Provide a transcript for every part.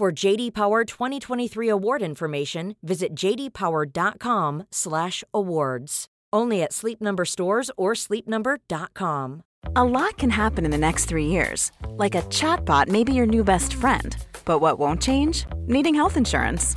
For JD Power 2023 award information, visit jdpower.com/awards. Only at Sleep Number stores or sleepnumber.com. A lot can happen in the next three years. Like a chatbot may be your new best friend. But what won't change? Needing health insurance.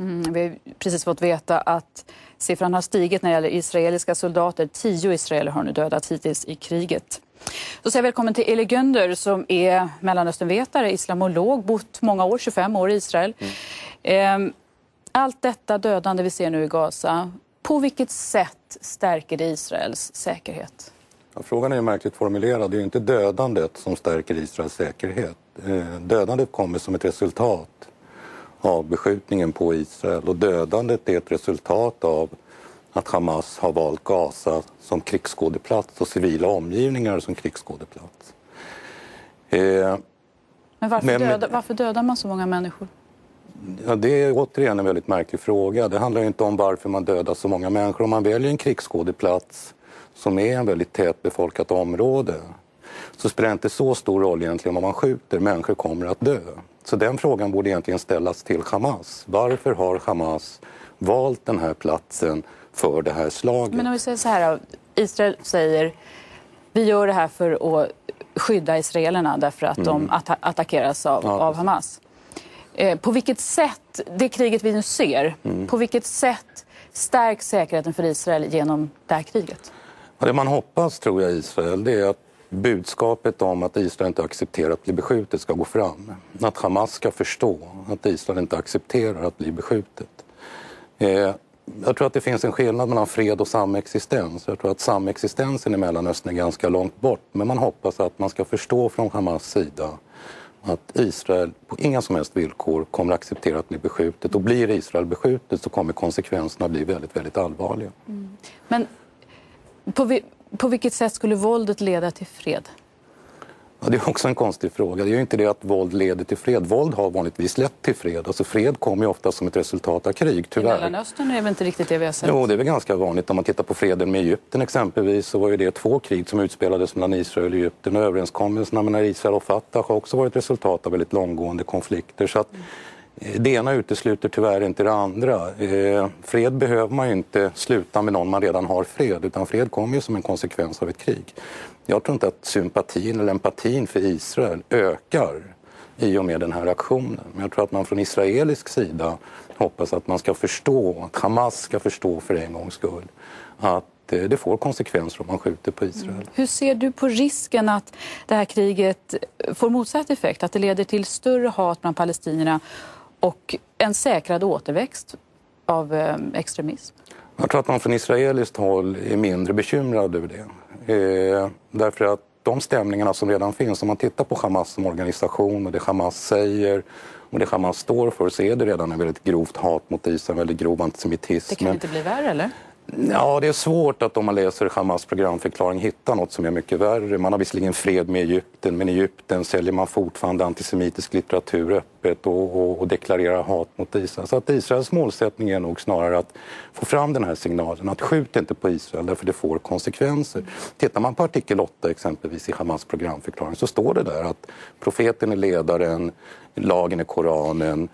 Mm, vi har precis fått veta att siffran har stigit när det gäller israeliska soldater. Tio israeler har nu dödats hittills i kriget. Då säger jag välkommen till Eli Gönder som är Mellanösternvetare, islamolog, bott många år, 25 år i Israel. Mm. Allt detta dödande vi ser nu i Gaza, på vilket sätt stärker det Israels säkerhet? Ja, frågan är märkligt formulerad. Det är inte dödandet som stärker Israels säkerhet. Eh, dödandet kommer som ett resultat av beskjutningen på Israel och dödandet är ett resultat av att Hamas har valt Gaza som krigsskådeplats och civila omgivningar som krigsskådeplats. Eh, men varför, men, döda, varför dödar man så många människor? Ja, det är återigen en väldigt märklig fråga. Det handlar inte om varför man dödar så många människor. Om man väljer en krigsskådeplats som är en väldigt tätbefolkat område så spelar det inte så stor roll egentligen vad man skjuter. Människor kommer att dö. Så den frågan borde egentligen ställas till Hamas. Varför har Hamas valt den här platsen för det här slaget? Men om vi säger så här Israel säger vi gör det här för att skydda israelerna därför att mm. de att attackeras av, ja. av Hamas. Eh, på vilket sätt, det kriget vi nu ser, mm. på vilket sätt stärks säkerheten för Israel genom det här kriget? Det man hoppas, tror jag, Israel, det är att budskapet om att Israel inte accepterar att bli beskjutet ska gå fram. Att Hamas ska förstå att Israel inte accepterar att bli beskjutet. Eh, jag tror att det finns en skillnad mellan fred och samexistens. Jag tror att samexistensen i Mellanöstern är ganska långt bort. Men man hoppas att man ska förstå från Hamas sida att Israel på inga som helst villkor kommer att acceptera att bli beskjutet. Och blir Israel beskjutet så kommer konsekvenserna bli väldigt, väldigt allvarliga. Mm. Men på, på vilket sätt skulle våldet leda till fred? Ja, det är också en konstig fråga. Det är ju inte det att våld leder till fred. Våld har vanligtvis lett till fred. Alltså fred kommer ju ofta som ett resultat av krig, tyvärr. I Mellanöstern är väl inte riktigt det vi har sett? Jo, det är väl ganska vanligt. Om man tittar på freden med Egypten exempelvis så var ju det två krig som utspelades mellan Israel och Egypten. Överenskommelserna mellan Israel och Fatah har också varit resultat av väldigt långgående konflikter. Så att, mm. Det ena utesluter tyvärr inte det andra. Eh, fred behöver man ju inte sluta med någon man redan har fred, utan fred kommer ju som en konsekvens av ett krig. Jag tror inte att sympatin eller empatin för Israel ökar i och med den här aktionen. Men jag tror att man från israelisk sida hoppas att man ska förstå, att Hamas ska förstå för en gångs skull, att eh, det får konsekvenser om man skjuter på Israel. Mm. Hur ser du på risken att det här kriget får motsatt effekt? Att det leder till större hat bland palestinierna och en säkrad återväxt av eh, extremism? Jag tror att man från israeliskt håll är mindre bekymrad över det. Eh, därför att de stämningarna som redan finns, om man tittar på Hamas som organisation och det Hamas säger och det Hamas står för så är det redan en väldigt grovt hat mot Israel, en väldigt grov antisemitism. Det kan inte bli värre eller? Ja, det är svårt att om man läser Hamas programförklaring hitta något som är mycket värre. Man har visserligen fred med Egypten, men i Egypten säljer man fortfarande antisemitisk litteratur öppet och, och, och deklarerar hat mot Israel. Så att Israels målsättning är nog snarare att få fram den här signalen att skjut inte på Israel därför det får konsekvenser. Tittar man på artikel 8 exempelvis i Hamas programförklaring så står det där att profeten är ledaren, lagen är Koranen,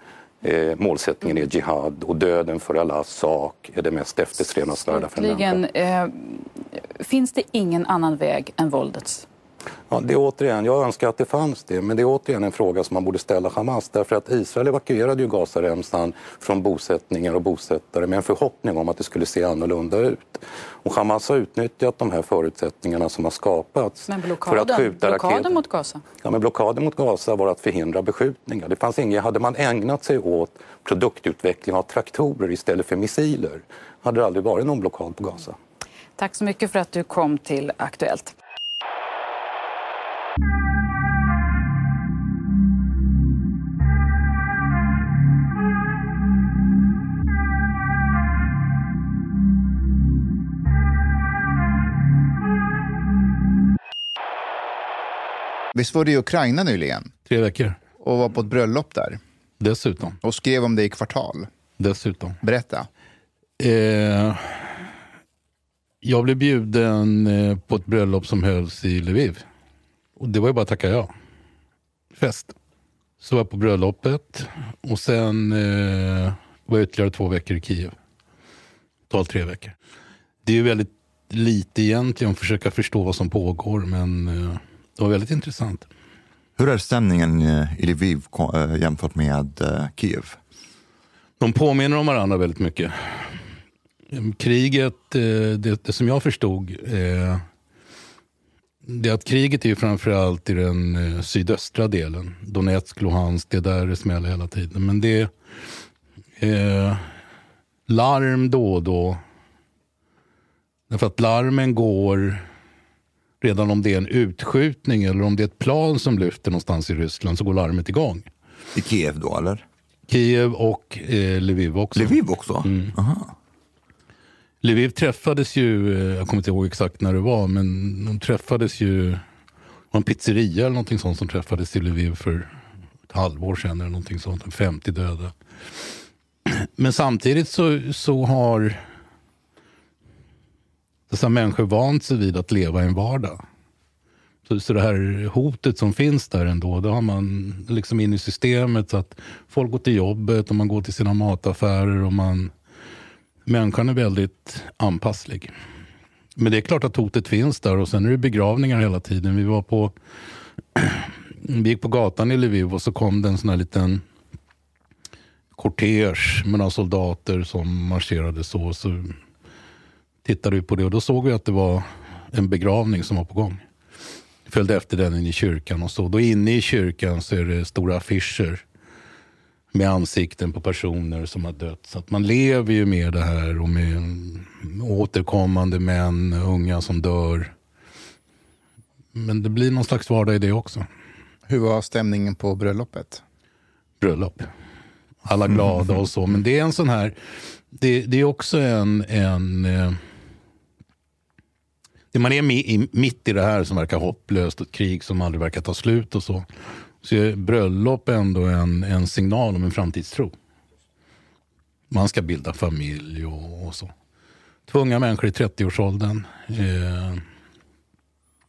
Eh, målsättningen är jihad och döden för Allahs sak är det mest eftersträvansvärda för en människa. Eh, finns det ingen annan väg än våldets? Ja, det är återigen, jag önskar att det fanns det, men det är återigen en fråga som man borde ställa Hamas därför att Israel evakuerade ju Gazaremsan från bosättningar och bosättare med en förhoppning om att det skulle se annorlunda ut. Och Hamas har utnyttjat de här förutsättningarna som har skapats men blockaden, för att skjuta blockaden raketer. mot Gaza? Ja, men blockaden mot Gaza var att förhindra beskjutningar. Det fanns inget, hade man ägnat sig åt produktutveckling av traktorer istället för missiler hade det aldrig varit någon blockad på Gaza. Tack så mycket för att du kom till Aktuellt. Visst var du i Ukraina nyligen? Tre veckor. Och var på ett bröllop där? Dessutom. Och skrev om det i Kvartal? Dessutom. Berätta. Eh, jag blev bjuden eh, på ett bröllop som hölls i Lviv. Och det var ju bara att tacka ja. Fest. Så var jag på bröllopet och sen eh, var jag ytterligare två veckor i Kiev. Totalt tre veckor. Det är ju väldigt lite egentligen att försöka förstå vad som pågår men eh, det var väldigt intressant. Hur är stämningen i Lviv eh, jämfört med eh, Kiev? De påminner om varandra väldigt mycket. Kriget, eh, det, det som jag förstod, det är att kriget är ju framförallt i den sydöstra delen. Donetsk, Luhansk, det är där det smäller hela tiden. Men det är larm då och då. Därför att larmen går redan om det är en utskjutning eller om det är ett plan som lyfter någonstans i Ryssland så går larmet igång. I Kiev då eller? Kiev och eh, Lviv också. Lviv också? Mm. Aha. Lviv träffades ju, eh, jag kommer inte ihåg exakt när det var, men de träffades ju, det var en pizzeria eller någonting sånt som träffades i Lviv för ett halvår sedan eller någonting sånt, 50 döda. Men samtidigt så, så har dessa människor vant sig vid att leva i en vardag. Så, så det här hotet som finns där ändå, det har man liksom in i systemet. Så att folk går till jobbet och man går till sina mataffärer. och man... Människan är väldigt anpasslig. Men det är klart att hotet finns där och sen är det begravningar hela tiden. Vi var på... vi gick på gatan i Lviv och så kom det en sån här liten kortege med några soldater som marscherade så. så tittade vi på det och då såg vi att det var en begravning som var på gång. Följde efter den in i kyrkan och så. Då inne i kyrkan så är det stora affischer med ansikten på personer som har dött. Så att man lever ju med det här och med återkommande män, unga som dör. Men det blir någon slags vardag i det också. Hur var stämningen på bröllopet? Bröllop. Alla glada och så. Men det är en sån här, det, det är också en, en eh, man är mitt i det här som verkar hopplöst, ett krig som aldrig verkar ta slut och så. Så är bröllop ändå en, en signal om en framtidstro. Man ska bilda familj och, och så. Två unga människor i 30-årsåldern eh,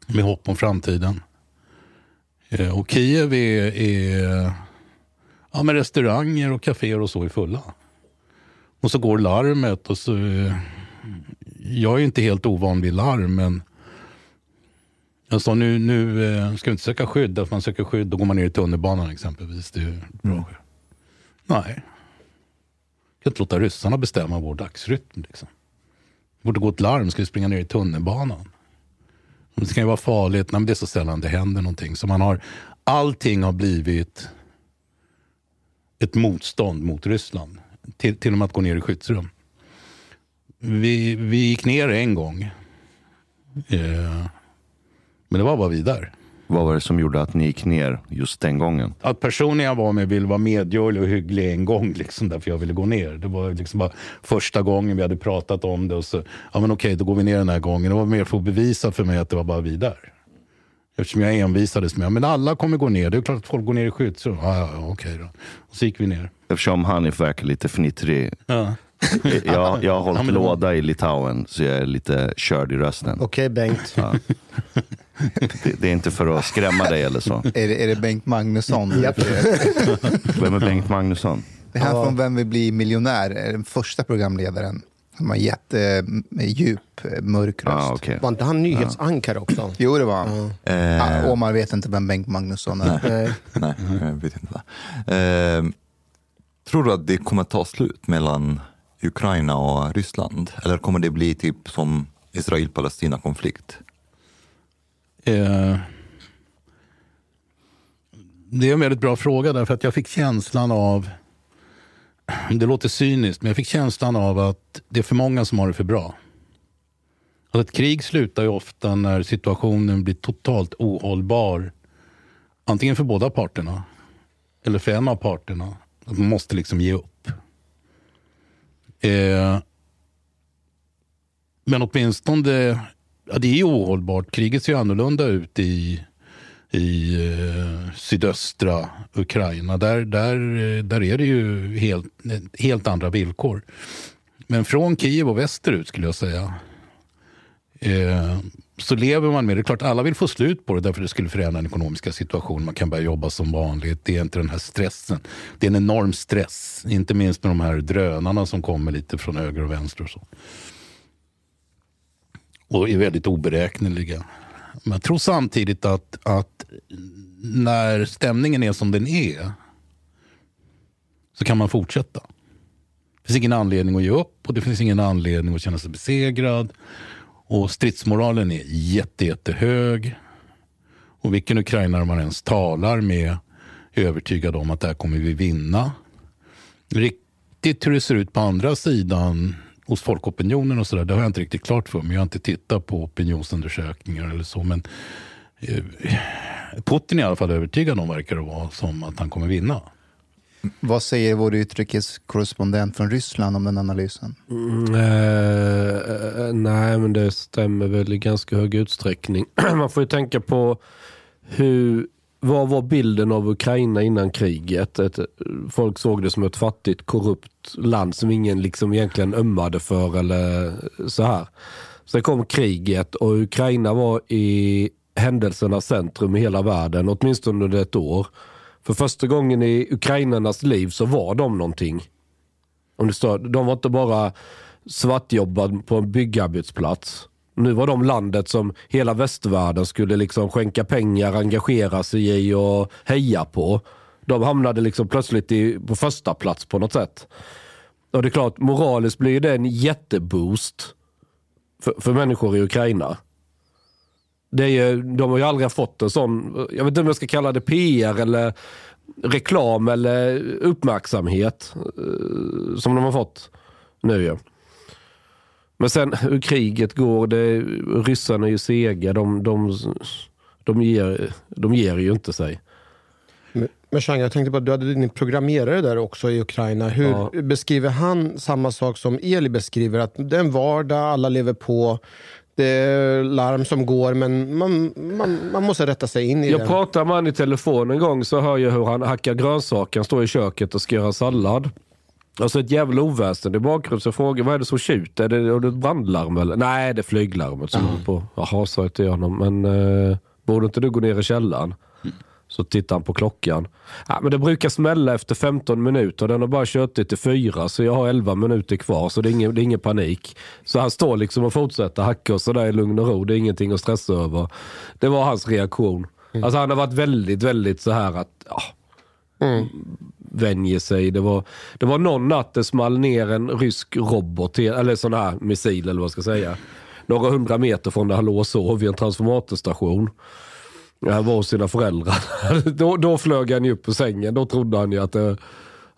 med hopp om framtiden. Eh, och Kiev är, är ja, med restauranger och kaféer och så är fulla. Och så går larmet och så eh, jag är inte helt ovan vid larm, men sa nu, nu eh, ska vi inte söka skydd. Att man söker skydd, då går man ner i tunnelbanan exempelvis. Det är bra. Mm. Nej. Vi kan inte låta ryssarna bestämma vår dagsrytm. Liksom. Det borde gå ett larm, ska vi springa ner i tunnelbanan? Det kan ju vara farligt, Nej, men det är så sällan det händer någonting. Så man har, allting har blivit ett motstånd mot Ryssland. Till, till och med att gå ner i skyddsrum. Vi, vi gick ner en gång. Eh, men det var bara vi där. Vad var det som gjorde att ni gick ner just den gången? Att personen jag var med ville vara medgörlig och hygglig en gång, liksom, därför jag ville gå ner. Det var liksom bara första gången vi hade pratat om det. Och så, ja men okej, då går vi ner den här gången. Det var mer för att bevisa för mig att det var bara vi där. Eftersom jag envisades med, men alla kommer gå ner. Det är klart att folk går ner i skyddsrum. Ja, ja, ja, okej då. Och så gick vi ner. Eftersom Hanif verkar lite fnittrig. Ja. Jag, jag har hållit Ja, men låda i Litauen, så jag är lite körd i rösten. Okej Bengt. Ja. Det, det är inte för att skrämma dig eller så. Är det, är det Bengt Magnusson? Japp. Vem är Bengt Magnusson? Det här från Vem vill bli miljonär är den första programledaren. Han har jättedjup, eh, mörk röst. Ah, okay. Var inte han nyhetsankare också? Jo, det var han. Eh, Ah, man vet inte vem Bengt Magnusson är. Nej. Nej, jag vet inte. Eh, tror du att det kommer ta slut mellan Ukraina och Ryssland? Eller kommer det bli typ som Israel-Palestina-konflikt? Eh, det är en väldigt bra fråga därför att jag fick känslan av, det låter cyniskt, men jag fick känslan av att det är för många som har det för bra. Att ett krig slutar ju ofta när situationen blir totalt ohållbar. Antingen för båda parterna eller för en av parterna. Att man måste liksom ge upp. Eh, men åtminstone, ja, det är ju ohållbart. Kriget ser ju annorlunda ut i, i eh, sydöstra Ukraina. Där, där, eh, där är det ju helt, helt andra villkor. Men från Kiev och västerut skulle jag säga. Eh, så lever man med det. klart alla vill få slut på det därför det skulle förändra den ekonomiska situationen. Man kan börja jobba som vanligt. Det är inte den här stressen. Det är en enorm stress. Inte minst med de här drönarna som kommer lite från höger och vänster och så. Och är väldigt oberäkneliga. Men jag tror samtidigt att, att när stämningen är som den är så kan man fortsätta. Det finns ingen anledning att ge upp och det finns ingen anledning att känna sig besegrad. Och stridsmoralen är jätte, jättehög. Och vilken ukrainare man ens talar med är övertygad om att där kommer vi vinna. Riktigt hur det ser ut på andra sidan hos folkopinionen och sådär, det har jag inte riktigt klart för mig. Jag har inte tittat på opinionsundersökningar eller så. Men eh, Putin är i alla fall övertygad om, verkar det vara, som att han kommer vinna. Vad säger vår utrikeskorrespondent från Ryssland om den analysen? Mm, eh, nej, men det stämmer väl i ganska hög utsträckning. Man får ju tänka på hur, vad var bilden av Ukraina innan kriget? Ett, folk såg det som ett fattigt, korrupt land som ingen liksom egentligen ömmade för eller så här. Sen kom kriget och Ukraina var i händelsernas centrum i hela världen, åtminstone under ett år. För första gången i ukrainarnas liv så var de någonting. Om de var inte bara svartjobbade på en byggarbetsplats. Nu var de landet som hela västvärlden skulle liksom skänka pengar, engagera sig i och heja på. De hamnade liksom plötsligt i, på första plats på något sätt. Och det är klart, moraliskt blir det en jätteboost för, för människor i Ukraina. Det är ju, de har ju aldrig fått en sån, jag vet inte om jag ska kalla det PR eller reklam eller uppmärksamhet eh, som de har fått nu ju. Men sen hur kriget går, det, ryssarna är ju sega. De, de, de, ger, de ger ju inte sig. Men- Chang, jag tänkte på att du hade din programmerare där också i Ukraina. Hur Ja. beskriver han samma sak som Eli beskriver? Att det är en vardag, alla lever på. Det är larm som går, men man, man, man måste rätta sig in i Jag det. pratar med han i telefon en gång så hör jag hur han hackar grönsaker. Han står i köket och ska göra sallad. Och så ett jävla oväsen i bakgrunden. Så jag frågar vad är det som tjuter? Är det, är det brandlarm eller? Nej, det är flyglarmet som håller på. Jaha, sa jag till honom. Men eh, borde inte du gå ner i källaren? Så tittar han på klockan. Ja, men det brukar smälla efter 15 minuter. Den har bara kört till fyra så jag har 11 minuter kvar. Så det är ingen, det är ingen panik. Så han står liksom och fortsätter hacka och sådär i lugn och ro. Det är ingenting att stressa över. Det var hans reaktion. Alltså han har varit väldigt, väldigt så här att ja, vänjer sig. Det var, det var någon natt det small ner en rysk robot, eller sån här missil eller vad jag ska säga. Några hundra meter från där han låg och sov vid en transformatorstation. Han var hos sina föräldrar. då, då flög han ju upp på sängen. Då trodde han ju att, det,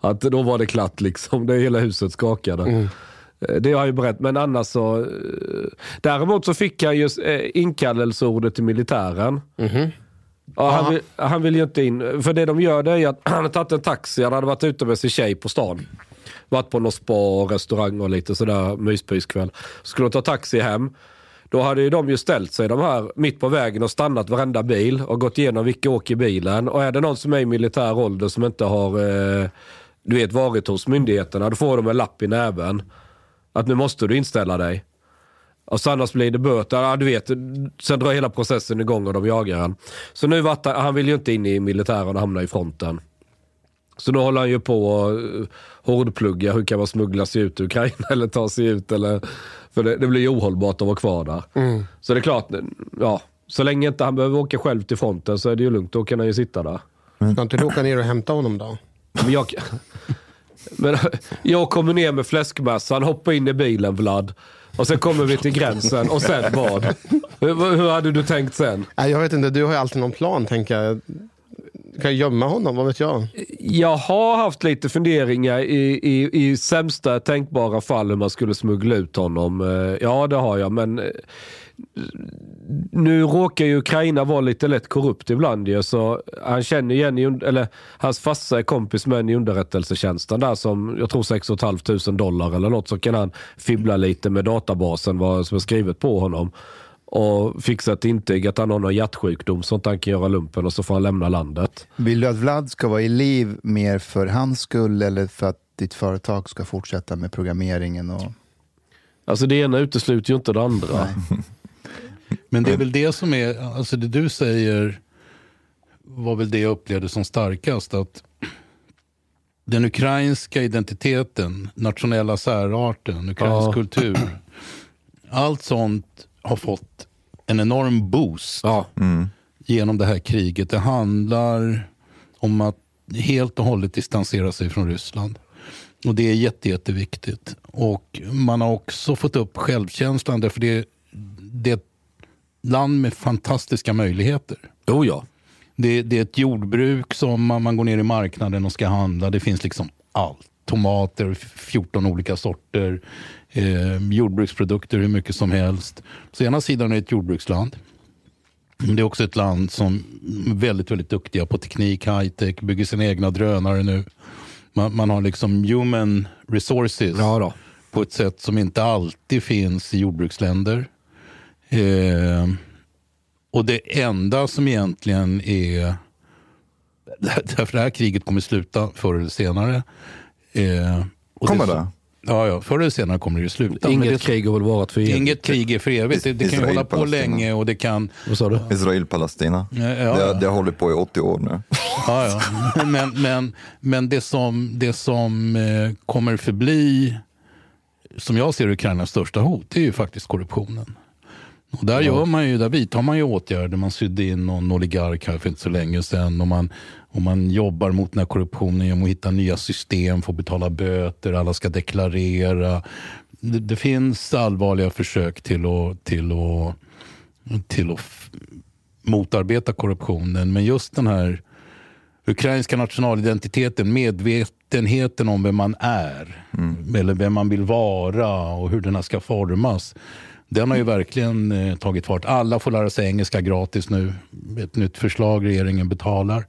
att då var det klart liksom. Det hela huset skakade. Eh, Det har jag ju berättat, men annars så... eh, Däremot så fick jag ju eh, inkallelseordet till militären. Ja, han, vill, han vill ju inte in. För det de gör det är att han har tagit en taxi. Han hade varit ute med sin tjej på stan. Varit på någon spa och restaurang och lite sådär myspyskväll. Skulle de ta taxi hem. Då hade ju de ju ställt sig de här mitt på vägen och stannat varenda bil och gått igenom vilka åker i bilen. Och är det någon som är i militär ålder som inte har eh, du vet, varit hos myndigheterna, då får de en lapp i näven. Att nu måste du inställa dig. Och så annars blir det böter. Ja, du vet, sen drar hela processen igång och de jagar han. Så nu vart han, han vill ju inte in i militären och hamna i fronten. Så nu håller han ju på och eh, hårdplugga. Hur kan man smuggla sig ut ur Ukraina eller ta sig ut? Eller, för det, det blir ju ohållbart att vara kvar där. Mm. Så det är klart, ja, så länge inte han behöver åka själv till fronten så är det ju lugnt. Då kan han ju sitta där. Ska inte du åka ner och hämta honom då? Men jag, men jag kommer ner med fläskmassan, hoppar in i bilen Vlad. Och sen kommer vi till gränsen och sen vad? Hur, hur hade du tänkt sen? Nej, jag vet inte, du har ju alltid någon plan tänker jag. Du kan gömma honom, vad vet jag? Jag har haft lite funderingar i, i, i sämsta tänkbara fall hur man skulle smuggla ut honom. Eh, Ja, det har jag, men eh, nu råkar ju Ukraina vara lite lätt korrupt ibland ju, så han känner igen, eller hans farsa är kompis med en i underrättelsetjänsten där som, jag tror 6 500 dollar eller något, så kan han fibbla lite med databasen vad som är skrivet på honom. Och fixa ett intyg att han har någon hjärtsjukdom så att han kan göra lumpen och så får han lämna landet. Vill du att Vlad ska vara i liv mer för hans skull eller för att ditt företag ska fortsätta med programmeringen? Och... Alltså det ena utesluter ju inte det andra. Men det är väl det som är, alltså det du säger var väl det jag upplevde som starkast. Att den ukrainska identiteten, nationella särarten, ukrainsk Ja. kultur. Allt sånt har fått en enorm boost genom det här kriget. Det handlar om att helt och hållet distansera sig från Ryssland. Och det är jätte, jätteviktigt. Och man har också fått upp självkänslan därför det, det land med fantastiska möjligheter. Oh ja. Det, det är ett jordbruk som man, man går ner i marknaden och ska handla. Det finns liksom allt. Tomater, 14 olika sorter. Eh, jordbruksprodukter hur mycket som helst. Så ena sidan är det ett jordbruksland. Det är också ett land som är väldigt, väldigt duktiga på teknik, high-tech, bygger sina egna drönare nu. Man, man har liksom human resources på ett sätt som inte alltid finns i jordbruksländer. Eh, och det enda som egentligen är... Därför det här kriget kommer sluta förr eller senare. Eh, och Kommer det? Ja, ja, förr eller senare kommer det ju sluta. Inget det, krig har väl varit för evigt. Inget krig är för evigt. Det, det kan ju hålla på Palestina. länge och det kan... Vad sa du? Israel-Palestina. Ja, ja, Det, det har hållit på i 80 år nu. Ja, ja. Men, men, men det som, det som eh, kommer förbli, som jag ser Ukrainas största hot, det är ju faktiskt korruptionen. Och där, gör man ju, där vidtar man ju åtgärder. Man sydde in någon oligark här för inte så länge sedan. Och man, och man jobbar mot den här korruptionen genom att hitta nya system, få betala böter, alla ska deklarera. Det, det finns allvarliga försök till att, till att, till att motarbeta korruptionen. Men just den här ukrainska nationalidentiteten, medvetenheten om vem man är, eller vem man vill vara och hur den här ska formas. Den har ju verkligen eh, tagit fart. Alla får lära sig engelska gratis nu. Ett nytt förslag regeringen betalar.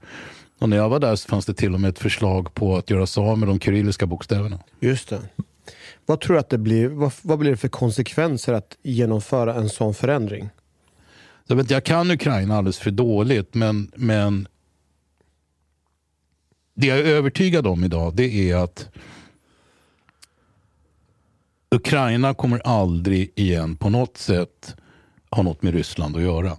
Och när jag var där så fanns det till och med ett förslag på att göra sig av med de kyrilliska bokstäverna. Just det. Vad tror du att det blir? Vad, vad blir det för konsekvenser att genomföra en sån förändring? Jag, vet, jag kan Ukraina alldeles för dåligt, men, men det jag är övertygad om idag det är att Ukraina kommer aldrig igen på något sätt ha något med Ryssland att göra.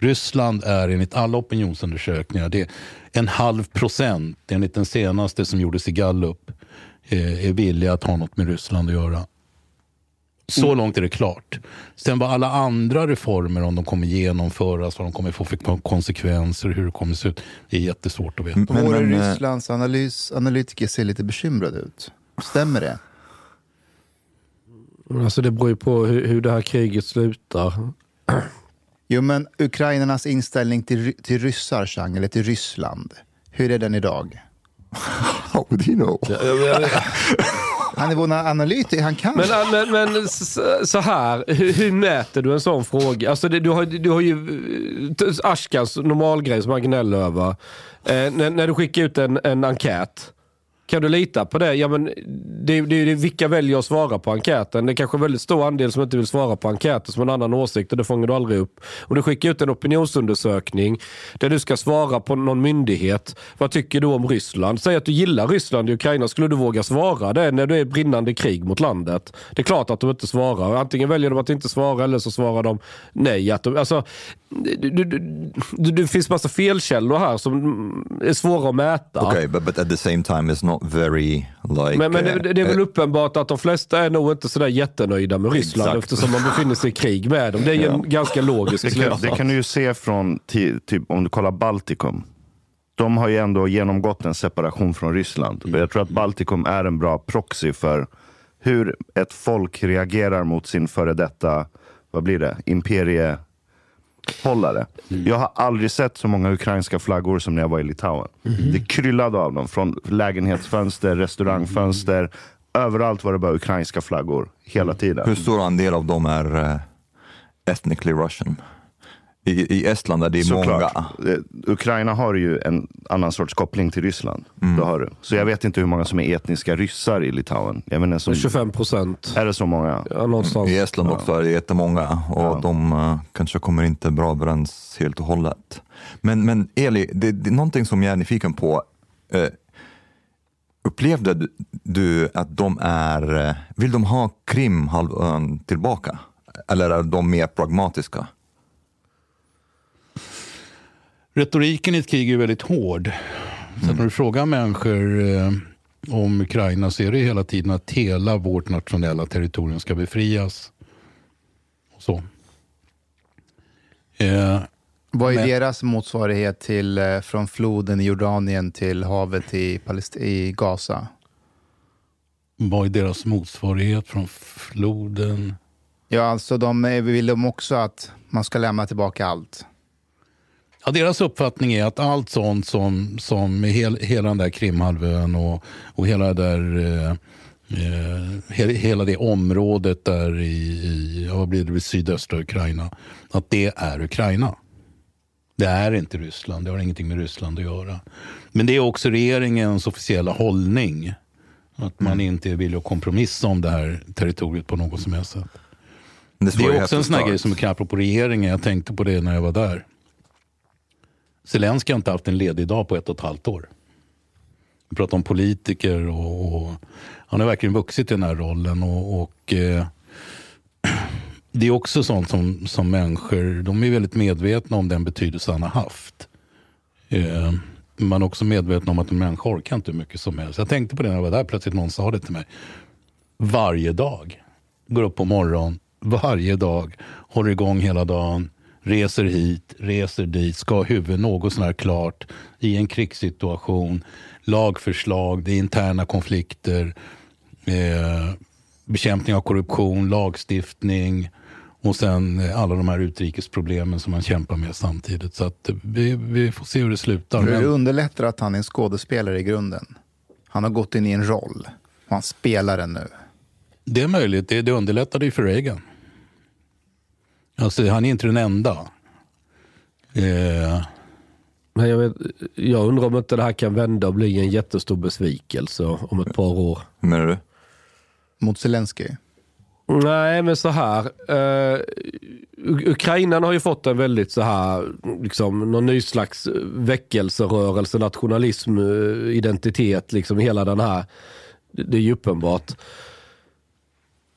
Ryssland är enligt alla opinionsundersökningar, det är en halv procent enligt den senaste som gjordes i Gallup, eh, är villiga att ha något med Ryssland att göra. Så långt är det klart. Sen vad alla andra reformer, om de kommer genomföras, vad de kommer få för konsekvenser, hur det kommer se ut, det är jättesvårt att veta. Våra men, eh, Rysslands analys, analytiker ser lite bekymrade ut. Stämmer det? Alltså det beror ju på hur, hur det här kriget slutar. Jo, men ukrainarnas inställning till, till ryssar, Chang, eller till Ryssland. Hur är den idag? How would he know? Han är vår analytiker, han kan. Men, men, men så här, hur, hur mäter du en sån fråga? Alltså det, du, har, du har ju Ashkans normalgrej som han gnäller över. Eh, när, när du skickar ut en, en enkät. Kan du lita på det? Ja, men det, det, det, vilka väljer att svara på enkäten? Det är kanske en väldigt stor andel som inte vill svara på enkäten som har en annan åsikt och det fångar du aldrig upp. Om du skickar ut en opinionsundersökning där du ska svara på någon myndighet. Vad tycker du om Ryssland? Säg att du gillar Ryssland i Ukraina. Skulle du våga svara det när det är brinnande krig mot landet? Det är klart att de inte svarar. Antingen väljer de att inte svara eller så svarar de nej. Att de, alltså, det, det, finns massa felkällor här som är svåra att mäta. Okay, but, but at the same time it's not very like... Men, men det, det är väl uh, uppenbart att de flesta är nog inte sådär jättenöjda med Ryssland exakt. eftersom man befinner sig i krig med dem. Det är ju ja. en ganska logisk det kan, det kan du ju se från, typ, om du kollar Baltikum. De har ju ändå genomgått en separation från Ryssland. Mm. Jag tror att Baltikum är en bra proxy för hur ett folk reagerar mot sin före detta, vad blir det, imperie hållare. Mm. Jag har aldrig sett så många ukrainska flaggor som när jag var i Litauen. Mm. Det kryllade av dem. Från lägenhetsfönster, restaurangfönster. Mm. Överallt var det bara ukrainska flaggor. Hela tiden. Hur stor andel av dem är uh, ethnically russian? I, I Estland är det Såklart. många. Eh, Ukraina har ju en annan sorts koppling till Ryssland. Mm. Det har du. Så jag vet inte hur många som är etniska ryssar i Litauen. Jag menar, som, 25 procent. Är det så många? Ja, någonstans. I Estland också är det jättemånga och ja. de uh, kanske kommer inte bra överens helt och hållet. Men, men Eli, det, det är någonting som jag är nyfiken på. Uh, upplevde du, du att de är, vill de ha Krimhalvön tillbaka? Eller är de mer pragmatiska? Retoriken i ett krig är väldigt hård. Så mm. när du frågar människor eh, om Ukraina så är det hela tiden att hela vårt nationella territorium ska befrias. Så. Eh, Vad är men, deras motsvarighet till eh, från floden i Jordanien till havet i, Palest i Gaza? Vad är deras motsvarighet från floden? Ja, alltså de vill de också att man ska lämna tillbaka allt. Ja, deras uppfattning är att allt sånt som, som hel, hela den där Krimhalvön och, och hela, där, eh, eh, hela det området där i, i vad blir det, sydöstra Ukraina, att det är Ukraina. Det är inte Ryssland, det har ingenting med Ryssland att göra. Men det är också regeringens officiella hållning. Att man mm. inte vill att kompromissa om det här territoriet på något som helst sätt. Det, det är också en sån här grej som är apropå regeringen. Jag tänkte på det när jag var där. Zelenskyj har inte haft en ledig dag på ett och ett halvt år. Vi pratar om politiker och, och han har verkligen vuxit i den här rollen. Och, och eh, Det är också sånt som, som människor, de är väldigt medvetna om den betydelse han har haft. Eh, man är också medveten om att en människa orkar inte hur mycket som helst. Jag tänkte på det när jag var där, plötsligt någon sa det till mig. Varje dag. Går upp på morgonen, varje dag, håller igång hela dagen reser hit, reser dit, ska ha huvudet något sånär klart i en krigssituation, lagförslag, det är interna konflikter, eh, bekämpning av korruption, lagstiftning och sen eh, alla de här utrikesproblemen som man kämpar med samtidigt. Så att vi, vi får se hur det slutar. Det underlättar att han är en skådespelare i grunden. Han har gått in i en roll och han spelar den nu. Det är möjligt. Det, det underlättade ju för Reagan. Alltså, han är inte den enda. Eh. Men jag, vet, jag undrar om inte det här kan vända och bli en jättestor besvikelse om ett par år. Menar du? Mot Zelensky? Nej, men så här. Uh, Ukraina har ju fått en väldigt så här, liksom, någon ny slags väckelserörelse, nationalism, eh, identitet, liksom hela den här. Det är ju uppenbart.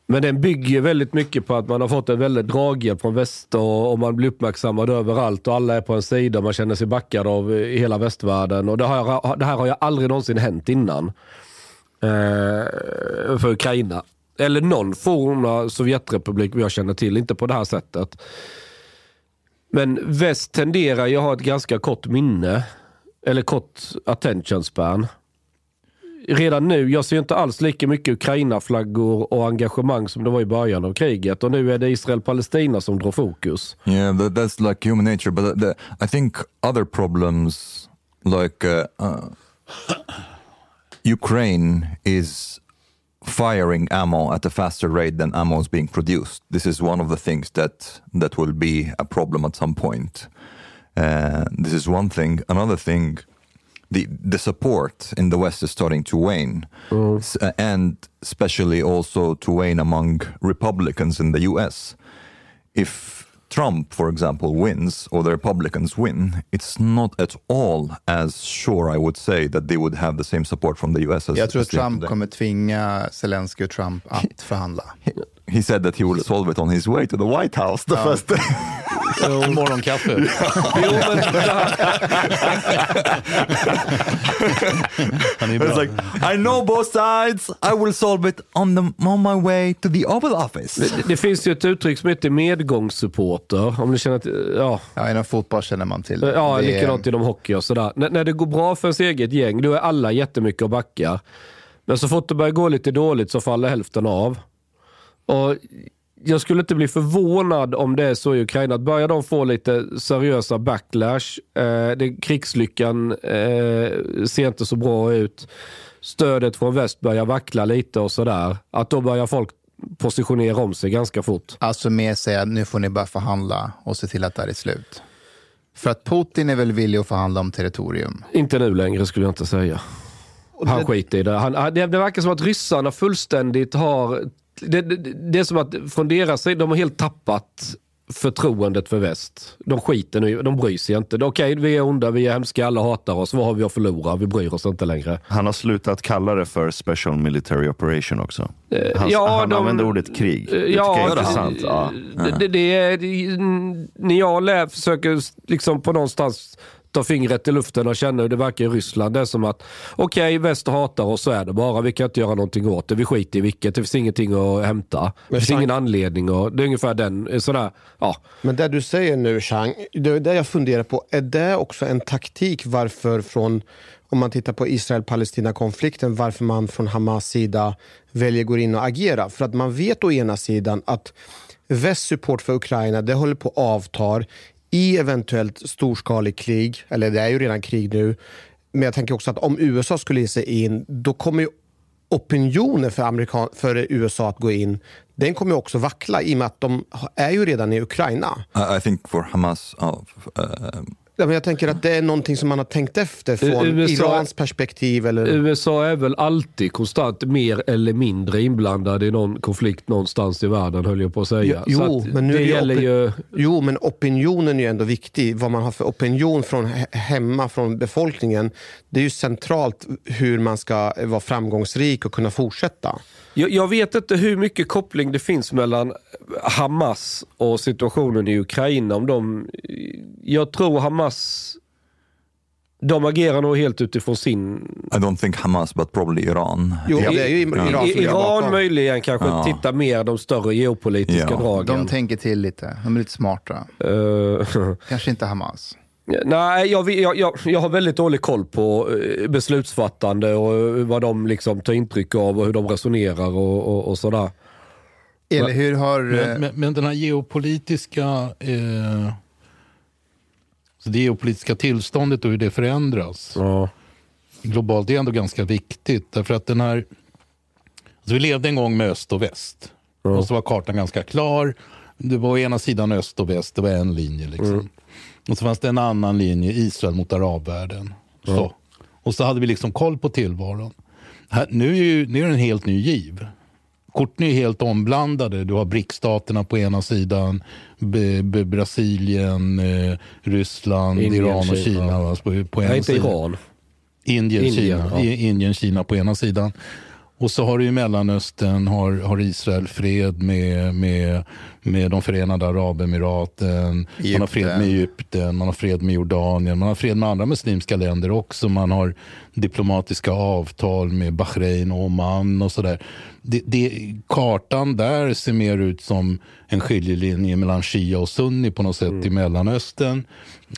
Men den bygger väldigt mycket på att man har fått en väldigt draghjälp från väst och, och, man blir uppmärksammad överallt och alla är på en sida och man känner sig backad av eh, i hela västvärlden. Och det, har, det här har ju aldrig någonsin hänt innan. Eh, för Ukraina. Eller någon forna Sovjetrepublik jag känner till, inte på det här sättet. Men väst tenderar ju att ha ett ganska kort minne. Eller kort attention span redan nu, jag ser inte alls lika mycket Ukraina-flaggor och engagemang som det var i början av kriget. Och nu är det Israel-Palestina som drar fokus. Yeah, that, that's like human nature. But the, I think other problems like uh, uh, Ukraine is firing ammo at a faster rate than ammo is being produced. This is one of the things that that will be a problem at some point. Uh, this is one thing. Another thing, the the support in the West is starting to wane, S- uh, and especially also to wane among Republicans in the U.S. If Trump, for example, wins or the Republicans win, it's not at all as sure, I would say, that they would have the same support from the US as Jag tror as Trump kommer tvinga Zelensky och Trump att förhandla. He said that he will solve it on his way to the White House the first day. Morgonkaffe. Han är It's bra. like, I know both sides, I will solve it on, the, on my way to the Oval Office. det, det finns ju ett uttryck som heter medgångssupporter. Om ni känner till, ja, Ja, inom fotboll känner man till Ja, det. likadant inom hockey och sådär. N- när det går bra för ens eget gäng, då är alla jättemycket och backar. Men så fort det börjar gå lite dåligt så faller hälften av. Och jag skulle inte bli förvånad om det är så i Ukraina. Att börjar de få lite seriösa backlash, eh, det, krigslyckan eh, ser inte så bra ut, stödet från väst börjar vackla lite och sådär. Att då börjar folk positionera om sig ganska fort. Alltså mer säga nu får ni bara förhandla och se till att det här är slut. För att Putin är väl villig att förhandla om territorium. Inte nu längre skulle jag inte säga. Han skiter i det. Han, han- det. Det verkar som att ryssarna fullständigt har... Det, det, det är som att från deras sida, de har helt tappat förtroendet för väst. De skiter nu De bryr sig inte. Okej, vi är onda, vi är hemska, alla hatar oss. Vad har vi att förlora? Vi bryr oss inte längre. Han har slutat kalla det för Special Military Operation också. Han, ja, han de- använder ordet krig. Det Eh, tycker jag är det- intressant. Ja. Det, det, det är, det, när jag lär, försöker liksom på någonstans ta fingret i luften och känna hur det verkar i Ryssland. Det är som att okej, väst hatar oss, så är det bara. Vi kan inte göra någonting åt det. Vi skiter i vilket. Det finns ingenting att hämta. Det finns ingen anledning. Och, det är ungefär den, sådär, ja. Men det du säger nu, Chang, det det jag funderar på. Är det också en taktik varför från, om man tittar på Israel-Palestina-konflikten, varför man från Hamas sida väljer att gå in och agera? För att man vet å ena sidan att västs support för Ukraina, det håller på att avtar i eventuellt storskalig krig, eller det är ju redan krig nu. Men jag tänker också att om USA skulle ge sig in, då kommer ju opinionen för, Amerikan för USA att gå in, den kommer också vackla i och med att de är ju redan i Ukraina. I, I think for Hamas, uh, Ja, men jag tänker att det är någonting som man har tänkt efter från USA Irans perspektiv. Eller... USA är väl alltid konstant mer eller mindre inblandad i någon konflikt någonstans i världen, höll jag på att säga. Jo, Så att men nu det gäller ju... Jo, men opinionen är ju ändå viktig. Vad man har för opinion från he- hemma, från befolkningen. Det är ju centralt hur man ska vara framgångsrik och kunna fortsätta. Jag, jag vet inte hur mycket koppling det finns mellan Hamas och situationen i Ukraina. Om de, jag tror Hamas, de agerar nog helt utifrån sin... I don't think Hamas, but probably Iran. Jo, det är ju Iran ligger Iran möjligen kanske Ja. tittar mer de större geopolitiska Ja, dragen. De tänker till lite. De är lite smarta. Eh, Kanske inte Hamas. Nej, jag, jag, jag, jag har väldigt dålig koll på eh, beslutsfattande och eh, vad de liksom tar intryck av och hur de resonerar och, och, och sådär. Eller hur har... eh, Men, men, men den här geopolitiska, eh, så det geopolitiska tillståndet och hur det förändras Ja. globalt det är ändå ganska viktigt. Därför att den här, alltså vi levde en gång med öst och väst. Och så var kartan ganska klar. Det var å ena sidan öst och väst, det var en linje. Liksom. Och så fanns det en annan linje, Israel mot arabvärlden. Så. Och så hade vi liksom koll på tillvaron. Här, nu, är ju, nu är det en helt ny giv. Korten är helt omblandade. Du har BRIC-staterna på ena sidan, B- B- Brasilien, eh, Ryssland, Indien, Iran och Kina. Kina. va, På, på ena Nej, inte sidan. Iran. Indien, Indien, Kina. ja. Indien, Kina på ena sidan. Och så har du i Mellanöstern har, har Israel fred med, med, med de förenade Arabemiraten. Man har fred med Egypten, man har fred med Jordanien, man har fred med andra muslimska länder också. Man har diplomatiska avtal med Bahrain och Oman och sådär. Det, det, kartan där ser mer ut som en skiljelinje mellan Shia och Sunni på något sätt i Mellanöstern.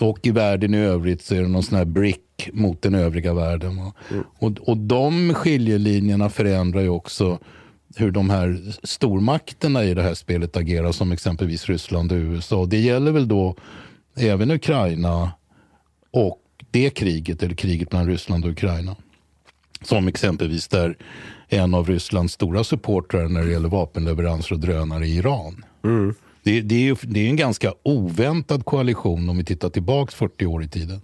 Och i världen i övrigt så är det någon sån här brick mot den övriga världen. va. Och, och de skiljelinjerna förändrar ju också hur de här stormakterna i det här spelet agerar som exempelvis Ryssland och USA. Det gäller väl då även Ukraina och det kriget, eller kriget mellan Ryssland och Ukraina. Som exempelvis där en av Rysslands stora supportrar när det gäller vapenleveranser och drönare i Iran. Det, det, är, det är en ganska oväntad koalition om vi tittar tillbaka 40 år i tiden.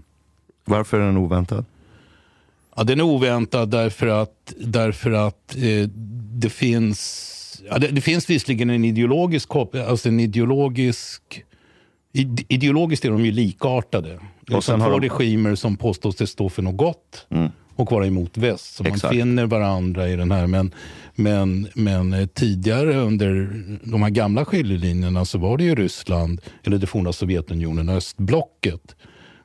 Varför är den oväntad? Ja, den är oväntad därför att, därför att eh, det finns ja, det, det finns visserligen en ideologisk koppling, alltså en ideologisk ide- Ideologiskt är de ju likartade. Liksom sen har två de- regimer som påstår sig stå för något gott och vara emot väst. Så Exakt. man finner varandra i den här. Men, men, men eh, tidigare under de här gamla skiljelinjerna så var det ju Ryssland, eller det forna Sovjetunionen, östblocket.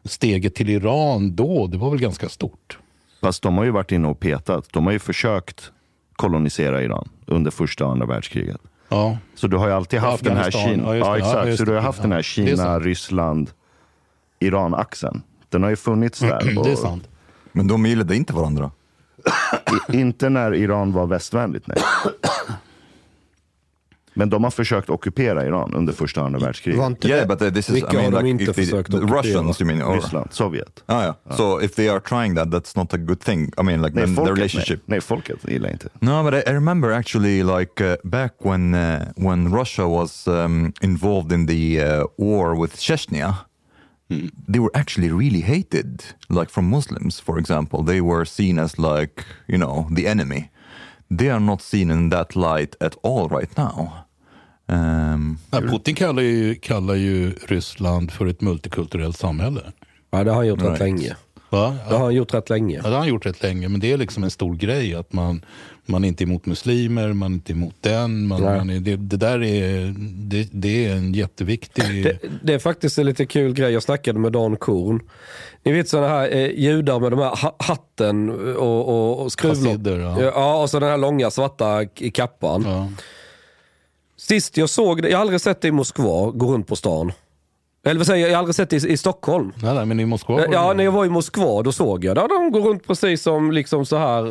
Steget till Iran då, det var väl ganska stort. Fast de har ju varit inne och petat. De har ju försökt kolonisera Iran under första och andra världskriget. Ja. Så du har ju alltid haft den här Afghanistan, Kina, ja, just ja, det. Ja, exakt. just så du har det. haft den här Ja, det är Kina, sant. Ryssland, Iran-axeln. Den har ju funnits där. och Det är sant. Men de gillade inte varandra. I, inte när Iran var västvänligt, nej. Men de har försökt ockupera Iran under första och andra världskriget. Var inte Yeah, det, but uh, this is, Vilka I mean, har de like, inte försökt the ockupera? Russians, you mean? Or, Ryssland, Sovjet. Ah, yeah. So if they are trying that, that's not a good thing. I mean, like Nej, then the folket, relationship. nej. nej, folket gillar inte. No, but I, I remember actually, like uh, back when uh, when Russia was um, involved in the uh, war with Chechnya, they were actually really hated, like from Muslims, for example. They were seen as like you know the enemy. They are not seen in that light at all right now. Um, Putin kallar ju, kallar ju Ryssland för ett multikulturellt samhälle. Ja, det har han gjort rätt Right. länge. Va? Det har han gjort rätt länge. Ja, det har han gjort rätt länge, men det är liksom en stor grej att man, man är inte emot muslimer, man är inte emot den. Man, man är, det, det där är, det, det är en jätteviktig... Det, det är faktiskt en lite kul grej. Jag snackade med Dan Korn. Ni vet sådana här eh, judar med de här ha- hatten och, och, och skruvlock. Ja. ja. och så den här långa svarta kappan. Ja. Sist jag såg det, jag har aldrig sett det i Moskva, gå runt på stan. Eller vad säger jag, jag har aldrig sett det i, i Stockholm. Nej, nej, men i Moskva Ja, när jag var i Moskva då såg jag det. De går runt precis som, liksom så här,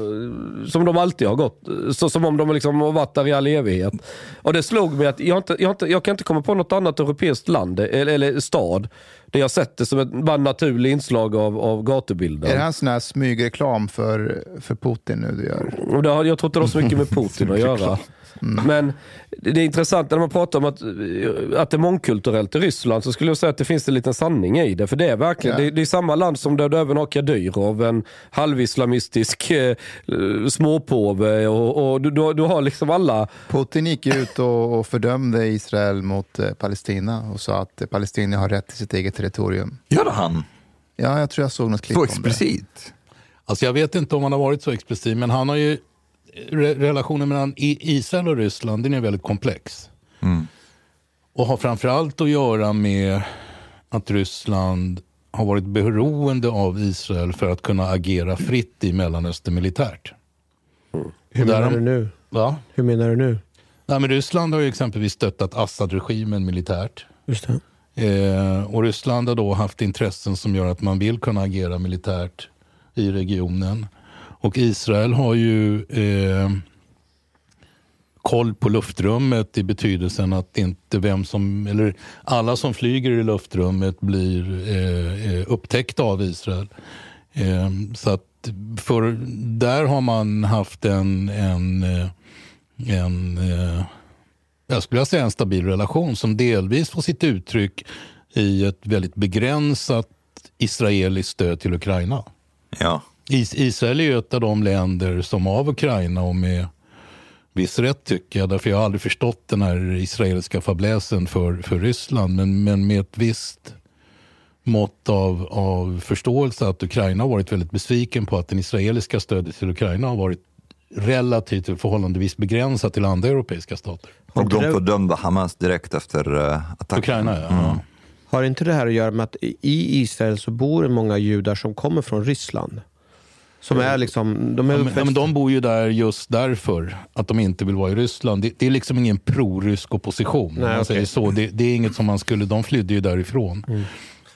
som de alltid har gått. Så, som om de liksom har varit där i all evighet. Och det slog mig att jag, inte, jag, inte, jag kan inte komma på något annat europeiskt land eller, eller stad där jag sett det som ett bara naturligt inslag av, av gatubilden. Är det här en sån här smygreklam för, för Putin nu du gör? Och det har, jag tror inte det har så mycket med Putin att göra. Men det är intressant när man pratar om att, att det är mångkulturellt i Ryssland så skulle jag säga att det finns en liten sanning i det. För det är verkligen, Ja. det, det är samma land som där du även har Kadyrov, en halvislamistisk eh, småpåve och, och du, du, du har liksom alla Putin gick ut och, och fördömde Israel mot eh, Palestina och sa att eh, Palestina har rätt till sitt eget territorium. Gör han? Ja, jag tror jag såg något klipp Så om det. explicit? Alltså jag vet inte om han har varit så explicit, men han har ju... Re, relationen mellan I- Israel och Ryssland den är väldigt komplex. Och har framförallt att göra med att Ryssland har varit beroende av Israel för att kunna agera fritt i Mellanöstern militärt. hur Och där menar du nu? Va? Hur menar du nu? Nej, men Ryssland har ju exempelvis stöttat Assad-regimen militärt. Just det. Eh, och Ryssland har då haft intressen som gör att man vill kunna agera militärt i regionen. Och Israel har ju eh, koll på luftrummet i betydelsen att inte vem som, eller alla som flyger i luftrummet blir eh, eh upptäckta av Israel. Eh, så att för, där har man haft en, en, eh, en eh, jag skulle vilja säga en stabil relation som delvis får sitt uttryck i ett väldigt begränsat israeliskt stöd till Ukraina. Ja. Is Israel är ju ett av de länder som av Ukraina och med viss rätt tycker jag, därför jag har aldrig förstått den här israeliska fabläsen för, för Ryssland, men, men med ett visst mått av, av förståelse att Ukraina har varit väldigt besviken på att den israeliska stödet till Ukraina har varit relativt förhållandevis begränsat till andra europeiska stater. Och de fördömde Hamas direkt efter uh, attacken. Ukraina, ja. ja. Har inte det här att göra med att i Israel så bor det många judar som kommer från Ryssland? Som är liksom, de är Ja, men, ja, men de bor ju där just därför att de inte vill vara i Ryssland. Det, det är liksom ingen prorysk opposition. Nej, man säger så. Det, det är inget som man skulle, de flydde ju därifrån.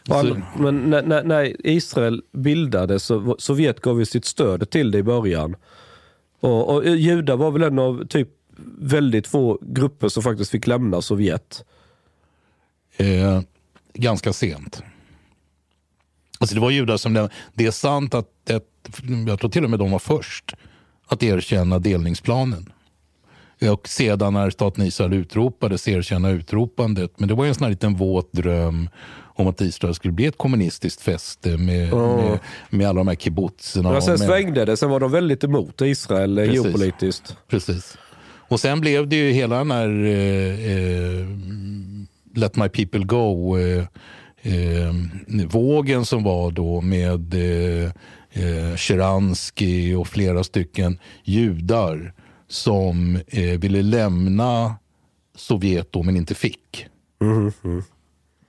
Ja, Så, men när, när, när Israel bildades så Sovjet gav ju sitt stöd till det i början. Och, och judar var väl en av typ väldigt få grupper som faktiskt fick lämna Sovjet. eh, ganska sent. Alltså det var judar som. Det är sant att, ett, jag tror till och med de var först att erkänna delningsplanen. Och sedan när staten Israel utropades erkänna utropandet. Men det var en sån här liten våt dröm om att Israel skulle bli ett kommunistiskt fäste med, Oh. med, med alla de här kibbutzerna. Men sen med- svängde det, sen var de väldigt emot Israel eh, Precis. geopolitiskt. Precis. Och sen blev det ju hela den här eh, eh, Let my people go eh, eh, vågen som var då med eh, eh, och flera stycken judar som eh, ville lämna Sovjet då men inte fick.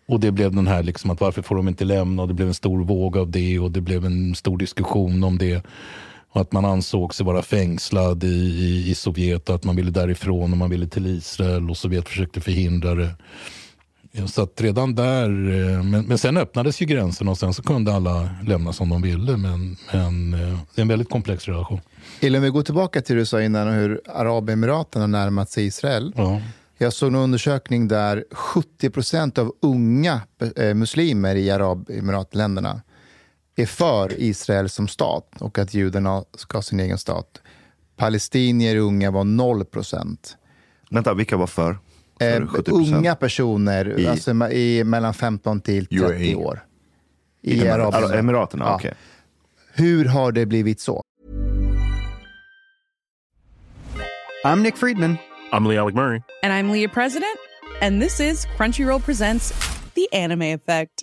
Och det blev den här liksom att varför får de inte lämna och det blev en stor våg av det och det blev en stor diskussion om det. Och att man ansåg sig vara fängslad i, i, i Sovjet och att man ville därifrån och man ville till Israel och Sovjet försökte förhindra det. Så att redan där, eh, men, men sen öppnades ju gränserna och sen så kunde alla lämna som de ville. Men, men eh, det är en väldigt komplex relation. Eller om vi går tillbaka till det du sa innan och hur Arabemiraten har närmat sig Israel. Ja. Jag såg en undersökning där 70 procent av unga eh, muslimer i Arabemiratländerna är för Israel som stat och att judarna ska ha sin egen stat. Palestinier unga var 0 procent. Vänta, vilka var för? Eh, du 70%? unga personer, I- alltså i mellan 15 till 30 UAE. år. I I Emir- Arabemiraten. Emiraterna, Ja. okej. Hur har det blivit så? I'm Nick Friedman. I'm Lee Alec Murray. And I'm Leah President, and this is Crunchyroll Presents The Anime Effect.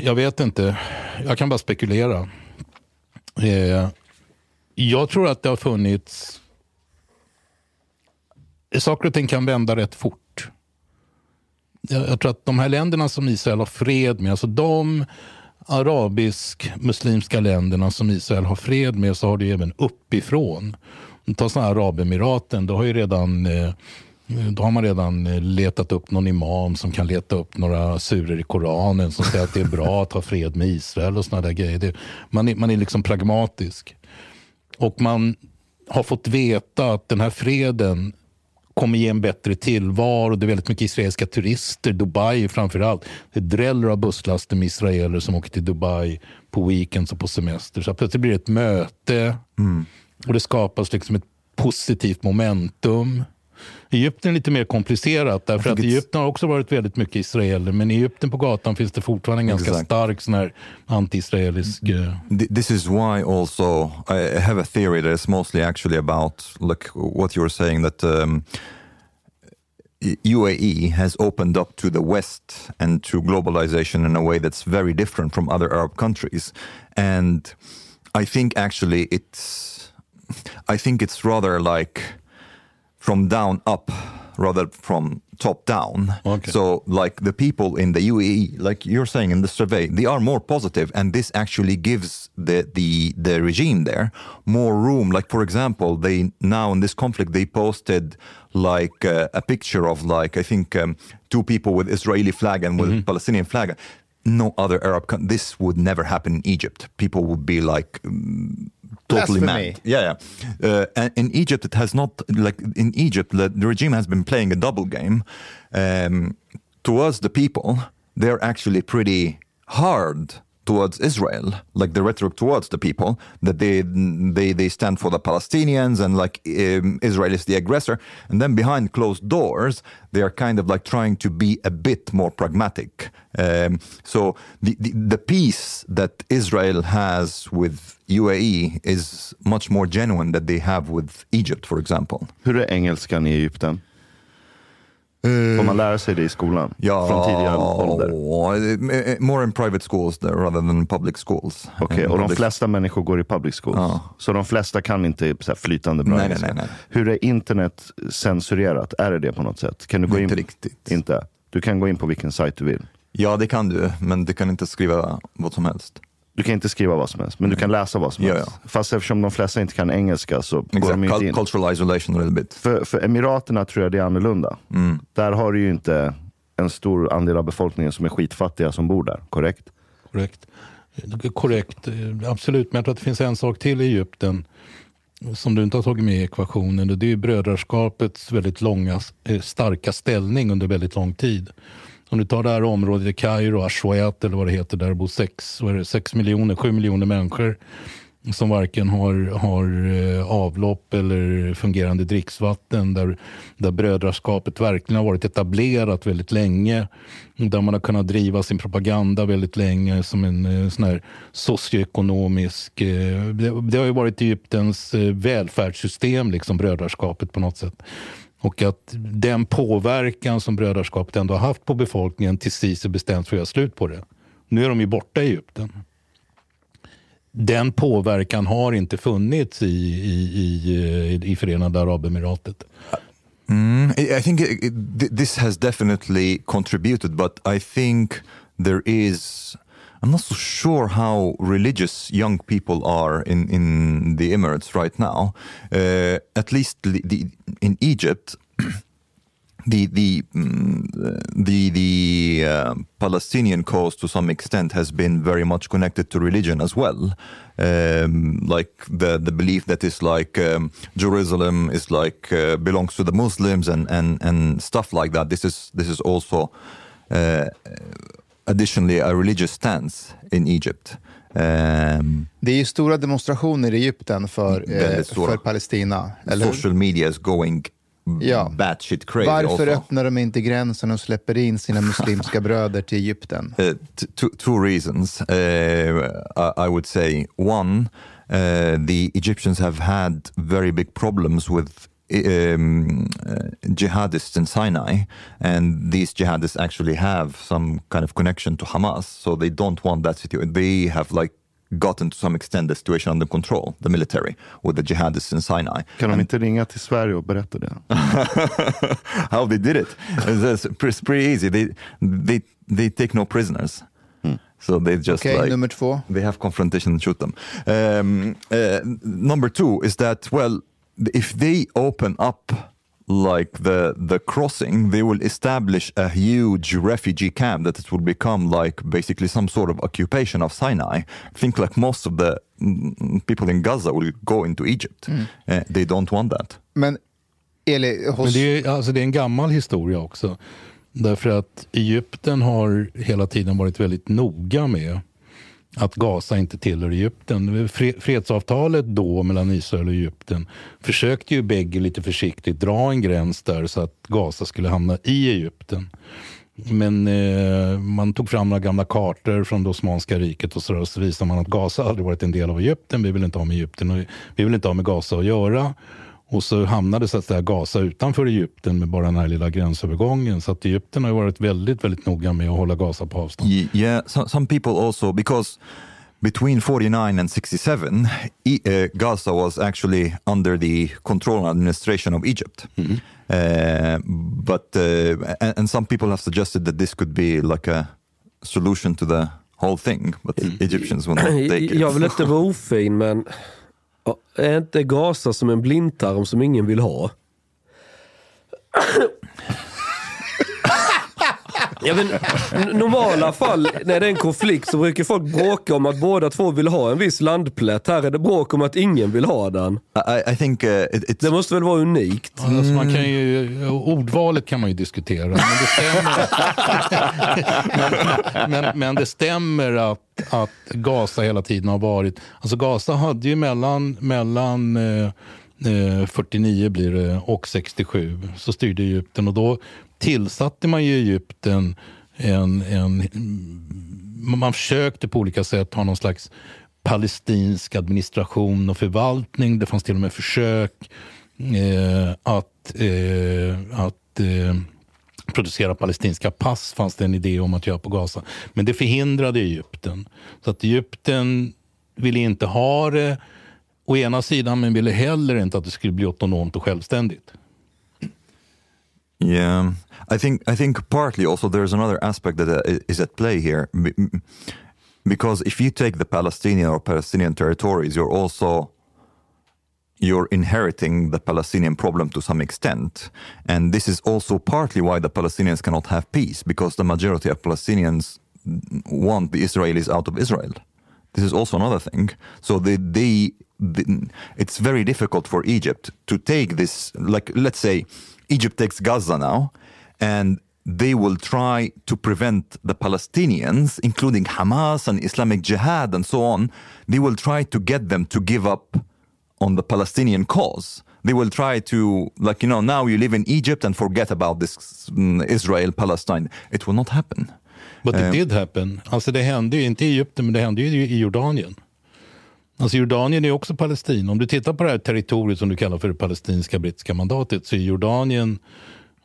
Jag vet inte. Jag kan bara spekulera. Eh, jag tror att det har funnits... Saker och ting kan vända rätt fort. Jag, jag tror att de här länderna som Israel har fred med, alltså de arabisk-muslimska länderna som Israel har fred med, så har det ju även uppifrån. Ta sådana här Arabemiraten, då har ju redan eh, då har man redan eh, letat upp någon imam som kan leta upp några surer i Koranen som säger att det är bra att ha fred med Israel och såna där grejer. Det, man, är, man är liksom pragmatisk. Och man har fått veta att den här freden kommer ge en bättre tillvaro. Det är väldigt mycket israeliska turister, Dubai framför allt. Det dräller av busslaster med israeler som åker till Dubai på weekends och på semester. Så plötsligt blir det ett möte och det skapas liksom ett positivt momentum. Egypten är lite mer komplicerat därför att Egypten har också varit väldigt mycket israeler men i Egypten på gatan finns det fortfarande en ganska Exakt. stark sån här anti-israelisk... eh, Th- This is why also I have a theory that is mostly actually about like what you were saying that um, UAE has opened up to the West and to globalization in a way that's very different from other Arab countries, and I think actually it's I think it's rather like from down up rather from top down. So like the people in the UAE, like you're saying in the survey, they are more positive and this actually gives the the the regime there more room. Like for example, they now in this conflict they posted like uh, a picture of like I think um, two people with Israeli flag and with Palestinian flag. No other Arab country. This would never happen in Egypt. People would be like um, totally Blasphemy. mad. Yeah, yeah. Uh, and in Egypt, it has not like in Egypt, the, the regime has been playing a double game. Um, towards the people, they're actually pretty hard towards Israel, like the rhetoric towards the people, that they they they stand for the Palestinians and like um, Israel is the aggressor, and then behind closed doors they are kind of like trying to be a bit more pragmatic. Um, so the, the the peace that Israel has with UAE is much more genuine that they have with Egypt, for example. Hur är engelskan i Egypten? Får man lära sig det i skolan? Från tidigare ålder? ålder? More in private schools there, rather than public schools. Okej, In och de flesta människor går i public schools. Så de flesta kan inte så flytande bra Nej, nej, nej. Hur är internet censurerat? Är det det på något sätt? Kan du gå Inte in? riktigt. Inte? Du kan gå in på vilken sajt du vill. Ja, det kan du, men du kan inte skriva vad som helst. Du kan inte skriva vad som helst, men du kan läsa vad som Ja, helst. Fast eftersom de flesta inte kan engelska så går Exakt, de inte in. cultural isolation a little bit. För, för Emiraterna tror jag det är annorlunda. Mm. Där har du ju inte en stor andel av befolkningen som är skitfattiga som bor där, korrekt? Korrekt. Korrekt, absolut. Men jag tror att det finns en sak till i Egypten som du inte har tagit med i ekvationen. och Det är brödraskapets väldigt långa, eh, starka ställning under väldigt lång tid. Om du tar det här området i Kairo, Ashwayat eller vad det heter, där bor 6 sex miljoner, sju miljoner människor som varken har, har eh, avlopp eller fungerande dricksvatten. Där, där brödraskapet verkligen har varit etablerat väldigt länge. Där man har kunnat driva sin propaganda väldigt länge som en eh, sån här socioekonomisk... Eh, det, det har ju varit Egyptens välfärdssystem, liksom brödraskapet på något sätt. Och att den påverkan som brödraskapet ändå har haft på befolkningen till Sisi bestämt för att göra slut på det. Nu är de ju borta i Egypten den påverkan har inte funnits i, i, i, i Förenade Arabemiratet. Mm, I think it, this has definitely contributed, but I think there is. I'm not so sure how religious young people are in, in the Emirates right now. Uh, at least the, the, in Egypt, the the mm, the the uh, Palestinian cause to some extent has been very much connected to religion as well, um, like the the belief that is like um, Jerusalem is like uh, belongs to the Muslims and and and stuff like that. This is this is also uh, additionally a religious stance in Egypt. Um, Det är ju stora demonstrationer i Egypten för, eh, för Palestina. Eller social media is going Ja. batshit crazy. Varför also. öppnar de inte gränsen och släpper in sina muslimska bröder till Egypten? Uh, t- two, two reasons. Uh, I would say one, uh, the Egyptians have had very big problems with um, uh, jihadists in Sinai, and these jihadists actually have some kind of connection to Hamas, so they don't want that situation. They have like gotten to some extent the situation under control, the military, with the jihadists in Sinai. Kan de inte ringa till Sverige och berätta det? how they did it. It's pretty, pretty easy. They they they take no prisoners. So they just Okej, like nummer två. they have confrontation and shoot them. Um, uh, number two is that well, if they open up like the the crossing, they will establish a huge refugee camp that it will become like basically some sort of occupation of Sinai. I think like most of the mm, people in Gaza will go into Egypt. Mm. Uh, they don't want that. Men Eli, hos... Men det är, alltså det är en gammal historia också. Därför att Egypten har hela tiden varit väldigt noga med att Gaza inte tillhör Egypten. Fredsavtalet då mellan Israel och Egypten försökte ju bägge lite försiktigt dra en gräns där så att Gaza skulle hamna i Egypten. Men eh, man tog fram några gamla kartor från det Osmanska riket och så, där, och så visade man att Gaza aldrig varit en del av Egypten. Vi vill inte ha med Egypten och vi vill inte ha med Gaza att göra. Och så hamnade så att säga Gaza utanför Egypten med bara den här lilla gränsövergången. Så att Egypten har ju varit väldigt, väldigt noga med att hålla Gaza på avstånd. Ye- Yeah, so, some people also because between 49 and 67, E- uh, Gaza was actually under the control and administration of Egypt. Uh, but uh, and, and some people have suggested that this could be like a solution to the whole thing, but the Egyptians will not take it. Jag vill inte vara ofin men är inte Gaza som en blindtarm som ingen vill ha? Ja, men, normala fall när det är en konflikt så brukar folk bråka om att båda två vill ha en viss landplätt. Här är det bråk om att ingen vill ha den. I, I think uh, it, it's... Det måste väl vara unikt? Ja, Alltså man kan ju, ordvalet kan man ju diskutera, men det stämmer, men, men, men det stämmer att, att Gaza hela tiden har varit... Alltså Gaza hade ju mellan, mellan eh, eh, 49 blir det och 67 så styrde Egypten och då tillsatte man ju Egypten en, en man försökte på olika sätt ha någon slags palestinsk administration och förvaltning. Det fanns till och med försök eh, att, eh, att eh, producera palestinska pass fanns det en idé om att göra på Gaza. Men det förhindrade Egypten. Så att Egypten ville inte ha det å ena sidan men ville heller inte att det skulle bli autonomt och självständigt. Yeah, I think I think partly also there's another aspect that uh, is at play here, because if you take the Palestinian or Palestinian territories, you're also you're inheriting the Palestinian problem to some extent, and this is also partly why the Palestinians cannot have peace because the majority of Palestinians want the Israelis out of Israel. This is also another thing. So they, they, the, it's very difficult for Egypt to take this. Like let's say Egypt takes Gaza now, and they will try to prevent the Palestinians, including Hamas and Islamic Jihad and so on. They will try to get them to give up on the Palestinian cause. They will try to, like, you know, now you live in Egypt and forget about this mm, Israel Palestine. It will not happen. But it Eh, did happen. Alltså det hände ju, inte i Egypten, men det hände ju i Jordanien. Alltså Jordanien är också Palestina. Om du tittar på det här territoriet som du kallar för det palestinska brittiska mandatet så är Jordanien,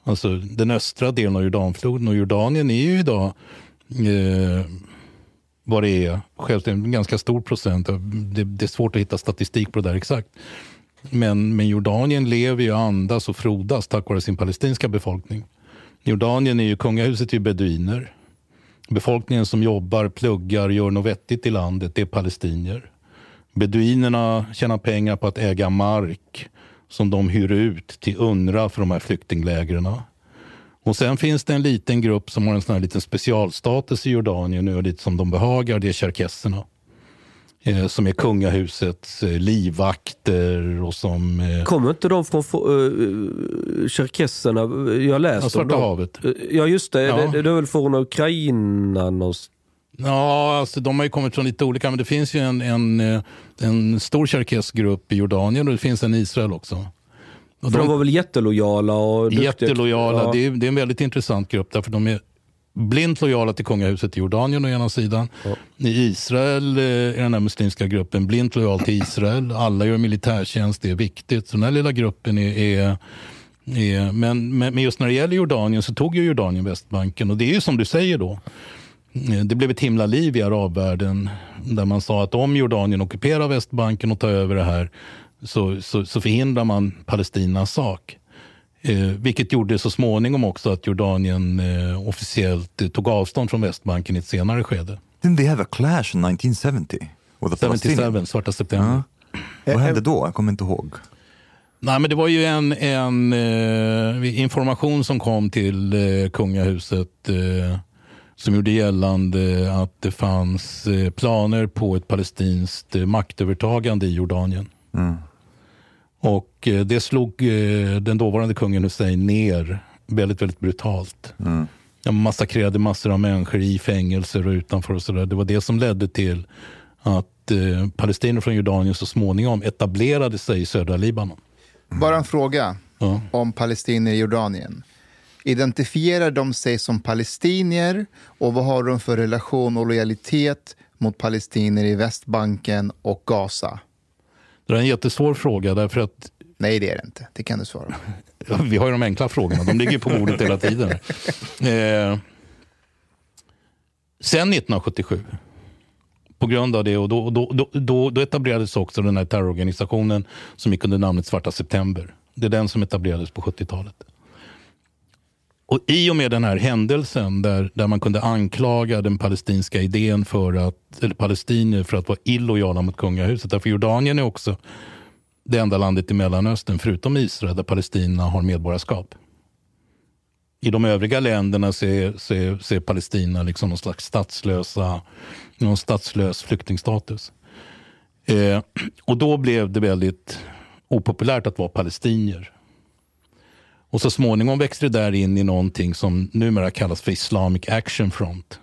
alltså den östra delen av Jordanfloden och Jordanien är ju idag eh, vad det är, självständigt, en ganska stor procent. Det, det är svårt att hitta statistik på det där exakt. Men, men Jordanien lever ju, andas och frodas tack vare sin palestinska befolkning. Jordanien är ju, kungahuset är ju beduiner. Befolkningen som jobbar, pluggar, gör något vettigt i landet, det är palestinier. Beduinerna tjänar pengar på att äga mark som de hyr ut till UNRWA för de här flyktinglägren. Och sen finns det en liten grupp som har en sån här liten specialstatus i Jordanien och lite som de behagar, det är cherkesserna. Eh, som är kungahusets eh, livvakter och som... Eh, Kommer inte de från uh, Cherkesserna? Jag läste Ja, Svarta om dem. havet. Eh, Ja just det, Ja. Det, det är väl från Ukraina någonstans. Ja, alltså, de har ju kommit från lite olika, men det finns ju en, en, eh, en stor cherkessgrupp i Jordanien och det finns en i Israel också. Och För de var väl jättelojala och duktiga? Jättelojala. Ja. Det, är, det är en väldigt intressant grupp därför de är blint lojala till kungahuset i Jordanien å ena sidan. I Israel eh, är den här muslimska gruppen blint lojal till Israel. Alla gör militärtjänst, det är viktigt. Så den här lilla gruppen är, är är, men, men men just när det gäller Jordanien så tog ju Jordanien Västbanken och det är ju som du säger då. Eh, Det blev ett himla liv i arabvärlden där man sa att om Jordanien ockuperar Västbanken och tar över det här så, så, så förhindrar man Palestinas sak. Eh, vilket gjorde så småningom också att Jordanien eh, officiellt eh, tog avstånd från Västbanken i ett senare skede. Didn't they have a clash in 1970? With the 77, Palestinians? svarta september. Vad hände då? Jag kommer inte ihåg. Nej, men det var ju en, en eh, information som kom till eh, kungahuset som gjorde gällande att det fanns eh, planer på ett palestinskt eh, maktövertagande i Jordanien. Mm. Och eh, det slog den dåvarande kungen Hussein ner väldigt, väldigt brutalt. Mm. Han massakrerade massor av människor i fängelser och utanför och sådär. Det var det som ledde till att eh, palestinier från Jordanien så småningom etablerade sig i södra Libanon. Bara en fråga Ja. om palestinier i Jordanien. Identifierar de sig som palestinier och vad har de för relation och lojalitet mot palestinier i Västbanken och Gaza? Det är en jättesvår fråga därför att Nej, det är det inte. Det kan du svara. Ja, Vi har ju de enkla frågorna, de ligger på bordet hela tiden. Eh, sen 1977, på grund av det, och då, då, då, då, då etablerades också den här terrororganisationen som gick under namnet Svarta September. Det är den som etablerades på 70-talet. Och I och med den här händelsen där, där man kunde anklaga den palestinska idén för att, eller palestinier för att vara illojala mot kungahuset. Därför Jordanien är också det enda landet i Mellanöstern, förutom Israel, där palestinierna har medborgarskap. I de övriga länderna så är, ser Palestina liksom någon slags statslösa, någon statslös flyktingstatus. Eh, och då blev det väldigt opopulärt att vara palestinier. Och så småningom växte det där in i någonting som numera kallas för Islamic Action Front.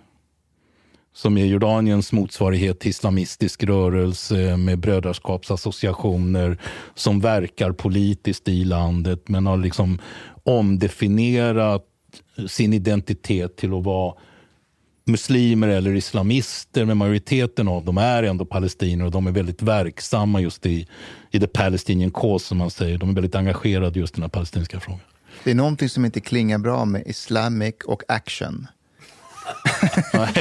Som är Jordaniens motsvarighet till islamistisk rörelse med brödraskapsassociationer som verkar politiskt i landet men har liksom omdefinierat sin identitet till att vara muslimer eller islamister, men majoriteten av dem är ändå palestinier och de är väldigt verksamma just i, i the Palestinian cause, som man säger. De är väldigt engagerade just i den här palestinska frågan. Det är någonting som inte klingar bra med Islamic och action.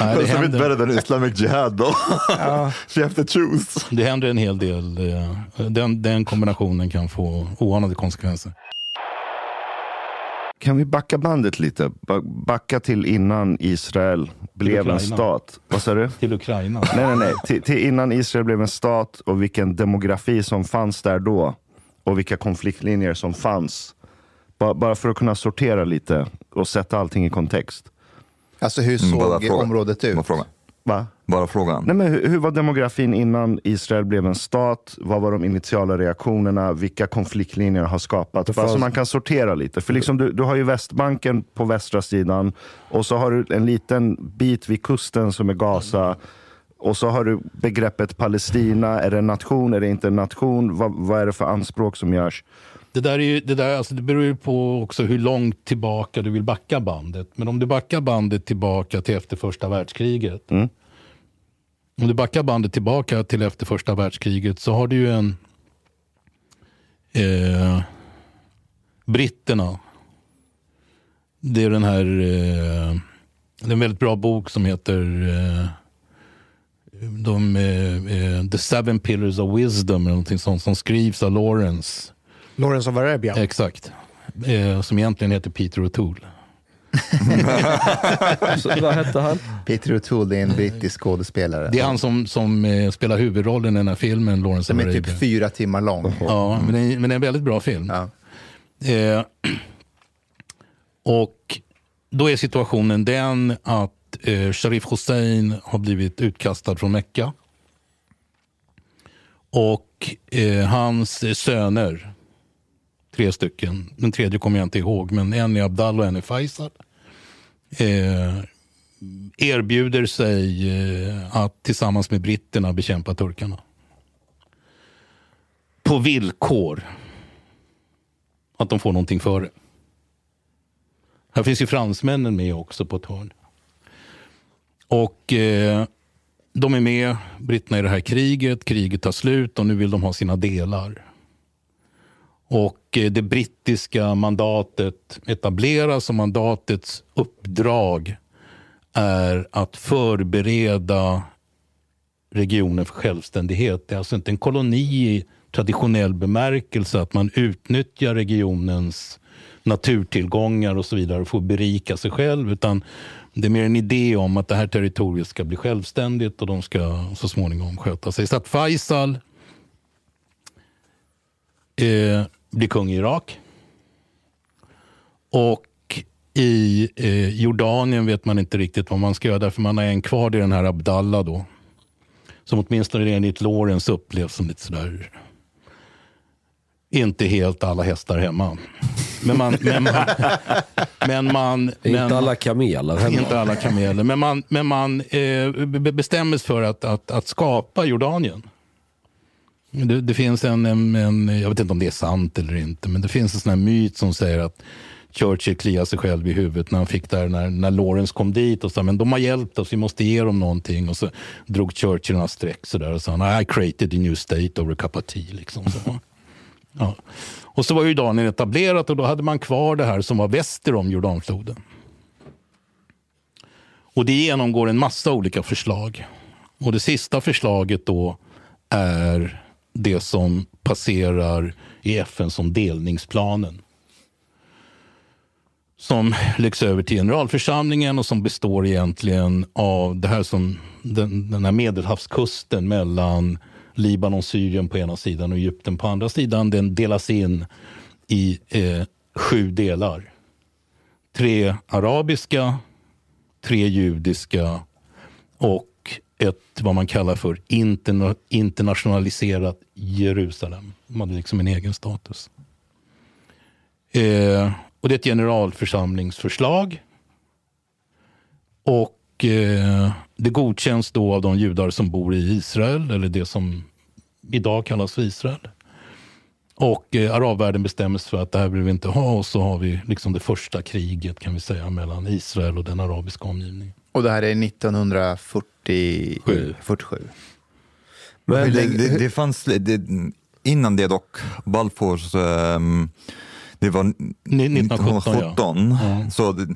Nej, det That's a bit better than Islamic Jihad då. Ja. you have to choose. Det händer en hel del. eh, Den, den kombinationen kan få oanade konsekvenser. Kan vi backa bandet lite? Ba- Backa till innan Israel blev en stat. Vad sa du? Till Ukraina. Nej, nej, nej. Till, till innan Israel blev en stat och vilken demografi som fanns där då. Och vilka konfliktlinjer som fanns. Ba- Bara för att kunna sortera lite och sätta allting i kontext. Alltså hur Mm, bara såg fråga. området ut? Bara fråga. Va? Bara frågan. Nej, men hur, hur var demografin innan Israel blev en stat? Vad var de initiala reaktionerna? Vilka konfliktlinjer har skapats? Bara fanns- så man kan sortera lite. För liksom du, du har ju Västbanken på västra sidan och så har du en liten bit vid kusten som är Gaza. Och så har du begreppet Palestina. Är det en nation? Är det inte en nation? Vad, vad är det för anspråk som görs? Det, där är ju, det, där, alltså det beror ju på också hur långt tillbaka du vill backa bandet. Men om du backar bandet tillbaka till efter första världskriget. Mm. Om du backar bandet tillbaka till efter första världskriget så har du ju en... Eh, britterna. Det är den här... Eh, det är en väldigt bra bok som heter eh, de, eh, eh, The Seven Pillars of Wisdom, eller någonting sånt, som skrivs av Lawrence. Lawrence of Arabia. Exakt. Eh, som egentligen heter Peter O'Toole. Så, vad hette han? Peter O'Toole är en brittisk skådespelare. Det är han som, som eh, spelar huvudrollen i den här filmen, Lawrence Som är typ fyra timmar lång. Ja, men det, är, men det är en väldigt bra film. Ja. Eh, och då är situationen den att eh, Sharif Hussein har blivit utkastad från Mecka. Och eh, hans eh, söner, tre stycken, den tredje kommer jag inte ihåg, men en är Abdallah och en är Faisal. Eh, erbjuder sig eh, att tillsammans med britterna bekämpa turkarna. På villkor att de får någonting för det. Här finns ju fransmännen med också på ett hörn. Och eh, de är med, britterna, i det här kriget. Kriget tar slut och nu vill de ha sina delar. Och eh, det brittiska mandatet etableras och mandatets uppdrag är att förbereda regionen för självständighet. Det är alltså inte en koloni i traditionell bemärkelse att man utnyttjar regionens naturtillgångar och så vidare och får berika sig själv. Utan det är mer en idé om att det här territoriet ska bli självständigt och de ska så småningom sköta sig. Så att Faisal eh, blir kung i Irak. Och i eh, Jordanien vet man inte riktigt vad man ska göra därför man har en kvar, det är den här Abdallah då. Som åtminstone enligt Lawrence upplevs som lite sådär inte helt alla hästar hemma. Men man... Men man, men man men, inte alla kameler hemma. Inte alla kameler. Men man, men man eh, be- bestämmer sig för att, att, att skapa Jordanien. Det, det finns en, en, en, jag vet inte om det är sant eller inte, men det finns en sån här myt som säger att Churchill kliade sig själv i huvudet när han fick där när, när Lawrence kom dit och sa men de har hjälpt oss, vi måste ge dem någonting. Och så drog Churchill några streck sådär och sa I created a new state over a cup of tea. Liksom, så. Ja. Och så var Jordanien etablerat och då hade man kvar det här som var väster om Jordanfloden. Och det genomgår en massa olika förslag. Och det sista förslaget då är det som passerar i FN som delningsplanen. Som läggs över till generalförsamlingen och som består egentligen av det här som den, den här medelhavskusten mellan Libanon, Syrien på ena sidan och Egypten på andra sidan. Den delas in i eh, sju delar. Tre arabiska, tre judiska och ett vad man kallar för interna internationaliserat Jerusalem. De hade liksom en egen status. Eh, och det är ett generalförsamlingsförslag. Och eh, det godkänns då av de judar som bor i Israel, eller det som idag kallas för Israel. Och eh, arabvärlden bestämmer sig för att det här vill vi inte ha och så har vi liksom det första kriget kan vi säga mellan Israel och den arabiska omgivningen. Och det här är 1947? 47. Men det, det, det fanns, det, innan det dock, Balfours um, Mm. det var 1917. Ja. So the,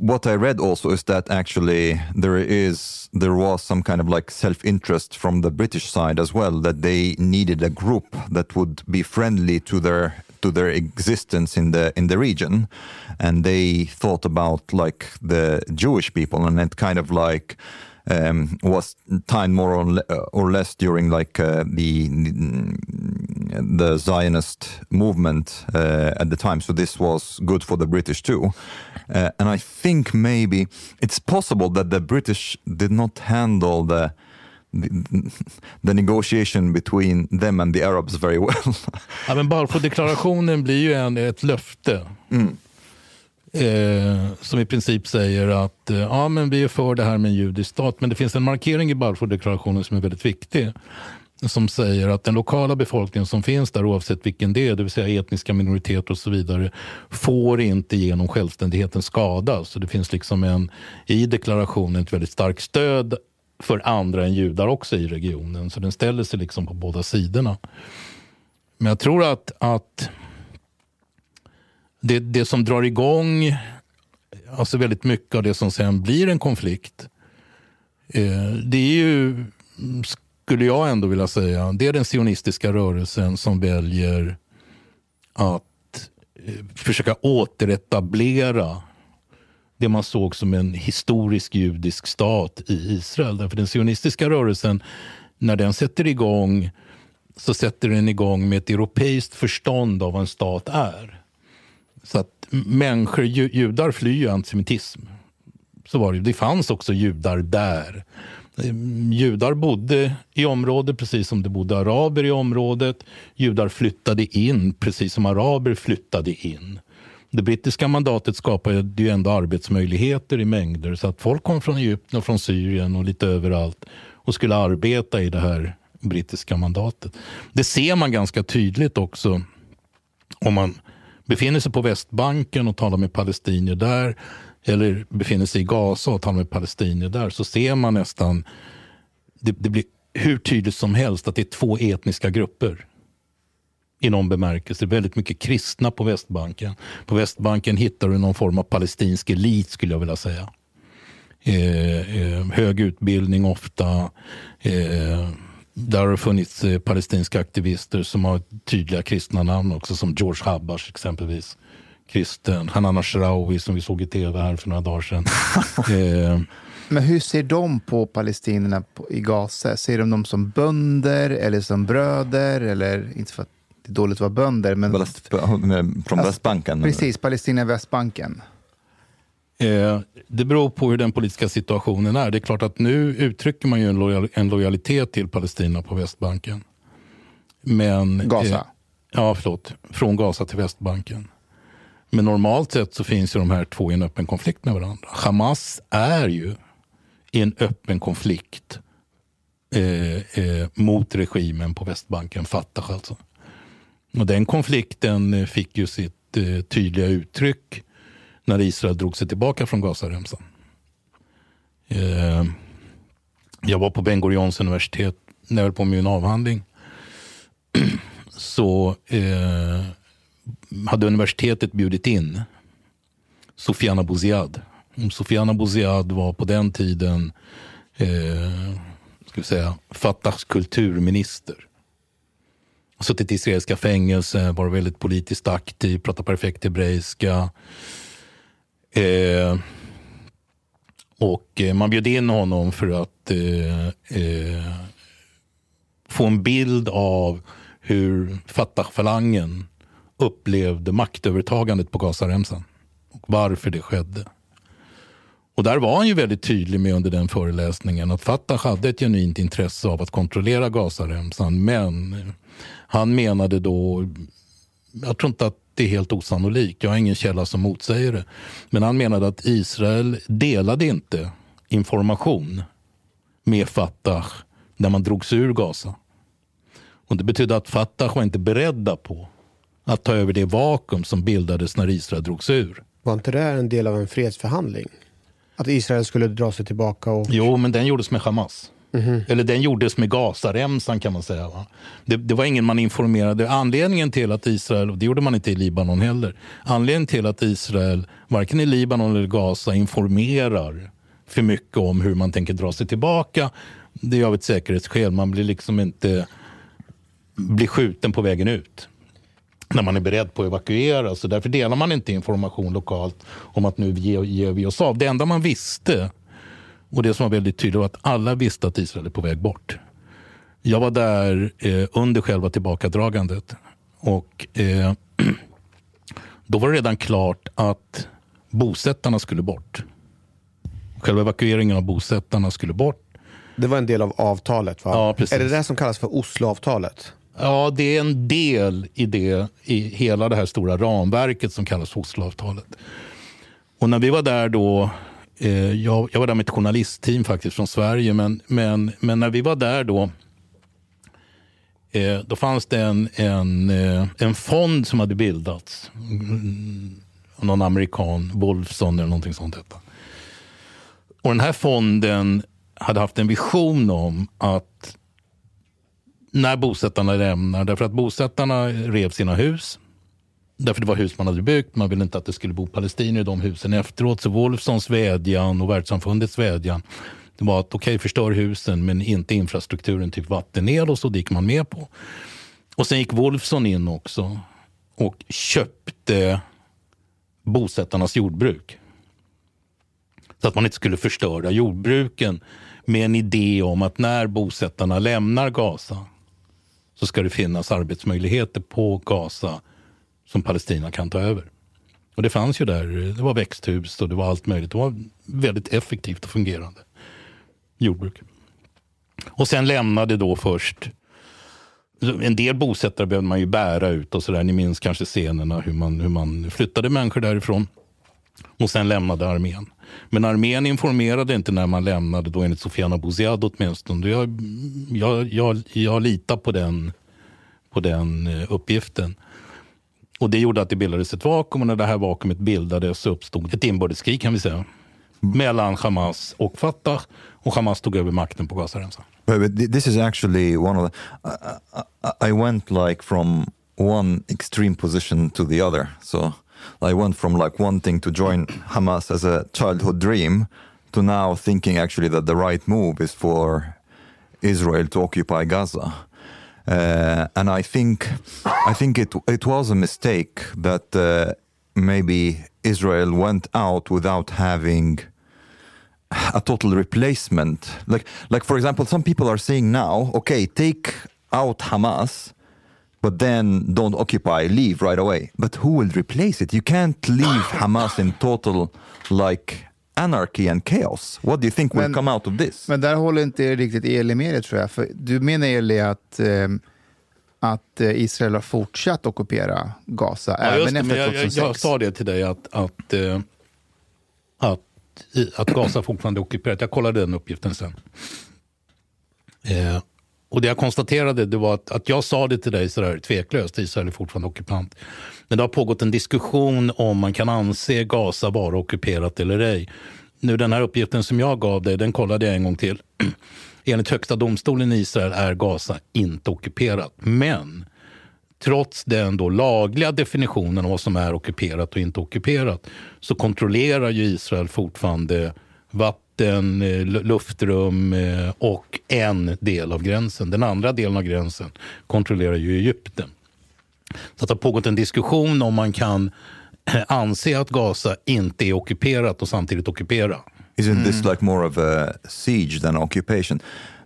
what I read also is that actually there is there was some kind of like self-interest from the British side as well that they needed a group that would be friendly to their to their existence in the in the region and they thought about like the Jewish people and it kind of like um, was timed more or, or less during like uh, the the Zionist movement uh, at the time. So this was good for the British too. Uh, and I think maybe it's possible that the British did not handle the the, the negotiation between them and the Arabs very well. ja, men Balfour-deklarationen blir ju en, ett löfte. Mm. Eh, som i princip säger att eh, ja, men vi är för det här med en judisk stat. Men det finns en markering i Balfour-deklarationen som är väldigt viktig. Som säger att den lokala befolkningen som finns där oavsett vilken det är, det vill säga etniska minoriteter och så vidare, får inte genom självständigheten skadas. Så det finns liksom en, i deklarationen ett väldigt starkt stöd för andra än judar också i regionen. Så den ställer sig liksom på båda sidorna. Men jag tror att, att det, det som drar igång alltså väldigt mycket av det som sen blir en konflikt, eh, det är ju, skulle jag ändå vilja säga, det är den sionistiska rörelsen som väljer att eh, försöka återetablera det man såg som en historisk judisk stat i Israel. Därför den sionistiska rörelsen, när den sätter igång så sätter den igång med ett europeiskt förstånd av vad en stat är. Så att människor, judar flyr ju antisemitism. Så var det. det fanns också judar där. Ehm, judar bodde i området precis som det bodde araber i området. Judar flyttade in precis som araber flyttade in. Det brittiska mandatet skapade ju ändå arbetsmöjligheter i mängder så att folk kom från Egypten och från Syrien och lite överallt och skulle arbeta i det här brittiska mandatet. Det ser man ganska tydligt också om man befinner sig på Västbanken och talar med palestinier där eller befinner sig i Gaza och talar med palestinier där så ser man nästan, det, det blir hur tydligt som helst att det är två etniska grupper i någon bemärkelse. Väldigt mycket kristna på Västbanken. På Västbanken hittar du någon form av palestinsk elit skulle jag vilja säga. Eh, eh, hög utbildning ofta. Eh, där har det funnits eh, palestinska aktivister som har tydliga kristna namn också, som George Habash exempelvis. Kristen. Hanan Ashrawi som vi såg i tv här för några dagar sedan. eh, men hur ser de på palestinierna i Gaza? Ser de dem som bönder eller som bröder? Eller, inte för att det är dåligt att vara bönder, men... Från alltså, Västbanken? Precis, Palestina Västbanken. Eh, det beror på hur den politiska situationen är. Det är klart att nu uttrycker man ju en, lojal, en lojalitet till Palestina på Västbanken. Men, Gaza? Eh, ja, förlåt. Från Gaza till Västbanken. Men normalt sett så finns ju de här två i en öppen konflikt med varandra. Hamas är ju i en öppen konflikt eh, eh, mot regimen på Västbanken, Fatah alltså. Och den konflikten fick ju sitt eh, tydliga uttryck när Israel drog sig tillbaka från Gazaremsan. Eh, jag var på Ben Gurions universitet när jag höll på med min avhandling. Så eh, hade universitetet bjudit in Sofiana Bouziad. Sofiana Bouziad var på den tiden eh, ska vi säga, Fatahs kulturminister. Suttit i israeliska fängelse, var väldigt politiskt aktiv, pratade perfekt hebreiska. Eh, och eh, man bjöd in honom för att eh, eh, få en bild av hur Fatah-falangen upplevde maktövertagandet på Gazaremsan och varför det skedde. Och där var han ju väldigt tydlig med under den föreläsningen att Fatah hade ett genuint intresse av att kontrollera Gazaremsan men han menade då, jag tror inte att det är helt osannolikt, jag har ingen källa som motsäger det, men han menade att Israel delade inte information med Fatah när man drog sig ur Gaza. Och det betydde att Fatah var inte beredda på att ta över det vakuum som bildades när Israel drogs ur. Var inte det en del av en fredsförhandling? Att Israel skulle dra sig tillbaka? Och... Jo, men den gjordes med Hamas. Mm-hmm. Eller den gjordes med Gazaremsan kan man säga. Va? Det, det, var ingen man informerade. Anledningen till att Israel, och det gjorde man inte i Libanon heller, anledningen till att Israel, varken i Libanon eller Gaza, informerar för mycket om hur man tänker dra sig tillbaka, det är av ett säkerhetsskäl. Man blir liksom inte blir skjuten på vägen ut när man är beredd på att evakuera. Så därför delar man inte information lokalt om att nu ger vi oss av. Det enda man visste, och det som var väldigt tydligt, var att alla visste att Israel är på väg bort. Jag var där eh, under själva tillbakadragandet. Och eh, då var det redan klart att bosättarna skulle bort. Själva evakueringen av bosättarna skulle bort. Det var en del av avtalet? Va? Ja, precis. Är det det som kallas för Osloavtalet? Ja, det är en del i det, i hela det här stora ramverket som kallas Osloavtalet. Och när vi var där då, Eh, jag, jag, var där med ett journalistteam faktiskt från Sverige, men, men, men när vi var där då, eh, då fanns det en, en, eh, en fond som hade bildats. Mm, någon amerikan, Wolfson eller någonting sånt. Detta. Och den här fonden hade haft en vision om att när bosättarna lämnar. Därför att bosättarna rev sina hus. Därför det var hus man hade byggt. Man ville inte att det skulle bo palestinier i de husen efteråt. Så Wolfsons vädjan och världssamfundets vädjan det var att okej, okay, förstör husen men inte infrastrukturen, typ vatten, el och så. Det gick man med på. Och sen gick Wolfson in också och köpte bosättarnas jordbruk. Så att man inte skulle förstöra jordbruken med en idé om att när bosättarna lämnar Gaza så ska det finnas arbetsmöjligheter på Gaza som Palestina kan ta över. Och det fanns ju där, det var växthus och det var allt möjligt. Det var väldigt effektivt och fungerande jordbruk. Och sen lämnade då först en del bosättare behövde man ju bära ut och sådär. Ni minns kanske scenerna hur man, hur man flyttade människor därifrån. Och sen lämnade armén. Men armén informerade inte när man lämnade, då enligt Sofiana Bouziad åtminstone. Jag, jag, jag, jag litar på den, på den eh, uppgiften. Och Det gjorde att det bildades ett vakuum och när det här vakuumet bildades så uppstod ett inbördeskrig kan vi säga. Mellan Hamas och Fatah och Hamas tog över makten på Gazaremsan. This is actually one of the... I, I went like from one extreme position to the other. So I went from like wanting to join Hamas as a childhood dream to now thinking actually that the right move is for Israel to occupy Gaza. Uh, and I think I think it it was a mistake that uh, maybe Israel went out without having a total replacement. Like like for example, some people are saying now, okay, take out Hamas but then don't occupy, leave right away. But who will replace it? You can't leave Hamas in total like anarchy and chaos. What do you think will men, come out of this? Men där håller inte riktigt Eli med dig tror jag. För du menar Eli att, eh, att eh, Israel har fortsatt ockupera Gaza ja, även efter 2006? Jag, jag, sa det till dig att, att, eh, att, att Gaza fortfarande är ockuperat. Jag kollade den uppgiften sen. Eh, och det jag konstaterade det var att, att jag sa det till dig sådär tveklöst, Israel är fortfarande ockupant. Men det har pågått en diskussion om man kan anse Gaza vara ockuperat eller ej. Nu den här uppgiften som jag gav dig, den kollade jag en gång till. Enligt högsta domstolen i Israel är Gaza inte ockuperat. Men trots den då lagliga definitionen av vad som är ockuperat och inte ockuperat så kontrollerar ju Israel fortfarande vatten vatten, eh, luftrum eh, och en del av gränsen. Den andra delen av gränsen kontrollerar ju Egypten. Så det har pågått en diskussion om man kan eh, anse att Gaza inte är ockuperat och samtidigt ockupera. Isn't this mm. like more of a siege than occupation?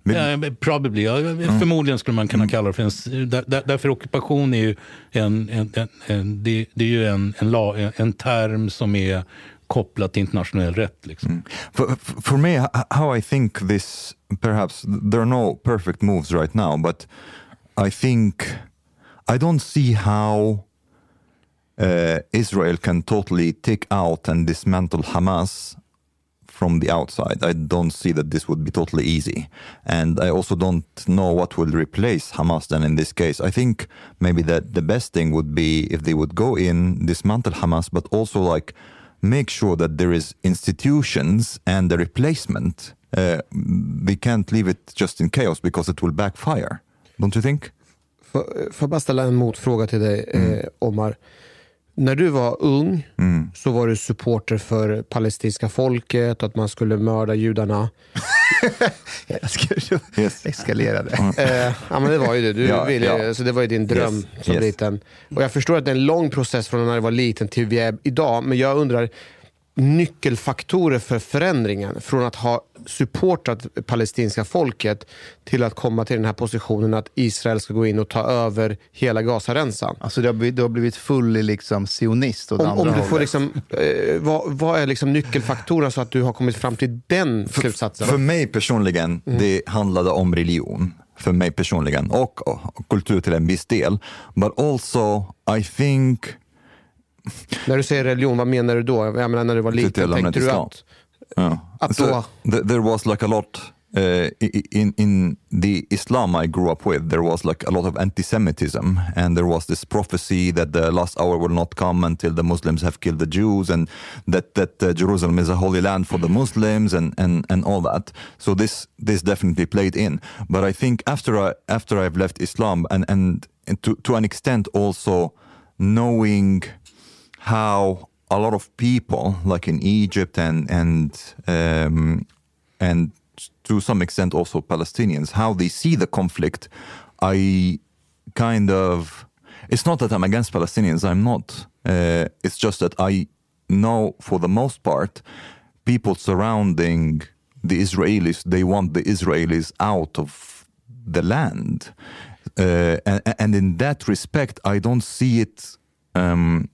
Men probably. Ja, Förmodligen skulle man kunna kalla det för en... Där, där, därför ockupation är ju en, en, en, en, det, det är ju en, en, la, en, en term som är kopplat till internationell rätt. Liksom. Mm. For, for me, how I think this, perhaps there are no perfect moves right now, but I think I don't see how uh, Israel can totally take out and dismantle Hamas from the outside. I don't see that this would be totally easy. And I also don't know what will replace Hamas then in this case. I think maybe that the best thing would be if they would go in, dismantle Hamas, but also like make sure that there is institutions and the replacement. Uh, they can't leave it just in chaos because it will backfire. Don't you think? Får jag bara ställa en motfråga till dig, eh, Omar? När du var ung så var du supporter för palestinska folket och att man skulle mörda judarna. Jag ska eskalerade. Eh, ja, men det var ju det. Du Ja, ville, ja. Så det var ju din dröm Yes, som yes. liten. Och jag förstår att det är en lång process från när du var liten till vi är idag. Men jag undrar, nyckelfaktorer för förändringen från att ha supportat palestinska folket till att komma till den här positionen att Israel ska gå in och ta över hela Gazaremsan. Alltså du har blivit, du har blivit full liksom sionist åt Om, andra om du får liksom, eh, vad, vad är liksom nyckelfaktorerna så att du har kommit fram till den slutsatsen? För mig personligen, det handlade om religion. För mig personligen. Och, och kultur till en viss del. But also, I think... När du säger religion, vad menar du då? Jag menar när du var liten, tänkte du att... Yeah. Att So, då- th- there was like a lot uh, in in the Islam I grew up with. There was like a lot of anti-Semitism, and there was this prophecy that the last hour will not come until the Muslims have killed the Jews, and that that uh, Jerusalem is a holy land for the Muslims, and and and all that. So this this definitely played in. But I think after I after I've left Islam, and, and to to an extent also knowing how a lot of people, like in Egypt and and um, and to some extent also Palestinians, how they see the conflict, I kind of. It's not that I'm against Palestinians. I'm not. Uh, it's just that I know, for the most part, people surrounding the Israelis, they want the Israelis out of the land. Uh, and, and in that respect, I don't see it. Um,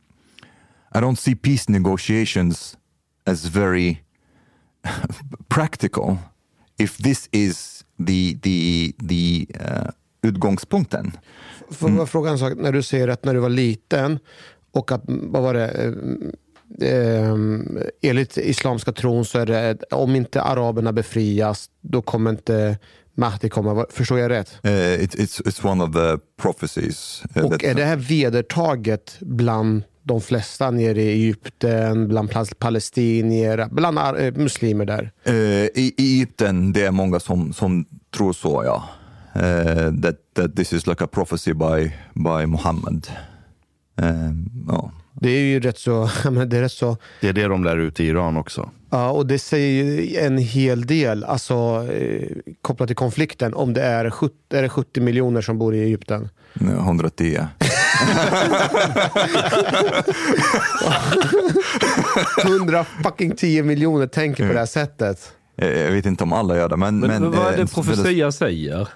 I don't see peace negotiations as very practical if this is the the the uh, utgångspunkten. Får jag fråga en sak? När du säger att när du var liten och att, vad var det, eh, eh, enligt islamska tron så är det, om inte araberna befrias, då kommer inte Mahdi komma. Förstår jag rätt? Uh, it, it's it's one of the prophecies. uh, Och är det här vedertaget bland de flesta nere i Egypten, bland pal- palestinier, bland eh, muslimer där? Eh, I i Egypten, det är många som, som tror så, ja. Eh, that, that this is like a prophecy by, by Muhammad. Eh, ja. Det är ju rätt så... Det är rätt så Det är det de lär ut i Iran också. Ja, och det säger ju en hel del, alltså eh, kopplat till konflikten, om det är 70, är det 70 miljoner som bor i Egypten. Nu, 110. 100 fucking 10 miljoner tänker på det här sättet. Eh, Jag vet inte om alla gör det, men... Men, men vad är eh, det en- profetia säger?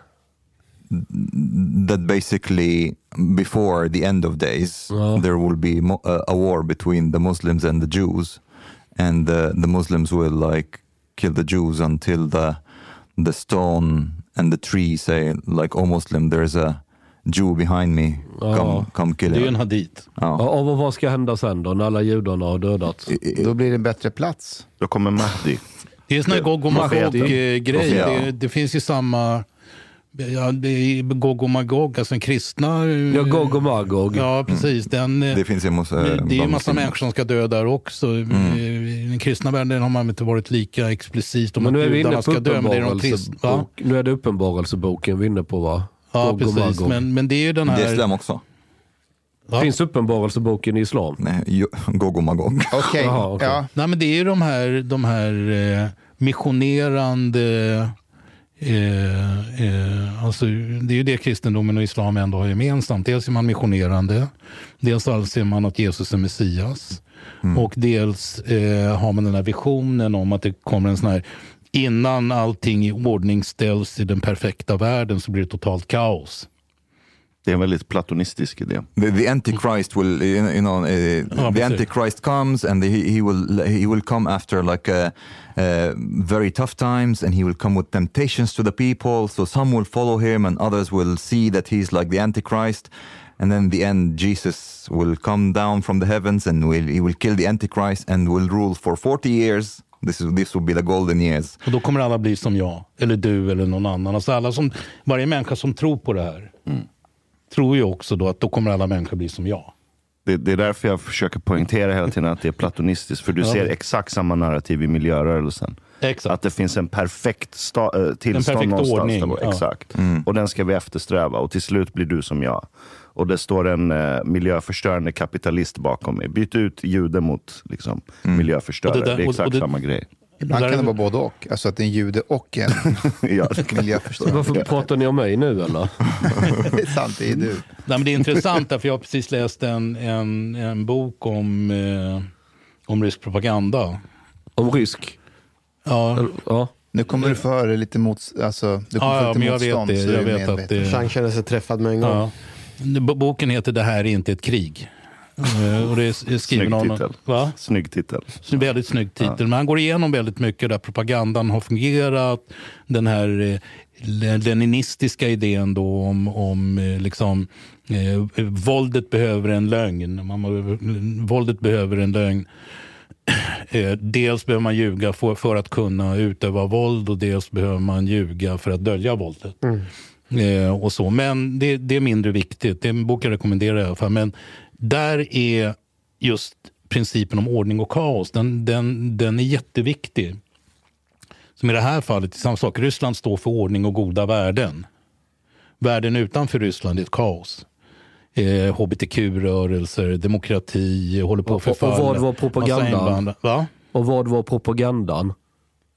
that basically before the end of days there will be a war between the Muslims and the Jews, and uh, the Muslims will like kill the Jews until the the stone and the tree say like, "Oh Muslim, there's a Jew behind me. Come, Ja. come kill Det är ju him." en hadit. Ja. och vad ska hända sen då, när alla judarna har dödats? Då blir det en bättre plats. Då kommer Mahdi. Det är en sån här Gog och. Magog-grej. Ja. Det, det finns ju samma... Ja, det är Gog och Magog, alltså en kristna... Ja, Gog och Magog. Ja, precis. Den, eh, Det finns ju mos- eh, det är en massa människor som ska dö där också. I den kristna världen har man inte varit lika explicit om Men nu att på ska dö. Men det är de kristna. Uppenbarelsebok. Nu är det uppenbarelseboken vi är inne på va? ja Gog precis. Men, men det är ju den Det är här... islam också. Ja. Finns uppenbarelseboken i islam? Nej, Gog och Magog. Okej, Jaha, okej. ja. Nej, men det är ju de här, de här eh, missionerande... Eh, eh, alltså, det är ju det kristendomen och islam ändå har gemensamt. Dels är man missionerande, dels anser man att Jesus är Messias. Och dels eh, har man den här visionen om att det kommer en sån här innan allting i ordning ställs i den perfekta världen så blir det totalt kaos. Det är en väldigt platonistisk idé. The, the Antichrist will, you know, uh, Ja, the precis. Antichrist comes and he, he will he will come after like uh, uh, very tough times, and he will come with temptations to the people. So some will follow him, and others will see that he's like the Antichrist. And then the end, Jesus will come down from the heavens, and will he will kill the Antichrist and will rule for forty years. This is this will be the golden years. Och då kommer alla bli som jag, eller du eller någon annan. Alltså alla som, varje människa som tror på det här tror ju också då att då kommer alla människor bli som jag. Det, det är därför jag försöker poängtera hela tiden att det är platonistiskt. För du Ja. ser exakt samma narrativ i miljörörelsen. Exakt. Att det finns en perfekt sta- eh, tillstånd perfekt någonstans. ordning, där- ja. Exakt. Och den ska vi eftersträva. Och till slut blir du som jag. Och det står en eh, miljöförstörande kapitalist bakom mig. Byt ut jude mot liksom, miljöförstörare. Och det där- det är och- exakt och det- samma grej. Ibland kan det vara både och. Alltså att det är en jude och en ja. miljöförstörare. Varför pratar ni om mig nu eller? det är sant, det är du. Nej, men det är intressant, därför jag har precis läst en, en, en bok om, eh, om rysk propaganda. Om rysk? Ja. ja. Nu kommer du få höra lite, mots, alltså, du kommer Ja, ja, lite men jag vet motstånd. det. så Jag är vet att det- Chang känner sig träffad med en gång. Ja. Boken heter Det här är inte ett krig. Eh, Och det är skriven Snygg av titel. Va? Snygg titel. Så väldigt snygg titel. Men han går igenom väldigt mycket där propagandan har fungerat. Den här eh, le- leninistiska idén då om, om eh, liksom, eh, våldet behöver en lögn. Man, må- våldet behöver en lögn. Eh, dels behöver man ljuga för, för att kunna utöva våld och dels behöver man ljuga för att dölja våldet. Eh, och så. Men det, det är mindre viktigt. Det är en bok jag rekommenderar i alla fall. Men där är just principen om ordning och kaos, den, den, den är jätteviktig. Som i det här fallet, samma sak. Ryssland står för ordning och goda värden. Världen utanför Ryssland är ett kaos. Eh, HBTQ-rörelser, demokrati, håller på att Och, och förfalla. vad var propagandan? Va? Och vad var propagandan?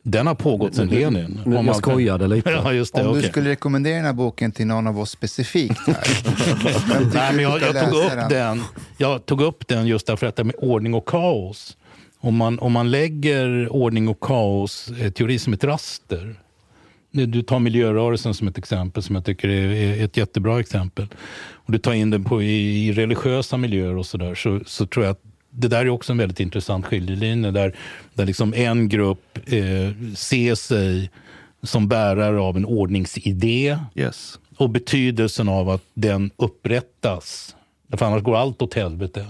Den har pågått sedan Lenin. Nu- Om jag skojade lite. Ja, just det. Om du okej. skulle rekommendera den här boken till någon av oss specifikt här. Nej, men du jag, jag, tog upp den. jag tog upp den just därför att det med ordning och kaos. Om man, om man lägger ordning och kaos eh, teori som ett raster. Du du tar miljörörelsen som ett exempel som jag tycker är, är ett jättebra exempel. Och du tar in den på, i, i religiösa miljöer och sådär. Så, så tror jag att det där är också en väldigt intressant skiljelinje. Där, där liksom en grupp eh, ser sig som bärare av en ordningsidé. Yes. Och betydelsen av att den upprättas. För annars går allt åt helvete.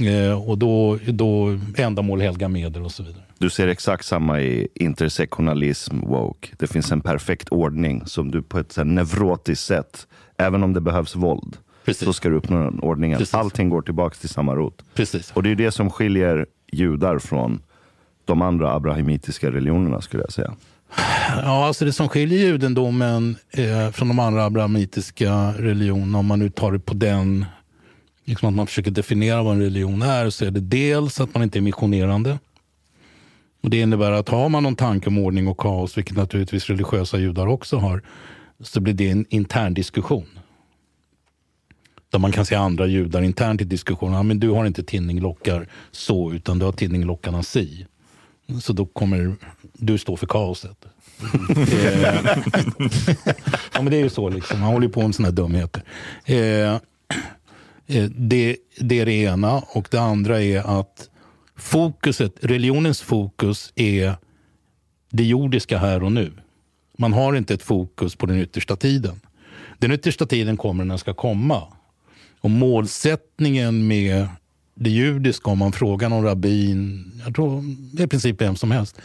Eh, och då, då ändamål helga medel och så vidare. Du ser exakt samma i intersektionalism, woke. Det finns en perfekt ordning som du på ett så neurotiskt sätt, även om det behövs våld, så ska du uppnå den ordningen. Precis. Allting går tillbaka till samma rot. Precis. Och det är det som skiljer judar från de andra abrahimitiska religionerna skulle jag säga. Ja, alltså det som skiljer judendomen eh, från de andra abrahamitiska religionerna, om man nu tar det på den, liksom att man försöker definiera vad en religion är, så är det dels att man inte är missionerande. Och Det innebär att har man någon tanke om ordning och kaos, vilket naturligtvis religiösa judar också har, så blir det en intern diskussion. Där man kan se andra judar internt i diskussionen. Ja, men du har inte tinninglockar så, utan du har tinninglockarna si. Så då kommer du stå för kaoset. Eh, ja, men det är ju så. Liksom. Man håller ju på med såna här dumheter. Eh, eh, det, det är det ena. Och det andra är att fokuset, religionens fokus är det jordiska här och nu. Man har inte ett fokus på den yttersta tiden. Den yttersta tiden kommer när den ska komma. Och målsättningen med det judiska, om man frågar någon rabbin, jag tror i princip vem som helst,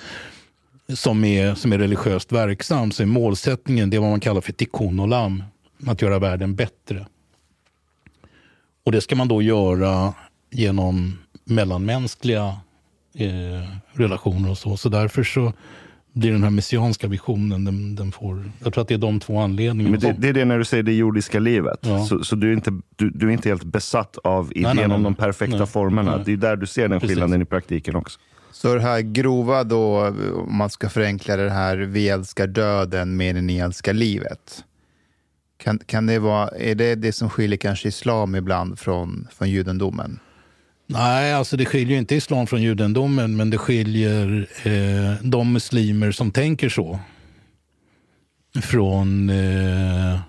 som är, som är religiöst verksam, så är målsättningen det är vad man kallar för tikkun olam, att göra världen bättre. Och det ska man då göra genom mellanmänskliga eh, relationer och så. Så därför så blir den här messianska visionen, den, den får, jag tror att det är de två anledningarna. Men det, det är det när du säger det jordiska livet. Ja. Så, så du, är inte, du, du är inte helt besatt av idén nej, nej, om de nej. perfekta Nej. formerna. Nej. Det är där du ser den Precis. skillnaden i praktiken också. Så det här grova då, om man ska förenkla det här, vi älskar döden mer än ni älskar livet. Kan, kan det vara, är det det som skiljer kanske islam ibland från, från judendomen? Nej, alltså det skiljer inte islam från judendomen, men det skiljer eh, de muslimer som tänker så från... Eh,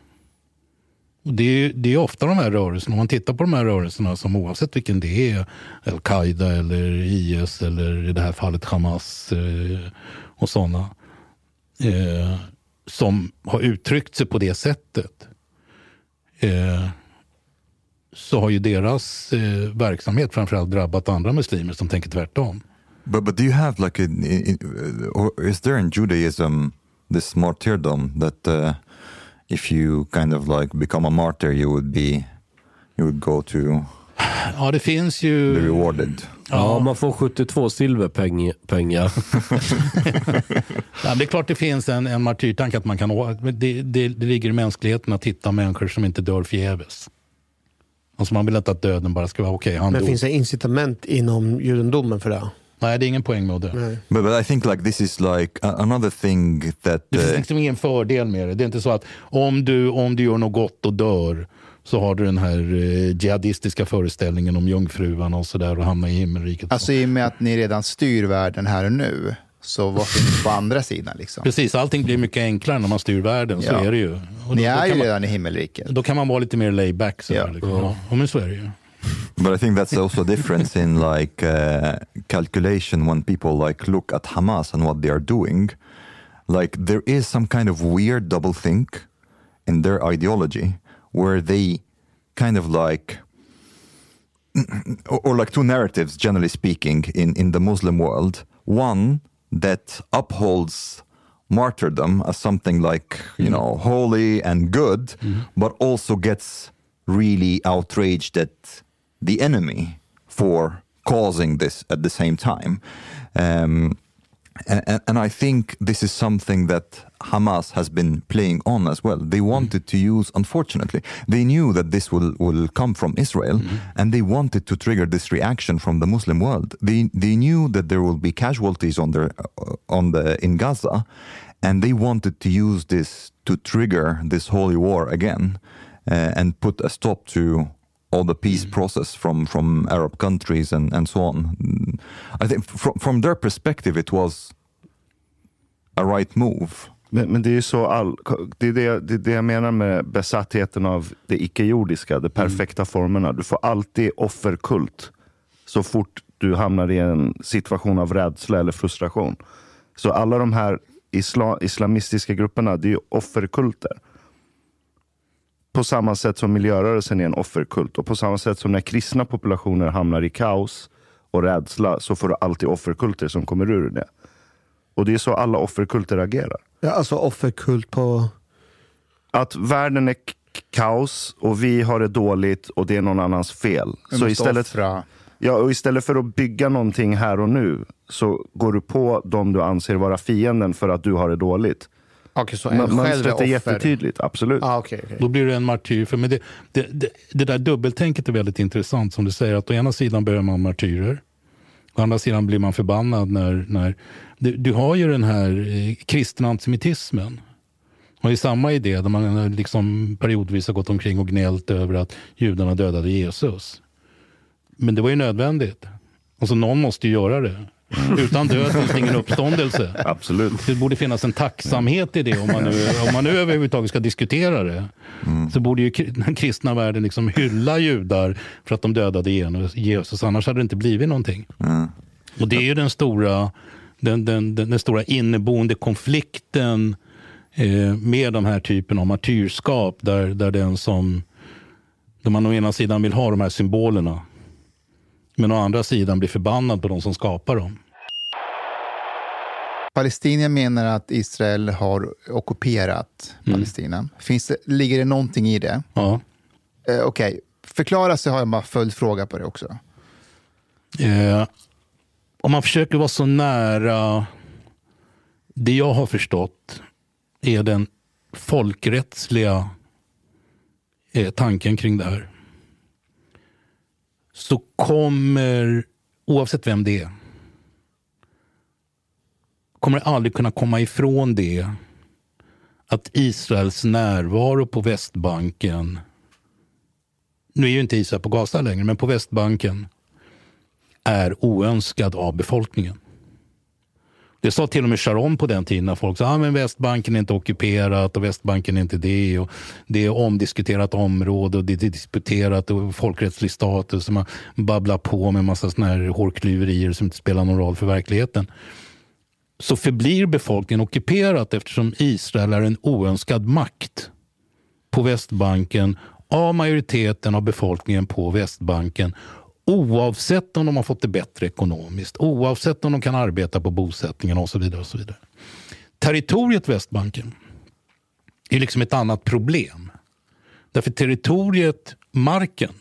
det, är, det är ofta de här rörelserna, om man tittar på de här rörelserna som oavsett vilken det är, Al-Qaida eller IS eller i det här fallet Hamas eh, och sådana, eh, som har uttryckt sig på det sättet. Eh, så har ju deras eh, verksamhet framförallt drabbat andra muslimer som tänker tvärtom. But but do you have like a, in, or is there in Judaism this martyrdom that uh, if you kind of like become a martyr you would be you would go to Ja, det finns ju... be rewarded? Ja, man får 72 silverpengar. Ja, det är klart det finns en, en martyrtanke att man kan... Det, det, det ligger i mänskligheten att hitta människor som inte dör förgäves. Alltså man vill inte att döden bara ska vara okej, han Men dog. finns det incitament inom judendomen för det? Nej, det är ingen poäng med att dö. But, but I think like this is like another thing that Det finns uh, liksom ingen fördel med det. Det är inte så att om du, om du gör något gott och dör så har du den här eh, jihadistiska föreställningen om jungfruarna och sådär och hamnar i himmelriket. Alltså i och med att ni redan styr världen här och nu, så vad finns på andra sidan? Liksom? Precis, allting blir mycket enklare när man styr världen. Så Ja. är det ju. Och Ni då- är kan ju man- redan i himmelriket. Då kan man vara lite mer laid back. Så ja. Liksom. Ja. ja, men så är det ju. But I think that's also a difference in like uh, calculation when people like look at Hamas and what they are doing. Like there is some kind of weird double think in their ideology where they kind of like or, or like two narratives generally speaking in, in the Muslim world. One that upholds martyrdom as something like, you know, holy and good, but also gets really outraged at the enemy for causing this at the same time. Um, and, and- I think this is something that Hamas has been playing on as well. They wanted to use, unfortunately, they knew that this will, will come from Israel, and they wanted to trigger this reaction from the Muslim world. They they knew that there will be casualties on their uh, on the in Gaza, and they wanted to use this to trigger this holy war again, uh, and put a stop to all the peace process from from Arab countries and and so on. Mm, I think from from their perspective, it was a right move. Men, men det är ju så all, det, är det, det är det jag menar med besattheten av det icke-jordiska, de perfekta formerna. Du får alltid offerkult så fort du hamnar i en situation av rädsla eller frustration. Så alla de här isla, islamistiska grupperna, det är ju offerkulter. På samma sätt som miljörörelsen är en offerkult och på samma sätt som när kristna populationer hamnar i kaos och rädsla så får du alltid offerkulter som kommer ur det. Och det är så alla offerkulter agerar. Ja, alltså offerkult på... Att världen är kaos och vi har det dåligt och det är någon annans fel. Vi Så istället, offra. ja, och istället för att bygga någonting här och nu så går du på dem du anser vara fienden för att du har det dåligt. Okej, så en Ma- själv är offer. jättetydligt, absolut. Ah, okay, okay. Då blir du en martyr. För men det, det, det, det där dubbeltänket är väldigt intressant. Som du säger, att å ena sidan behöver man martyrer. Å andra sidan blir man förbannad när... när du, du har ju den här eh, kristna antisemitismen. Och i samma idé där man eh, liksom periodvis har gått omkring och gnällt över att judarna dödade Jesus. Men det var ju nödvändigt. Alltså någon måste ju göra det. Utan död finns det ingen uppståndelse. Absolut. Det borde finnas en tacksamhet i det om man nu, om man nu överhuvudtaget ska diskutera det. Så borde ju den kristna världen liksom hylla judar för att de dödade Jesus, annars hade det inte blivit någonting. Och det är ju den stora, den, den, den, den stora inneboende konflikten eh, med de här typen av martyrskap, där, där den som, där man å ena sidan vill ha de här symbolerna, men å andra sidan blir förbannad på de som skapar dem. Palestinier menar att Israel har ockuperat Palestina. Finns det, ligger det någonting i det? Ja. Eh, Okej, förklara så har jag bara följdfråga på det också. Eh, om man försöker vara så nära det jag har förstått är den folkrättsliga eh, tanken kring det här. Så kommer, oavsett vem det är, kommer aldrig kunna komma ifrån det att Israels närvaro på Västbanken, nu är ju inte Israel på Gaza längre, men på Västbanken, är oönskad av befolkningen. Det sa till och med Sharon på den tiden när folk sa att ah, Västbanken är inte ockuperat och Västbanken är inte det. Och det är omdiskuterat område och det är disputerat och folkrättslig status. Och man babblar på med massa såna här hårklyverier som inte spelar någon roll för verkligheten. Så förblir befolkningen ockuperat eftersom Israel är en oönskad makt på Västbanken av majoriteten av befolkningen på Västbanken Oavsett om de har fått det bättre ekonomiskt, oavsett om de kan arbeta på bosättningarna och så vidare. och så vidare. Territoriet Västbanken är liksom ett annat problem. Därför territoriet, marken,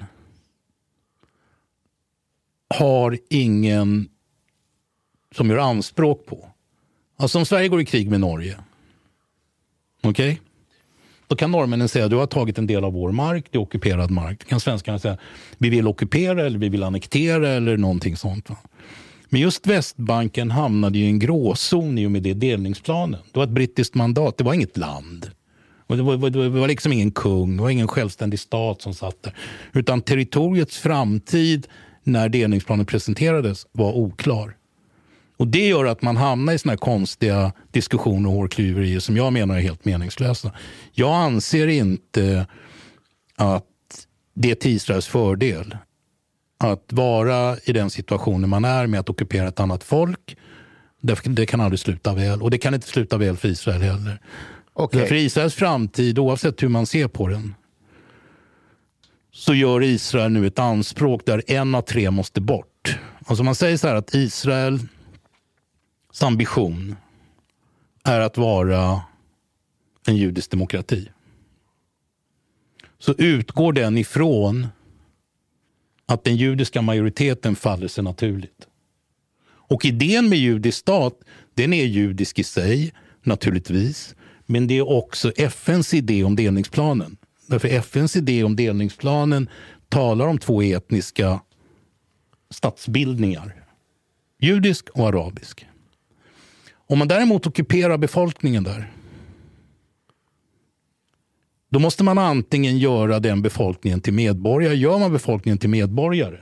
har ingen som gör anspråk på. Alltså om Sverige går i krig med Norge, okej? Okay? Då kan norrmännen säga att du har tagit en del av vår mark, det är ockuperad mark. Då kan svenskarna säga vi vill ockupera eller vi vill annektera eller någonting sånt. Va? Men just Västbanken hamnade i en gråzon i och med det delningsplanen. Det var ett brittiskt mandat, det var inget land. Och det, var, det var liksom ingen kung, det var ingen självständig stat som satt där. Utan territoriets framtid när delningsplanen presenterades var oklar. Och Det gör att man hamnar i såna här konstiga diskussioner och hårklyverier som jag menar är helt meningslösa. Jag anser inte att det är till Israels fördel att vara i den situationen man är med att ockupera ett annat folk. Det kan aldrig sluta väl och det kan inte sluta väl för Israel heller. Okay. För Israels framtid, oavsett hur man ser på den, så gör Israel nu ett anspråk där en av tre måste bort. Alltså man säger så här att Israel ambition är att vara en judisk demokrati så utgår den ifrån att den judiska majoriteten faller sig naturligt. Och idén med judisk stat, den är judisk i sig, naturligtvis. Men det är också FNs idé om delningsplanen. Därför FNs idé om delningsplanen talar om två etniska statsbildningar. Judisk och arabisk. Om man däremot ockuperar befolkningen där då måste man antingen göra den befolkningen till medborgare. Gör man befolkningen till medborgare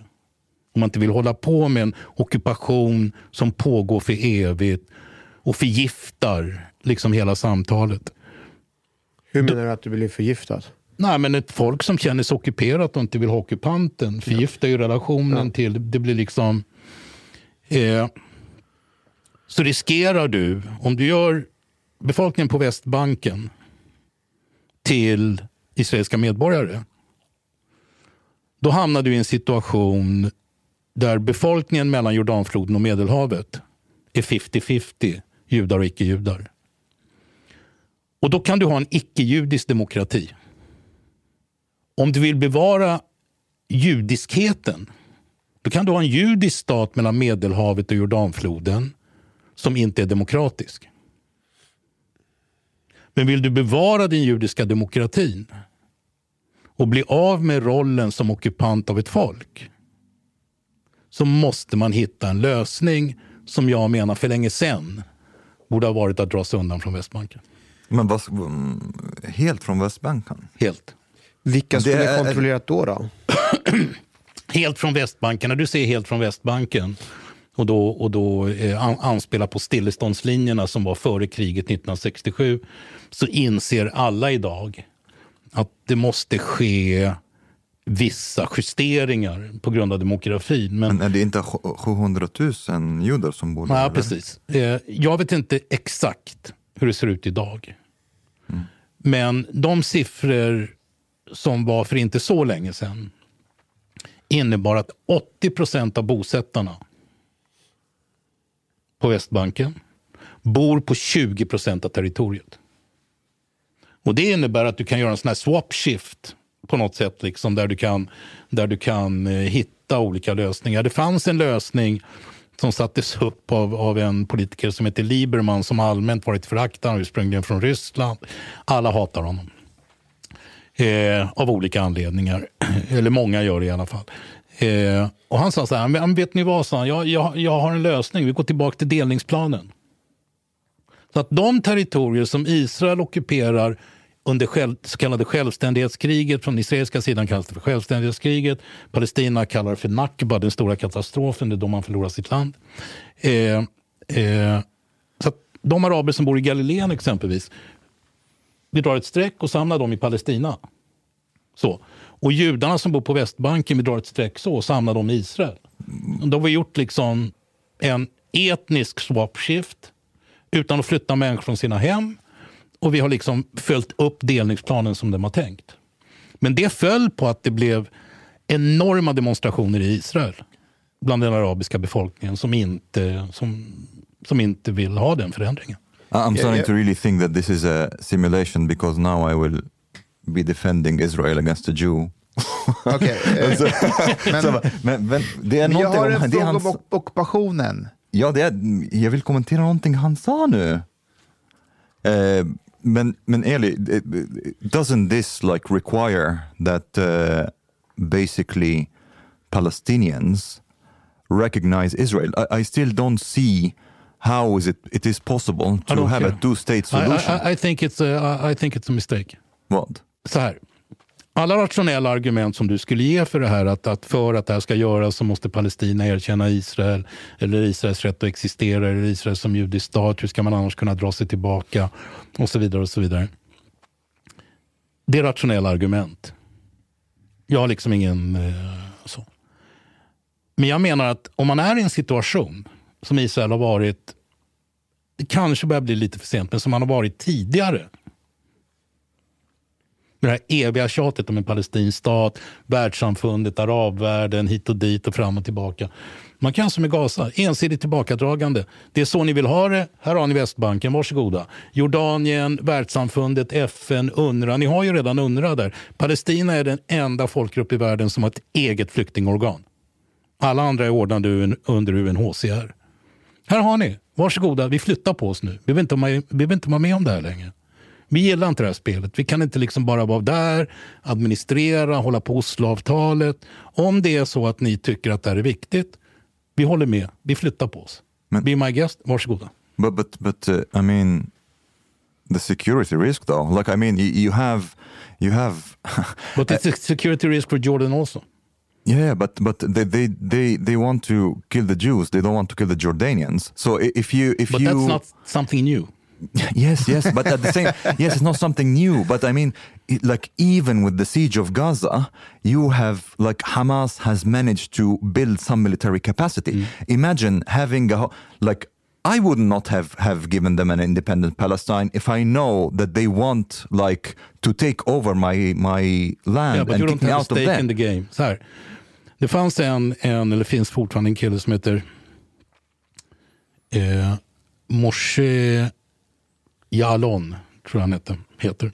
om man inte vill hålla på med en ockupation som pågår för evigt och förgiftar liksom hela samtalet. Hur menar du att du blir förgiftad? Nej, men ett folk som känner sig ockuperat och inte vill ha ockupanten förgiftar ju relationen ja. till... Det blir liksom... Eh, så riskerar du, om du gör befolkningen på Västbanken till israeliska medborgare, då hamnar du i en situation där befolkningen mellan Jordanfloden och Medelhavet är 50-50 judar och icke-judar. Och då kan du ha en icke-judisk demokrati. Om du vill bevara judiskheten, då kan du ha en judisk stat mellan Medelhavet och Jordanfloden som inte är demokratisk. Men vill du bevara den judiska demokratin och bli av med rollen som ockupant av ett folk så måste man hitta en lösning som jag menar för länge sedan borde ha varit att dra sig undan från Västbanken. Men vad, helt från Västbanken? Helt. Vilka skulle det är... kontrollerat då? då? helt från Västbanken. När du säger helt från Västbanken och då, och då eh, anspelar på stilleståndslinjerna som var före kriget 1967 så inser alla idag att det måste ske vissa justeringar på grund av demografin. Men, Men är det inte 700 000 judar som bor där? Ja, precis. Eh, jag vet inte exakt hur det ser ut idag. Mm. Men de siffror som var för inte så länge sedan innebar att 80 procent av bosättarna på Västbanken bor på 20 procent av territoriet. Och Det innebär att du kan göra en sån här swap shift på något sätt, liksom, där, du kan, där du kan eh, hitta olika lösningar. Det fanns en lösning som sattes upp av, av en politiker som heter Lieberman som allmänt varit föraktad, ursprungligen från Ryssland. Alla hatar honom. Eh, av olika anledningar. Eller många gör det i alla fall. Eh, och han sa så här, men vet ni vad, sa han, jag, jag, jag har en lösning, vi går tillbaka till delningsplanen. Så att de territorier som Israel ockuperar under själv, så kallade självständighetskriget. Från israeliska sidan kallas det för självständighetskriget. Palestina kallar det för Nakba, den stora katastrofen. Det är då man förlorar sitt land. Eh, eh, så att de araber som bor i Galileen exempelvis, vi drar ett streck och samlar dem i Palestina. Så. Och judarna som bor på Västbanken, vi drar ett streck så och samlar dem i Israel. Då har vi gjort liksom en etnisk swapshift utan att flytta människor från sina hem. Och vi har liksom följt upp delningsplanen som de har tänkt. Men det föll på att det blev enorma demonstrationer i Israel bland den arabiska befolkningen som inte, som, som inte vill ha den förändringen. I'm starting to really think that this is a simulation because now I will be defending Israel against a Jew. Okej, eh, men- så- men, men det är jag har en om fråga om ockupationen. Ja, det är, jag vill kommentera någonting han sa nu. Eh, men, men Eli, eh, doesn't this like require that uh, basically Palestinians recognize Israel? I, I still don't see how is it, it is possible I to have a care. two-state I, solution. I, I, think it's a, I think it's a mistake. Vad? Så här. Alla rationella argument som du skulle ge för det här, att, att för att det här ska göras så måste Palestina erkänna Israel, eller Israels rätt att existera, eller Israel som judisk stat, hur ska man annars kunna dra sig tillbaka, och så vidare. och så vidare. Det är rationella argument. Jag har liksom ingen... Eh, så. Men jag menar att om man är i en situation som Israel har varit, det kanske börjar bli lite för sent, men som man har varit tidigare, med det här eviga tjatet om en palestinsk stat, världssamfundet, arabvärlden, hit och dit och fram och tillbaka. Man kan som i Gaza, ensidigt tillbakadragande. Det är så ni vill ha det, här har ni Västbanken, varsågoda. Jordanien, världssamfundet, FN, UNRWA. Ni har ju redan UNRWA där. Palestina är den enda folkgrupp i världen som har ett eget flyktingorgan. Alla andra är ordnade under UNHCR. Här har ni, varsågoda, vi flyttar på oss nu. Vi vill inte, vi vill inte vara med om det här längre. Vi gillar inte det här spelet. Vi kan inte liksom bara vara där, administrera, hålla på Osloavtalet. Om det är så att ni tycker att det här är viktigt, vi håller med. Vi flyttar på oss. Be my guest, varsågoda. But but but uh, I mean, the security risk though. Like I mean, you, you have you have. But it's a security risk for Jordan also. Yeah, but but they, they they they want to kill the Jews. They don't want to kill the Jordanians. So if you if But you that's not something new. yes yes, but at the same yes, it's not something new. But I mean, it, like even with the siege of Gaza, you have like Hamas has managed to build some military capacity. Imagine having a like. I would not have, have given them an independent Palestine if I know that they want like to take over my my land Yeah, but and you don't have a out of stake them. in the game. Så här. Det fanns en, en, eller finns fortfarande en kille som heter eh, Moshe Yalon, tror jag han heter. heter.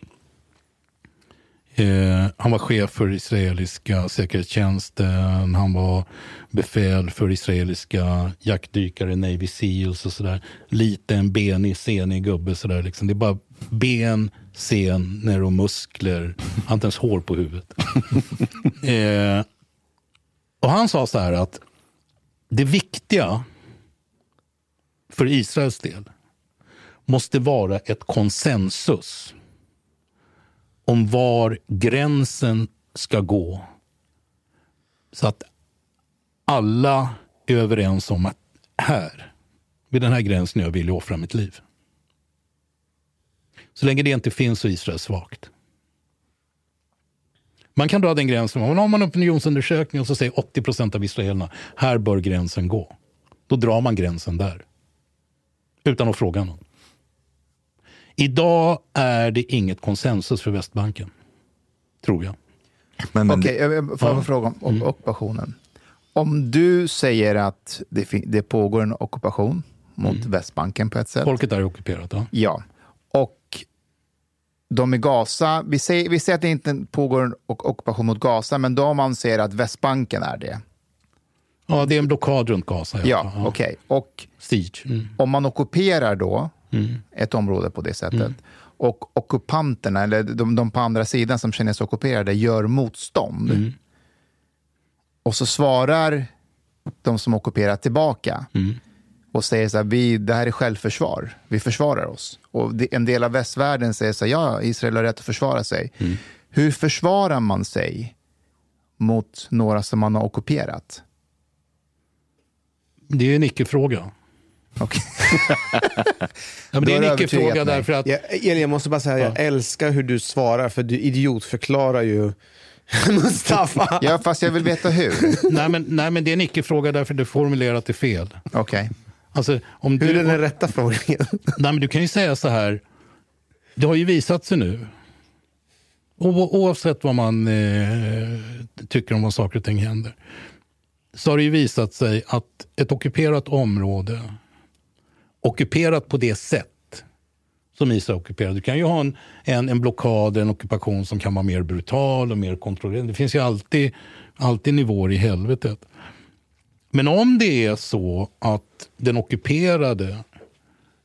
Eh, han var chef för israeliska säkerhetstjänsten, han var befäl för israeliska jaktdykare, Navy Seals och sådär. Liten, benig, senig gubbe sådär. Liksom. Det är bara ben, senor och muskler. Han har inte ens hår på huvudet. eh, och han sa så här att det viktiga för Israels del måste vara ett konsensus om var gränsen ska gå. Så att alla är överens om att här, vid den här gränsen är jag villig att offra mitt liv. Så länge det inte finns så är Israel svagt. Man kan dra den gränsen, om man har en opinionsundersökning och så säger 80 procent av israelerna, här bör gränsen gå. Då drar man gränsen där. Utan att fråga någon. Idag är det inget konsensus för Västbanken. Tror jag. Okej, jag får en fråga om Mm. om ockupationen. Om du säger att det, det pågår en ockupation mot Västbanken på ett sätt. Mm. Folket är ockuperat. Ja. Ja. Och de i Gaza, vi säger, vi säger att det inte pågår en ockupation mot Gaza, men de anser att Västbanken är det. ja, det är en blockad runt Gaza. Ja, fall. okej. Och Siege. Mm. om man ockuperar då Mm. ett område på det sättet Mm. och ockupanterna, eller de, de på andra sidan som känner sig ockuperade, gör motstånd Mm. och så svarar de som ockuperar tillbaka. Mm. och säger så här, vi, det här är självförsvar, vi försvarar oss. Och en del av västvärlden säger så här, ja, Israel har rätt att försvara sig. Mm. Hur försvarar man sig mot några som man har ockuperat? Det är en icke-fråga. Okay. ja, men det är en icke-fråga därför att... Ja, Elin, jag måste bara säga, jag älskar hur du svarar, för du idiotförklarar ju Mustafa. ja, fast jag vill veta hur. nej, men, nej, men det är en icke-fråga därför du formulerat det fel. Okej. Okay. Alltså, om hur du, är den rätta frågan? nej, men du kan ju säga så här, det har ju visat sig nu, o oavsett vad man eh, tycker om vad saker och ting händer, så har det ju visat sig att ett ockuperat område, ockuperat på det sätt som Israel ockuperar. Du kan ju ha en, en, en blockad, en ockupation som kan vara mer brutal och mer kontrollerad. Det finns ju alltid, alltid nivåer i helvetet. Men om det är så att den ockuperade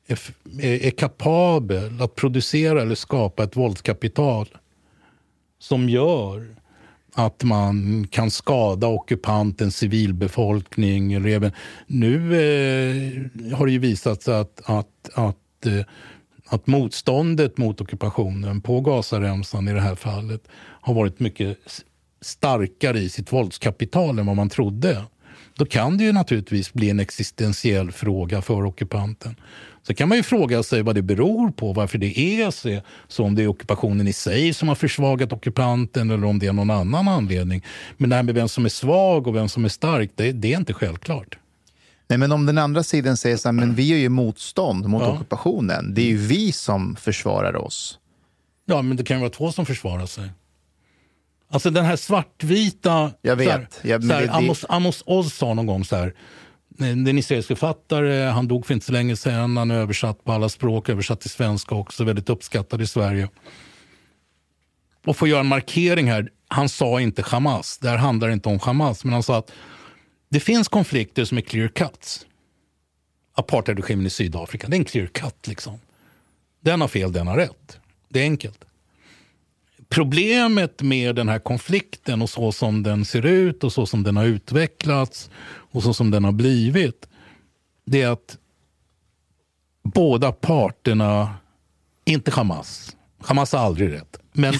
är, är, är kapabel att producera eller skapa ett våldskapital som gör att man kan skada ockupantens civilbefolkning. Nu eh, har det ju visat sig att, att, att, eh, att motståndet mot ockupationen på Gazaremsan i det här fallet har varit mycket starkare i sitt våldskapital än vad man trodde. Då kan det ju naturligtvis bli en existentiell fråga för ockupanten. Så kan man ju fråga sig vad det beror på, varför det är så. Så om det är ockupationen i sig som har försvagat ockupanten eller om det är någon annan anledning. Men det här med vem som är svag och vem som är stark, det, det är inte självklart. Nej, men om den andra sidan säger så här, men vi gör ju motstånd mot ja. ockupationen. Det är ju vi som försvarar oss. Ja, men det kan ju vara två som försvarar sig. Alltså den här svartvita... Jag vet. Här, ja, här, det, Amos, Amos Oz sa någon gång så här. En israelisk författare, han dog för inte så länge sedan. Han är översatt på alla språk, översatt till svenska också. Väldigt uppskattad i Sverige. Och får göra en markering här. Han sa inte Hamas. Det här handlar inte om Hamas. Men han sa att det finns konflikter som är clear cuts. Apartheidregimen i Sydafrika, det är en clear cut. Liksom. Den har fel, den har rätt. Det är enkelt. Problemet med den här konflikten och så som den ser ut och så som den har utvecklats och så som den har blivit, det är att båda parterna, inte Hamas, Hamas har aldrig rätt, men,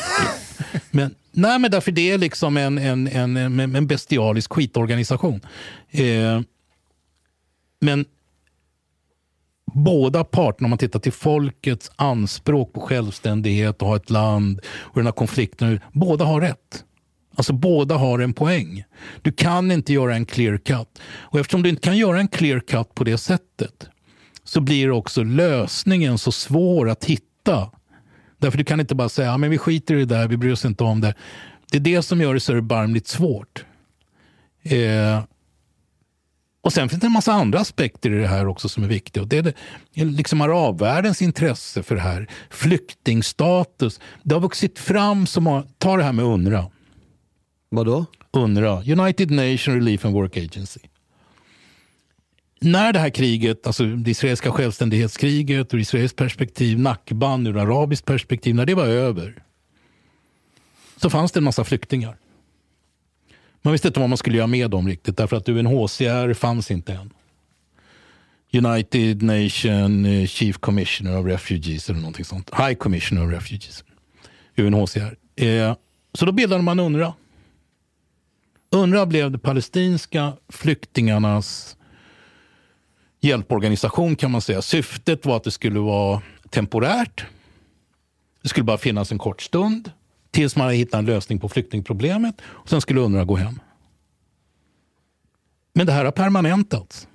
men, nej, men därför det är liksom en, en, en, en bestialisk skitorganisation. Eh, men båda parterna, om man tittar till folkets anspråk på självständighet och ha ett land och den här konflikten, båda har rätt. Alltså båda har en poäng. Du kan inte göra en clear cut. Och eftersom du inte kan göra en clear cut på det sättet så blir också lösningen så svår att hitta. Därför du kan inte bara säga, ja, men vi skiter i det där, vi bryr oss inte om det. Det är det som gör det så erbarmligt svårt. Eh, och sen finns det en massa andra aspekter i det här också som är viktiga. Och det är det, liksom arabvärldens intresse för det här. Flyktingstatus. Det har vuxit fram som... Ta det här med UNRWA. Vadå? UNRWA, United Nations Relief and Work Agency. När det här kriget, alltså det israeliska självständighetskriget ur israeliskt perspektiv, Nakban ur arabiskt perspektiv, när det var över så fanns det en massa flyktingar. Man visste inte vad man skulle göra med dem riktigt därför att UNHCR fanns inte än. United Nation eh, Chief Commissioner of Refugees eller någonting sånt. High Commissioner of Refugees. UNHCR. Eh, så då bildade man UNRWA. UNRWA blev de palestinska flyktingarnas hjälporganisation kan man säga. Syftet var att det skulle vara temporärt. Det skulle bara finnas en kort stund tills man hade hittat en lösning på flyktingproblemet. Och sen skulle UNRWA gå hem. Men det här har permanentats.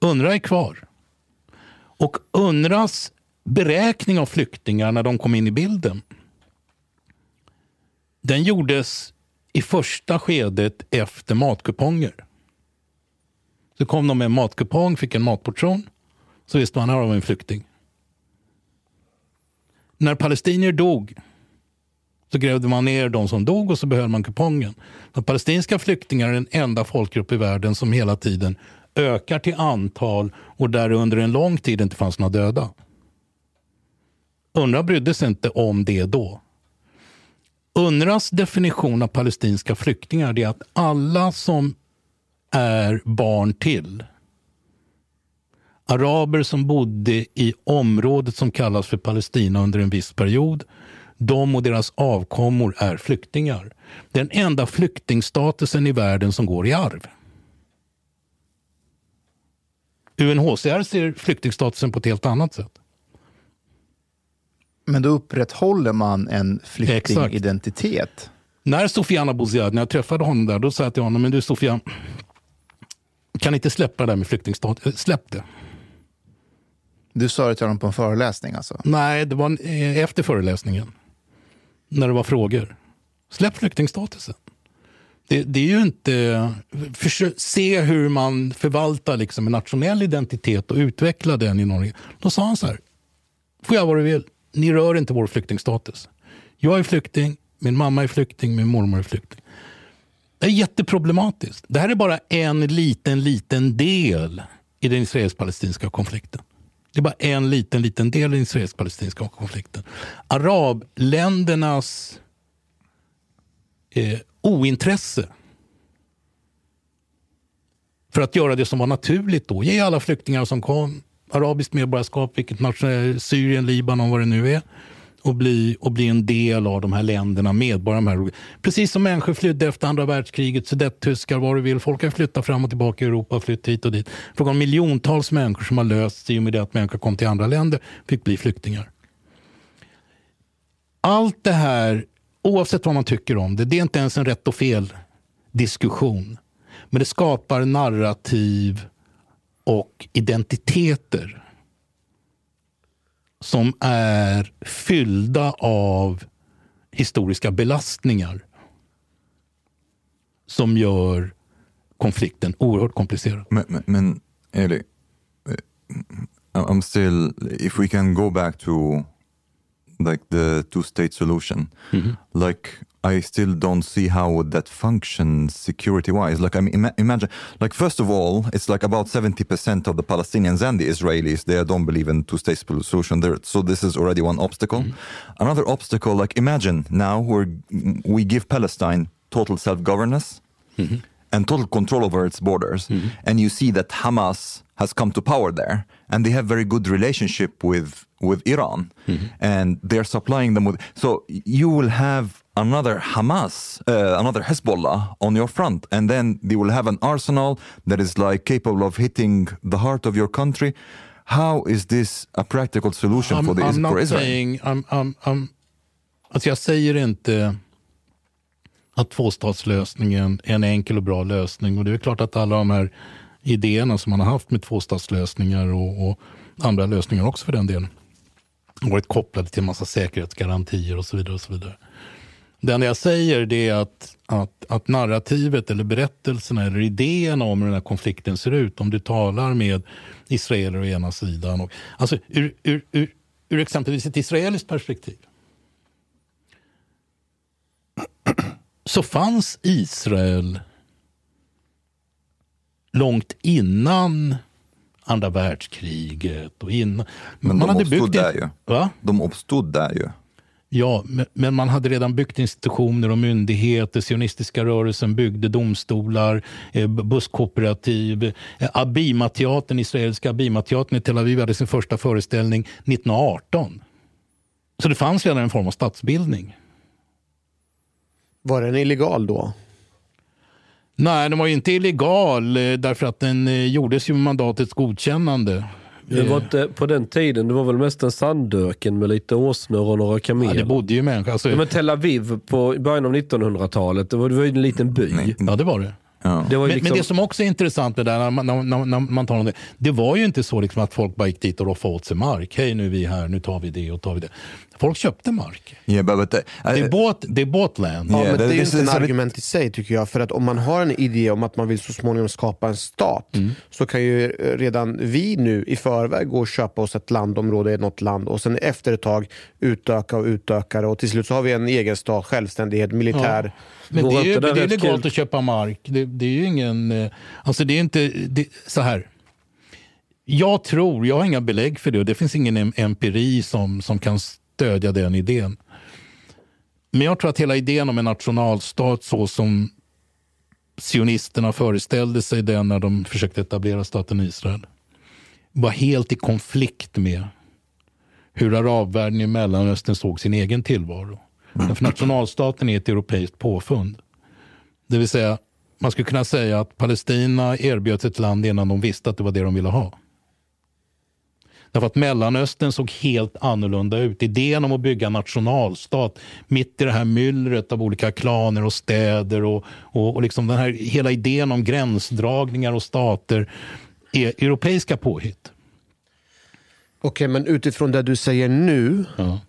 UNRWA är kvar. Och UNRWAs beräkning av flyktingar när de kom in i bilden den gjordes i första skedet efter matkuponger. Så kom de med en matkupong, fick en matportion. Så visste man att här har vi en flykting. När palestinier dog så grävde man ner de som dog och så behöll man kupongen. De palestinska flyktingar är den enda folkgrupp i världen som hela tiden ökar till antal och där det under en lång tid inte fanns några döda. UNRWA brydde sig inte om det då. UNRWAs definition av palestinska flyktingar är att alla som är barn till, Araber som bodde i området som kallas för Palestina under en viss period, de och deras avkommor är flyktingar. Den enda flyktingstatusen i världen som går i arv. UNHCR ser flyktingstatusen på ett helt annat sätt. Men då upprätthåller man en flyktingidentitet. När Sofian Abouziad, när jag träffade honom där, då sa jag till honom, men du Sofian, kan inte släppa det där med flyktingstatus, släpp det. Du sa det till honom på en föreläsning alltså? Nej, det var eh, efter föreläsningen. När det var frågor. Släpp flyktingstatusen. Det, det är ju inte... Försök, se hur man förvaltar liksom en nationell identitet och utveckla den i Norge. Då sa han så här. Får jag vad du vill. Ni rör inte vår flyktingstatus. Jag är flykting, min mamma är flykting, min mormor är flykting. Det är jätteproblematiskt. Det här är bara en liten, liten del i den israelisk-palestinska konflikten. Det är bara en liten, liten del i den israelisk-palestinska konflikten. Arabländernas eh, ointresse för att göra det som var naturligt då. Ge alla flyktingar som kom arabiskt medborgarskap, vilket nationellt, Syrien, Libanon, vad det nu är och bli, och bli en del av de här länderna, medborgare. De Här. Precis som människor flydde efter andra världskriget, sudettyskar, vad du vill. Folk har flyttat fram och tillbaka i Europa, flytt hit och dit. Frågan om miljontals människor som har löst sig i och med det att människor kom till andra länder, fick bli flyktingar. Allt det här, oavsett vad man tycker om det, det är inte ens en rätt och fel diskussion. Men det skapar narrativ och identiteter som är fyllda av historiska belastningar som gör konflikten oerhört komplicerad. Men, men, men Eli, I'm still, if we can go back to like the two state solution, mm -hmm. like I still don't see how would that function security wise. Like I mean, ima imagine, like first of all, it's like about seventy percent of the Palestinians and the Israelis they don't believe in two state solution. There, so this is already one obstacle. Mm -hmm. Another obstacle, like imagine now we we give Palestine total self governance. Mm -hmm. And total control over its borders, mm-hmm. and you see that Hamas has come to power there, and they have very good relationship with with Iran, mm-hmm. and they're supplying them with. So you will have another Hamas, uh, another Hezbollah on your front, and then they will have an arsenal that is like capable of hitting the heart of your country. How is this a practical solution I'm, for, the, I'm not for Israel? Saying, I'm, I'm, I'm, alltså jag säger inte att tvåstatslösningen är en enkel och bra lösning. Och det är klart att alla de här idéerna som man har haft med tvåstatslösningar och, och andra lösningar också för den delen varit kopplade till en massa säkerhetsgarantier och så vidare. och så vidare. Det enda jag säger det är att, att, att narrativet eller berättelserna eller idéerna om hur den här konflikten ser ut, om du talar med israeler å ena sidan, och, alltså ur, ur, ur, ur exempelvis ett israeliskt perspektiv, så fanns Israel långt innan andra världskriget. Och innan. Men man de hade uppstod byggt där ju. Va? De uppstod där ju. Ja, men, man hade redan byggt institutioner och myndigheter. Sionistiska rörelsen byggde domstolar, eh, busskooperativ. Eh, Abima-teatern, israeliska Abima-teatern i Tel Aviv hade sin första föreställning 1918. Så det fanns redan en form av statsbildning. Var den illegal då? Nej, den var ju inte illegal eh, därför att den gjordes ju med mandatets godkännande. Det var inte, på den tiden, det var väl mest en sandöken med lite åsnor och några kameler. Ja, det bodde ju människor. Alltså, Ja, men Tel Aviv på i början av 1900-talet, det var, det var ju en liten by. Ja, det var det. Det var ju men, liksom- men det som också är intressant med det där, när man, när, när, när man talar om det, det var ju inte så liksom att folk bara gick dit och roffade åt sig mark. Hej, nu är vi här, nu tar vi det och tar vi det. Folk köpte mark. Yeah, but, but, uh, Det är båt, det är båtland. Ja, men det är ju inte en argument i sig tycker jag. För att om man har en idé om att man vill så småningom skapa en stat Mm. så kan ju eh, redan vi nu i förväg gå och köpa oss ett landområde i något land och sen efter ett tag utöka och utöka det och till slut så har vi en egen stat, självständighet, militär. Ja. Men det är ju inte det är legalt kul? att köpa mark. Det, det är ju ingen... eh, Alltså det är inte... Det, så här. Jag tror, jag har inga belägg för det och det finns ingen em- empiri som, som kan stödja den idén. Men jag tror att hela idén om en nationalstat så som sionisterna föreställde sig den när de försökte etablera staten Israel var helt i konflikt med hur arabvärlden i Mellanöstern såg sin egen tillvaro. För nationalstaten är ett europeiskt påfund. Det vill säga, man skulle kunna säga att Palestina erbjöds ett land innan de visste att det var det de ville ha. Därför att Mellanöstern såg helt annorlunda ut. Idén om att bygga nationalstat mitt i det här myllret av olika klaner och städer och, och, och liksom den här hela idén om gränsdragningar och stater är europeiska påhitt. Okej, men utifrån det du säger nu, ja.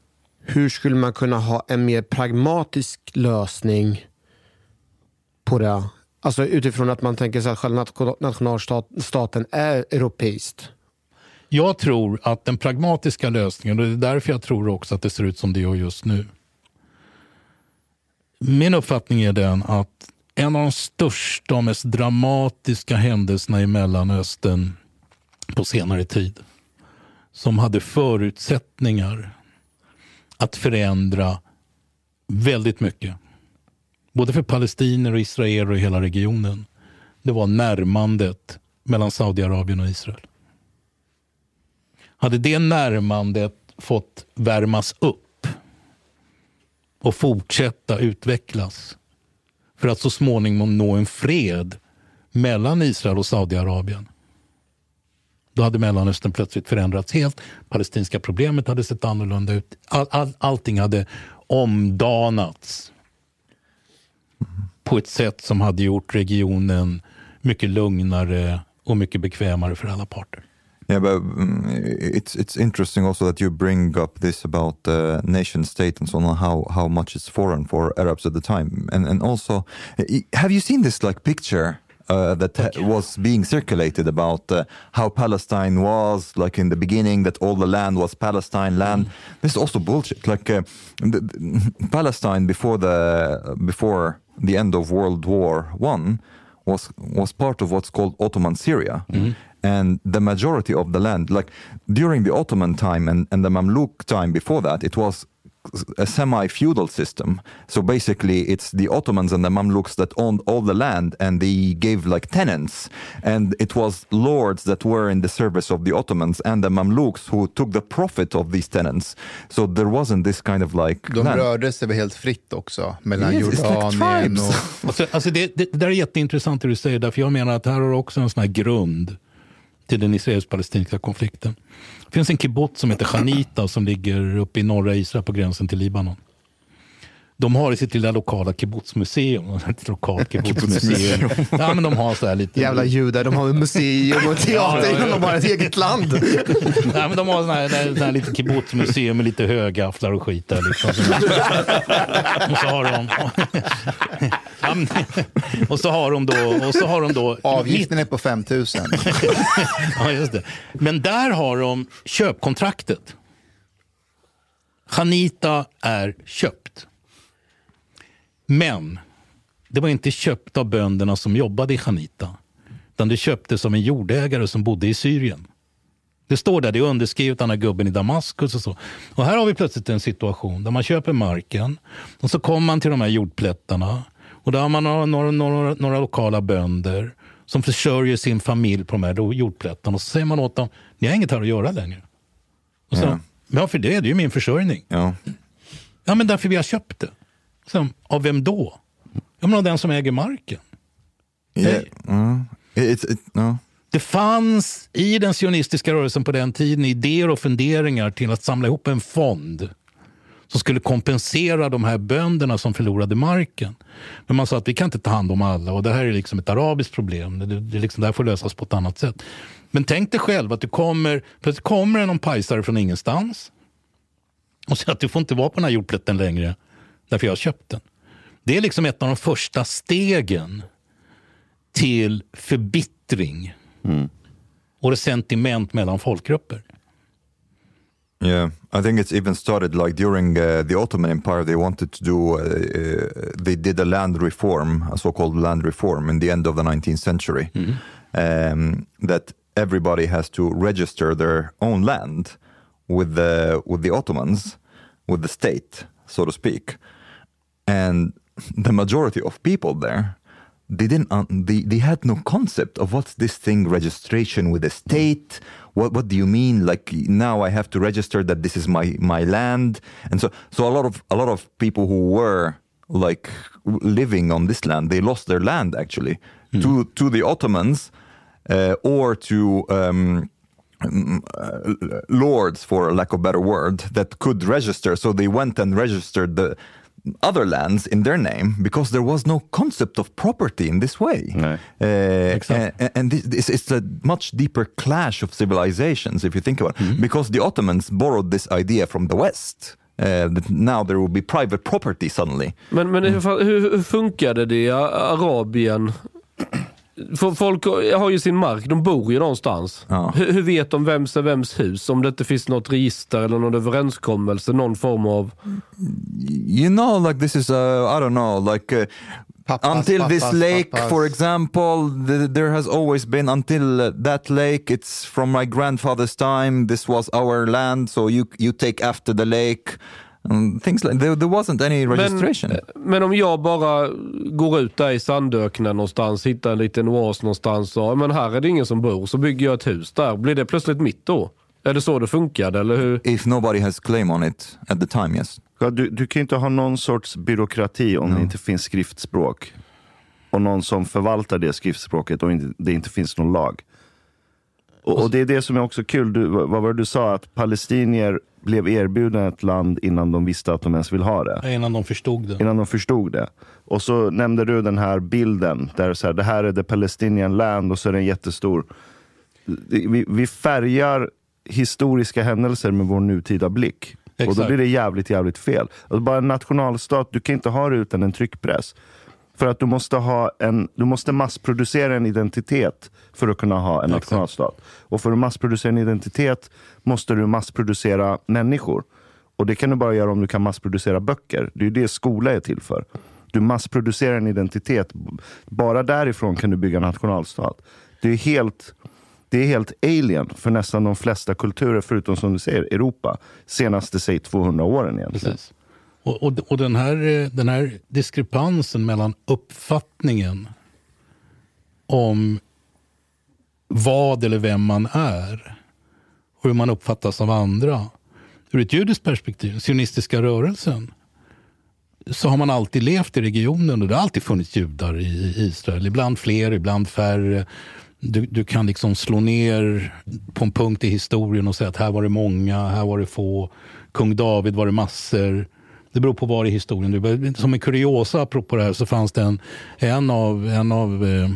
hur skulle man kunna ha en mer pragmatisk lösning på det? Alltså utifrån att man tänker sig att själva nationalstaten är europeiskt. Jag tror att den pragmatiska lösningen, och det är därför jag tror också att det ser ut som det gör just nu. Min uppfattning är den att en av de största och mest dramatiska händelserna i Mellanöstern på senare tid som hade förutsättningar att förändra väldigt mycket. Både för palestinier och israeler och hela regionen. Det var närmandet mellan Saudiarabien och Israel. Hade det närmandet fått värmas upp och fortsätta utvecklas för att så småningom nå en fred mellan Israel och Saudiarabien. Då hade Mellanöstern plötsligt förändrats helt. Palestinska problemet hade sett annorlunda ut. All, all, allting hade omdanats på ett sätt som hade gjort regionen mycket lugnare och mycket bekvämare för alla parter. Yeah, but um, it's it's interesting also that you bring up this about uh, nation state and so on, how how much it's foreign for Arabs at the time, and and also, have you seen this like picture? Uh, that okay. was being circulated about uh, how Palestine was like in the beginning that all the land was Palestine land. Mm. This is also bullshit. Like uh, the, the Palestine before the before the end of World War One was was part of what's called Ottoman Syria. Mm and the majority of the land, like during the Ottoman time and, and the Mamluk time before that, it was a semi-feudal system. So basically, it's the Ottomans and the Mamluks that owned all the land, and they gave like tenants, and it was lords that were in the service of the Ottomans and the Mamluks who took the profit of these tenants. So there wasn't this kind of like. De land. rörde sig helt fritt också mellan yes, Jordanien like och... alltså, alltså det, det, det där är jätteintressant det du säger, därför jag menar att här har också en sån här grund till den israelisk-palestinska konflikten. Det finns en kibbutz som heter Chanita som ligger uppe i norra Israel på gränsen till Libanon. De har i sitt lilla lokala kibbutzmuseum. Ett lokalt kibbutzmuseum. ja, men de har så här lite... Jävla judar, de har museum och teater innan de har ett eget land. ja, men de har sån här, sån här lite kibbutzmuseum med lite högafflar och skit där. Liksom. och så har de... och så har de då... Och så har de då Avgiften är på 5 000. ja, just det. Men där har de köpkontraktet. Janita är köpt. Men det var inte köpt av bönderna som jobbade i Chanita. Utan det köptes av en jordägare som bodde i Syrien. Det står där, det är underskrivet, är gubben i Damaskus och så. Och här har vi plötsligt en situation där man köper marken och så kommer man till de här jordplättarna och där har man några, några, några, några lokala bönder som försörjer sin familj på de här jordplättarna och så säger man åt dem, ni har inget här att göra längre. Och så, ja. ja, för det, det är ju min försörjning. Ja. ja, men därför vi har köpt det. Liksom, av vem då? Jag menar den som äger marken. Yeah. Mm. It, it, no. Det fanns i den sionistiska rörelsen på den tiden idéer och funderingar till att samla ihop en fond som skulle kompensera de här bönderna som förlorade marken. Men man sa att vi kan inte ta hand om alla och det här är liksom ett arabiskt problem. Det, det, liksom, det här får lösas på ett annat sätt. Men tänk dig själv att du kommer, plötsligt kommer någon pajsare från ingenstans och säger att du får inte vara på den här jordplätten längre därför jag har köpt den. Det är liksom ett av de första stegen till förbittring mm. och resentiment mellan folkgrupper. Yeah, I think it's even started like during uh, the Ottoman Empire. They wanted to do, uh, uh, they did a land reform, a so-called land reform, in the end of the 19th century. Mm. Um, that everybody has to register their own land with the with the Ottomans, with the state, so to speak. and the majority of people there they didn't they, they had no concept of what's this thing registration with the state what what do you mean? Like now I have to register that this is my my land, and so so a lot of a lot of people who were like living on this land, they lost their land actually to to the Ottomans uh, or to. Um, mm, uh, lords, for lack of a better word, that could register. So they went and registered the other lands in their name because there was no concept of property in this way. Uh, and and this, this is a much deeper clash of civilizations if you think about it. Because the Ottomans borrowed this idea from the West. Uh, that now there will be private property suddenly. Men, men hur, hur, hur funkade det i Arabien? För Folk har ju sin mark, de bor ju någonstans. Hur, hur vet de vems är vems hus? Om det inte finns något register eller någon överenskommelse, någon form av... you know like this is uh, i don't know like uh, until this papas, lake papas. for example th- there has always been until uh, that lake it's from my grandfather's time this was our land so you you take after the lake and things like there, there wasn't any registration Men, men om jag bara går ut där i sandöknen någonstans, hittar en liten oas någonstans och men här är det ingen som bor, så bygger jag ett hus där. Blir det plötsligt mitt då? Är det så det funkade eller hur? if nobody has claim on it at the time yes Ja, du, du kan inte ha någon sorts byråkrati om det inte finns skriftspråk. Och någon som förvaltar det skriftspråket och inte, det inte finns någon lag. Och, och det är det som är också kul. Du, vad vad var det du sa? Att palestinier blev erbjudna ett land innan de visste att de ens vill ha det. Innan de förstod det. Innan de förstod det. Och så nämnde du den här bilden där så här, det här är the Palestinian land och så är den jättestor. Vi, vi färgar historiska händelser med vår nutida blick. Och då Exakt. blir det jävligt, jävligt fel. Alltså bara en nationalstat, du kan inte ha det utan en tryckpress. För att du måste, ha en, du måste massproducera en identitet för att kunna ha en nationalstat. Och för att massproducera en identitet måste du massproducera människor. Och det kan du bara göra om du kan massproducera böcker. Det är ju det skola är till för. Du massproducerar en identitet. Bara därifrån kan du bygga en nationalstat. Det är helt, det är helt alien för nästan de flesta kulturer, förutom som du säger Europa, senaste säg 200 åren egentligen. Precis. Och, och, och den, här, eh, den här diskrepansen mellan uppfattningen om vad eller vem man är och hur man uppfattas av andra. Ur ett judiskt perspektiv, den sionistiska rörelsen, så har man alltid levt i regionen och det har alltid funnits judar i Israel. Ibland fler, ibland färre. Du, du kan liksom slå ner på en punkt i historien och säga att här var det många, här var det få. Kung David var det massor. Det beror på var i historien. du Som en kuriosa apropå det här så fanns det en, en av, en av eh,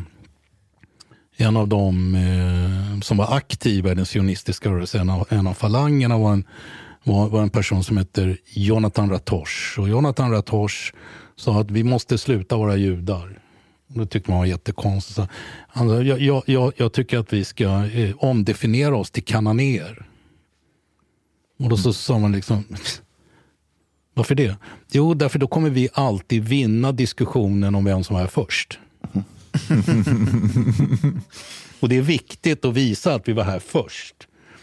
en av dem eh, som var aktiva i den sionistiska rörelsen, en av, en av falangerna var en, var, var en person som heter Jonathan Ratosh. Och Jonathan Ratosh sa att vi måste sluta vara judar. Det tyckte man var jättekonstigt. Han sa, jag, jag, jag, jag tycker att vi ska eh, omdefiniera oss till kananéer. Och då så sa man liksom, varför det? Jo, därför då kommer vi alltid vinna diskussionen om vem som är först. och det är viktigt att visa att vi var här först.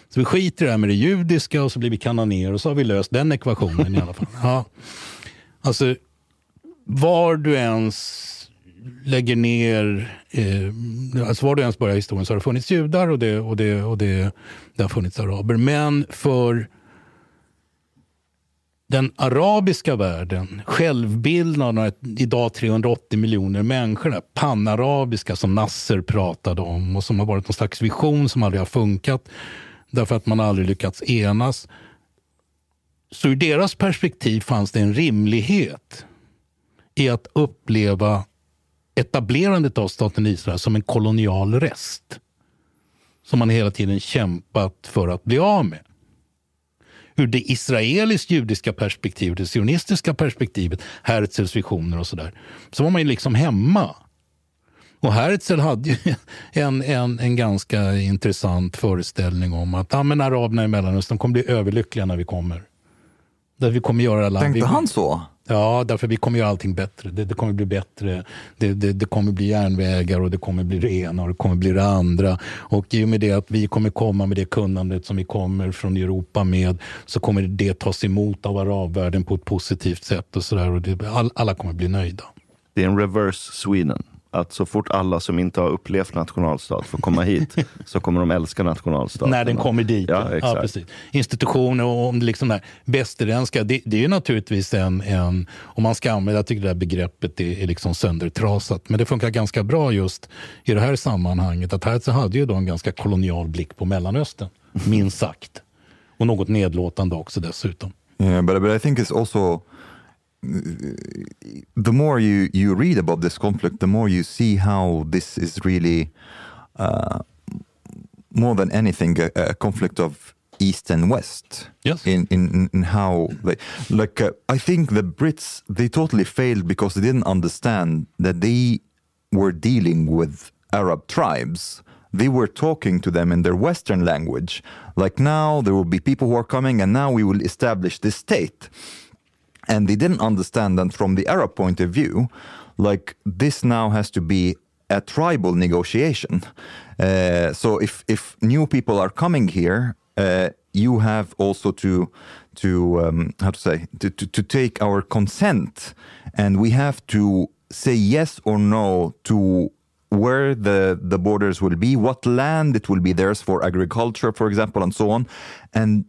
Så vi skiter i det här med det judiska och så blir vi kananéer och så har vi löst den ekvationen i alla fall. Ja. Alltså, var du ens lägger ner, eh, alltså var du ens börjar historien så har det funnits judar och det, och det, och det, det har funnits araber. Men för den arabiska världen, självbilden av idag 380 miljoner människor, det panarabiska som Nasser pratade om och som har varit någon slags vision som aldrig har funkat därför att man aldrig lyckats enas. Så ur deras perspektiv fanns det en rimlighet i att uppleva etablerandet av staten Israel som en kolonial rest som man hela tiden kämpat för att bli av med ur det israelisk-judiska perspektivet, det sionistiska perspektivet, Herzls visioner och sådär, så var man ju liksom hemma. Och Herzl hade ju en, en, en ganska intressant föreställning om att ja, men araberna i Mellanöstern kommer bli överlyckliga när vi kommer. Där vi kommer göra alla, Tänkte vi, han så? Ja, därför vi kommer göra allting bättre. Det, det kommer bli bättre. Det, det, det kommer bli järnvägar och det kommer bli det ena och det kommer bli det andra. Och i och med det att vi kommer komma med det kunnandet som vi kommer från Europa med så kommer det tas emot av arabvärlden på ett positivt sätt och sådär. Och det, all, alla kommer bli nöjda. Det är en reverse Sweden att så fort alla som inte har upplevt nationalstat får komma hit så kommer de älska nationalstaten. När den kommer dit. Ja, exakt. precis. Institutioner och liksom där västerländska, det, det är ju naturligtvis en, en, om man ska använda, jag tycker det där begreppet är, är liksom söndertrasat, men det funkar ganska bra just i det här sammanhanget. Att här så hade ju då en ganska kolonial blick på Mellanöstern, minst sagt. Och något nedlåtande också dessutom. Yeah, but but I think it's also the more you you read about this conflict, the more you see how this is really uh, more than anything a, a conflict of east and west. Yes. In in, in how they like uh, I think the Brits they totally failed because they didn't understand that they were dealing with Arab tribes. They were talking to them in their Western language. Like now, there will be people who are coming, and now we will establish this state and they didn't understand that from the Arab point of view, like this now has to be a tribal negotiation. Uh, so if if new people are coming here, uh, you have also to to um, how to say to, to to take our consent, and we have to say yes or no to where the the borders will be, what land it will be theirs for agriculture, for example, and so on, and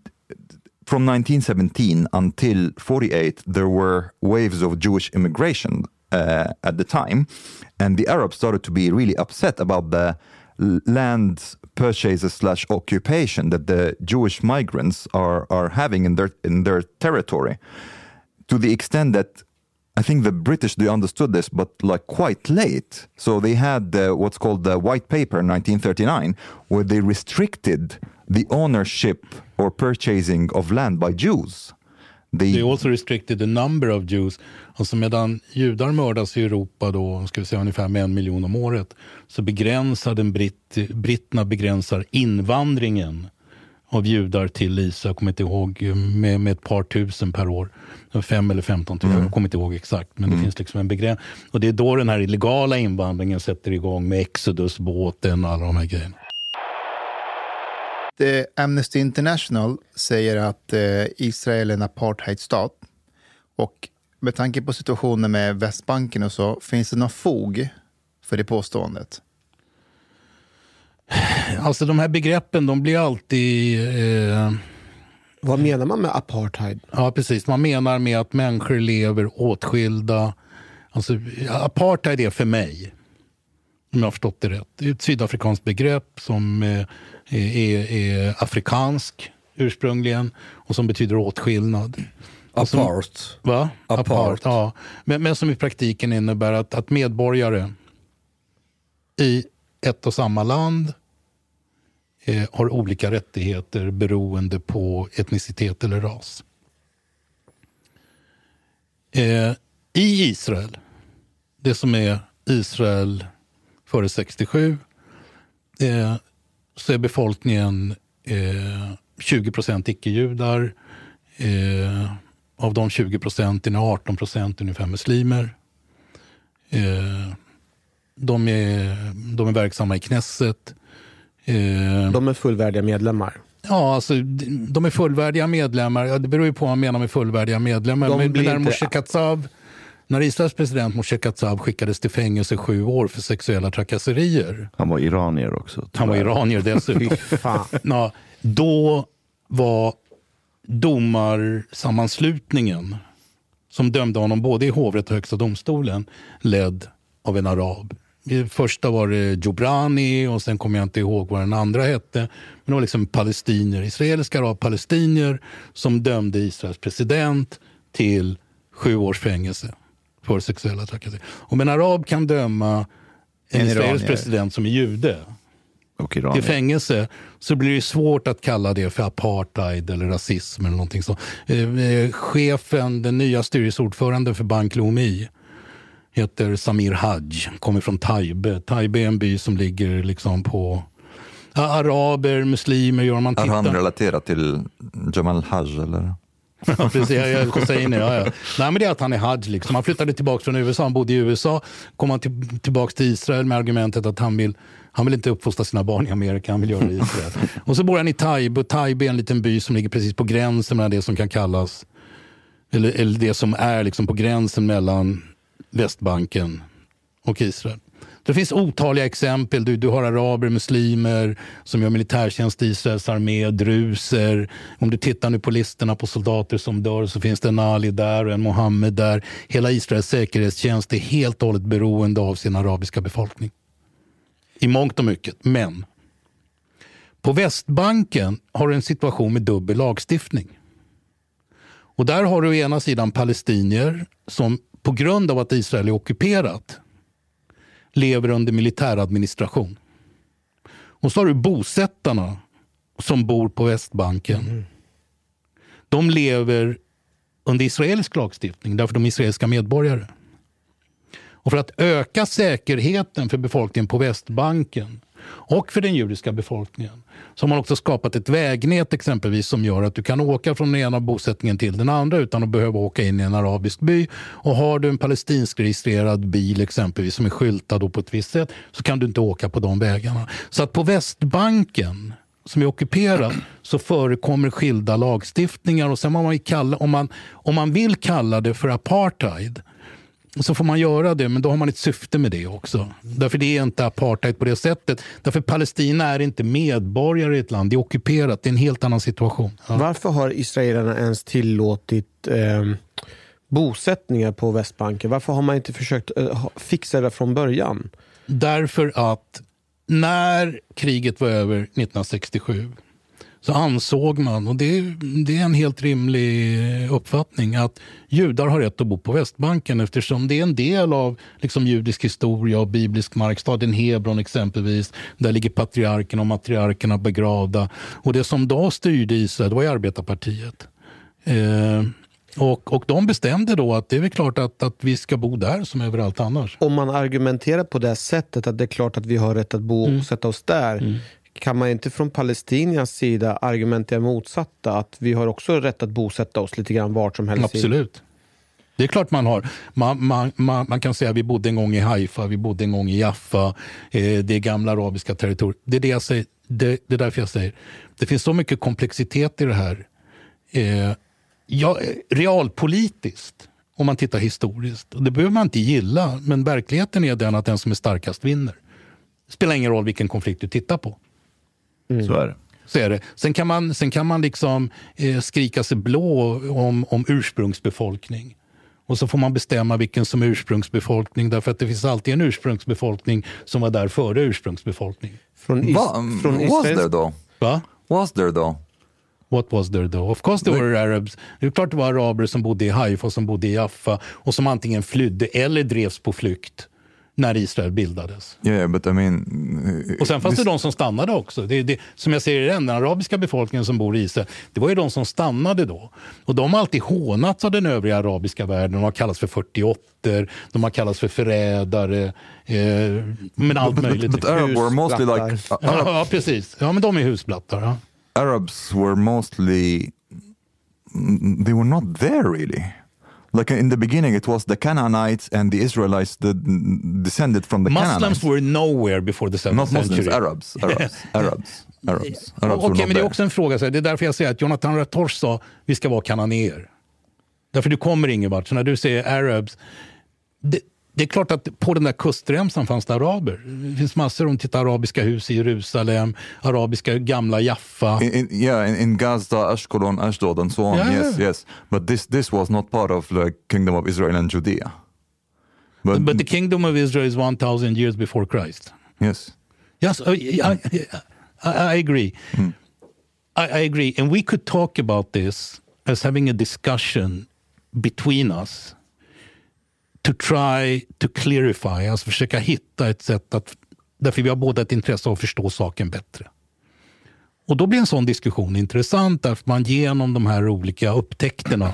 from 1917 until 48, there were waves of Jewish immigration uh, at the time, and the Arabs started to be really upset about the land purchases slash occupation that the Jewish migrants are are having in their in their territory, to the extent that I think the British they understood this, but like quite late. So they had uh, what's called the White Paper in 1939, where they restricted the ownership or purchasing of land by Jews. They, they also restricted the number of Jews. Alltså medan judar mördas i Europa då, ska vi säga ungefär med en miljon om året, så begränsar den britt, britterna begränsar invandringen av judar till Israel, jag kommer inte ihåg, med, med ett par tusen per år. Fem eller femton tusen, mm. jag kommer inte ihåg exakt. Men det finns liksom en begränsning. Och det är då den här illegala invandringen sätter igång med Exodus-båten och alla de här grejerna. Eh, Amnesty International säger att eh, Israel är en apartheidstat. Och med tanke på situationen med Västbanken och så, finns det någon fog för det påståendet? Alltså de här begreppen, de blir alltid... Eh... Vad menar man med apartheid? Ja, precis. Man menar med att människor lever åtskilda. Alltså, apartheid är för mig, om jag har förstått det rätt, det är ett sydafrikanskt begrepp som eh, är, är afrikansk ursprungligen och som betyder åtskillnad. Apart. va? Apart. Apart ja. men, men som i praktiken innebär att, att medborgare i ett och samma land eh, har olika rättigheter beroende på etnicitet eller ras. Eh, I Israel, det som är Israel före 67, eh, så är befolkningen eh, 20 procent icke-judar. Eh, av de 20 procenten är 18 procent ungefär muslimer. Eh, de, är, de är verksamma i Knesset. Eh, de är fullvärdiga medlemmar? Ja, alltså, de är fullvärdiga medlemmar. Ja, det beror ju på vad man menar med fullvärdiga medlemmar. De men när Moshe Katsav, när Israels president Moshe Katsav skickades till fängelse sju år för sexuella trakasserier. Han var iranier också. Han var iranier dessutom. ja, då var domarsammanslutningen som dömde honom både i hovrätt och högsta domstolen ledd av en arab. Första var det Jobrani och sen kommer jag inte ihåg vad den andra hette. Men det var liksom palestinier, israeliska arab-palestinier som dömde Israels president till sju års fängelse för sexuella trakasserier. Om en arab kan döma en, en israelisk president som är jude till fängelse så blir det svårt att kalla det för apartheid eller rasism eller någonting sånt. Eh, eh, chefen, den nya styrelseordföranden för Bank Leumi heter Samir Haj, kommer från Taibe. Taibe är en by som ligger liksom på araber, muslimer. Gör man tittar. Är han relaterad till Jamal Haj eller? Ja, precis. Jag, Hosseini, ja, ja. Nej, men det är att han är hajj. Liksom. Han flyttade tillbaka från USA, han bodde i USA. Kom han till, tillbaka till Israel med argumentet att han vill, han vill inte uppfostra sina barn i Amerika, han vill göra det i Israel. och så bor han i Taib, och Taib är en liten by som ligger precis på gränsen mellan det som kan kallas, eller, eller det som är liksom på gränsen mellan Västbanken och Israel. Det finns otaliga exempel. Du, du har araber, muslimer som gör militärtjänst i Israels armé, druser. Om du tittar nu på listorna på soldater som dör så finns det en Ali där och en Mohammed där. Hela Israels säkerhetstjänst är helt och hållet beroende av sin arabiska befolkning. I mångt och mycket. Men på Västbanken har du en situation med dubbel lagstiftning. Och där har du å ena sidan palestinier som på grund av att Israel är ockuperat lever under militäradministration. Och så har du bosättarna som bor på Västbanken. De lever under israelisk lagstiftning därför de är israeliska medborgare. Och för att öka säkerheten för befolkningen på Västbanken och för den judiska befolkningen så har man också skapat ett vägnät exempelvis som gör att du kan åka från den ena bosättningen till den andra utan att behöva åka in i en arabisk by. Och har du en palestinsk registrerad bil exempelvis som är skyltad på ett visst sätt så kan du inte åka på de vägarna. Så att på Västbanken som är ockuperad så förekommer skilda lagstiftningar och sen man kalla, om, man, om man vill kalla det för apartheid så får man göra det, men då har man ett syfte med det också. Därför det är inte apartheid på det sättet. Därför Palestina är inte medborgare i ett land, det är ockuperat. Det är en helt annan situation. Ja. Varför har israelerna ens tillåtit eh, bosättningar på Västbanken? Varför har man inte försökt eh, fixa det från början? Därför att när kriget var över 1967 så ansåg man, och det, det, är en helt rimlig uppfattning, att judar har rätt att bo på Västbanken eftersom det är en del av liksom, judisk historia och biblisk mark. Staden Hebron exempelvis, där ligger patriarkerna och matriarkerna begravda. Och det som då styrde Israel, det var ju arbetarpartiet. Eh, och, och de bestämde då att det är klart att, att vi ska bo där som överallt annars. Om man argumenterar på det sättet att det är klart att vi har rätt att bo och mm. sätta oss där. Mm kan man inte från Palestinias sida argumentera motsatta? Att vi har också rätt att bosätta oss lite grann vart som helst? Absolut. Det är klart man har. Man, man, man, man, kan säga att vi bodde en gång i Haifa, vi bodde en gång i Jaffa. Eh, det är gamla arabiska territorier. Det är, det, jag säger, det, det är därför jag säger det finns så mycket komplexitet i det här. Eh, ja, realpolitiskt, om man tittar historiskt, och det behöver man inte gilla, men verkligheten är den att den som är starkast vinner. Det spelar ingen roll vilken konflikt du tittar på. Mm. Så är det. Så är det. Sen kan man, sen kan man liksom eh, skrika sig blå om, om ursprungsbefolkning. Och så får man bestämma vilken som är ursprungsbefolkning därför att det finns alltid en ursprungsbefolkning som var där före ursprungsbefolkning. Från, is Va? från Was there though? Va? Was there though? What was there though? Of course there were Arabs. Det är klart det var araber som bodde i Haifa, som bodde i Jaffa och som antingen flydde eller drevs på flykt när Israel bildades. Yeah, but I mean, och sen fanns this... det de som stannade också. Det, det, som jag säger den arabiska befolkningen som bor i Israel, det var ju de som stannade då. Och de har alltid hånats av den övriga arabiska världen. De har kallats för 48 de har kallats för förrädare, eh, men allt but, möjligt. But, but Arab were mostly like... Uh, Arab... ja, precis. Ja, men de är husblattar. Ja. Arabs were mostly... They were not there really like in the beginning it was the Canaanites and the Israelites that descended from the Muslims Canaanites. were nowhere before the 7th Not Muslims, century. Arabs. Arabs. Arabs. Arabs. Arabs okay, men det är också en fråga. Så det är därför jag säger att Jonathan Rators sa vi ska vara kananéer. Därför du kommer ingen vart. Så när du säger Arabs, det, det är klart att på den där kustremsan fanns det araber. Det finns massor om titta arabiska hus i Jerusalem, arabiska gamla Jaffa. In, in, yeah, in, in Gaza, Ashkelon, Ashdod and so on. Yeah. Yes, yes. But this, this was not part of the kingdom of Israel and Judea. But, but the kingdom of Israel is 1000 years before Christ. Yes. Yes, I, I, I agree. Mm. I, I agree. And we could talk about this as having a discussion between us to try to clarify, alltså försöka hitta ett sätt att, därför vi har båda ett intresse av att förstå saken bättre. Och då blir en sån diskussion intressant därför man genom de här olika upptäckterna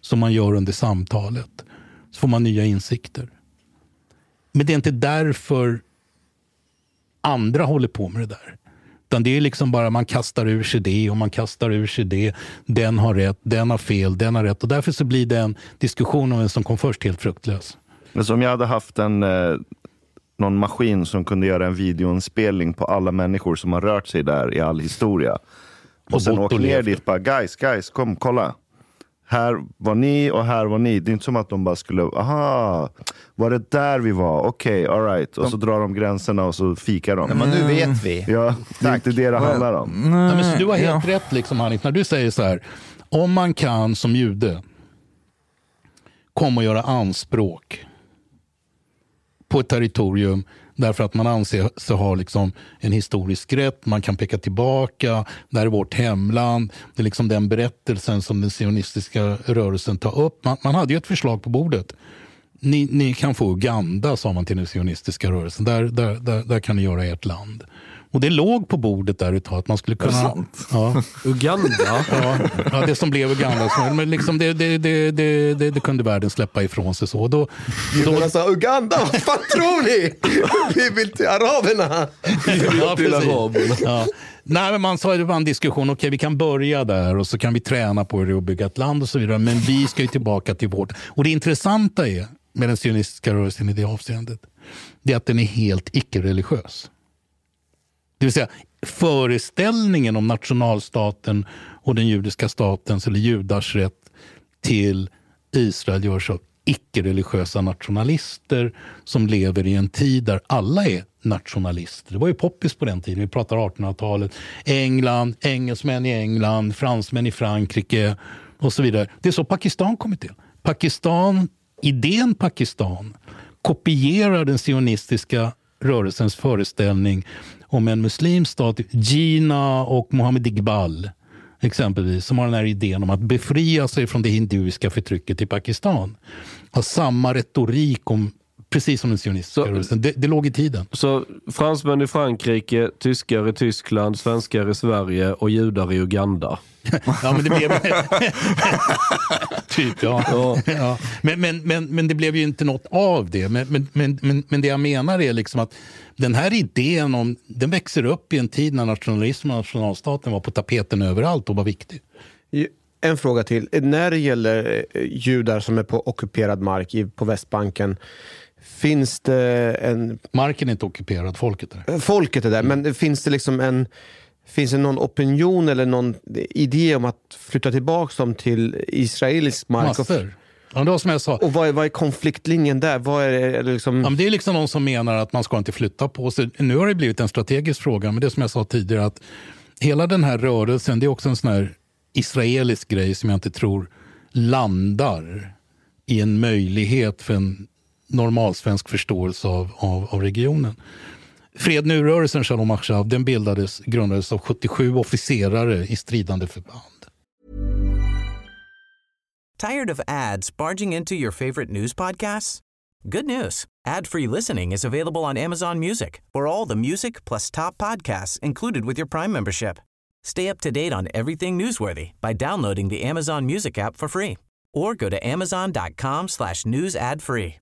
som man gör under samtalet så får man nya insikter. Men det är inte därför andra håller på med det där. Utan det är liksom bara man kastar ur sig det och man kastar ur sig det. Den har rätt, den har fel, den har rätt. Och därför så blir den diskussion om vem som kom först helt fruktlös. Men om jag hade haft en, eh, någon maskin som kunde göra en videoinspelning på alla människor som har rört sig där i all historia. Och, och sen åker ner dit bara, guys, guys, kom kolla. Här var ni och här var ni. Det är inte som att de bara skulle, aha, var det där vi var? Okej, okay, alright. Och så drar de gränserna och så fikar de. Ja, men nu vet vi. Ja, det är inte det det handlar om. Ja, men du har helt ja. rätt liksom, Hanif, när du säger så här. Om man kan som jude komma och göra anspråk på ett territorium därför att man anser sig ha liksom en historisk rätt. Man kan peka tillbaka. Det här är vårt hemland. Det är liksom den berättelsen som den sionistiska rörelsen tar upp. Man, man hade ju ett förslag på bordet. Ni, ni, kan få Uganda, sa man till den sionistiska rörelsen. Där, där, där, där kan ni göra ert land. Och det låg på bordet där ett tag att man skulle kunna... Är det sant? Ja. Uganda? Ja, ja, det som blev Uganda. Men liksom det, det, det, det, det, det kunde världen släppa ifrån sig. så. Då, då... Men alltså, Uganda, vad fan tror ni? Vi vill till araberna! Vi vill till araberna. Ja. Nej, men man sa det var en diskussion, okej okay, vi kan börja där och så kan vi träna på hur det är att bygga ett land och så vidare. Men vi ska ju tillbaka till vårt. Och det intressanta är med den sionistiska rörelsen i det avseendet, det är att den är helt icke-religiös. Det vill säga föreställningen om nationalstaten och den judiska statens eller judars rätt till Israel görs av icke-religiösa nationalister som lever i en tid där alla är nationalister. Det var ju poppis på den tiden, vi pratar 1800-talet. England, engelsmän i England, fransmän i Frankrike och så vidare. Det är så Pakistan kommit till. Pakistan, idén Pakistan kopierar den sionistiska rörelsens föreställning om en muslimsk stat, Gina och Mohammed Iqbal exempelvis, som har den här idén om att befria sig från det hinduiska förtrycket i Pakistan. Har samma retorik om Precis som den sionistiska rörelsen. Det, det låg i tiden. Så fransmän i Frankrike, tyskar i Tyskland, svenskar i Sverige och judar i Uganda. Ja, men det blev... typ, ja. ja. ja. Men, men, men, men det blev ju inte något av det. Men, men, men, men, det jag menar är liksom att den här idén om, den växer upp i en tid när nationalismen och nationalstaten var på tapeten överallt och var viktig. En fråga till. När det gäller eh, judar som är på ockuperad mark på Västbanken, finns det en... Marken är inte ockuperad, folket är det. Folket är där, men finns det liksom en... Finns det någon opinion eller någon idé om att flytta tillbaka dem till israelisk mark? Massor. Ja, det var som jag sa. Och vad är, vad är konfliktlinjen där? Vad är, är det, liksom... ja, det är liksom någon som menar att man ska inte flytta på sig. Nu har det blivit en strategisk fråga, men det är som jag sa tidigare att hela den här rörelsen, det är också en sån här israelisk grej som jag inte tror landar i en möjlighet för en normalsvensk förståelse av, av, av regionen. Fred nu-rörelsen, Shalom Achshав, den bildades, grundades av 77 officerare i stridande förband. Tired of ads barging into your favorite news podcasts? Good news! Ad-free listening is available on Amazon Music for all the music plus top podcasts included with your Prime membership. Stay up to date on everything newsworthy by downloading the Amazon Music app for free or go to amazon.com slash news ad free.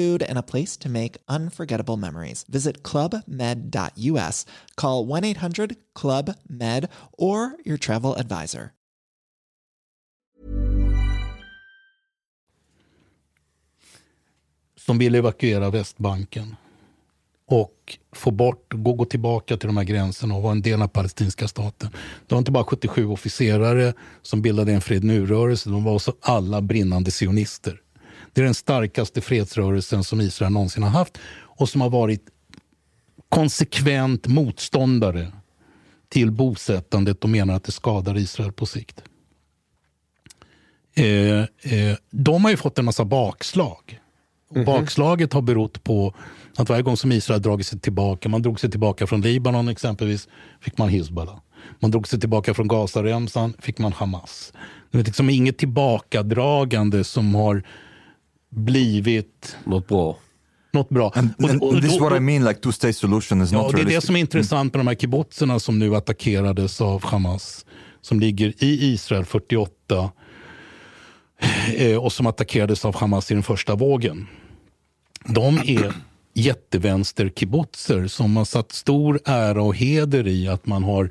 food, and a place to make unforgettable memories. Visit clubmed.us, call 1 800 Club Med, or your travel advisor. Som vill evakuera Västbanken och få bort, gå, gå tillbaka till de här gränserna och vara en del av palestinska staten. Det var inte bara 77 officerare som bildade en fred nu-rörelse, de var också alla brinnande sionister. Det är den starkaste fredsrörelsen som Israel någonsin har haft och som har varit konsekvent motståndare till bosättandet och menar att det skadar Israel på sikt. Eh, eh, de har ju fått en massa bakslag. Mm -hmm. Bakslaget har berott på att varje gång som Israel dragit sig tillbaka, man drog sig tillbaka från Libanon exempelvis, fick man Hizbollah. Man drog sig tillbaka från Gazaremsan, fick man Hamas. Det är liksom inget tillbakadragande som har blivit... Något bra? Något bra. And, and, Och- och- this is what I mean, like two-state solution is Ja, not det är det som är intressant med de här kibbutzerna som nu attackerades av Hamas. Som ligger i Israel 48 eh, och som attackerades av Hamas i den första vågen. De är jättevänster-kibbutzer som har satt stor ära och heder i att man har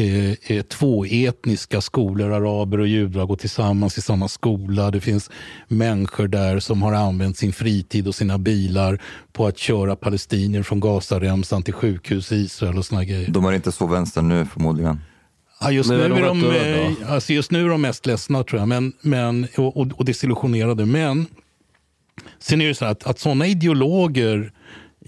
eh, eh, två etniska skolor, araber och judar går tillsammans i samma skola. Det finns människor där som har använt sin fritid och sina bilar på att köra palestinier från Gazaremsan till sjukhus i Israel och såna grejer. De är inte så vänster nu förmodligen. Ja, just, Nu nu är de döda. eh, alltså just nu är de mest ledsna tror jag, men, men, och, och, och desillusionerade. Men sen är det så här att, att sådana ideologer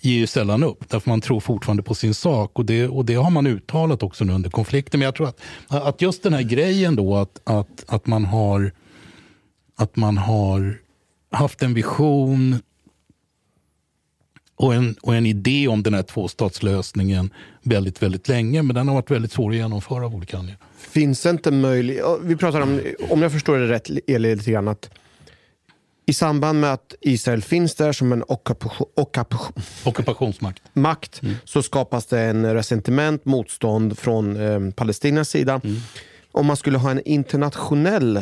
ger ju sällan upp, därför man tror fortfarande på sin sak. Och det, och det har man uttalat också nu under konflikten. Men jag tror att, att just den här grejen då, att, att, att, man har, att man har haft en vision och en, och en idé om den här tvåstatslösningen väldigt, väldigt länge. Men den har varit väldigt svår att genomföra av olika anledningar. Finns det inte möjlighet... Vi pratar om, om jag förstår det rätt, Eli, lite grann att i samband med att Israel finns där som en ockupation, ockupation, ockupationsmakt. makt, så skapas det en resentiment, motstånd från eh, Palestinas sida. Om man skulle ha en internationell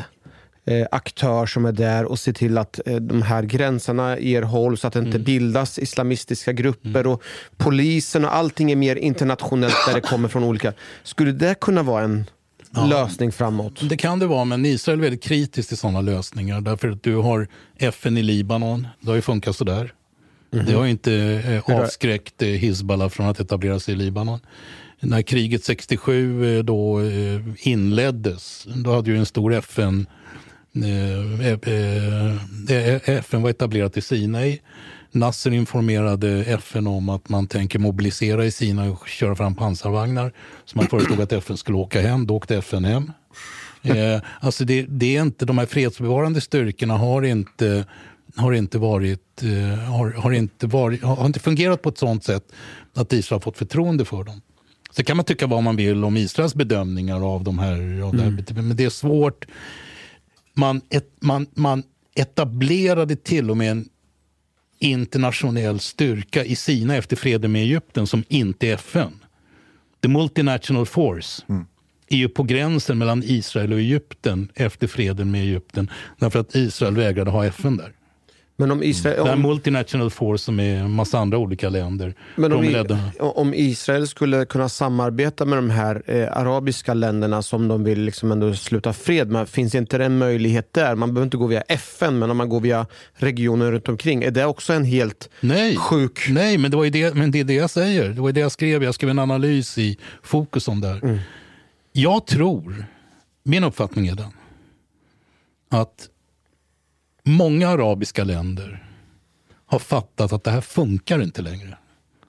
eh, aktör som är där och ser till att eh, de här gränserna erhålls, så att det inte bildas islamistiska grupper och polisen och allting är mer internationellt där det kommer från olika. Skulle det kunna vara en lösning framåt? Det kan det vara, men Israel är väldigt kritiskt till sådana lösningar. Därför att du har FN i Libanon, det har ju funkat sådär. Mhm. Det har ju inte eh, avskräckt eh, Hizbollah från att etablera sig i Libanon. När kriget 67 eh, då eh, inleddes, då hade ju en stor FN eh, eh, FN var etablerat i Sinai. Nasser informerade FN om att man tänker mobilisera i Sinai och köra fram pansarvagnar. Så man föreslog att FN skulle åka hem. Då åkte FN hem. Eh, alltså det, det är inte, de här fredsbevarande styrkorna har inte, har inte, varit, eh, har, har, inte varit, har inte fungerat på ett sånt sätt att Israel har fått förtroende för dem. Så kan man tycka vad man vill om Israels bedömningar av de här, av det här men det är svårt. Man, ett, man, man etablerade till och med en internationell styrka i Sina efter freden med Egypten som inte är FN. The Multinational Force är ju på gränsen mellan Israel och Egypten efter freden med Egypten. Därför att Israel vägrade ha FN där. Men om Israel... Det här Om, Multinational Force som är en massa andra olika länder. men om, i- om Israel skulle kunna samarbeta med de här eh, arabiska länderna som de vill liksom ändå sluta fred med, finns inte det en möjlighet där? Man behöver inte gå via FN, men om man går via regionen runt omkring, är det också en helt Nej, sjuk... nej men, det var det, men det är det jag säger. Det var det jag skrev. Jag skrev en analys i Fokus om det här. Mm. Jag tror, min uppfattning är den, att många arabiska länder har fattat att det här funkar inte längre.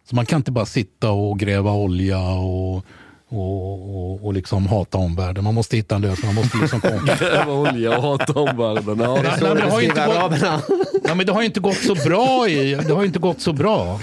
Så man kan inte bara sitta och gräva olja och, och, och, och liksom hata omvärlden. Man måste hitta en lösning. Man måste liksom. Gräva olja och hata omvärlden. Ja. Nej, det, har ju inte gått, ja, men det har inte gått så bra i, det har inte gått så bra.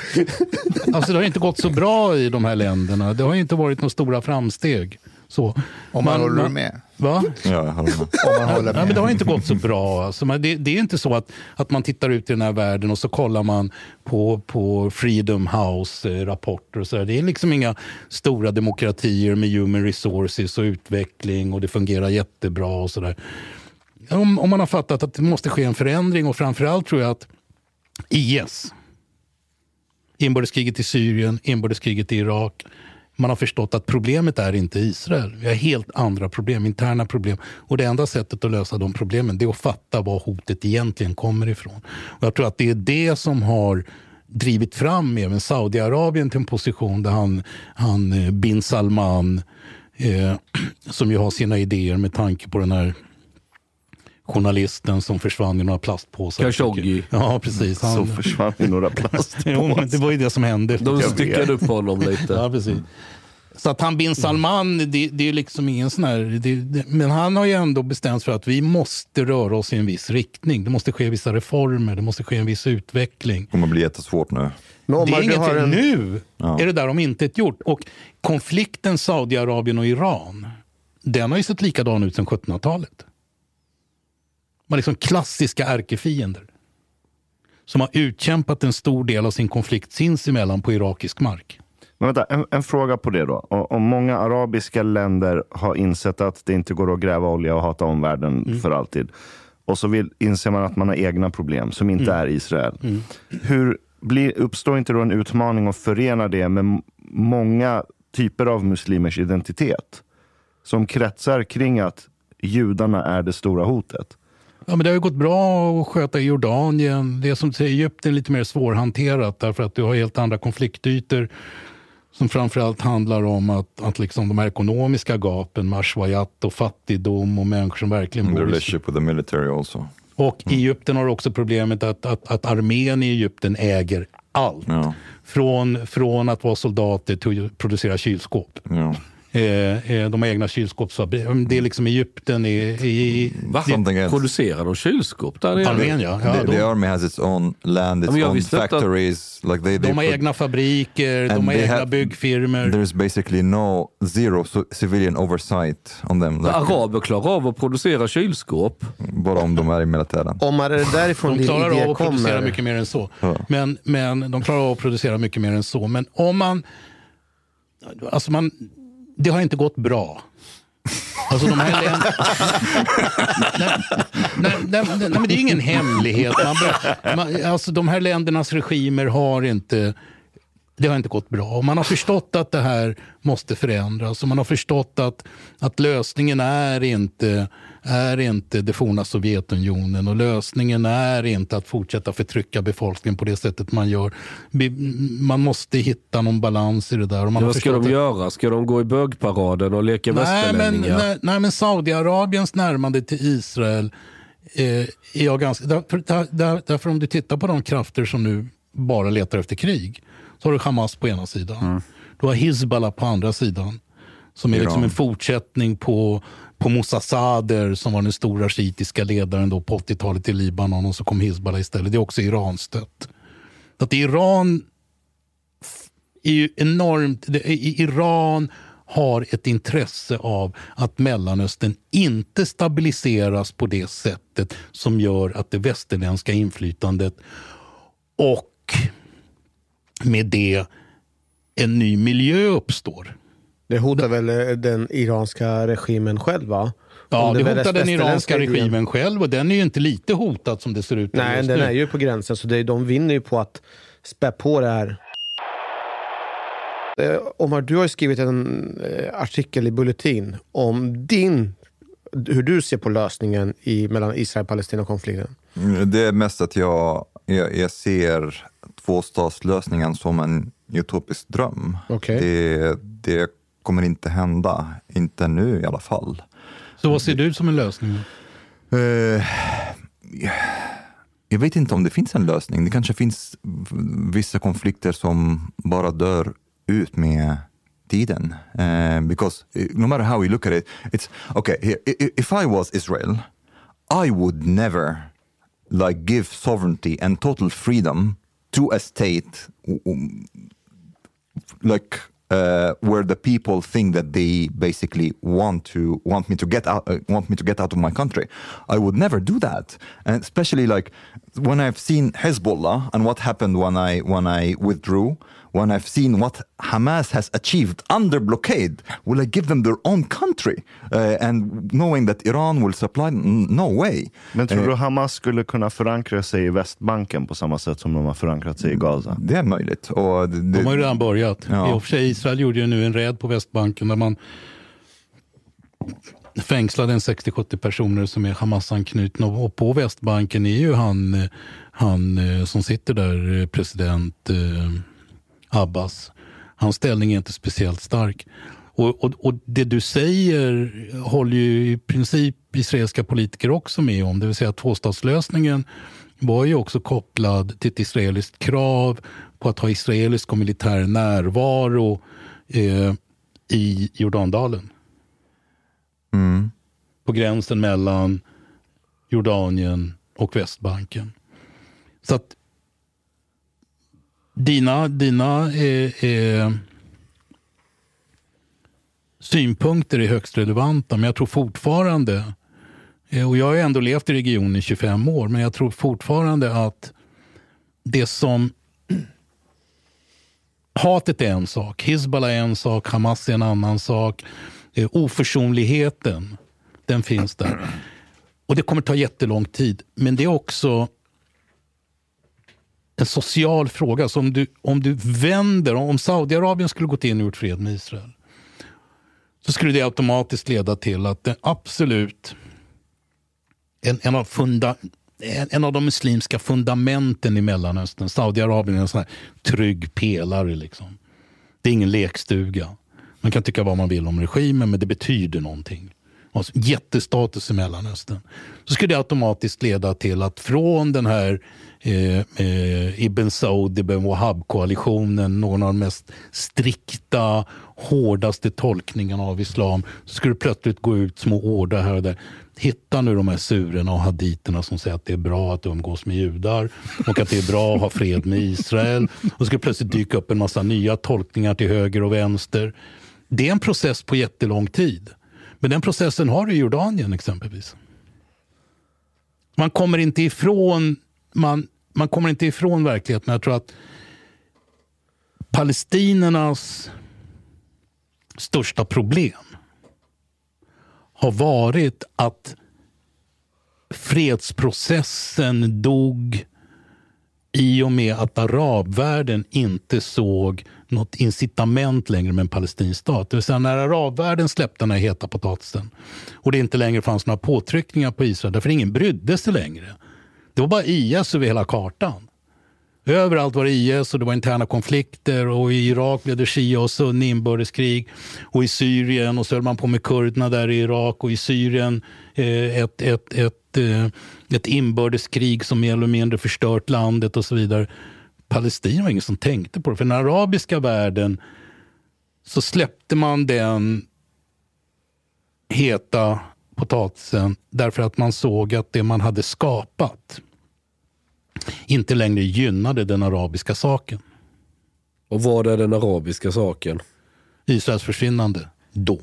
Alltså det har inte gått så bra i de här länderna. Det har ju inte varit några stora framsteg. Så. Om man håller med. Va? Ja, jag håller med. Om man håller Ja, men med. det har inte gått så bra. Alltså, men det, det är inte så att, att man tittar ut i den här världen och så kollar man på, på Freedom House-rapporter. och så där. Det är liksom inga stora demokratier med human resources och utveckling och det fungerar jättebra och sådär. Om, om man har fattat att det måste ske en förändring och framförallt tror jag att IS, inbördeskriget i Syrien, inbördeskriget i Irak. Man har förstått att problemet är inte Israel. Vi har helt andra problem, interna problem. Och det enda sättet att lösa de problemen det är att fatta var hotet egentligen kommer ifrån. Och jag tror att det är det som har drivit fram även Saudiarabien till en position där han, han eh, bin Salman, eh, som ju har sina idéer med tanke på den här journalisten som försvann i några plastpåsar. Khashoggi. Ja, precis. Han, Så försvann i några plastpåsar. jo, men det var ju det som hände. De styckade upp honom lite. Ja, precis. Så att han bin Salman, det, det är ju liksom ingen sån här... Det, det, men han har ju ändå bestämt för att vi måste röra oss i en viss riktning. Det måste ske vissa reformer, det måste ske en viss utveckling. Det kommer bli jättesvårt nu. Men om det är du har ingenting. en- Nu Ja. är det där om inte gjort. Och konflikten Saudiarabien och Iran, den har ju sett likadan ut sedan 1700-talet. Man är liksom klassiska ärkefiender. som har utkämpat en stor del av sin konflikt sinsemellan på irakisk mark. Men vänta, en, en fråga på det då. Om många arabiska länder har insett att det inte går att gräva olja och hata omvärlden Mm. för alltid. Och så vill, inser man att man har egna problem som inte Mm. är Israel. Hur blir, uppstår inte då en utmaning att förena det med många typer av muslimers identitet? Som kretsar kring att judarna är det stora hotet. Ja, men det har ju gått bra att sköta i Jordanien. Det är som säger, Egypten är lite mer svårhanterat därför att du har helt andra konfliktytor som framförallt handlar om att, att liksom de här ekonomiska gapen, mashwayat och fattigdom och människor som verkligen bor i relationship with the military also. Och i Egypten har också problemet att, att, att armén i Egypten äger allt. Från, från att vara soldater till att producera kylskåp. Eh, de har egna kylskåpsfabriker. Det är liksom Egypten i... i Va? Else. Producerar de kylskåp där nere? Ja. ja the, de, the army has its own land, its own factories. Like they, they de har put- egna fabriker, de har egna have- byggfirmor. There's basically no zero civilian oversight on them. Like, Araber klarar av att producera kylskåp. bara om de är i militären. Omar, är det därifrån De din klarar idé av att producera kommer? mycket mer än så. Ja. Men, men de klarar av att producera mycket mer än så. Men om man... Alltså man det har inte gått bra. Alltså de här länderna... nej, nej, nej, nej, men det är ingen hemlighet. Man, man, alltså de här ländernas regimer har inte... Det har inte gått bra. Man har förstått att det här måste förändras. Och man har förstått att, att lösningen är inte, är inte det forna Sovjetunionen. Och lösningen är inte att fortsätta förtrycka befolkningen på det sättet man gör. Man måste hitta någon balans i det där. Och man har Vad ska de att- göra? Ska de gå i bögparaden och leka Nej men, västerlänningar? nej, nej, men Saudiarabiens närmande till Israel eh, är jag ganska... Därför, där, där, därför om du tittar på de krafter som nu bara letar efter krig så har du Hamas på ena sidan. Du har Hizbollah på andra sidan. Som är Iran. liksom en fortsättning på, på Moussa Sader som var den stora shiitiska ledaren då på 80-talet i Libanon och så kom Hizbollah istället. Det är också Iranstött. Att Iran är ju enormt... Iran har ett intresse av att Mellanöstern inte stabiliseras på det sättet som gör att det västerländska inflytandet och med det en ny miljö uppstår. Det hotar väl eh, den iranska regimen själv va? Ja, det väl hotar den iranska regimen själv och den är ju inte lite hotad som det ser ut Nej, just den nu. är ju på gränsen. Så det, de vinner ju på att spä på det här. Eh, Omar, du har ju skrivit en eh, artikel i Bulletin om din, hur du ser på lösningen i, mellan Israel och Palestina-konflikten. Mm, Det är mest att jag, jag, jag ser tvåstatslösningen som en utopisk dröm. Okej. Det, det kommer inte hända, inte nu i alla fall. Så vad ser du som en lösning? Eh, jag vet inte om det finns en lösning. Det kanske finns vissa konflikter som bara dör ut med tiden. Eh, because eh, no matter how we look at it, it's okay. If I was Israel, I would never like give sovereignty and total freedom to a state like uh, where the people think that they basically want to want me to get out uh, want me to get out of my country. I would never do that. And especially like when i've seen hezbollah and what happened when i when i withdrew when i've seen what hamas has achieved under blockade will i give them their own country uh, and knowing that iran will supply no way Men tror Eh, du Hamas skulle kunna förankra sig i Västbanken på samma sätt som de har förankrat sig i Gaza? det är möjligt och det, De har ju redan börjat. Ja. I och för sig, Israel gjorde ju nu en räd på Västbanken där man fängslade en 60-70 personer som är Hamas-anknutna. Och och på Västbanken är ju han, eh, han som sitter där, president Abbas. Hans ställning är inte speciellt stark. Och, och, och det du säger håller ju i princip israeliska politiker också med om. Det vill säga att tvåstatslösningen var ju också kopplad till ett israeliskt krav på att ha israelisk och militär närvaro eh, i Jordandalen. Mm. På gränsen mellan Jordanien och Västbanken. Så att dina, dina eh, eh, synpunkter är högst relevanta, men jag tror fortfarande, eh, och jag har ändå levt i regionen i 25 år, men jag tror fortfarande att det som... Hatet är en sak, Hizbollah är en sak, Hamas är en annan sak. Eh, oförsonligheten, den finns där. Och det kommer ta jättelång tid. Men det är också en social fråga. Så om du, om du vänder, om Saudiarabien skulle gått in och gjort fred med Israel så skulle det automatiskt leda till att det absolut en, en, av, funda, en, en av de muslimska fundamenten i Mellanöstern, Saudiarabien är en sån här trygg pelare. Liksom. Det är ingen lekstuga. Man kan tycka vad man vill om regimen, men det betyder någonting. Alltså, jättestatus i Mellanöstern. Så skulle det automatiskt leda till att från den här eh, eh, Ibn Saud, Ibn Wahab-koalitionen, någon av de mest strikta, hårdaste tolkningarna av islam, så skulle det plötsligt gå ut små order här och där. Hitta nu de här surerna och haditerna som säger att det är bra att umgås med judar och att det är bra att ha fred med Israel. Och så ska plötsligt dyka upp en massa nya tolkningar till höger och vänster. Det är en process på jättelång tid. Men den processen har du i Jordanien exempelvis. Man kommer inte ifrån, man, man kommer inte ifrån verkligheten. Jag tror att palestinernas största problem har varit att fredsprocessen dog i och med att arabvärlden inte såg något incitament längre med en palestinsk stat. Det vill säga när arabvärlden släppte den här heta potatisen och det inte längre fanns några påtryckningar på Israel, därför ingen brydde sig längre. Det var bara IS över hela kartan. Överallt var det IS och det var interna konflikter och i Irak blev det Shia och Sunni inbördeskrig. Och i Syrien och så höll man på med kurderna där i Irak och i Syrien eh, ett, ett, ett, eh, ett inbördeskrig som mer eller mindre förstört landet och så vidare. Palestina var ingen som tänkte på det. För den arabiska världen så släppte man den heta potatisen därför att man såg att det man hade skapat inte längre gynnade den arabiska saken. Och vad är den arabiska saken? Israels försvinnande då.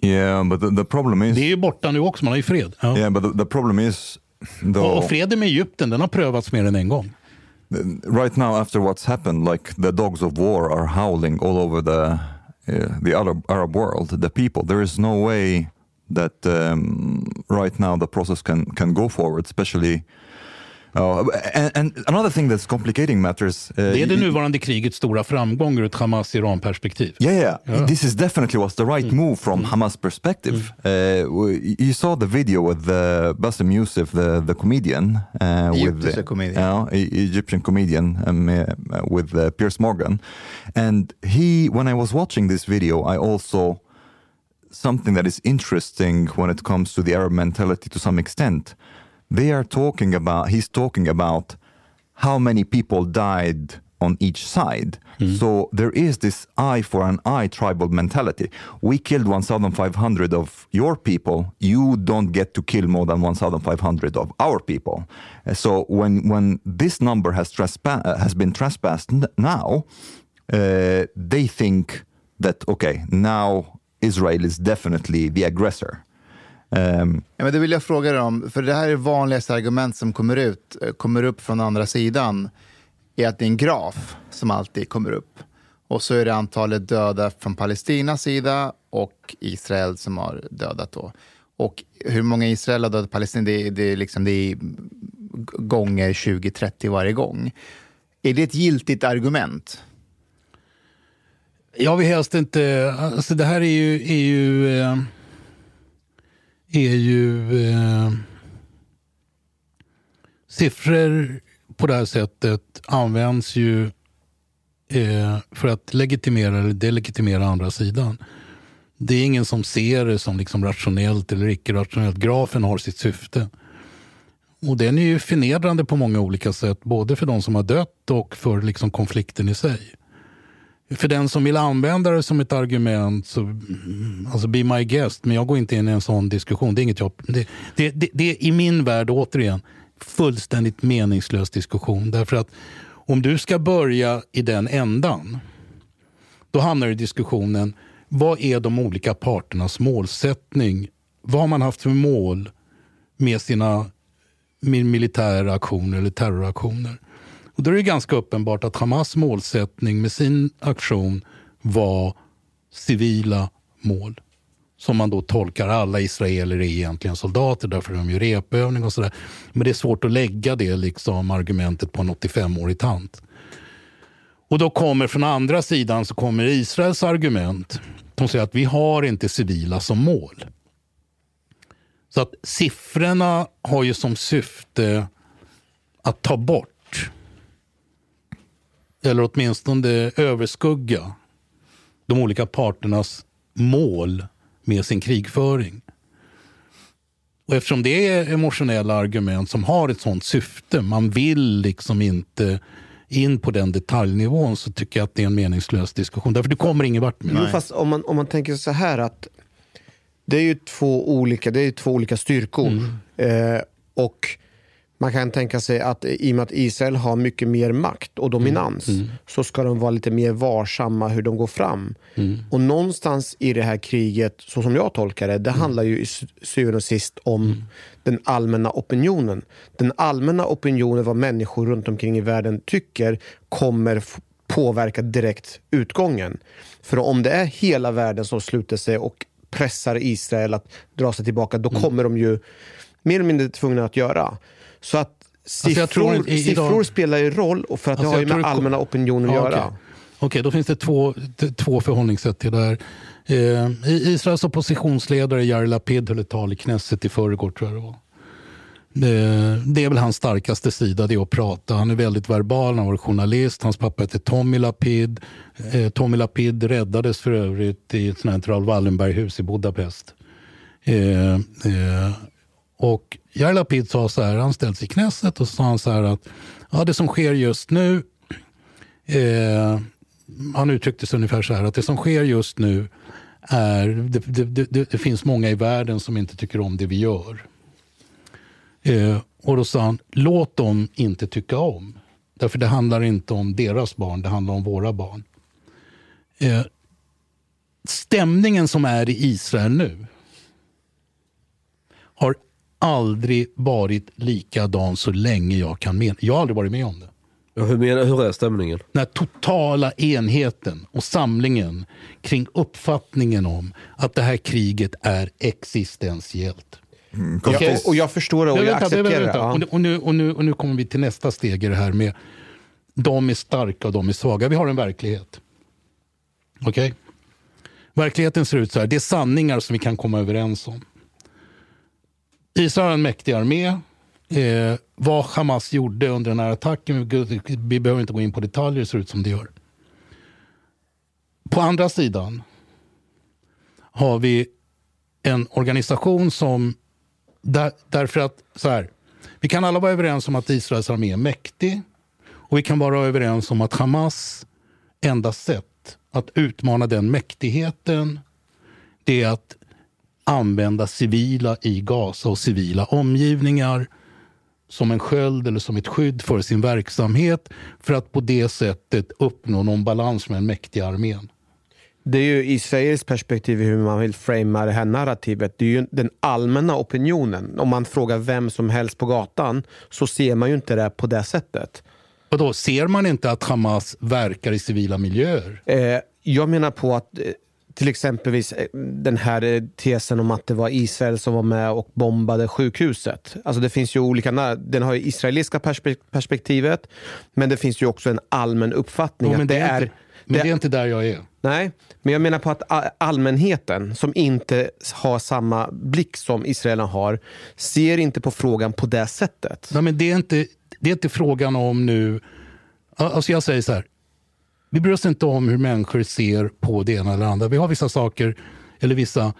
Yeah, but the, the problem is... Det är ju borta nu också, man har ju fred. Ja. Yeah, but the, the problem is... Och, och freden med Egypten, den har prövats mer än en gång. Right now after what's happened, like the dogs of war are howling all over the, uh, the Arab, Arab world, the people. There is no way that um, right now the process can, can go forward, especially Oh, and, and, another thing that's complicating matters. Uh, det är det nuvarande krigets stora framgång ur ett Hamas-Iran-perspektiv. Yeah, yeah, yeah. This is definitely was the right mm. move from mm. Hamas perspective. Mm. Uh, you saw the video with uh, Bassem Youssef, the, the comedian. Uh, with, comedian. Uh, Egyptian comedian um, uh, with uh, Piers Morgan. And he, when I was watching this video, I also saw something that is interesting when it comes to the Arab mentality to some extent they are talking about he's talking about how many people died on each side. Mm. So there is this eye for an eye tribal mentality. We killed 1,500 of your people. You don't get to kill more than 1,500 of our people. Uh, so when when this number has trespa- uh, has been trespassed now, uh, they think that okay now Israel is definitely the aggressor. Um, ja, men det vill jag fråga dig om, för det här är vanligaste argument som kommer, ut, eh, kommer upp från andra sidan, är att det är en graf som alltid kommer upp. Och så är det antalet döda från Palestinas sida och Israel som har dödat då. Och hur många Israel har dödat Palestina, det, det, är liksom, det är gånger 20-30 varje gång. Är det ett giltigt argument? Jag vill helst inte... Alltså det här är ju... Är ju eh är ju eh, siffror på det här sättet används ju eh, för att legitimera eller delegitimera andra sidan. Det är ingen som ser det som liksom rationellt eller icke-rationellt. Grafen har sitt syfte. Och den är ju förnedrande på många olika sätt, både för de som har dött och för liksom konflikten i sig för den som vill använda det som ett argument, så, mm, alltså be my guest, men jag går inte in i en sån diskussion. Det är inget jobb. det, det, det, det är i min värld, återigen, fullständigt meningslös diskussion. Därför att om du ska börja i den ändan, då hamnar du i diskussionen, vad är de olika parternas målsättning? Vad har man haft för mål med sina militära aktioner eller terroraktioner? Och då är det ganska uppenbart att Hamas målsättning med sin aktion var civila mål. Som man då tolkar alla israeler är egentligen soldater, därför de gör repövning och sådär. Men det är svårt att lägga det liksom argumentet på en 85-årig tant. Och då kommer från andra sidan så kommer Israels argument. De säger att vi har inte civila som mål. Så att siffrorna har ju som syfte att ta bort eller åtminstone överskugga de olika parternas mål med sin krigföring. Och eftersom det är emotionella argument som har ett sånt syfte, man vill liksom inte in på den detaljnivån, så tycker jag att det är en meningslös diskussion. Därför du kommer ingen vart med Jo, fast om man, om man tänker så här att det är ju två olika, det är två olika styrkor. Eh, och man kan tänka sig att i och med att Israel har mycket mer makt och dominans Mm. så ska de vara lite mer varsamma hur de går fram. Mm. Och någonstans i det här kriget, så som jag tolkar det, det Mm. handlar ju i sy- syvende och sist om den allmänna opinionen. Den allmänna opinionen, vad människor runt omkring i världen tycker, kommer påverka direkt utgången. För om det är hela världen som sluter sig och pressar Israel att dra sig tillbaka, Mm. då kommer de ju mer eller mindre tvungna att göra. Så att Alltså, siffror, tror inte- siffror idag- spelar ju roll och för att Alltså, det har ju med det allmänna opinionen att Ja, göra. Okej, Okej, då finns det två, två förhållningssätt till det här. Eh, I- Israels oppositionsledare Yair Lapid höll ett tal i Knesset i förrgår, tror jag det var. Det, det är väl hans starkaste sida, det är att prata. Han är väldigt verbal, han var journalist. Hans pappa heter Tommy Lapid. Eh, Tommy Lapid räddades för övrigt i ett sånt här Raoul Wallenberg-hus i Budapest. Och Yair Lapid sa så här, han ställde sig i Knesset och så sa han så här att ja, det som sker just nu Eh, han uttryckte sig ungefär så här att det som sker just nu är, det, det, det, det finns många i världen som inte tycker om det vi gör. Eh, och då sa han, låt dem inte tycka om. Därför det handlar inte om deras barn, det handlar om våra barn. Eh, stämningen som är i Israel nu har aldrig varit likadan så länge jag kan mena. Jag har aldrig varit med om det. hur, menar, hur är stämningen? Den här totala enheten och samlingen kring uppfattningen om att det här kriget är existentiellt. Ja, och, och jag förstår det och Nej, jag vänta, vänta, accepterar det. vänta. ja. Och, nu- och, nu, och, nu, och nu kommer vi till nästa steg i det här med de är starka och de är svaga. Vi har en verklighet. Okej? Verkligheten ser ut så här. Det är sanningar som vi kan komma överens om. Israel har en mäktig armé. Eh, vad Hamas gjorde under den här attacken, vi, vi behöver inte gå in på detaljer, det ser ut som det gör. På andra sidan har vi en organisation som, där, därför att så här, vi kan alla vara överens om att Israels armé är mäktig och vi kan vara överens om att Hamas enda sätt att utmana den mäktigheten det är att använda civila i Gaza och civila omgivningar som en sköld eller som ett skydd för sin verksamhet för att på det sättet uppnå någon balans med den mäktiga armén. Det är ju Israels perspektiv hur man vill framea det här narrativet. Det är ju den allmänna opinionen. Om man frågar vem som helst på gatan så ser man ju inte det på det sättet. Och då ser man inte att Hamas verkar i civila miljöer? Eh, jag menar på att eh, till exempelvis eh, den här eh, tesen om att det var Israel som var med och bombade sjukhuset. Alltså det finns ju olika, den har ju israeliska perspe- perspektivet men det finns ju också en allmän uppfattning Jo, att det, det är inte- men det är inte där jag är. Nej, men jag menar på att allmänheten som inte har samma blick som israelerna har ser inte på frågan på det sättet. Nej, men det, är inte, det är inte frågan om nu... Alltså jag säger så här. Vi bryr oss inte om hur människor ser på det ena eller andra. Vi har vissa saker, eller vissa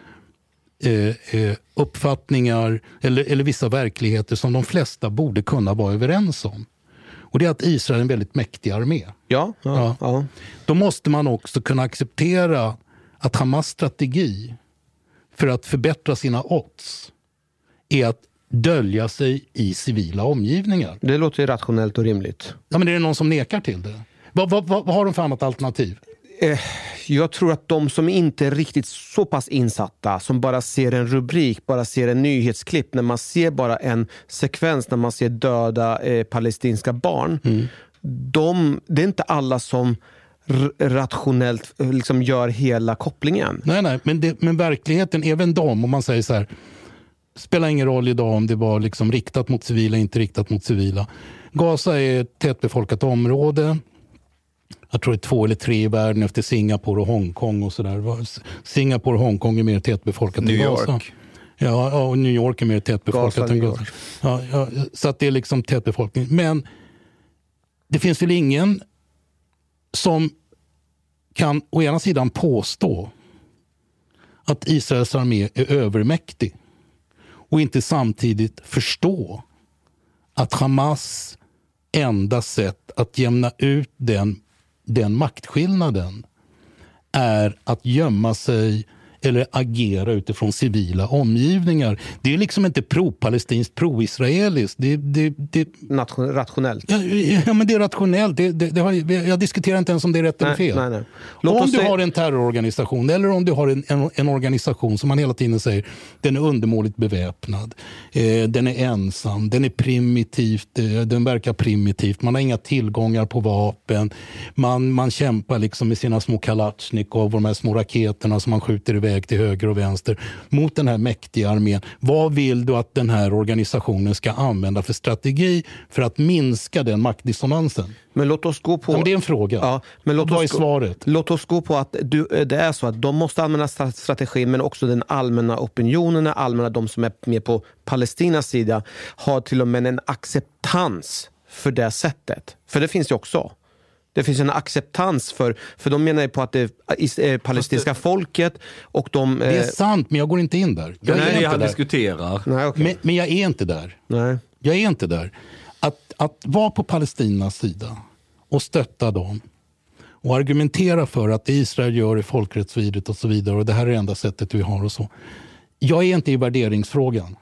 eh, eh, uppfattningar eller, eller vissa verkligheter som de flesta borde kunna vara överens om. Och det är att Israel är en väldigt mäktig armé. Ja, ja, ja. Då måste man också kunna acceptera att Hamas strategi för att förbättra sina odds är att dölja sig i civila omgivningar. Det låter rationellt och rimligt. Ja, men är det någon som nekar till det? Vad, vad, vad, har de för annat alternativ? Eh, jag tror att de som inte är riktigt så pass insatta, som bara ser en rubrik, bara ser en nyhetsklipp, när man ser bara en sekvens när man ser döda eh, palestinska barn, de, det är inte alla som rationellt eh, liksom gör hela kopplingen. Nej, nej, men, det, men verkligheten, även de, om man säger så här, spelar ingen roll idag om det var liksom riktat mot civila, inte riktat mot civila. Gaza är ett tätbefolkat område. Jag tror det är två eller tre i världen efter Singapore och Hongkong och sådär. Singapore och Hongkong är mer tätbefolkat än Gaza. York. Ja, och New York är mer tätbefolkat Gaza, än Gaza. Ja, ja, så att det är liksom tätbefolkning. Men det finns väl ingen som kan å ena sidan påstå att Israels armé är övermäktig och inte samtidigt förstå att Hamas enda sätt att jämna ut den, den maktskillnaden är att gömma sig eller agera utifrån civila omgivningar. Det är liksom inte pro-palestinskt, pro-israeliskt. Det, det, det, Nation, rationellt. Ja, ja, men det är rationellt. Det, det, det har, jag diskuterar inte ens om det är rätt eller Nej, fel. nej, nej. Om du säga- har en terrororganisation eller om du har en, en, en organisation som man hela tiden säger den är undermåligt beväpnad, eh, den är ensam, den är primitivt, eh, den verkar primitivt, man har inga tillgångar på vapen, man, man kämpar liksom med sina små kalatjnikov och de här små raketerna som man skjuter iväg till höger och vänster mot den här mäktiga armén. Vad vill du att den här organisationen ska använda för strategi för att minska den maktdissonansen? Men låt oss gå på... Men det är en fråga. Ja, men låt Vad oss är svaret? Låt oss gå på att du, eh, det är så att de måste använda stra- strategin men också den allmänna opinionen, den allmänna, de som är med på Palestinas sida har till och med en acceptans för det sättet. För det finns ju också. Det finns en acceptans för, för de menar ju på att det is- eh, palestinska folket och de... Det är eh, sant, men jag går inte in där. Jag Det är är det inte han där. diskuterar. Nej, okej. Men, men jag är inte där. Nej. Jag är inte där. Att, att vara på Palestinas sida och stötta dem och argumentera för att det Israel gör är folkrättsvidrigt och så vidare och det här är det enda sättet vi har och så. Jag är inte i värderingsfrågan.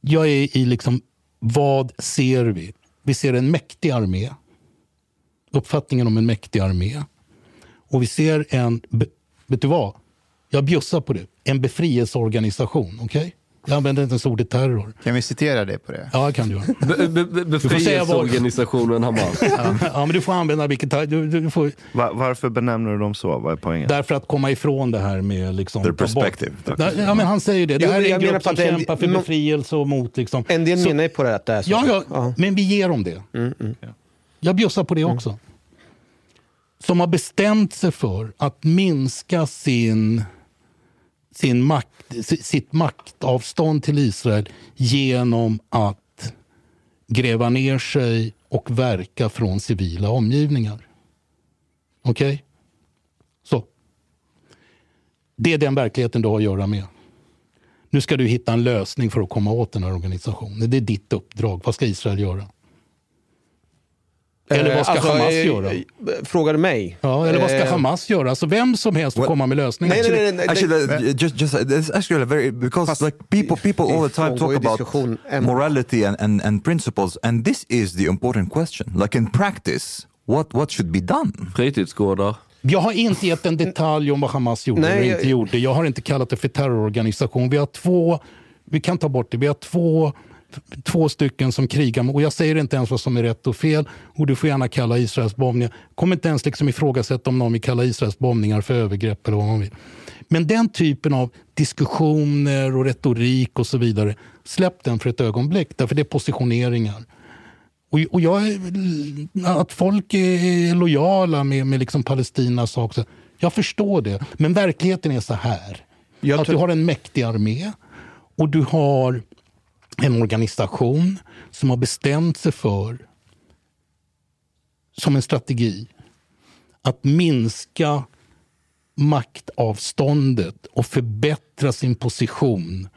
Jag är i liksom, vad ser vi? Vi ser en mäktig armé. Uppfattningen om en mäktig armé. Och vi ser en, vet du vad? Jag bjussar på det. En befrielseorganisation, okej? Jag använder inte ens ordet terror. Kan vi citera det på det? Ja, kan du göra. Be- be- Befrielseorganisationen Hamas. Ja, ja, men du får använda vilket... Du, du får, Va- varför benämner du dem så? Vad är poängen? därför att komma ifrån det här med... Liksom, bort- perspective. Ja, Ja, men han säger det. Det Jo, här men är en grupp som är en- kämpar för befrielse och mot... Liksom. En del Så- menar ju på det att det är så. Ja, ja, men vi ger dem det. Jag bjussar på det också. Som har bestämt sig för att minska sin, sin makt, sitt maktavstånd till Israel genom att gräva ner sig och verka från civila omgivningar. Okej? Så. Det är den verkligheten du har att göra med. Nu ska du hitta en lösning för att komma åt den här organisationen. Det är ditt uppdrag. Vad ska Israel göra? Eller vad ska Eh, alltså, Hamas eh, göra? eh, Frågar du mig? Ja, eller vad ska Eh, Hamas göra? Alltså vem som helst får komma med lösningar. Nej, nej, nej, nej, Actually, nej. that- just, just it's actually very because like people, people all the time talk about morality and, and, and principles, and this is the important question. Like in practice, what what should be done? Fritidsgårdar. Jag har inte gett en detalj om vad Hamas gjorde Nej, eller jag- inte gjorde. Jag har inte kallat det för terrororganisation. Vi har två, vi kan ta bort det, vi har två, två stycken som krigar. Och jag säger inte ens vad som är rätt och fel. Och du får gärna kalla Israels bombningar. Kom inte ens liksom ifrågasätta om någon vill kalla Israels bombningar för övergrepp eller vad man vill. Men den typen av diskussioner och retorik och så vidare, släpp den för ett ögonblick. Därför det är positioneringar. Och, och jag, att folk är lojala med, med liksom Palestinas sak, jag förstår det. Men verkligheten är så här. Att du har en mäktig armé och du har en organisation som har bestämt sig för, som en strategi, att minska maktavståndet och förbättra sin position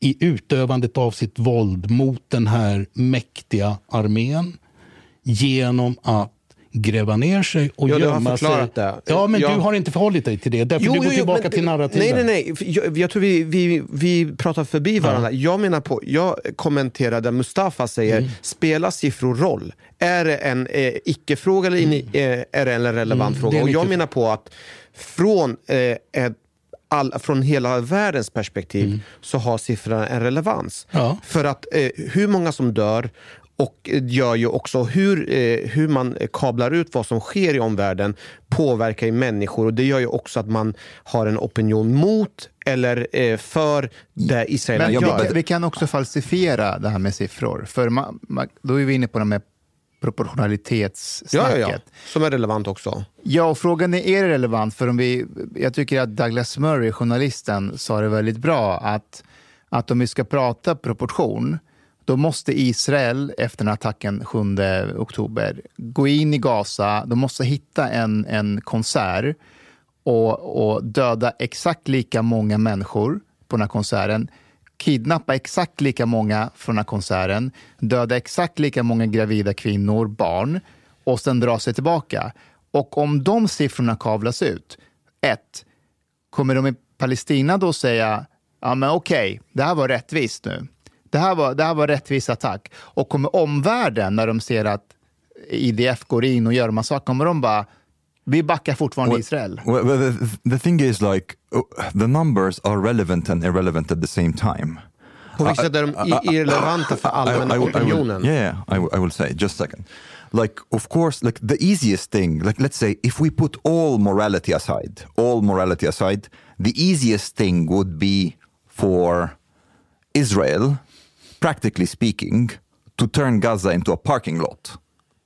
i utövandet av sitt våld mot den här mäktiga armén genom att gräva ner sig och Ja, gömma sig. det. Ja, men Ja. du har inte förhållit dig till det. Därför du går tillbaka men- till narrativen. Nej, nej, nej. Jag, jag tror vi, vi, vi pratar förbi varandra. Jag menar på, jag kommenterade Mustafa säger, Mm. spelar siffror roll? Är det en eh, icke-fråga eller in, eh, är det en relevant Mm, fråga? Och jag menar på att från, eh, ett, all, från hela världens perspektiv så har siffrorna en relevans. Mm. Ja. För att eh, hur många som dör och gör ju också hur, eh, hur man kablar ut vad som sker i omvärlden påverkar ju människor och det gör ju också att man har en opinion mot eller eh, för det Israel Men gör. vi, vi kan också falsifiera det här med siffror. För man, man, då är vi inne på de här proportionalitetssnacket. Ja, ja, ja, som är relevant också. Ja, och frågan är, är det relevant? För om vi, jag tycker att Douglas Murray, journalisten, sa det väldigt bra att, att om vi ska prata proportion, då måste Israel efter den här attacken 7 oktober gå in i Gaza, de måste hitta en, en konsert och, och döda exakt lika många människor på den här konserten kidnappa exakt lika många från den här konserten, döda exakt lika många gravida kvinnor, barn och sen dra sig tillbaka. Och om de siffrorna kavlas ut, ett, kommer de i Palestina då säga ja men okej, okay, det här var rättvist nu. Det här var, det här var rättvis attack. Och kommer omvärlden, när de ser att IDF går in och gör här sakerna, kommer de bara vi backar fortfarande well, Israel. Well, the, the thing is like, uh, the numbers are relevant and irrelevant at the same time. På vilket sätt är de irrelevanta för allmänna opinionen? Yeah, yeah I, I will say, just a second. Like, of course, like the easiest thing, like let's say if we put all morality aside, all morality aside, the easiest thing would be for Israel, practically speaking, to turn Gaza into a parking lot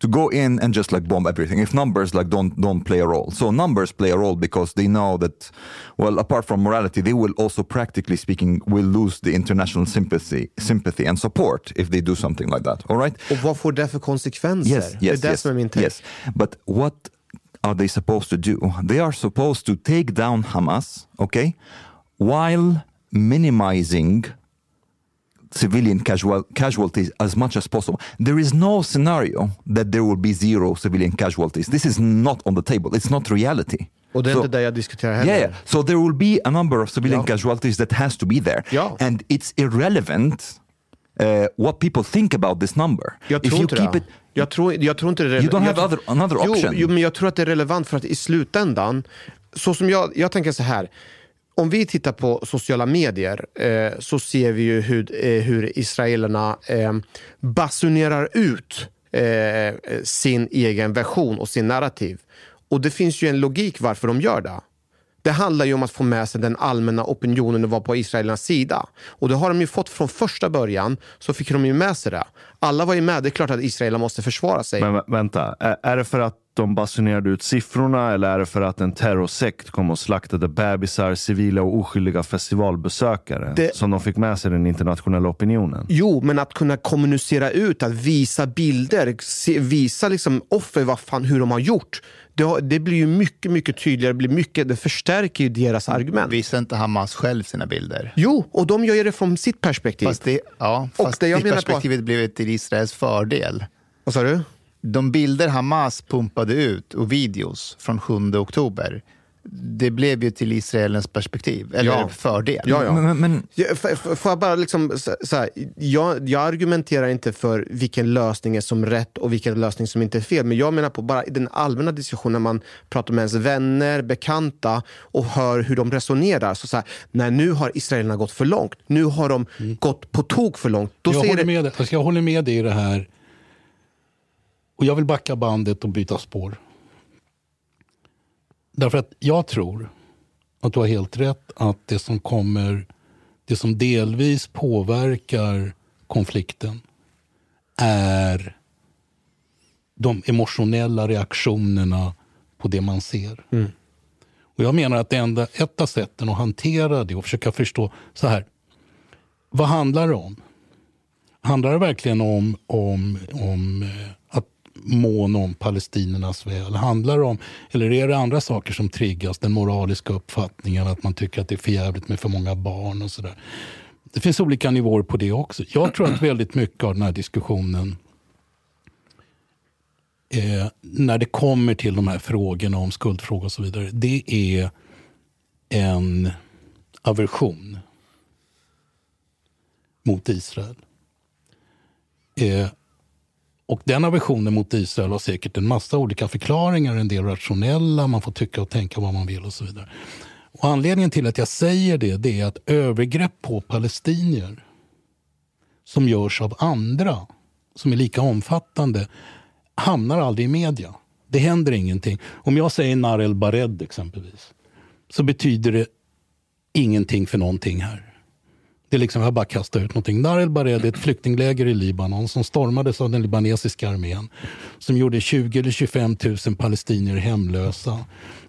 to go in and just like bomb everything. If numbers like don't don't play a role. So numbers play a role because they know that well apart from morality they will also practically speaking will lose the international sympathy sympathy and support if they do something like that. All right? Och vad får det för konsekvenser yes, yes, det är det yes, som är min take. yes. But what are they supposed to do? They are supposed to take down Hamas okay while minimizing civilian casual, casualties as much as possible. There is no scenario that there will be zero civilian casualties. This is not on the table. It's not reality. Och det är So- inte det jag diskuterar heller. Yeah. So there will be a number of civilian Ja. casualties that has to be there. Ja. And it's irrelevant uh, what people think about this number. Jag tror If you inte keep det. it, Jag tror, jag tror inte det är You don't have other- another jo, option. Jo, men jag tror att det är relevant för att i slutändan, så som jag, jag tänker så här. Om vi tittar på sociala medier eh, så ser vi ju hur, eh, hur israelerna eh, basunerar ut eh, sin egen version och sin narrativ. Och det finns ju en logik varför de gör det. Det handlar ju om att få med sig den allmänna opinionen och vara på israelernas sida. Och det har de ju fått från första början, så fick de ju med sig det. Alla var ju med, det är klart att Israel måste försvara sig. Men vä- vänta, är, det för att de basunerade ut siffrorna eller är det för att en terrorsekt kom och slaktade bebisar, civila och oskyldiga festivalbesökare Det- som de fick med sig den internationella opinionen? Jo, men att kunna kommunicera ut, att visa bilder, se, visa liksom offer vad fan, hur de har gjort. Det, har, det blir ju mycket, mycket tydligare, det, blir mycket, det förstärker ju deras argument. Visar inte Hamas själv sina bilder? Jo, och de gör det från sitt perspektiv. Fast det, ja, Och fast det jag det menar på- perspektivet blev till Israels fördel. Vad sa du? De bilder Hamas pumpade ut och videos från 7 oktober, det blev ju till Israelens perspektiv, eller Ja. fördel. Ja, ja. Men- men- Får jag bara liksom, så, här, jag, jag argumenterar inte för vilken lösning är som rätt och vilken lösning som inte är fel. Men jag menar på bara i den allmänna diskussionen när man pratar med ens vänner, bekanta och hör hur de resonerar. Så, så här, nej, nu har israelerna gått för långt. Nu har de gått på tok för långt. Då jag, ser håller det, med dig. Alltså, jag håller med dig i det här. Och jag vill backa bandet och byta spår. Därför att jag tror att du har helt rätt att det som kommer, det som delvis påverkar konflikten är de emotionella reaktionerna på det man ser. Och jag menar att det enda, ett av sätten att hantera det och försöka förstå, så här, vad handlar det om? Handlar det verkligen om, om, om eh, att mån om palestinernas väl? Handlar det om, eller är det andra saker som triggas? Den moraliska uppfattningen, att man tycker att det är för jävligt med för många barn och sådär. Det finns olika nivåer på det också. Jag tror att väldigt mycket av den här diskussionen eh, när det kommer till de här frågorna om skuldfrågor och så vidare, det är en aversion mot Israel. Eh, och den aversionen mot Israel har säkert en massa olika förklaringar, en del rationella, man får tycka och tänka vad man vill och så vidare. Och anledningen till att jag säger det, det är att övergrepp på palestinier som görs av andra som är lika omfattande hamnar aldrig i media. Det händer ingenting. Om jag säger Narel Bared exempelvis så betyder det ingenting för någonting här. Det är liksom, jag bara kastar ut någonting. Narel Bared är ett flyktingläger i Libanon som stormades av den libanesiska armén. Som gjorde 20 eller 25 000 palestinier hemlösa.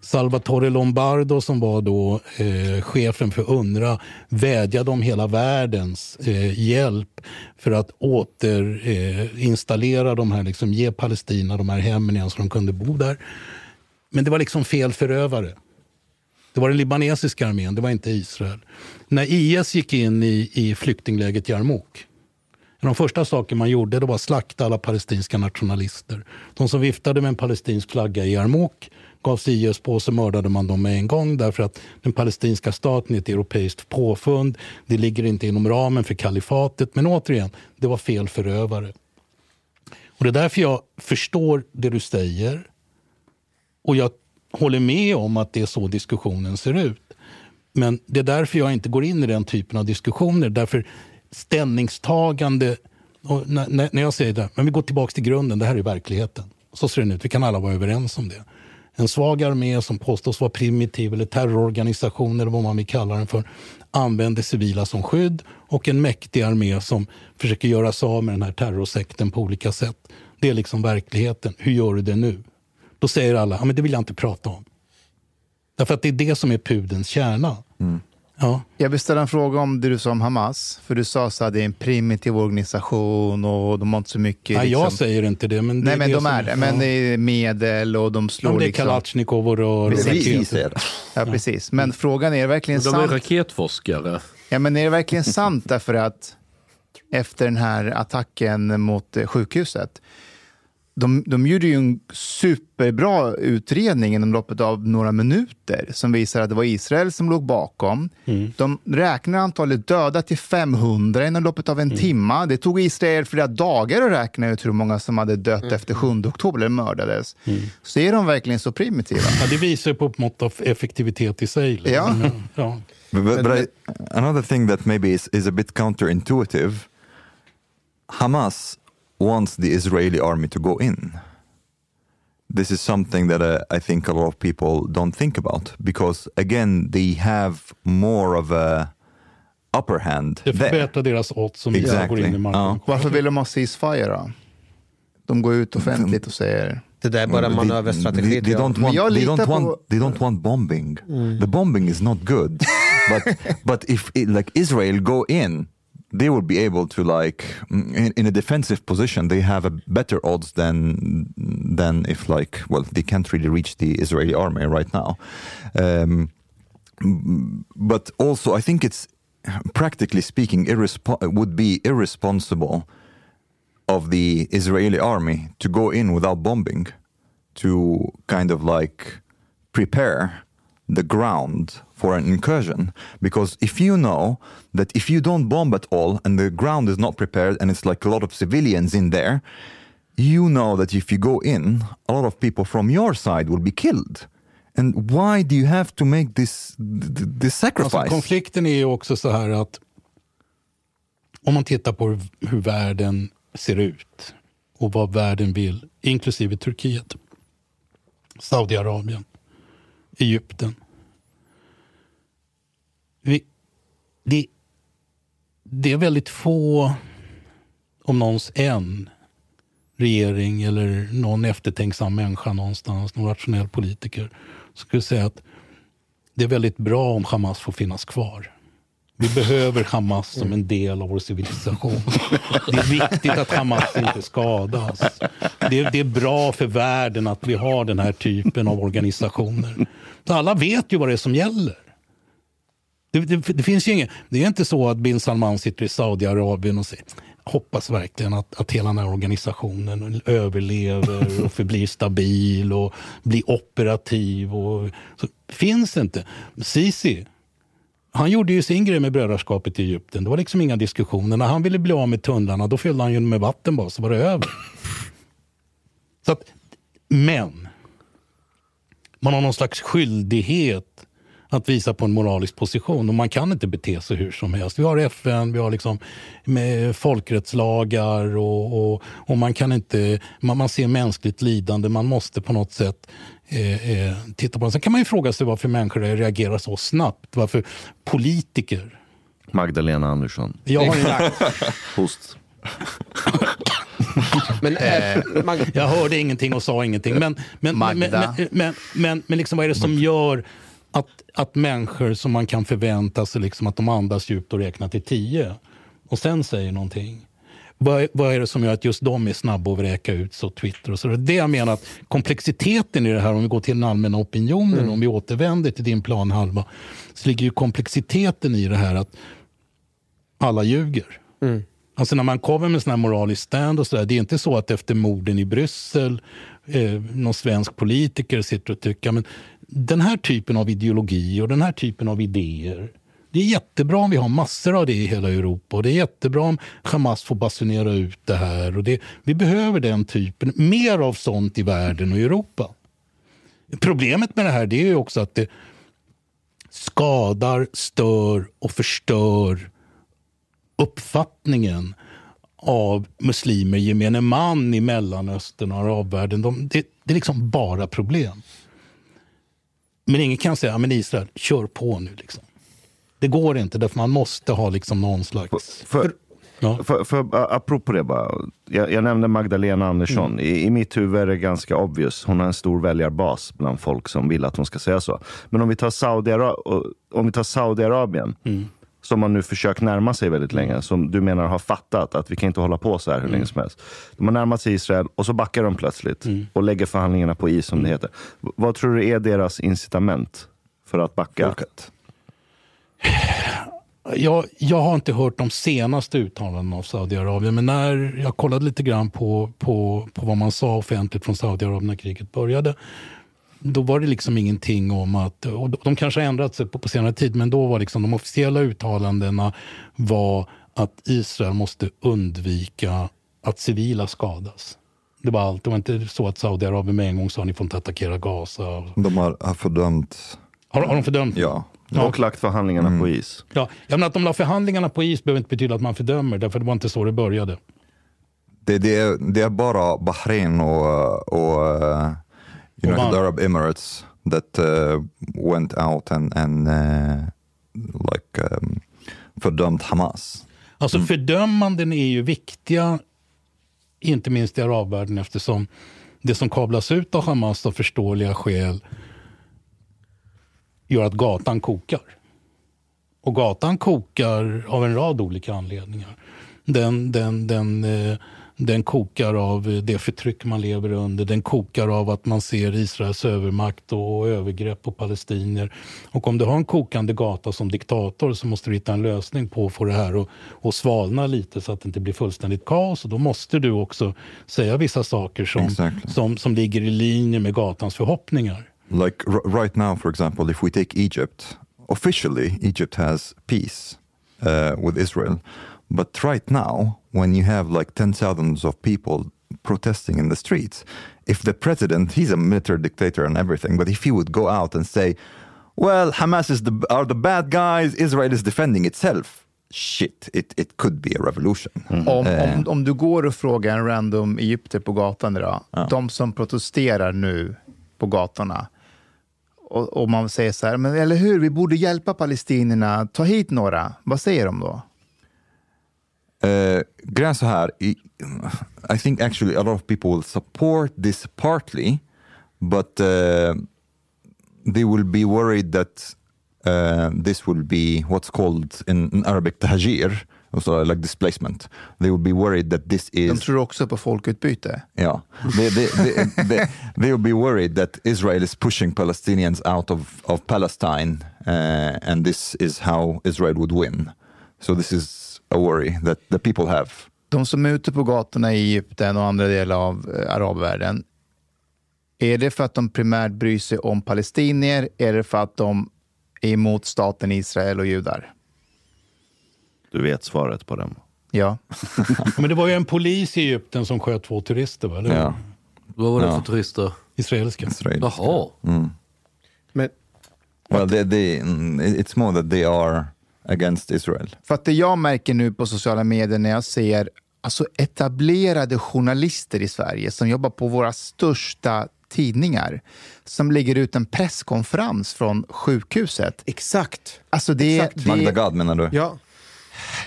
Salvatore Lombardo som var då eh, chefen för UNRWA vädjade om hela världens eh, hjälp för att återinstallera eh, de här, liksom, ge Palestina de här hemmen igen så de kunde bo där. Men det var liksom fel förövare. Det var den libanesiska armén, det var inte Israel. När IS gick in i, i flyktingläget Jarmouk de första saker man gjorde det var att slakta alla palestinska nationalister. De som viftade med en palestinsk flagga i Jarmouk gavs IS på så mördade man dem med en gång därför att den palestinska staten är ett europeiskt påfund. Det ligger inte inom ramen för kalifatet. Men återigen, det var fel förövare. Och Det är därför jag förstår det du säger. Och jag håller med om att det är så diskussionen ser ut. Men det är därför jag inte går in i den typen av diskussioner. Därför ställningstagande, när, när jag säger det, men vi går tillbaka till grunden, det här är verkligheten. Så ser den ut, vi kan alla vara överens om det. En svag armé som påstås vara primitiv eller terrororganisation eller vad man vill kalla den för använder civila som skydd och en mäktig armé som försöker göra sig av med den här terrorsekten på olika sätt. Det är liksom verkligheten. Hur gör du det nu? Då säger alla, ja, men det vill jag inte prata om. Därför att det är det som är pudens kärna. Mm. Ja. Jag vill ställa en fråga om det du sa om Hamas. För du sa att det är en primitiv organisation och de har inte så mycket... Nej, liksom... jag säger inte det. Men det Nej, men det de är det. Men det är medel och de slår... Ja, det är liksom... Kalashnikov och rör raketer. Ja, precis. Men frågan är, är det verkligen de sant? De är raketforskare. Ja, men är det verkligen sant därför att efter den här attacken mot sjukhuset de, de gjorde ju en superbra utredning inom loppet av några minuter som visar att det var Israel som låg bakom. Mm. De räknar antalet döda till 500 inom loppet av en mm. timme. Det tog Israel flera dagar att räkna ut hur många som hade dött mm. efter 7 oktober eller mördades. Mm. Så är de verkligen så primitiva? Ja, det visar på ett mått av effektivitet i sig. Liksom. Ja. ja. But, but I, another thing that maybe is, is a bit counterintuitive. Hamas wants the Israeli army to go in. This is something that uh, I think a lot of people don't think about because again they have more of a upper hand Det förbättrar deras odds om exactly. går in i marknaden. Ja. Varför vill de ha ceasefire då? De går ut offentligt och säger det där är bara manöverstrategi. They, they, don't want, they, don't want, they don't want bombing. Mm. The bombing is not good. but, but if it, like Israel go in they would be able to like in, in, a defensive position they have a better odds than than if like well they can't really reach the Israeli army right now. Um, but also I think it's practically speaking it would be irresponsible of the Israeli army to go in without bombing to kind of like prepare the ground for an incursion. Because if you know that if you don't bomb at all and the ground is not prepared and it's like a lot of civilians in there, you know that if you go in, a lot of people from your side will be killed. And why do you have to make this, this sacrifice? Alltså, konflikten är ju också så här att om man tittar på hur världen ser ut och vad världen vill, inklusive Turkiet, Saudiarabien, Egypten. Vi, det, det är väldigt få, om någons en, regering eller någon eftertänksam människa någonstans, någon rationell politiker, skulle säga att det är väldigt bra om Hamas får finnas kvar. Vi behöver Hamas som en del av vår civilisation. Det är viktigt att Hamas inte skadas. Det är, det är bra för världen att vi har den här typen av organisationer. Så alla vet ju vad det är som gäller. Det, det, det finns ju inget, det är inte så att bin Salman sitter i Saudiarabien och säger hoppas verkligen att, att hela den här organisationen överlever och förblir stabil och blir operativ. Och, så, finns inte. Sisi, han gjorde ju sin grej med brödraskapet i Egypten. Det var liksom inga diskussioner. När han ville bli av med tunnlarna, då fyllde han ju med vatten bara, så var det över. Så att, men, man har någon slags skyldighet att visa på en moralisk position. Och man kan inte bete sig hur som helst. Vi har FN, vi har liksom med folkrättslagar och, och, och man kan inte... Man, man ser mänskligt lidande. Man måste på något sätt eh, eh, titta på det. Sen kan man ju fråga sig varför människor reagerar så snabbt. Varför politiker... Magdalena Andersson. Jag har ju- Host. Men, Eh, jag hörde ingenting och sa ingenting. Men, men, men, men, men liksom, vad är det som gör att, att människor som man kan förvänta sig liksom, att de andas djupt och räknar till tio och sen säger någonting? Vad, är- vad är det som gör att just de är snabba att vräka ut så Twitter och så? Det jag menar att komplexiteten i det här, om vi går till den allmänna opinionen, Mm. om vi återvänder till din plan halva, så ligger ju komplexiteten i det här att alla ljuger. Mm. Alltså när man kommer med sån här moralisk stand och sådär, det är inte så att efter morden i Bryssel eh, någon svensk politiker sitter och tycker men den här typen av ideologi och den här typen av idéer det är jättebra om vi har massor av det i hela Europa och det är jättebra om Hamas får basunera ut det här. Och det, vi behöver den typen, mer av sånt i världen och i Europa. Problemet med det här det är ju också att det skadar, stör och förstör uppfattningen av muslimer, gemene man i Mellanöstern och arabvärlden. De, det, det är liksom bara problem. Men ingen kan säga, ja, men Israel, kör på nu. Liksom. Det går inte, därför man måste ha liksom någon slags... För, för, för, a- apropå det bara. Jag, jag nämnde Magdalena Andersson. Mm. I, I mitt huvud är det ganska obvious. Hon har en stor väljarbas bland folk som vill att hon ska säga så. Men om vi tar Saudiara- om vi tar Saudiarabien. Mm. Som man nu försökt närma sig väldigt länge. Som du menar har fattat att vi kan inte hålla på så här hur Mm. länge som helst. De har närmat sig Israel och så backar de plötsligt. Mm. Och lägger förhandlingarna på is som det heter. V- Vad tror du är deras incitament för att backa? Jag, jag har inte hört de senaste uttalandena av Saudiarabien, men när jag kollade lite grann på, på, på vad man sa offentligt från Saudiarabien när kriget började, då var det liksom ingenting om att, och de- kanske har ändrat sig på, på senare tid, men då var liksom de officiella uttalandena var att Israel måste undvika att civila skadas. Det var allt. Det var inte så att Saudiarabien med en gång sa ni får inte attackera Gaza. De har, har fördömt... Har, har de fördömt? Ja. Och lagt förhandlingarna på is. Ja, jag menar att de la förhandlingarna på is behöver inte betyda att man fördömer, därför det var inte så det började. Det, det, är, det är bara Bahrain och, och uh, United Oman. Arab Emirates that uh, went out and, and uh, like um, fördömt Hamas. Alltså fördömanden är ju viktiga, inte minst i arabvärlden eftersom det som kablas ut av Hamas av förståeliga skäl gör att gatan kokar. Och gatan kokar av en rad olika anledningar. Den, den, den, eh, den kokar av eh, det förtryck man lever under. Den kokar av att man ser Israels övermakt och övergrepp på palestinier. Och om du har en kokande gata som diktator så måste du hitta en lösning på att få det här att, att svalna lite så att det inte blir fullständigt kaos. Och då måste du också säga vissa saker som, Exactly. som, som ligger i linje med gatans förhoppningar. Like right now, for example, if we take Egypt, officially Egypt has peace uh, with Israel. But right now, when you have like tens thousands of people protesting in the streets, if the president, he's a military dictator and everything, but if he would go out and say, well, Hamas is the, are the bad guys, Israel is defending itself, shit, it, it could be a revolution. Om, Eh, om, om du går och frågar en random egypter på gatan idag, de som protesterar nu på gatorna, och, och man säger så här, men eller hur, vi borde hjälpa palestinierna, ta hit några. Vad säger de då? Uh, grejen så här, i, I think actually a lot of people will support this partly, but uh, they will be worried that uh, this will be what's called in, in Arabic tahajir, so like displacement. They will be worried that this is... De tror också på folkutbyte. Yeah, they, they, they, they, they will be worried that Israel is pushing Palestinians out of, of Palestine, uh, and this is how Israel would win. So this is a worry that the people have. De som är ute på gatorna i Egypten och andra delar av eh, arabvärlden, är det för att de primärt bryr sig om palestinier? Är det för att de är emot staten Israel och judar? Du vet svaret på den. Ja. Men det var ju en polis i Egypten som sköt två turister, va? Ja. Vad var det Ja. för turister? Israeliska. Israeliska. Jaha. Mm. Men Well, they, they, mm, it's more that they are against Israel. För att det jag märker nu på sociala medier när jag ser alltså etablerade journalister i Sverige som jobbar på våra största tidningar som lägger ut en presskonferens från sjukhuset. Exakt. Alltså det, Exakt. det, Magda Gad menar du? Ja.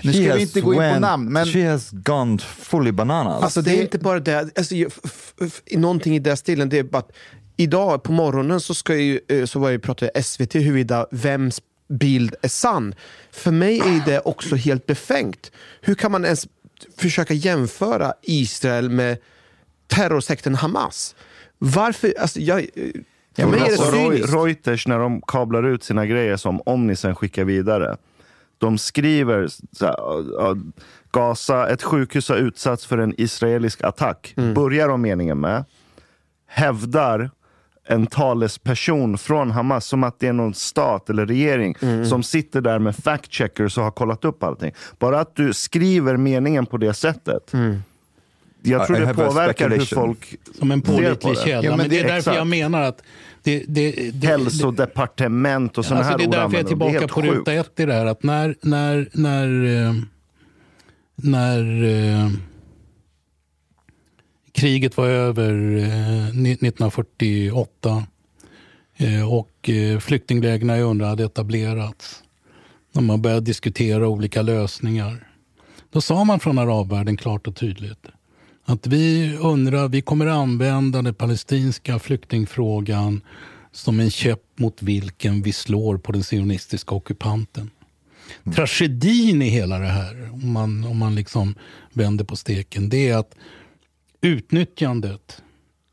Nu ska She vi inte gå in på namn, men... She has gone fully bananas. Alltså det är inte bara det, alltså, någonting i den stilen. Det är bara att idag på morgonen så, ska ju, eh, så var jag pratade SVT huruvida vems bild är sann. För mig är det också helt befängt. Hur kan man ens försöka jämföra Israel med terrorsekten Hamas? Varför? Alltså, jag, för mig är det Alltså, cyniskt. Reuters, när de kablar ut sina grejer som Omnisen skickar vidare. De skriver här, ja, Gaza, ett sjukhus har utsatts för en israelisk attack. Börjar de meningen med. Hävdar en talesperson från Hamas som att det är någon stat eller regering som sitter där med fact-checkers och har kollat upp allting. Bara att du skriver meningen på det sättet. Jag tror I det påverkar hur folk Som en pålitlig det. källa. Ja, men men det är därför jag menar att det, det, det, Hälsodepartement och sådana alltså här det är ord därför jag är är tillbaka helt på sjukt. ruta ett i det här. Att när, när, när, eh, när eh, kriget var över eh, ni- 1948 eh, och eh, flyktinglägren i UNRWA hade etablerats. När man började diskutera olika lösningar. Då sa man från arabvärlden klart och tydligt att vi undrar, vi kommer använda den palestinska flyktingfrågan som en käpp mot vilken vi slår på den sionistiska ockupanten. Tragedin i hela det här, om man, om man liksom vänder på steken, det är att utnyttjandet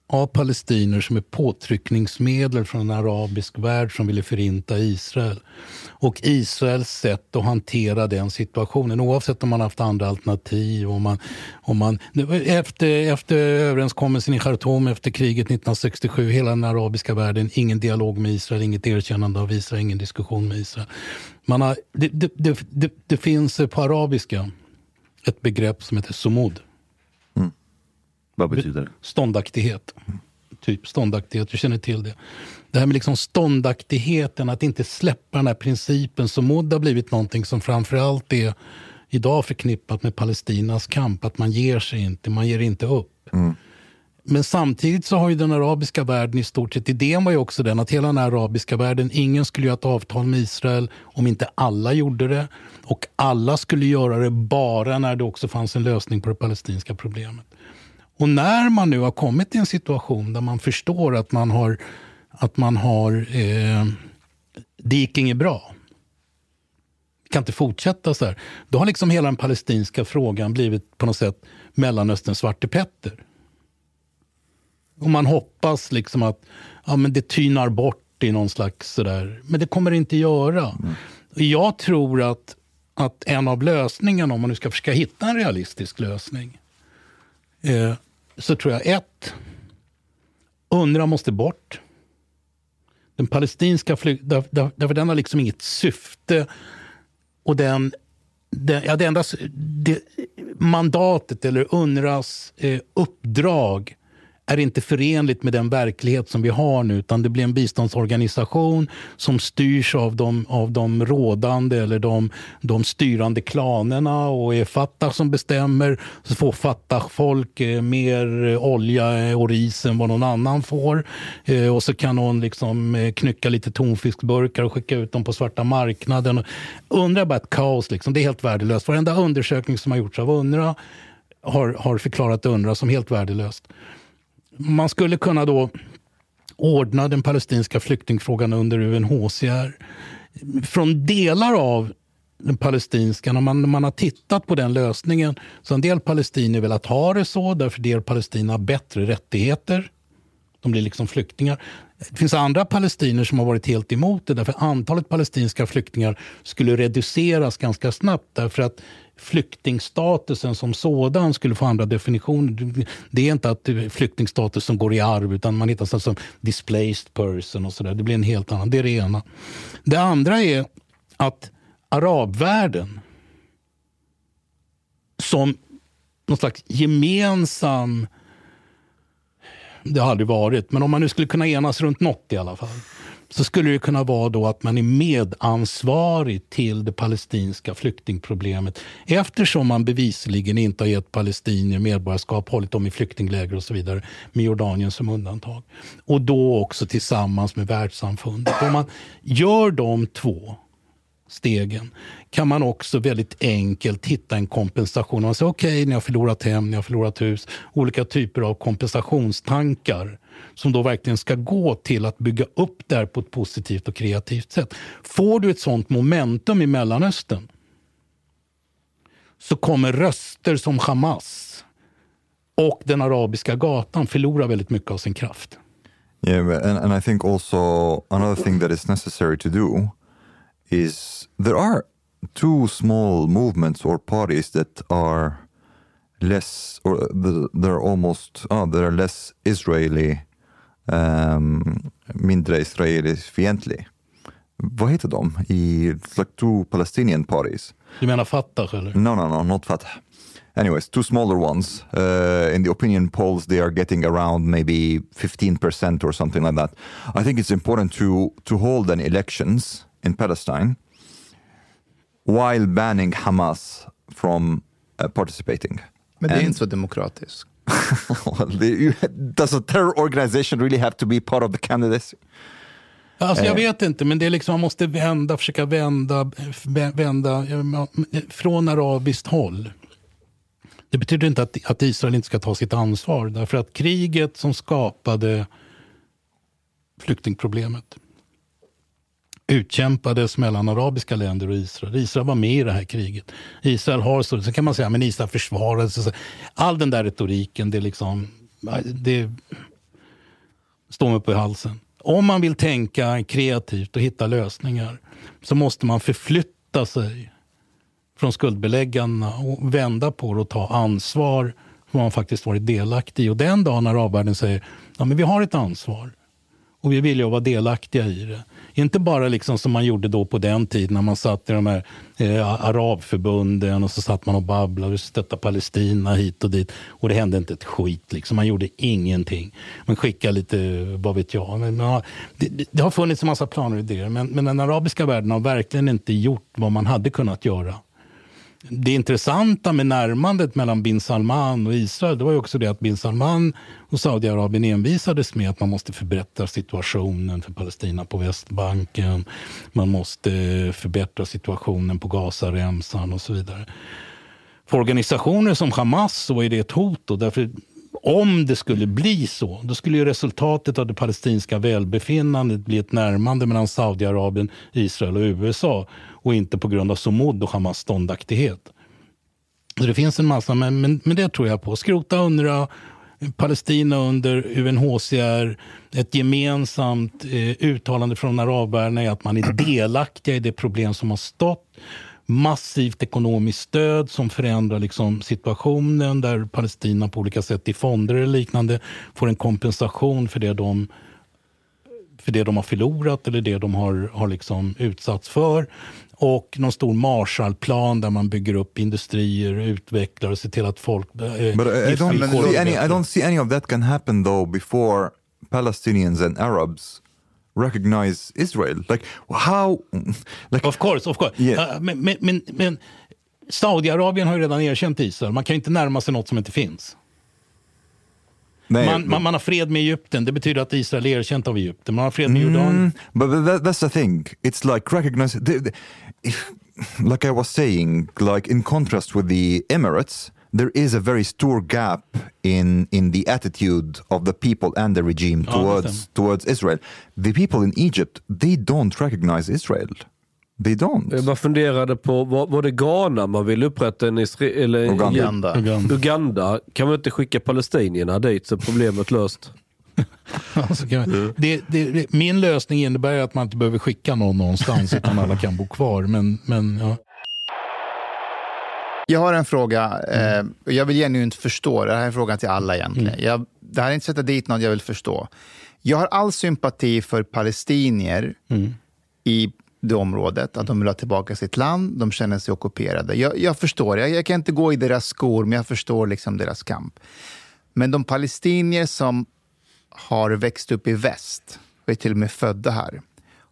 av palestinier som är påtryckningsmedel från en arabisk värld som ville förinta Israel. Och Israels sätt att hantera den situationen, oavsett om man haft andra alternativ. Om man, om man, efter, efter överenskommelsen i Khartoum efter kriget 1967, hela den arabiska världen, ingen dialog med Israel, inget erkännande av Israel, ingen diskussion med Israel. Man har, det, det, det, det, det finns på arabiska ett begrepp som heter sumud. Vad betyder det? Ståndaktighet. Typ ståndaktighet, du känner till det. Det här med liksom ståndaktigheten, att inte släppa den här principen. Så mod har blivit någonting som framförallt är idag förknippat med Palestinas kamp. Att man ger sig inte, man ger inte upp. Men samtidigt så har ju den arabiska världen i stort sett, idén var ju också den att hela den arabiska världen, ingen skulle göra ett avtal med Israel om inte alla gjorde det. Och alla skulle göra det bara när det också fanns en lösning på det palestinska problemet. Och när man nu har kommit till en situation där man förstår att man har, att man har eh, det gick inget bra. Vi kan inte fortsätta så här. Då har liksom hela den palestinska frågan blivit på något sätt Mellanösterns Svarte Petter. Och man hoppas liksom att ja, men det tynar bort i någon slags sådär. Men det kommer det inte göra. Jag tror att, att en av lösningarna, om man nu ska försöka hitta en realistisk lösning, eh, så tror jag ett, UNRWA måste bort. Den palestinska flyg... Där, därför den har liksom inget syfte. Och den... den ja, det enda det, mandatet, eller UNRWAs eh, uppdrag är inte förenligt med den verklighet som vi har nu utan det blir en biståndsorganisation som styrs av de, av de rådande eller de, de styrande klanerna och är Fatah som bestämmer. Så får Fatah-folk eh, mer eh, olja och ris än vad någon annan får. Eh, och så kan någon liksom eh, knycka lite tonfiskburkar och skicka ut dem på svarta marknaden. Undra bara ett kaos. Liksom. Det är helt värdelöst. Varenda undersökning som har gjorts av UNRWA har, har förklarat UNRWA som helt värdelöst. Man skulle kunna då ordna den palestinska flyktingfrågan under UNHCR. Från delar av den palestinska, när man, när man har tittat på den lösningen, så har en del palestinier velat ha det så, därför del Palestina har bättre rättigheter. De blir liksom flyktingar. Det finns andra palestinier som har varit helt emot det, därför antalet palestinska flyktingar skulle reduceras ganska snabbt, därför att flyktingstatusen som sådan skulle få andra definitioner. Det är inte att flyktingstatus som går i arv, utan man hittar sånt som displaced person och sådär. Det blir en helt annan. Det är det ena. Det andra är att arabvärlden som någon slags gemensam det har aldrig varit, men om man nu skulle kunna enas runt något i alla fall så skulle det kunna vara då att man är medansvarig till det palestinska flyktingproblemet eftersom man bevisligen inte har gett palestinier medborgarskap, hållit dem i flyktingläger och så vidare, med Jordanien som undantag. Och då också tillsammans med världssamfundet. Om man gör de två stegen kan man också väldigt enkelt hitta en kompensation. Man säger okej, okay, ni har förlorat hem, ni har förlorat hus. Olika typer av kompensationstankar som då verkligen ska gå till att bygga upp det här på ett positivt och kreativt sätt. Får du ett sånt momentum i Mellanöstern så kommer röster som Hamas och den arabiska gatan förlora väldigt mycket av sin kraft. Yeah, and, and I think also another thing that is necessary to do is there are two small movements or parties that are less or they're almost oh, they're less Israeli um, mindre israeliskt fientlig. Vad heter de? I like two Palestinian parties. Du menar Fatah eller? No, no, no, not Fatah. Anyways, two smaller ones. Uh, in the opinion polls, they are getting around maybe 15% or something like that. I think it's important to, to hold an elections in Palestine while banning Hamas from uh, participating. Men det är inte så demokratiskt. well, does a terror organization really have to be part of the candidacy? Alltså jag eh. vet inte, men det är liksom, man måste vända, försöka vända, vända från arabiskt håll. Det betyder inte att, att Israel inte ska ta sitt ansvar, därför att kriget som skapade flyktingproblemet utkämpades mellan arabiska länder och Israel. Israel var med i det här kriget. Israel har så, så kan man säga, men Israel försvarade sig. All den där retoriken, det liksom, det står mig på halsen. Om man vill tänka kreativt och hitta lösningar så måste man förflytta sig från skuldbeläggarna och vända på det och ta ansvar för vad man faktiskt varit delaktig i. Och den dagen arabvärlden säger ja, men vi har ett ansvar och vi vill ju vara delaktiga i det inte bara liksom som man gjorde då på den tiden när man satt i de här eh, arabförbunden och så satt man och babblade och stöttade Palestina hit och dit. Och det hände inte ett skit. Liksom. Man gjorde ingenting. Man skickade lite, vad vet jag. Men, ja, det, det, har funnits en massa planer och idéer. Men, men den arabiska världen har verkligen inte gjort vad man hade kunnat göra det intressanta med närmandet mellan bin Salman och Israel det var ju också det att bin Salman och Saudiarabien envisades med att man måste förbättra situationen för Palestina på Västbanken. Man måste förbättra situationen på Gazaremsan och så vidare. För organisationer som Hamas så är det ett hot. Och därför, om det skulle bli så, då skulle ju resultatet av det palestinska välbefinnandet bli ett närmande mellan Saudiarabien, Israel och USA och inte på grund av Somod och Hamas ståndaktighet. Så det finns en massa, men, men, men det tror jag på. Skrota UNRWA, Palestina under UNHCR, ett gemensamt eh, uttalande från arabvärlden är att man är delaktiga i det problem som har stått. Massivt ekonomiskt stöd som förändrar liksom situationen där Palestina på olika sätt i fonder eller liknande får en kompensation för det de för det de har förlorat eller det de har, har liksom utsatts för och någon stor Marshallplan där man bygger upp industrier, utvecklar och ser till att folk... Eh, But I, I, don't see any, I don't see any of that can happen though before Palestinians and Arabs recognize Israel. Like how... Like, of course, of course. Yeah. Uh, men, men, men, Saudiarabien har ju redan erkänt Israel. Man kan inte närma sig något som inte finns. Nej, man, man, man, har fred med Egypten, det betyder att Israel är erkänt av Egypten. Man har fred med mm, Jordanien. but that, that's the thing, it's like recognize... The, the, like I was saying, like in contrast with the Emirates, there is a very stor gap in in the attitude of the people and the regime towards towards Israel. The people in Egypt, they don't recognize Israel. They don't. Jag bara funderade på, var, var det Ghana man vill upprätta en Israel... Eller, Uganda. Uganda. Uganda. Kan man inte skicka palestinierna dit så är problemet löst? alltså, man, det, det, min lösning innebär att man inte behöver skicka någon någonstans utan alla kan bo kvar. Men, men, ja. Jag har en fråga. Eh, jag vill genuint förstå. Det här är en fråga till alla egentligen. Mm. Jag, det här är inte sätta dit någon jag vill förstå. Jag har all sympati för palestinier mm. i det området, att de vill ha tillbaka sitt land, de känner sig ockuperade. Jag, jag förstår, jag, jag, kan inte gå i deras skor, men jag förstår liksom deras kamp. Men de palestinier som har växt upp i väst, och är till och med födda här,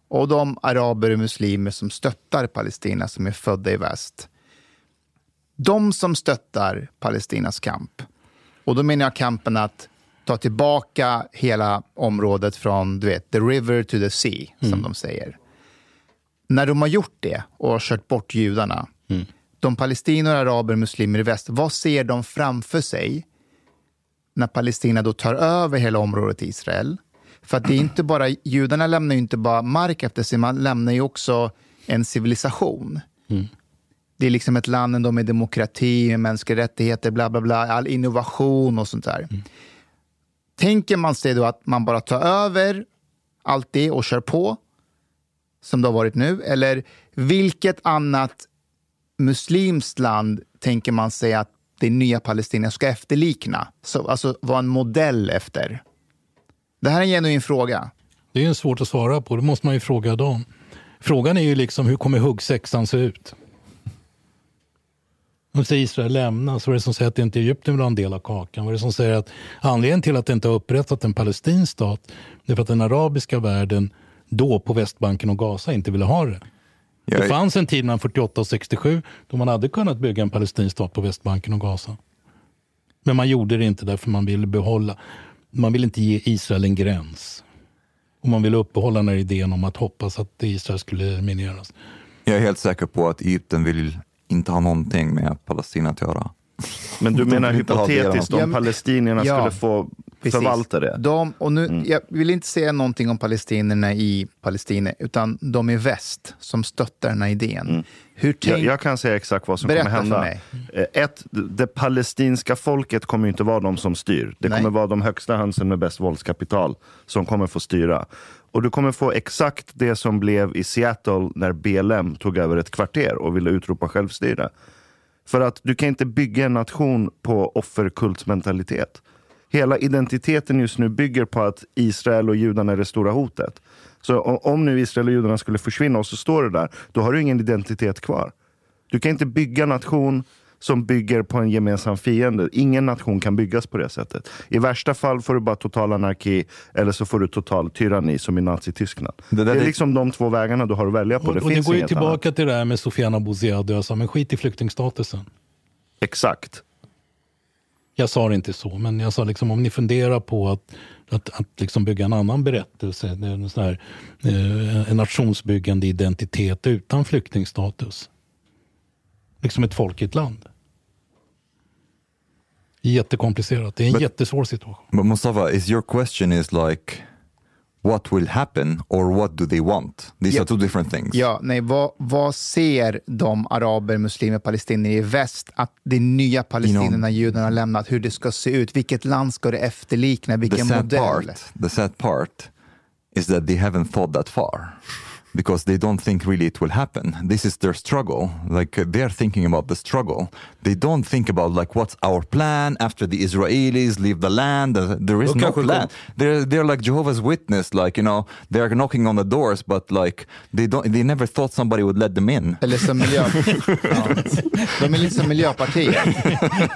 och de araber och muslimer som stöttar Palestina, som är födda i väst. De som stöttar Palestinas kamp, och då menar jag kampen att ta tillbaka hela området från du vet, the river to the sea, som Mm. de säger. När de har gjort det och har kört bort judarna, Mm. de palestinier, araber, muslimer i väst, vad ser de framför sig när Palestina då tar över hela området Israel? För att det är inte bara, judarna lämnar ju inte bara mark efter sig, man lämnar ju också en civilisation. Mm. Det är liksom ett land ändå med demokrati, med mänskliga rättigheter, bla bla bla, all innovation och sånt där. Tänker man sig då att man bara tar över allt det och kör på, som det har varit nu? Eller vilket annat muslimskt land tänker man sig att det nya Palestina ska efterlikna? Så, alltså vara en modell efter? Det här är en genuin fråga. Det är svårt att svara på, det måste man ju fråga dem. Frågan är ju liksom, hur kommer huggsexan se ut? Om säger Israel lämnas, vad är det som säger att inte Egypten vill ha en del av kakan? Vad är det som säger att anledningen till att det inte har upprättat en palestinsk stat, det är för att den arabiska världen då på Västbanken och Gaza inte ville ha det. Jag Det fanns en tid mellan 48 och 67 då man hade kunnat bygga en palestinsk stat på Västbanken och Gaza. Men man gjorde det inte därför man ville behålla, man ville inte ge Israel en gräns. Och man ville uppehålla den här idén om att hoppas att Israel skulle elimineras. Jag är helt säker på att Egypten vill inte ha någonting med Palestina att göra. Men du menar hypotetiskt om palestinierna Ja, skulle få Precis. förvalta det? De, och nu, Jag vill inte säga någonting om palestinierna i Palestina, utan de i väst som stöttar den här idén. Hur Jag, tänk, jag kan säga exakt vad som Berätta kommer hända. för mig. Eh, Ett, det palestinska folket kommer inte vara de som styr. Det Nej. kommer vara de högsta hönsen med bäst våldskapital som kommer få styra. Och du kommer få exakt det som blev i Seattle när BLM tog över ett kvarter och ville utropa självstyre. För att du kan inte bygga en nation på offerkultsmentalitet. Hela identiteten just nu bygger på att Israel och judarna är det stora hotet. Så om nu Israel och judarna skulle försvinna och så står det där, då har du ingen identitet kvar. Du kan inte bygga nation som bygger på en gemensam fiende. Ingen nation kan byggas på det sättet. I värsta fall får du bara total anarki eller så får du total tyranni som i Nazityskland. Det, där- är det- liksom de två vägarna du har att välja på. Och, Det och det finns går ju tillbaka annat. till det här med Sofiana Bouzid och sa, men skit i flyktingstatusen. Exakt. Jag sa det inte så, men jag sa liksom om ni funderar på att, att, att liksom bygga en annan berättelse, en, sån här, eh, en nationsbyggande identitet utan flyktingstatus. Liksom ett folk i ett land. Jättekomplicerat. Det är en But- jättesvår situation. But Mustafa, is your question is like what will happen or what do they want? These Ja. are two different things. ja, nej, vad, vad ser de araber, muslimer, palestinier i väst att det nya palestinierna, judarna har lämnat, hur det ska se ut, vilket land ska det efterlikna, the vilken sad modell? part, the sad part is that they haven't thought that far because they don't think really it will happen. This is their struggle. Like uh, they're thinking about the struggle. They don't think about like what's our plan after the Israelis leave the land. Uh, There is Då no plan. They're they're like Jehovah's Witness. Like you know, they're knocking on the doors, but like they don't. They never thought somebody would let them in. Eller som miljö... ja. De är lite som Miljöpartiet.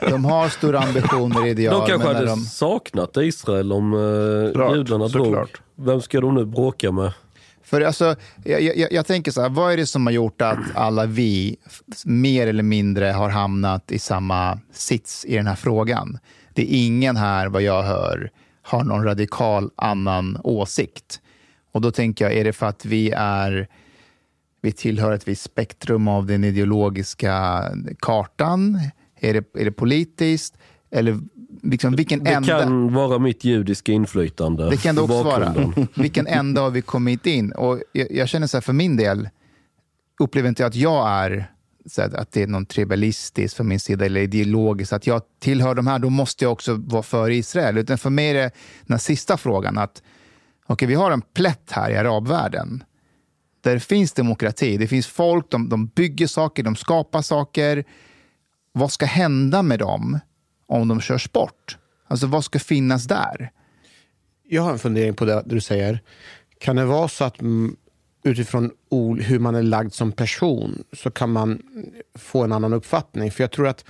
De har stora ambitioner, ideal. de kanske hade de... saknat Israel om uh, judarna drog. såklart. Vem ska de nu bråka med? För alltså, jag, jag, jag tänker så här, vad är det som har gjort att alla vi mer eller mindre har hamnat i samma sits i den här frågan? Det är ingen här, vad jag hör, har någon radikal annan åsikt. Och då tänker jag, är det för att vi är vi tillhör ett visst spektrum av den ideologiska kartan? Är det, är det politiskt? Eller liksom, vilken Det ända? kan vara mitt judiska inflytande. Det kan det också vara. Vilken ända har vi kommit in? Och jag, jag känner så här, för min del upplever inte jag att jag är här, att det är någon tribalistisk från min sida eller ideologiskt, att jag tillhör de här, då måste jag också vara för Israel. Utan för mig är det den sista frågan att okej, vi har en plätt här i arabvärlden där det finns demokrati, det finns folk, de, de bygger saker, de skapar saker. Vad ska hända med dem om de körs bort? Alltså vad ska finnas där? Jag har en fundering på det du säger. Kan det vara så att utifrån hur man är lagd som person så kan man få en annan uppfattning? För jag tror att,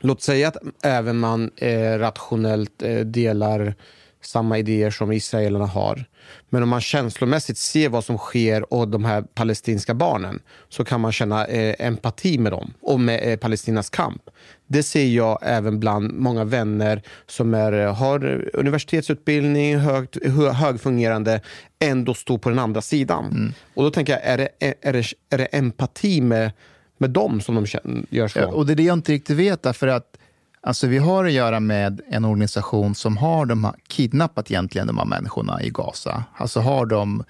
låt säga att även man eh, rationellt eh, delar samma idéer som israelerna har. Men om man känslomässigt ser vad som sker och de här palestinska barnen så kan man känna eh, empati med dem och med eh, Palestinas kamp. Det ser jag även bland många vänner som är, har universitetsutbildning, högt, hö- högfungerande, ändå står på den andra sidan. Mm. Och då tänker jag, är det, är det, är det empati med, med dem som de känner, gör så? Ja, och det är det jag inte riktigt vet, därför att alltså, vi har att göra med en organisation som har de här, kidnappat egentligen de här människorna i Gaza. Alltså har de,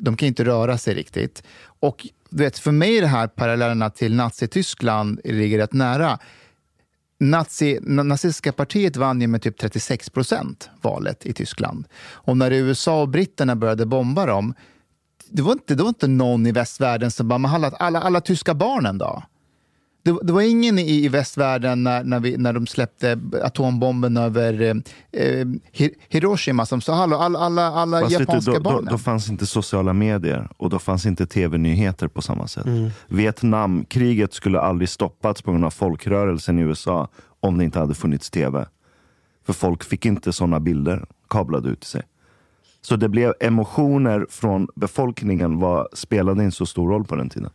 de kan inte röra sig riktigt. Och du vet, för mig är det här parallellerna till Nazityskland ligger rätt nära. Nazi, nazistiska partiet vann ju med typ 36 procent valet i Tyskland. Och när USA och britterna började bomba dem, det var inte, det var inte någon i västvärlden som bara, men alla, alla, alla tyska barnen då? Det, det var ingen i, i västvärlden när, när, vi, när de släppte atombomben över eh, eh, Hi- Hiroshima som sa hallå, alla, alla, alla Fast japanska då, då, barnen. då fanns inte sociala medier och då fanns inte tv-nyheter på samma sätt. Mm. Vietnamkriget skulle aldrig stoppats på grund av folkrörelsen i USA om det inte hade funnits tv. För folk fick inte sådana bilder kablade ut till sig. Så det blev emotioner från befolkningen var, spelade inte så stor roll på den tiden.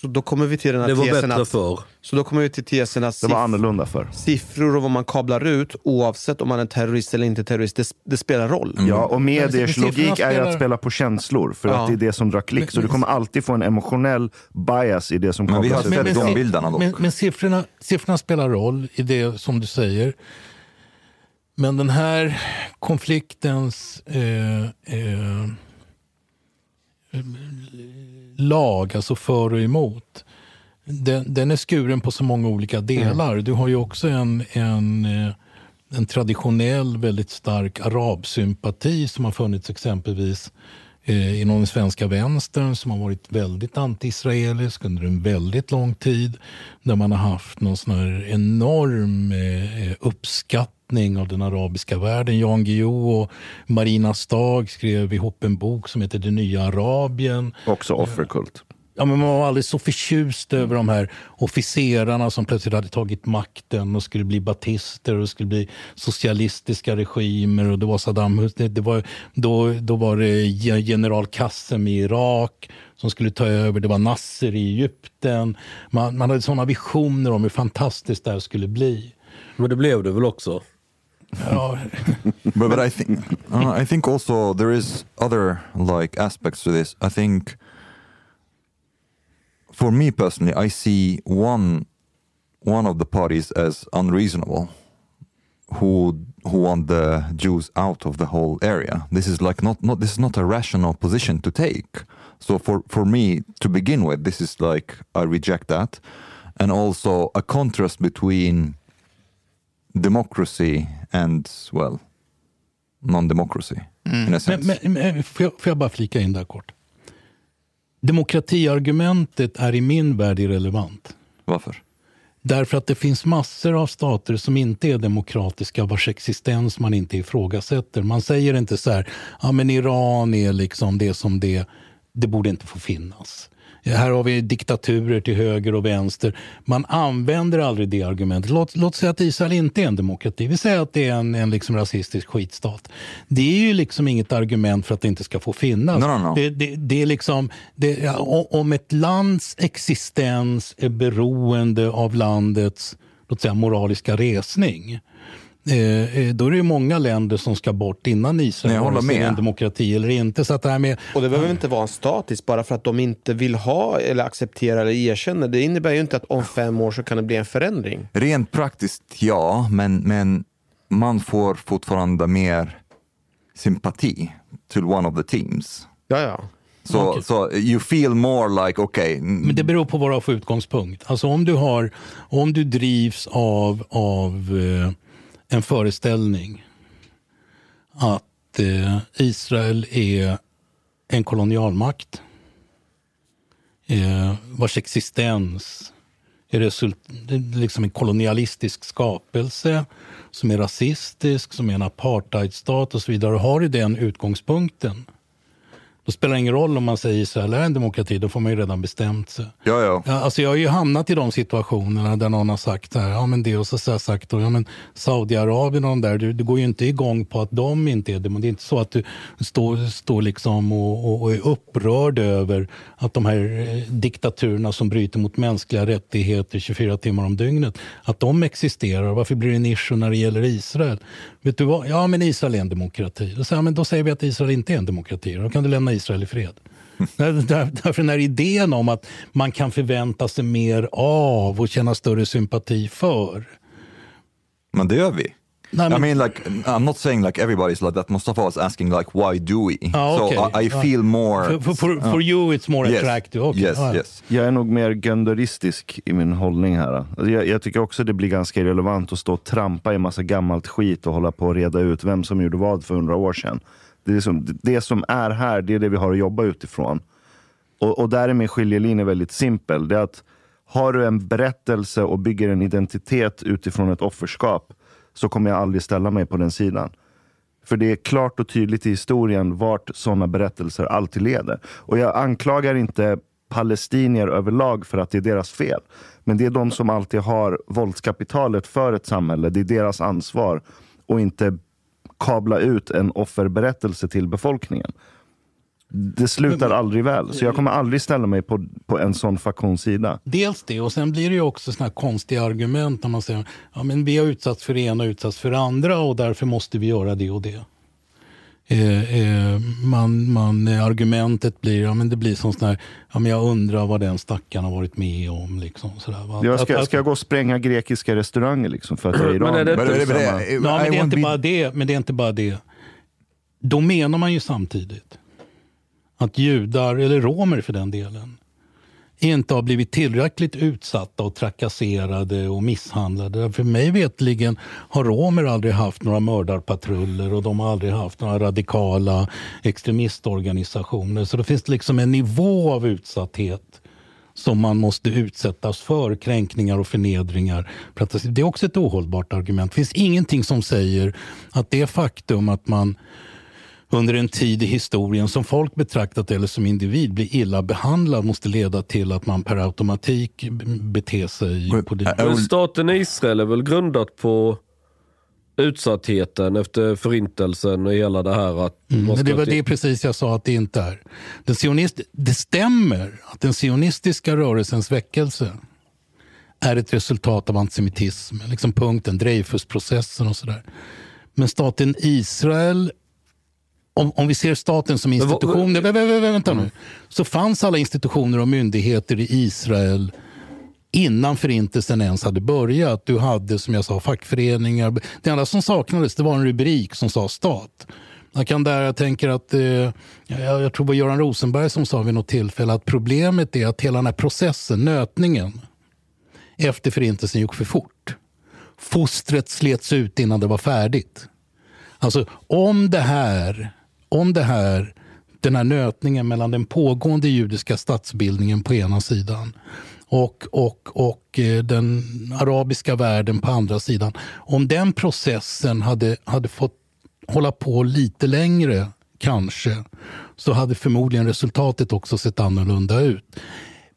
Så då kommer vi till den här Det var tesen bättre att, förr. Så då kommer vi till tesen att Det var annorlunda för. siffror och vad man kablar ut, oavsett om man är terrorist eller inte terrorist, det, det spelar roll. Ja, och mediers logik är ju att spela på känslor, för Ja. att det är det som drar klick. Men- Så du kommer alltid få en emotionell bias i det som Men vi har kablas ut. sett de bilderna dock. Men, men siffrorna, siffrorna spelar roll i det som du säger. Men den här konfliktens eh, eh, lag, alltså för och emot, den, den är skuren på så många olika delar. Du har ju också en, en, eh, en traditionell, väldigt stark arabsympati som har funnits exempelvis eh, inom den svenska vänstern som har varit väldigt anti-israelisk under en väldigt lång tid. Där man har haft någon sån här enorm eh, uppskattning av den arabiska världen. Jan Guillou och Marina Stag skrev ihop en bok som heter Det nya Arabien. Också offerkult. Ja, men man var aldrig så förtjust över de här officerarna som plötsligt hade tagit makten och skulle bli batister och skulle bli socialistiska regimer. och Det var Saddam Hussein, det, det var, då, då var det ge- general Qassem i Irak som skulle ta över. Det var Nasser i Egypten. Man, man hade sådana visioner om hur fantastiskt det här skulle bli. Men det blev det väl också? Ja. but, but I think uh, I think also there is other like aspects to this. I think for me personally, I see one one of the parties as unreasonable, who who want the Jews out of the whole area. This is like not not this is not a rational position to take. So for for me to begin with, this is like I reject that, and also a contrast between democracy and well non-democracy sense. Men, men, men, får, jag, får jag bara flika in där kort? Demokratiargumentet är i min värld irrelevant. Varför? Därför att det finns massor av stater som inte är demokratiska vars existens man inte ifrågasätter. Man säger inte så här, ja men Iran är liksom det som det, det borde inte få finnas. Här har vi diktaturer till höger och vänster. Man använder aldrig det argumentet. Låt, låt säga att Israel inte är en demokrati. Vi säger att det är en, en liksom rasistisk skitstat. Det är ju liksom inget argument för att det inte ska få finnas. No, no, no. Det, det, det är liksom, det, om ett lands existens är beroende av landets låt säga, moraliska resning då är det ju många länder som ska bort innan Israel håller med. en demokrati eller inte. Så att det här med, Och det behöver inte vara en statisk bara för att de inte vill ha eller acceptera eller erkänna. Det innebär ju inte att om fem år så kan det bli en förändring. Rent praktiskt ja, men, men man får fortfarande mer sympati till one of the teams. Ja, ja. Så Okej. so you feel more like, okay, Men det beror på vad du har för utgångspunkt. Alltså om du, har, om du drivs av, av eh, en föreställning att eh, Israel är en kolonialmakt eh, vars existens är result, liksom en kolonialistisk skapelse som är rasistisk, som är en apartheidstat och så vidare. Har du den utgångspunkten då spelar det ingen roll om man säger Israel är en demokrati, då får man ju redan bestämt sig. Ja, ja. Ja, alltså jag har ju hamnat i de situationerna där någon har sagt här, ja men det och så har sagt ja men Saudiarabien och de där, du, du går ju inte igång på att de inte är det. Det är inte så att du står, står liksom och, och, och är upprörd över att de här eh, diktaturerna som bryter mot mänskliga rättigheter 24 timmar om dygnet, att de existerar. Varför blir det en issue när det gäller Israel? Vet du vad? Ja, men Israel är en demokrati. Då säger, jag, men då säger vi att Israel inte är en demokrati. Då kan du lämna Israel i fred. Där- där- Därför den här idén om att man kan förvänta sig mer av och känna större sympati för. Men det gör vi. Nej, I mean, like, I'm not saying like everybody's like that. Mustafa was asking like, why do we? Ja, so okej. I, I Ja. feel more... For- for- for- for you it's more Yes. attractive. Okay. Yes, ja. yes. Jag är nog mer gönderistisk i min hållning här. Alltså jag, jag tycker också det blir ganska irrelevant att stå och trampa i massa gammalt skit och hålla på och reda ut vem som gjorde vad för hundra år sedan. Det, är som, det som är här, det är det vi har att jobba utifrån. Och, och där är min skiljelinje väldigt simpel. Det är att har du en berättelse och bygger en identitet utifrån ett offerskap så kommer jag aldrig ställa mig på den sidan. För det är klart och tydligt i historien vart sådana berättelser alltid leder. Och jag anklagar inte palestinier överlag för att det är deras fel. Men det är de som alltid har våldskapitalet för ett samhälle. Det är deras ansvar. Och inte kabla ut en offerberättelse till befolkningen. Det slutar aldrig väl. Så jag kommer aldrig ställa mig på, på en sån faktions sida. Dels det, och sen blir det ju också såna här konstiga argument när man säger ja, men vi har utsatts för det ena och utsatts för det andra och därför måste vi göra det och det. Eh, eh, man, man, argumentet blir, ja, men det blir som sån här, ja, men jag undrar vad den stackaren har varit med om. Liksom, sådär? Jag ska, Att- ska jag gå och spränga grekiska restauranger liksom för att jag är iranier? Ja, men det är Samma- inte bara det, men det är inte bara det. Då menar man ju samtidigt att judar, eller romer för den delen, inte har blivit tillräckligt utsatta och trakasserade och misshandlade. För mig vetligen har romer aldrig haft några mördarpatruller och de har aldrig haft några radikala extremistorganisationer. Så det finns liksom en nivå av utsatthet som man måste utsättas för, kränkningar och förnedringar. Det är också ett ohållbart argument. Det finns ingenting som säger att det faktum att man under en tid i historien som folk betraktat eller som individ blir illa behandlad måste leda till att man per automatik beter sig på det Men staten Israel är väl grundat på utsattheten efter förintelsen och hela det här att Mm, det var det precis jag sa att det inte är. Den sionist, det stämmer att den sionistiska rörelsens väckelse är ett resultat av antisemitism. Liksom punkten, Dreyfusprocessen och sådär. Men staten Israel, om, om vi ser staten som institution, vä- vä- vä- vä- vänta nu, så fanns alla institutioner och myndigheter i Israel innan förintelsen ens hade börjat. Du hade som jag sa fackföreningar. Det enda som saknades det var en rubrik som sa stat. Jag kan där, jag tänker att, eh, jag, jag tror det var Göran Rosenberg som sa vid något tillfälle att problemet är att hela den här processen, nötningen, efter förintelsen gick för fort. Fostret slets ut innan det var färdigt. Alltså om det här, om det här, den här nötningen mellan den pågående judiska statsbildningen på ena sidan och, och, och eh, den arabiska världen på andra sidan. Om den processen hade, hade fått hålla på lite längre, kanske, så hade förmodligen resultatet också sett annorlunda ut.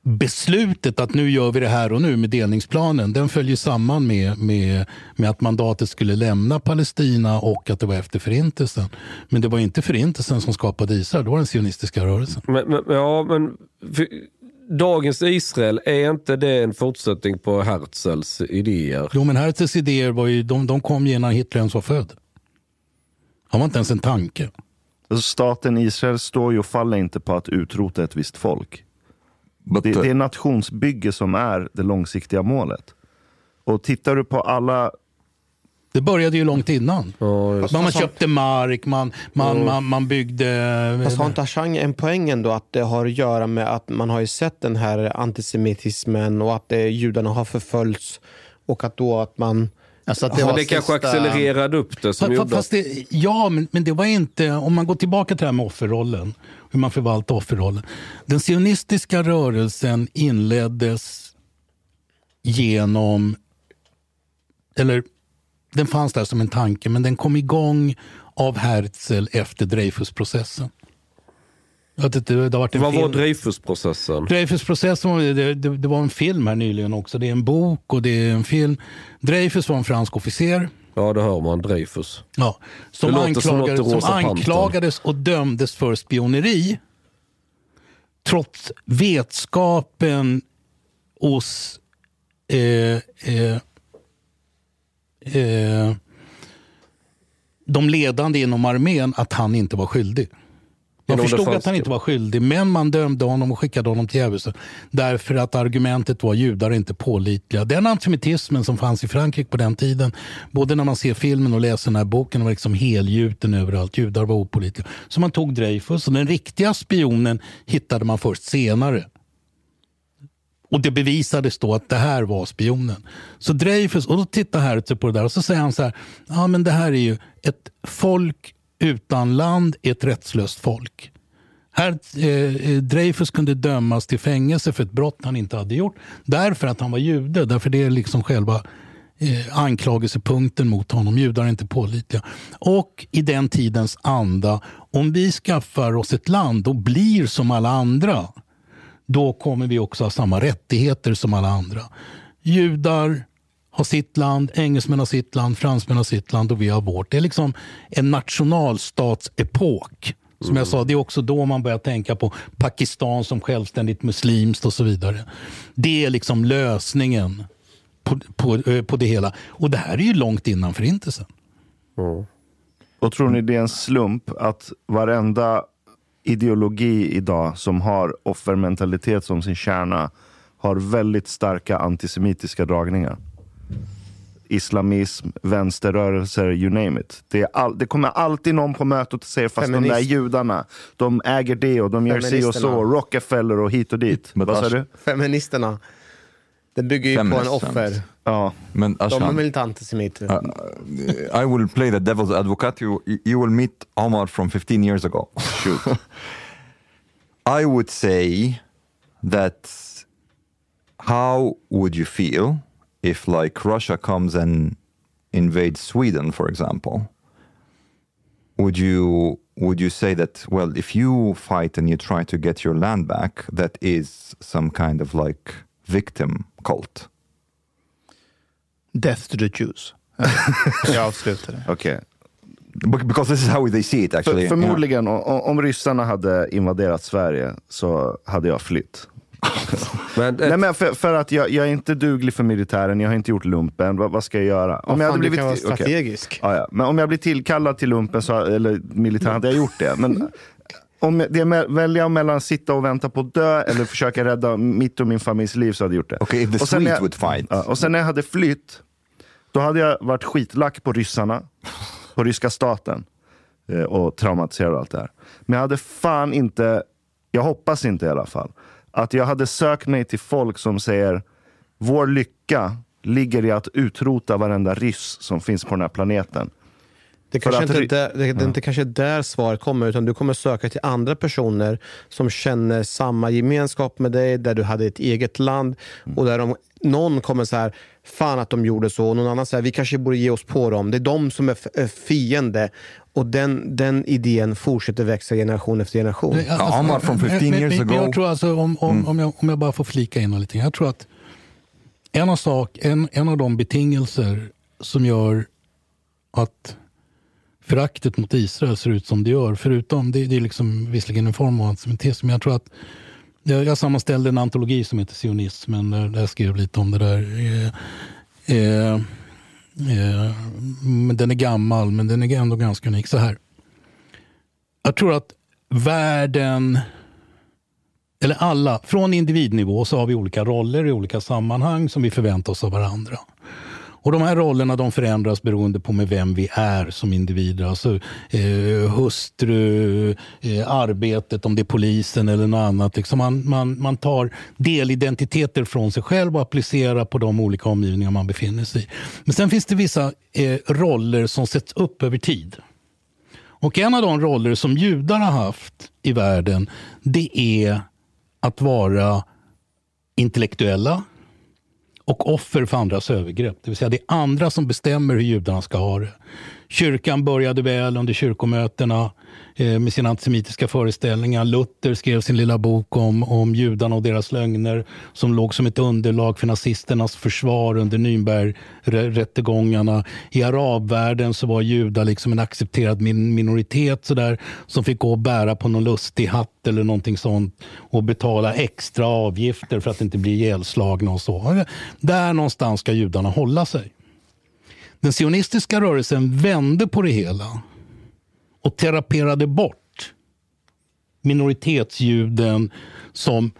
Beslutet att nu gör vi det här och nu med delningsplanen, den följer samman med, med, med att mandatet skulle lämna Palestina och att det var efter förintelsen. Men det var inte förintelsen som skapade Israel, det var den sionistiska rörelsen. Men, men, ja, men för, dagens Israel, är inte det en fortsättning på Herzls idéer? Jo, men Herzls idéer var ju, de, de kom ju innan Hitler ens var född. Han var inte ens en tanke. Alltså, staten Israel står ju och faller inte på att utrota ett visst folk. Det, det är nationsbygge som är det långsiktiga målet. Och tittar du på alla... Det började ju långt innan. man, man Fast- köpte mark, man, man, Ja. man, man byggde... Fast har inte Chang en poäng ändå att det har att göra med att man har ju sett den här antisemitismen och att eh, judarna har förföljts och att då att man... Alltså att det, men det kanske accelererade upp det som Fa- fa- gjorde Fast det, ja, men, men det var inte... Om man går tillbaka till det här med offerrollen, hur man förvaltar offerrollen. Den sionistiska rörelsen inleddes genom... Eller den fanns där som en tanke, men den kom igång av Herzl efter Dreyfusprocessen. Att det, det, det har varit en Vad var film. Dreyfusprocessen? Dreyfusprocessen, var- det, det, det var en film här nyligen också. Det är en bok och det är en film. Dreyfus var en fransk officer. Ja, det hör man. Dreyfus. Ja, som, låter som som anklagades och dömdes för spioneri. Trots vetskapen hos eh, eh, eh, de ledande inom armén att han inte var skyldig. Man förstod att franska. han inte var skyldig, men man dömde honom och skickade honom till djävulsen. Därför att argumentet var judar är inte pålitliga. Den antisemitismen som fanns i Frankrike på den tiden, både när man ser filmen och läser den här boken, var liksom helgjuten överallt. Judar var opålitliga. Så man tog Dreyfus och den riktiga spionen hittade man först senare. Och det bevisades då att det här var spionen. Så Dreyfus, och då tittar Hertz på det där och så säger han så här, ja men det här är ju ett folk utan land, är ett rättslöst folk. Här, eh, eh, Dreyfus kunde dömas till fängelse för ett brott han inte hade gjort därför att han var jude. Därför det är liksom själva eh, anklagelsepunkten mot honom. Judar är inte pålitliga. Och i den tidens anda, om vi skaffar oss ett land och blir som alla andra då kommer vi också ha samma rättigheter som alla andra. Judar har sitt land, engelsmän har sitt land, fransmän har sitt land och vi har vårt. Det är liksom en nationalstatsepok. Som jag sa, det är också då man börjar tänka på Pakistan som självständigt muslimskt och så vidare. Det är liksom lösningen på, på, eh, på det hela. Och det här är ju långt innan förintelsen. Mm. Och tror ni det är en slump att varenda ideologi idag som har offermentalitet som sin kärna har väldigt starka antisemitiska dragningar? Islamism, vänsterrörelser, you name it. Det, är all, det kommer alltid någon på mötet och säger fast de Feminist. där judarna, de äger det och de gör si och så, Rockefeller och hit och dit. Vad sa du? Feministerna. Det bygger ju på en offer. Ja. Men De är inte antisemiter? uh, I will play the devil's advocate. You, you will meet Omar from 15 years ago. Shoot. I would say that how would you feel if like Russia comes and invades Sweden, for example? Would you would you say that well, if you fight and you try to get your land back, that is some kind of like victim cult? Death to the Jews. Jag avslutar det. Okej. Bec- Because this is how they see it actually. För, förmodligen, o- o- om ryssarna hade invaderat Sverige så hade jag flytt. Men, Nej, men för, för att jag, jag är inte duglig för militären, jag har inte gjort lumpen. Vad, vad ska jag göra? Vad jag fan, du kan vara strategisk. Ja, ja. Men om jag blir tillkallad till lumpen, så, eller militär, hade jag gjort det. Men om det är välja mellan att sitta och vänta på att dö eller försöka rädda mitt och min familjs liv så hade jag gjort det. Okay, if the Och sen när Swedes jag- would fight. Ja, och sen när jag hade flytt, då hade jag varit skitlack på ryssarna, på ryska staten eh, och traumatiserad och allt det här. Men jag hade fan inte, jag hoppas inte i alla fall, att jag hade sökt mig till folk som säger vår lycka ligger i att utrota varenda ryss som finns på den här planeten. Det kanske, att inte, där, det, det inte kanske är där svaret kommer, utan du kommer söka till andra personer som känner samma gemenskap med dig, där du hade ett eget land och där de, någon kommer så här, fan att de gjorde så, och någon annan säger, vi kanske borde ge oss på dem. Det är de som är är fiende och den, den idén fortsätter växa generation efter generation. Nej, alltså, men- men- men Jag tror alltså, om, om, om, jag, om jag bara får flika in lite. Jag tror att en av, sak, en, en av de betingelser som gör att föraktet mot Israel ser ut som det gör, förutom, det, det är liksom visserligen en form av antisemitism, men jag tror att jag, jag sammanställde en antologi som heter Sionismen, där, där jag skrev lite om det där. Eh, eh, Eh, men den är gammal, men den är ändå ganska unik. Så här. Jag tror att världen, eller alla, från individnivå så har vi olika roller i olika sammanhang som vi förväntar oss av varandra. Och de här rollerna de förändras beroende på med vem vi är som individer. Alltså eh, hustru, eh, arbetet, om det är polisen eller något annat. Liksom man, man, man tar delidentiteter från sig själv och applicerar på de olika omgivningar man befinner sig i. Men sen finns det vissa eh, roller som sätts upp över tid. Och en av de roller som judar har haft i världen, det är att vara intellektuella och offer för andras övergrepp. Det vill säga det är andra som bestämmer hur judarna ska ha det. Kyrkan började väl under kyrkomötena eh, med sina antisemitiska föreställningar. Luther skrev sin lilla bok om, om judarna och deras lögner som låg som ett underlag för nazisternas försvar under Nürnbergrättegångarna. I arabvärlden så var judar liksom en accepterad min minoritet sådär, som fick gå och bära på någon lustig hatt eller någonting sånt och betala extra avgifter för att inte bli ihjälslagna och så. Där någonstans ska judarna hålla sig. Den sionistiska rörelsen vände på det hela och teraperade bort minoritetsjuden som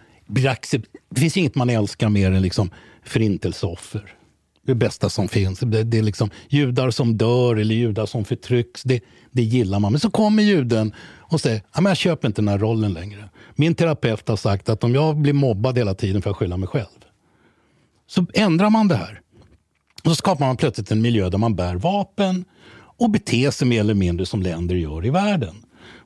Det finns inget man älskar mer än liksom förintelseoffer. Det bästa som finns. Det, det är liksom judar som dör eller judar som förtrycks. Det, det gillar man. Men så kommer juden och säger att jag köper inte den här rollen längre. Min terapeut har sagt att om jag blir mobbad hela tiden får jag skylla mig själv. Så ändrar man det här. Och så skapar man plötsligt en miljö där man bär vapen och beter sig mer eller mindre som länder gör i världen.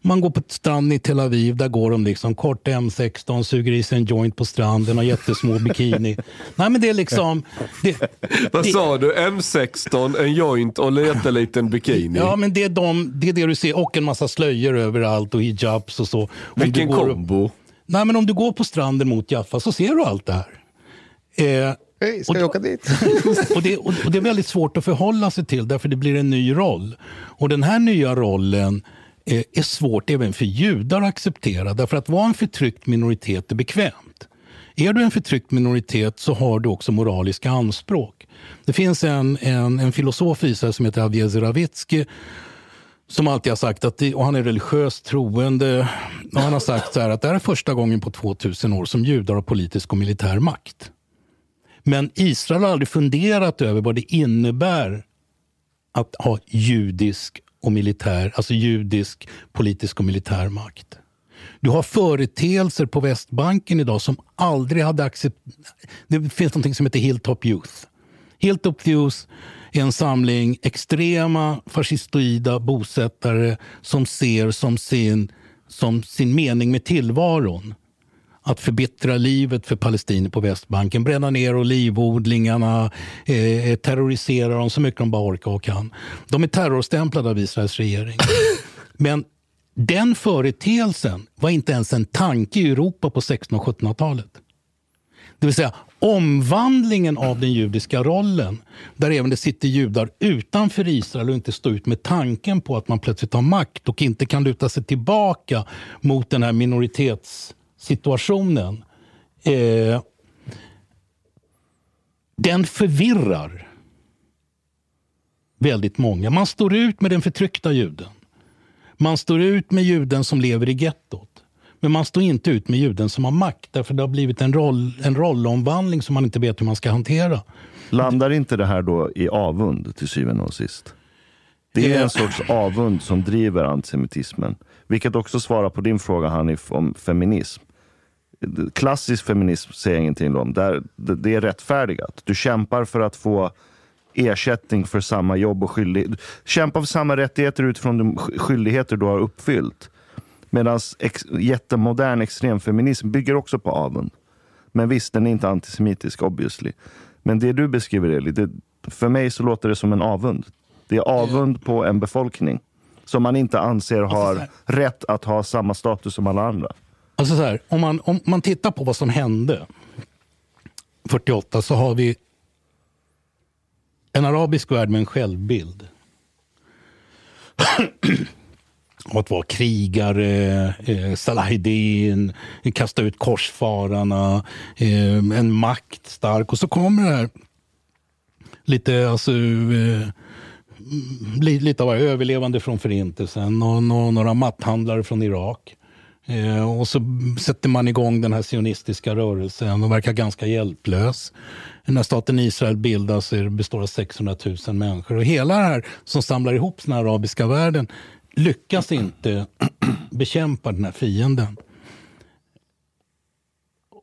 Man går på stranden i Tel Aviv, där går de liksom kort M16, suger i sig en joint på stranden och jättesmå bikini. Nej men det är liksom... Det, Vad det, sa du? M16, en joint och en jätteliten bikini? Ja men det är, de, det är det du ser och en massa slöjor överallt och hijabs och så. Om Vilken kombo! Nej men om du går på stranden mot Jaffa så ser du allt det här. Eh, Hej, ska och, vi åka dit? och, det, och, och det är väldigt svårt att förhålla sig till därför det blir en ny roll. Och den här nya rollen eh, är svårt även för judar att acceptera därför att vara en förtryckt minoritet är bekvämt. Är du en förtryckt minoritet så har du också moraliska anspråk. Det finns en, en, en filosof i Israel som heter Aviezer Ravitsky som alltid har sagt att, det, och han är religiöst troende, och han har sagt så här att det här är första gången på 2000 år som judar har politisk och militär makt. Men Israel har aldrig funderat över vad det innebär att ha judisk och militär, alltså judisk politisk och militär makt. Du har företeelser på Västbanken idag som aldrig hade accepterat... Det finns något som heter Hilltop Youth. Hilltop Youth är en samling extrema fascistoida bosättare som ser som sin, som sin mening med tillvaron att förbittra livet för palestinier på Västbanken, bränna ner olivodlingarna, eh, terrorisera dem så mycket de bara orkar och kan. De är terrorstämplade av Israels regering. Men den företeelsen var inte ens en tanke i Europa på 1600 och 1700-talet. Det vill säga omvandlingen av den judiska rollen, där även det sitter judar utanför Israel och inte står ut med tanken på att man plötsligt har makt och inte kan luta sig tillbaka mot den här minoritetssituationen. Eh, den förvirrar väldigt många. Man står ut med den förtryckta juden. Man står ut med juden som lever i gettot. Men man står inte ut med juden som har makt därför det har blivit en, roll, en rollomvandling som man inte vet hur man ska hantera. Landar inte det här då i avund till syvende och sist? Det är Eh. en sorts avund som driver antisemitismen. Vilket också svarar på din fråga Hanif om feminism. Klassisk feminism säger ingenting om. Där, det, är rättfärdigat. Du kämpar för att få ersättning för samma jobb och skyldigheter. Kämpa för samma rättigheter utifrån de sk- skyldigheter du har uppfyllt. Medan ex, jättemodern extremfeminism bygger också på avund. Men visst, den är inte antisemitisk obviously. Men det du beskriver Eli, det, för mig så låter det som en avund. Det är avund på en befolkning som man inte anser har rätt att ha samma status som alla andra. Alltså så här, om, man, om man tittar på vad som hände 48 så har vi en arabisk värld med en självbild. Att vara krigare, eh, Salahedin, kasta ut korsfararna, eh, en makt stark. Och så kommer det här lite, alltså, eh, li- lite av överlevande från förintelsen och nå- några matthandlare från Irak. Eh, och så sätter man igång den här sionistiska rörelsen och verkar ganska hjälplös. När staten Israel bildas består av 600 000 människor. Och hela det här som samlar ihop den arabiska världen lyckas inte bekämpa den här fienden.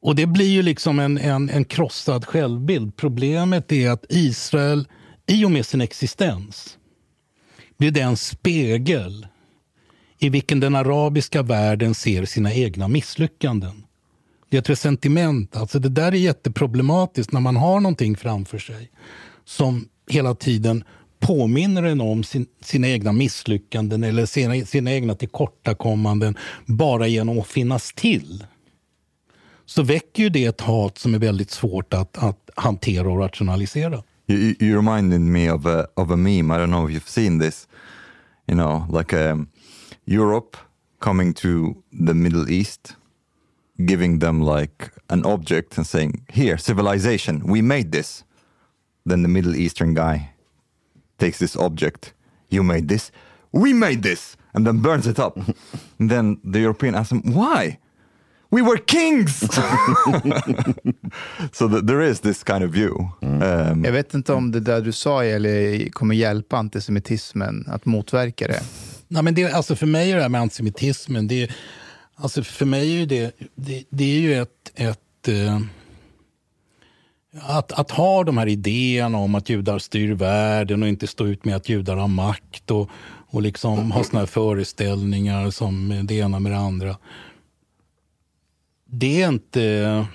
Och det blir ju liksom en, en, en krossad självbild. Problemet är att Israel, i och med sin existens, blir den spegel i vilken den arabiska världen ser sina egna misslyckanden. Det är ett resentiment. Alltså det där är jätteproblematiskt när man har någonting framför sig som hela tiden påminner en om sin, sina egna misslyckanden eller sina, sina egna tillkortakommanden bara genom att finnas till så väcker ju det ett hat som är väldigt svårt att, att hantera och rationalisera. You, you reminded me of a, of a meme. I don't know if you've seen this. You know, like a, Europe coming to the Middle East, giving them like an object and saying, "Here, civilization, we made this." Then the Middle Eastern guy takes this object. You made this. We made this, and then burns it up. and then the European asks him, "Why?" We were kings! so that there is this kind of view. Um, Jag vet inte om det där du sa eller kommer hjälpa antisemitismen att motverka det. Nej, men det, alltså för mig är det här med antisemitismen, det, alltså för mig är det, det, det är ju ett... ett eh, att, att ha de här idéerna om att judar styr världen och inte stå ut med att judar har makt och, och liksom ha såna här föreställningar som det ena med det andra. Det är inte...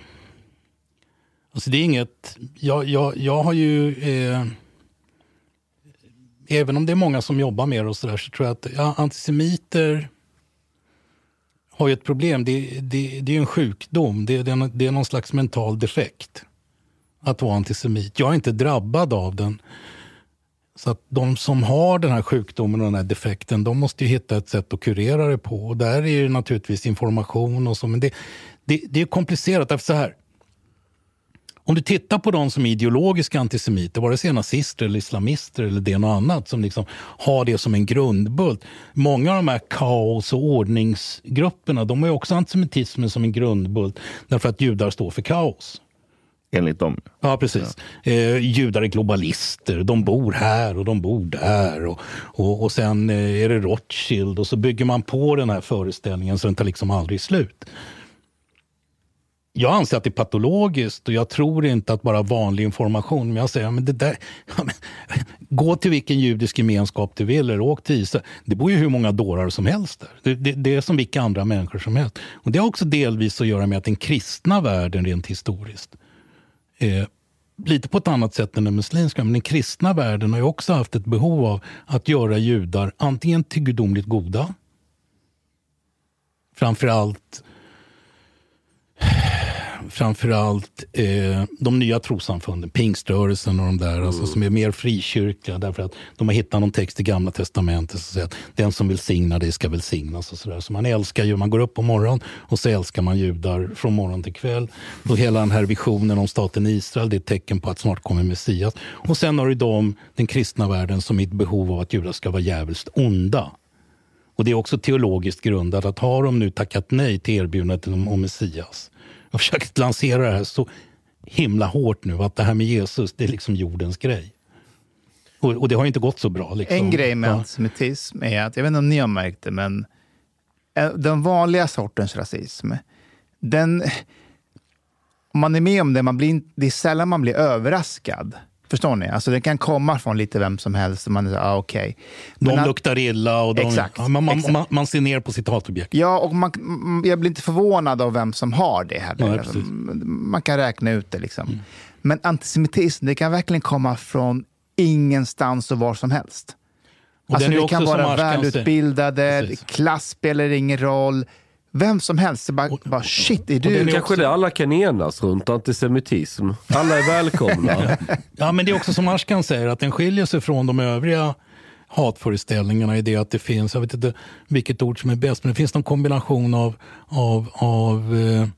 Alltså det är inget... Jag, jag, jag har ju... Eh, även om det är många som jobbar med det och så där, så tror jag att ja, antisemiter har ju ett problem. Det, det, det är en sjukdom. Det, det, är, det är någon slags mental defekt att vara antisemit. Jag är inte drabbad av den. Så att de som har den här sjukdomen och den här defekten, de måste ju hitta ett sätt att kurera det på. Och där är ju naturligtvis information och så, men det, det, det är komplicerat. Därför så här, om du tittar på de som är ideologiska antisemiter, vare sig nazister eller islamister eller det något annat, som liksom har det som en grundbult. Många av de här kaos och ordningsgrupperna, de har också antisemitismen som en grundbult, därför att judar står för kaos. Enligt dem? Ja, precis. Ja. Eh, judar är globalister. De bor här och de bor där. Och, och, och sen eh, är det Rothschild och så bygger man på den här föreställningen så den tar liksom aldrig slut. Jag anser att det är patologiskt och jag tror inte att bara vanlig information, men jag säger men det där, gå till vilken judisk gemenskap du vill eller åk till Israel. Det bor ju hur många dårar som helst där. Det, det, det, är som vilka andra människor som helst. Och det har också delvis att göra med att den kristna världen rent historiskt eh, lite på ett annat sätt än den muslimska, men den kristna världen har ju också haft ett behov av att göra judar antingen till gudomligt goda, framförallt framförallt eh, de nya trossamfunden, pingströrelsen och de där, alltså, mm. alltså, som är mer frikyrkliga därför att de har hittat någon text i Gamla Testamentet som säger att den som välsignar dig ska välsignas. Och så, där. så man älskar ju, man går upp på morgonen och så älskar man judar från morgon till kväll. Och hela den här visionen om staten Israel, det är ett tecken på att snart kommer Messias. Och sen har du de, den kristna världen, som är ett behov av att judar ska vara djävulskt onda. Och det är också teologiskt grundat att har de nu tackat nej till erbjudandet om Messias har försökt lansera det här så himla hårt nu att det här med Jesus, det är liksom jordens grej. Och, och det har inte gått så bra. Liksom. En grej med antisemitism är att, jag vet inte om ni har märkt det, men eh, den vanliga sortens rasism, den, om man är med om det, man blir, det är sällan man blir överraskad. Förstår ni? Alltså det kan komma från lite vem som helst. Och man är ah, okay. De att, luktar illa och de, exakt, ja, man, man, exakt. Man, man, ser ner på sitt hatobjekt. Ja, och man, jag blir inte förvånad av vem som har det. Här. Nej, alltså, man kan räkna ut det. Liksom. Mm. Men antisemitism, det kan verkligen komma från ingenstans och var som helst. Och alltså, det kan vara välutbildade, klass spelar ingen roll. Vem som helst. Bara, och, bara shit, är du... Och det kanske också... det alla kan enas runt, antisemitism. Alla är välkomna. ja, men det är också som Ashkan säger, att den skiljer sig från de övriga hatföreställningarna i det att det finns, jag vet inte vilket ord som är bäst, men det finns någon kombination av, av, av eh,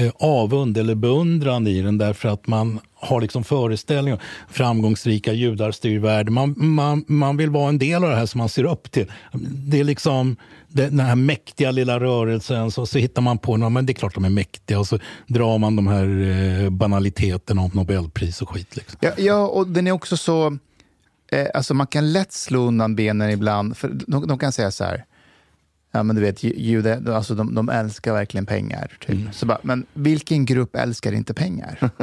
Eh, avund eller beundran i den därför att man har liksom föreställningar. Framgångsrika judar styr världen. Man, man, man vill vara en del av det här som man ser upp till. Det är liksom den här mäktiga lilla rörelsen. Så, så hittar man på något, men det är klart de är mäktiga. Och så drar man de här eh, banaliteterna om Nobelpris och skit. Liksom. Ja, ja, och den är också så... Eh, alltså man kan lätt slå undan benen ibland. För de, de kan säga så här Ja, men du vet, judar, alltså de, de älskar verkligen pengar. Typ. Mm. Så bara, men vilken grupp älskar inte pengar?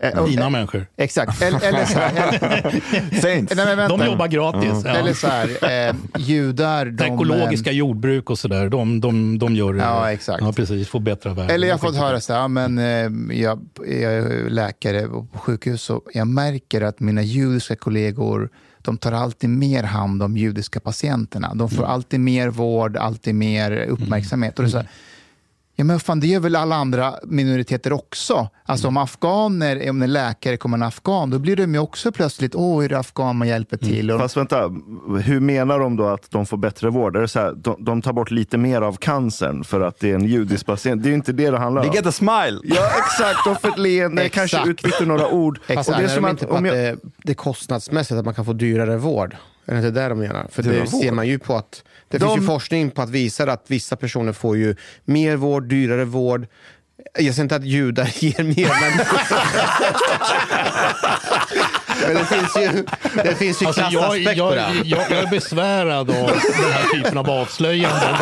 Eh, människor. Exakt. Eller, eller så här, Saints. Nej, De jobbar gratis. Mm. Ja. Eller så här, eh, judar... De, ekologiska eh, jordbruk och sådär, de, de, de gör ja, exakt. Ja, precis, får bättre värden. Eller jag har fått höra så här, men, eh, jag, jag är läkare på sjukhus och jag märker att mina judiska kollegor de tar alltid mer hand om judiska patienterna. De får Mm. alltid mer vård, alltid mer uppmärksamhet. Och det är så här, Ja, men fan, det gör väl alla andra minoriteter också? Alltså om afghaner, om en läkare kommer en afghan, då blir de ju också plötsligt, åh, är det afghan man hjälper till? Och, Fast vänta, hur menar de då att de får bättre vård? Är det så här, de, de tar bort lite mer av cancern för att det är en judisk patient? Det är ju inte det det handlar They om. get a smile! Ja, exakt. De får ett leende, kanske utbyter några ord. Exakt. Och det är är som de att, inte på om jag, det, det är kostnadsmässigt, att man kan få dyrare vård? Är det inte det de menar? För Dyrare det ser man ju på att det De- finns ju forskning på att visa att vissa personer får ju mer vård, dyrare vård. Jag säger inte att judar ger mer, men... men det finns ju, det finns ju Alltså, jag, klassaspekt jag, det. jag, jag är besvärad av den här typen av avslöjanden.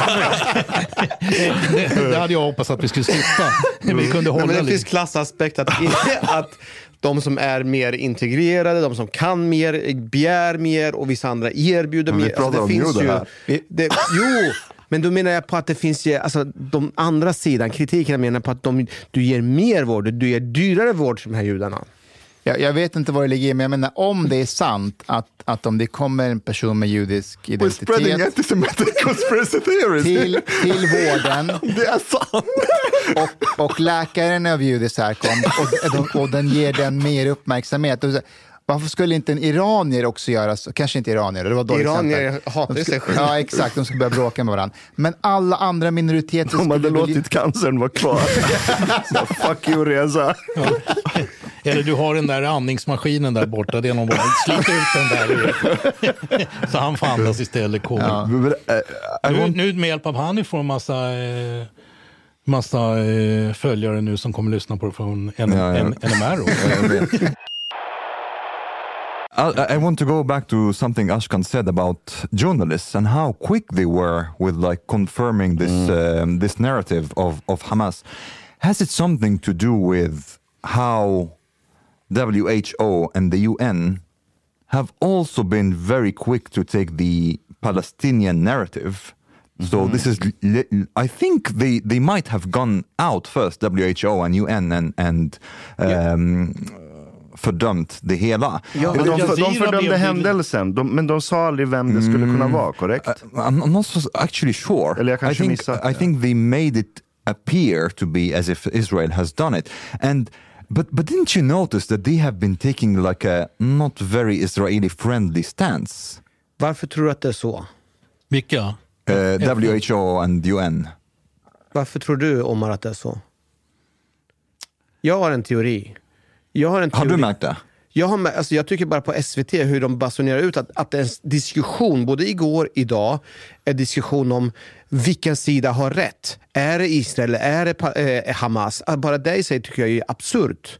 det, det hade jag hoppats att vi skulle slippa. Vi kunde Nej, hålla men det lite. finns klassaspekt att, att de som är mer integrerade, de som kan mer, begär mer och vissa andra erbjuder Men vi mer. Alltså, pratar om judar ju, här. det, Jo, men då menar jag på att det finns ju, alltså, de andra sidan, kritiken menar på att de, du ger mer vård, du ger dyrare vård till de här judarna. Jag, jag vet inte vad det ligger i, men jag menar om det är sant att, att om det kommer en person med judisk identitet till, till vården det är sant! och, och läkaren är av judisk härkomst och, och den ger den mer uppmärksamhet. Och så- Varför skulle inte en iranier också göra så? Kanske inte iranier, det var dåligt Iranier exempel. hatar ju sig själva. Ja, exakt. De skulle börja bråka med varandra. Men alla andra minoriteter de hade låtit cancern vara kvar. så, fuck you Reza. Eller du har den där andningsmaskinen där borta. Det är någon bara, slit ut den där. Så han får andas istället. But, uh, I Nu, nu med hjälp av Hanif får en massa, eh, massa eh, följare nu som kommer lyssna på det från N- Ja, ja. NMR. I, I want to go back to something Ashkan said about journalists and how quick they were with like confirming this um, this narrative of, of Hamas. Has it something to do with how WHO and the UN have also been very quick to take the Palestinian narrative? So this is, I think they, they might have gone out first, WHO and UN, and, and um, fördömt det hela. Ja, Men de, de, de fördömde händelsen, de, men de sa aldrig vem det skulle kunna vara, korrekt? Uh, I'm not so actually sure. Eller jag I kanske think, missat I det. think they made it appear to be as if Israel has done it. And but but didn't you notice that they have been taking like a not very Israeli friendly stance? Varför tror du att det är så? Vilka? Uh, WHO and UN. Varför tror du, Omar, att det är så? Jag har en teori. Jag har en teori. Har du märkt det? Jag, har, alltså jag tycker bara på SVT hur de basunerar ut att, att en diskussion, både igår och idag, en diskussion om vilken sida har rätt. Är det Israel, är det eh, Hamas? Bara det i sig tycker jag är absurt.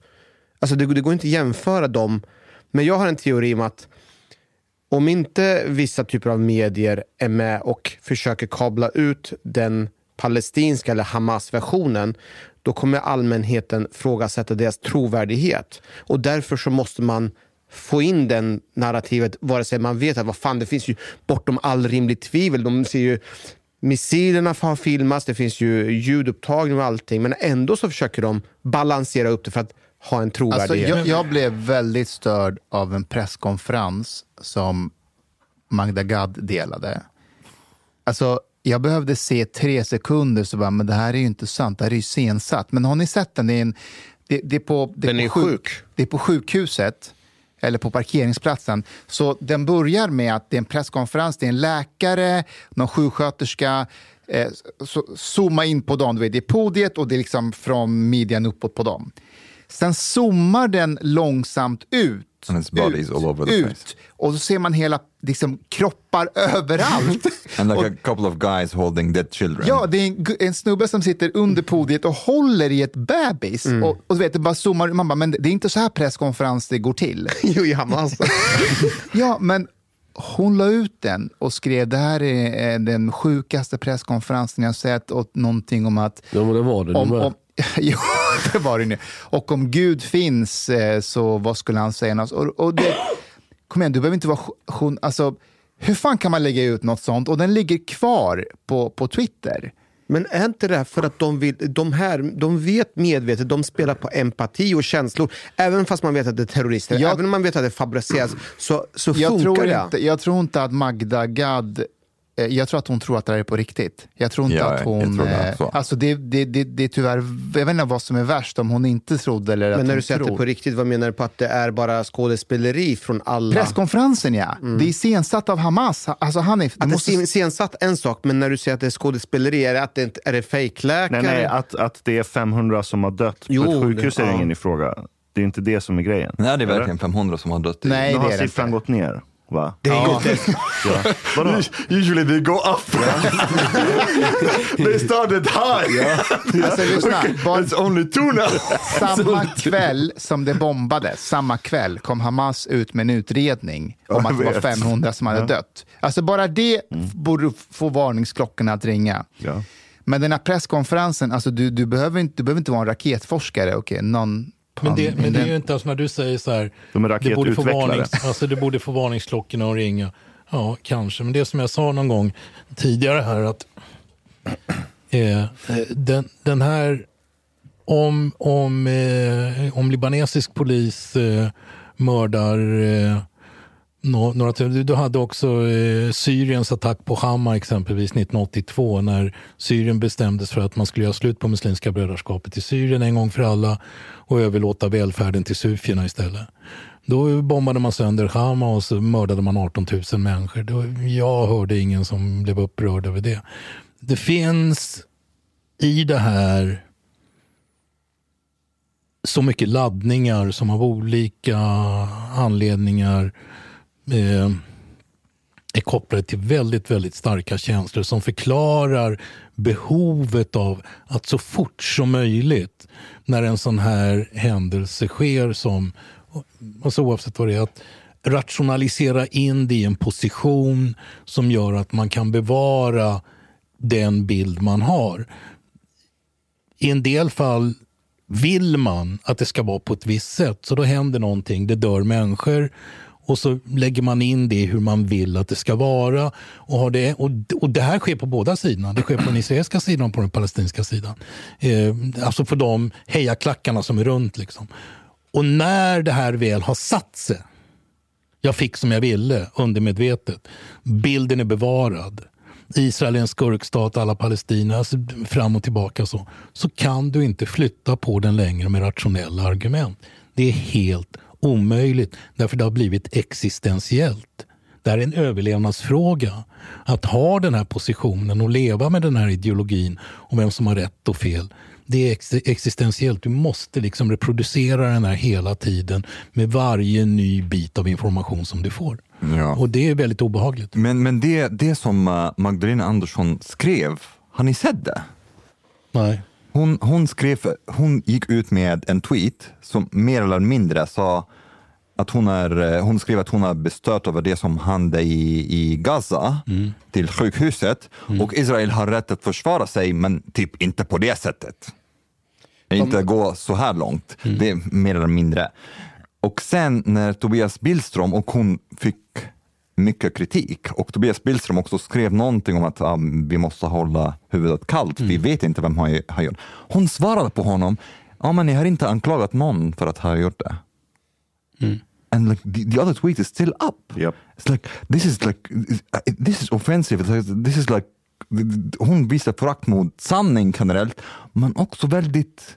Alltså det, det går inte att jämföra dem. Men jag har en teori om att om inte vissa typer av medier är med och försöker kabla ut den palestinska eller Hamas-versionen, då kommer allmänheten frågasätta deras trovärdighet. Och därför så måste man få in den narrativet, vare sig man vet att vad fan, det finns ju bortom all rimligt tvivel. De ser ju Missilerna har filmats, det finns ju ljudupptagning och allting, men ändå så försöker de balansera upp det för att ha en Alltså, trovärdighet. jag, jag blev väldigt störd av en presskonferens som Magda Gad delade. Alltså, jag behövde se tre sekunder så bara, men det här är ju inte sant, det här är ju sensatt. Men har ni sett den? Det är, en, det, det är på, det Den på är sjuk- sjuk. Det är på sjukhuset, eller på parkeringsplatsen. Så den börjar med att det är en presskonferens, det är en läkare, någon sjuksköterska, eh, så, zooma in på dem. Det är podiet och det är liksom från midjan uppåt på dem. Sen zoomar den långsamt ut. And its body is all over the ut, place. Och så ser man hela liksom, kroppar överallt. And like Och- a couple of guys holding dead children. Ja, det är en, en snubbe som sitter under podiet och håller i ett bebis. Mm. Och, och du vet, det bara zoomar Man bara, men det är inte så här presskonferenser går till. Jo, i Hamas. ja, men hon la ut den och skrev det här är den sjukaste presskonferensen jag sett och någonting om att... Ja, men det var det nu om, om, jo, det var det nu. Och om Gud finns, eh, så vad skulle han säga? Och, och det, kom igen, du behöver inte vara... Alltså, hur fan kan man lägga ut något sånt? Och den ligger kvar på, på Twitter. Men är inte det för att de, vill, de, här, de vet medvetet, de spelar på empati och känslor. Även fast man vet att det är terrorister, Jag- även om man vet att det fabriceras, så, så funkar tror det. inte, jag tror inte att Magda Gad jag tror att hon tror att det här är på riktigt. Jag tror inte Ja, att hon... tror det eh. Alltså det, det, det, det är tyvärr... Jag vet inte vad som är värst, om hon inte trodde eller att Men när hon du säger att det är tror. på riktigt, vad menar du på att det är bara skådespeleri från alla? Presskonferensen, ja. Det är iscensatt av Hamas. Alltså, han är, Att det är iscensatt en sak, men när du säger att det är skådespeleri, är det, att det, inte- är det fejkläkare? Nej, nej, att, att det är 500 som har dött Jo, på ett sjukhus det- är ja. ingen i fråga. Det är inte det som är grejen. Nej, det är verkligen 500 som har dött. Nej, Nu det har är det siffran inte. gått ner. Va? Det är ja. Ja. Vadå? Usually they go up. they started high. Alltså, lyssna. Bara, It's only two now. samma kväll som det bombades, samma kväll kom Hamas ut med en utredning om Ja, att det var vet. 500 som hade Ja. Mm. dött. Alltså bara det borde få varningsklockorna att ringa. Ja. Men den här presskonferensen, alltså du, du, behöver, inte, du behöver inte vara en raketforskare. Okay, någon Men det, men det är ju inte alltså när du säger så här, De är det borde, få varnings, alltså det borde få varningsklockorna att ringa. Ja, kanske. Men det som jag sa någon gång tidigare här att eh, eh, den, den här, om, om, eh, om libanesisk polis eh, mördar eh, nå- några, du, hade också eh, Syriens attack på Hama exempelvis 1982 när Syrien bestämdes för att man skulle göra slut på Muslimska brödraskapet i Syrien en gång för alla och överlåta välfärden till sufierna istället. Då bombade man sönder Hama och så mördade man 18 000 människor. Då, jag hörde ingen som blev upprörd över det. Det finns i det här så mycket laddningar som av olika anledningar eh, är kopplade till väldigt, väldigt starka känslor som förklarar behovet av att så fort som möjligt när en sån här händelse sker som, alltså oavsett vad det är, att rationalisera in det i en position som gör att man kan bevara den bild man har. I en del fall vill man att det ska vara på ett visst sätt, så då händer någonting, det dör människor och så lägger man in det hur man vill att det ska vara. Och, har det, och, och det här sker på båda sidorna. Det sker på den israeliska sidan och på den palestinska sidan. Eh, alltså för de hejaklackarna som är runt. Liksom. Och när det här väl har satt sig, jag fick som jag ville undermedvetet, bilden är bevarad. Israel är en skurkstat, alla palestinier, alltså fram och tillbaka så. Så kan du inte flytta på den längre med rationella argument. Det är helt omöjligt, därför det har blivit existentiellt. Det här är en överlevnadsfråga. Att ha den här positionen och leva med den här ideologin om vem som har rätt och fel. Det är ex- existentiellt. Du måste liksom reproducera den här hela tiden med varje ny bit av information som du får. Ja. Och det är väldigt obehagligt. Men, men det, det som eh, Magdalena Andersson skrev, har ni sett det? Nej. Hon, hon, skrev, hon gick ut med en tweet som mer eller mindre sa att hon, är, eh, hon skrev att hon är bestört över det som hände i, i Gaza till sjukhuset och Israel har rätt att försvara sig men typ inte på det sättet. Inte gå så här långt. Det är mer eller mindre. Och sen när Tobias Billström och hon fick mycket kritik och Tobias Billström också skrev någonting om att ah, vi måste hålla huvudet kallt, vi vet inte vem har, har gjort. Hon svarade på honom, ja men ni har inte anklagat någon för att ha gjort det. And like the, the other tweet is still up. It's like this is like this is offensive. It's like, this is like hon visar förakt mot sanning generellt, men också väldigt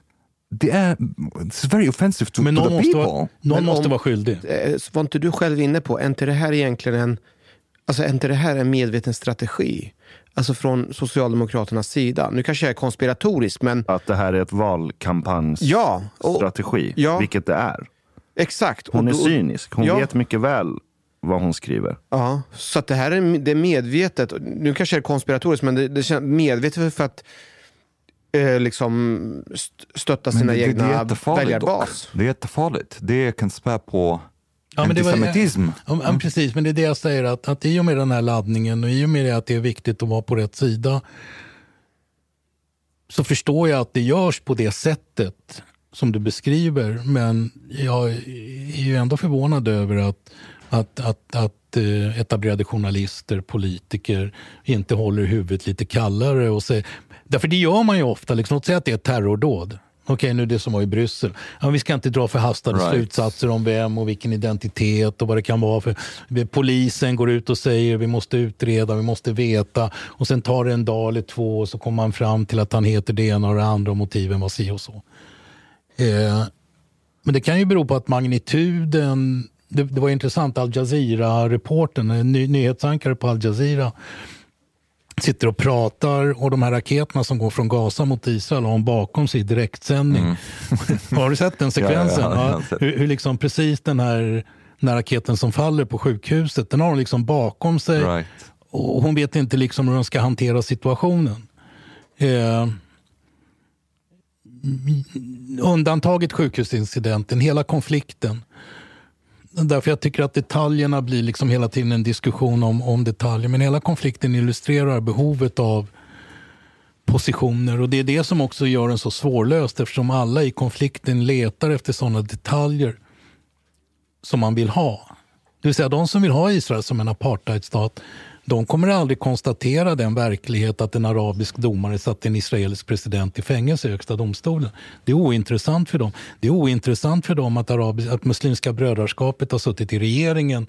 det är it's very offensive to, Men to någon the måste people. vara- någon Men måste om- vara skyldig. Eh, Var inte du själv inne på, är inte det här egentligen en, alltså är inte det här en medveten strategi? Alltså från Socialdemokraternas sida. Nu kanske jag är konspiratorisk, men Att det här är ett valkampanjs Ja, ja. vilket det är. exakt. Hon Och är cynisk, hon Ja. vet mycket väl vad hon skriver. Ja, så att det här är, det är medvetet. Nu kanske det är konspiratoriskt, men det, det känns medvetet för att eh, liksom st- stötta sina Men det, det, det är egna väljarbas. dock. Det är jättefarligt. Det kan spä på Ja, men det var- antisemitism. Ja, ja, precis, men det är det jag säger att, att i och med den här laddningen och i och med det att det är viktigt att vara på rätt sida så förstår jag att det görs på det sättet som du beskriver. Men jag är ju ändå förvånad över att Att, att, att eh, etablerade journalister, politiker inte håller huvudet lite kallare. Och säger, därför det gör man ju ofta. Liksom, låt säga att det är ett terrordåd. Okej, nu det som var i Bryssel. Ja, vi ska inte dra förhastade Right. slutsatser om vem och vilken identitet och vad det kan vara. för Polisen går ut och säger vi måste utreda, vi måste veta. Och sen tar det en dag eller två och så kommer man fram till att han heter det ena och det andra och motiven var si och så. Eh, men det kan ju bero på att magnituden... Det, det var intressant, Al Jazeera-reportern, ny, nyhetsankare på Al Jazeera sitter och pratar och de här raketerna som går från Gaza mot Israel har hon bakom sig i direktsändning. har du sett den sekvensen? Ja, ja, Ja, hur, hur liksom precis den här, den här raketen som faller på sjukhuset, den har hon liksom bakom sig. Right. Och hon vet inte liksom hur hon ska hantera situationen. Eh, undantaget sjukhusincidenten, hela konflikten. Därför jag tycker att detaljerna blir liksom hela tiden en diskussion om, om detaljer. Men hela konflikten illustrerar behovet av positioner. Och det är det som också gör den så svårlöst eftersom alla i konflikten letar efter sådana detaljer som man vill ha. Det vill säga de som vill ha Israel som en apartheidstat de kommer aldrig konstatera den verklighet att en arabisk domare satte en israelisk president i fängelse i högsta domstolen. Det är ointressant för dem. Det är ointressant för dem att, arabisk, att Muslimska brödraskapet har suttit i regeringen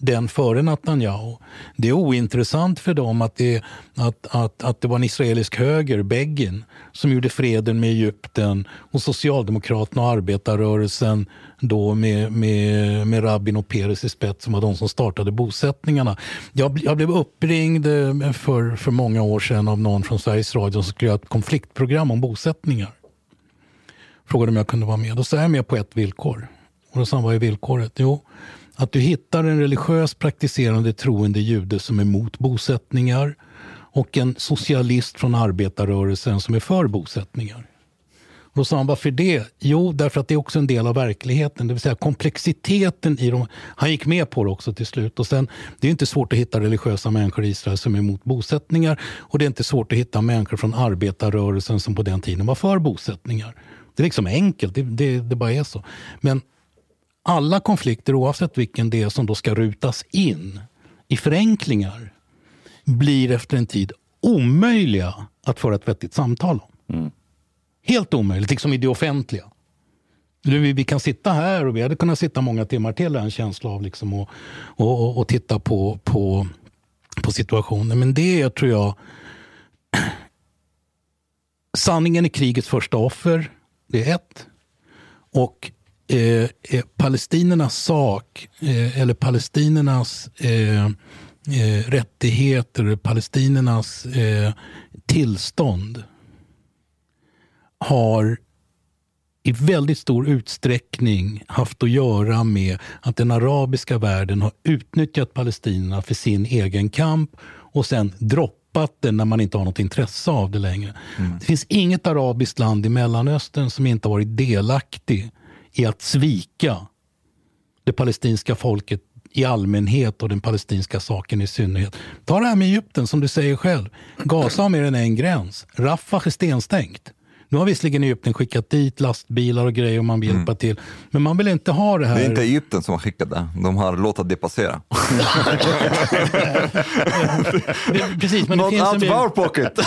den före Netanyahu. Det är ointressant för dem att det, att, att, att det var en israelisk höger, Begin, som gjorde freden med Egypten och Socialdemokraterna och arbetarrörelsen då med, med, med Rabin och Peres i spetsen var de som startade bosättningarna. Jag, jag blev uppringd eh, för, för många år sedan av någon från Sveriges Radio som skulle göra ett konfliktprogram om bosättningar. Frågade om jag kunde vara med. Då sa jag med på ett villkor. Och då sa han, vad är villkoret? Jo, att du hittar en religiös praktiserande troende jude som är emot bosättningar och en socialist från arbetarrörelsen som är för bosättningar. Och då sa han, varför det? Jo, därför att det är också en del av verkligheten. Det vill säga komplexiteten i dem. Han gick med på det också till slut. Och sen, det är inte svårt att hitta religiösa människor i Israel som är emot bosättningar. Och det är inte svårt att hitta människor från arbetarrörelsen som på den tiden var för bosättningar. Det är liksom enkelt, det, det, det bara är så. Men alla konflikter, oavsett vilken det är som då ska rutas in i förenklingar, blir efter en tid omöjliga att föra ett vettigt samtal om. Helt omöjligt, liksom i det offentliga. Vi, vi kan sitta här och vi hade kunnat sitta många timmar till, en känsla av, liksom, och, och, och, och titta på, på, på situationen. Men det är, tror jag, sanningen är krigets första offer. Det är ett. Och eh, eh, palestinernas sak, eh, eller palestinernas eh, eh, rättigheter, palestinernas eh, tillstånd har i väldigt stor utsträckning haft att göra med att den arabiska världen har utnyttjat palestinierna för sin egen kamp och sen droppat det när man inte har något intresse av det längre. Det finns inget arabiskt land i Mellanöstern som inte har varit delaktig i att svika det palestinska folket i allmänhet och den palestinska saken i synnerhet. Ta det här med Egypten som du säger själv. Gaza har mer än en gräns. Rafah är stenstängt. Nu har visserligen Egypten skickat dit lastbilar och grejer om man vill hjälpa till. Men man vill inte ha det här. Det är inte Egypten som har skickat det, de har låtit det passera. Det- Precis, men det Not finns out en our pocket.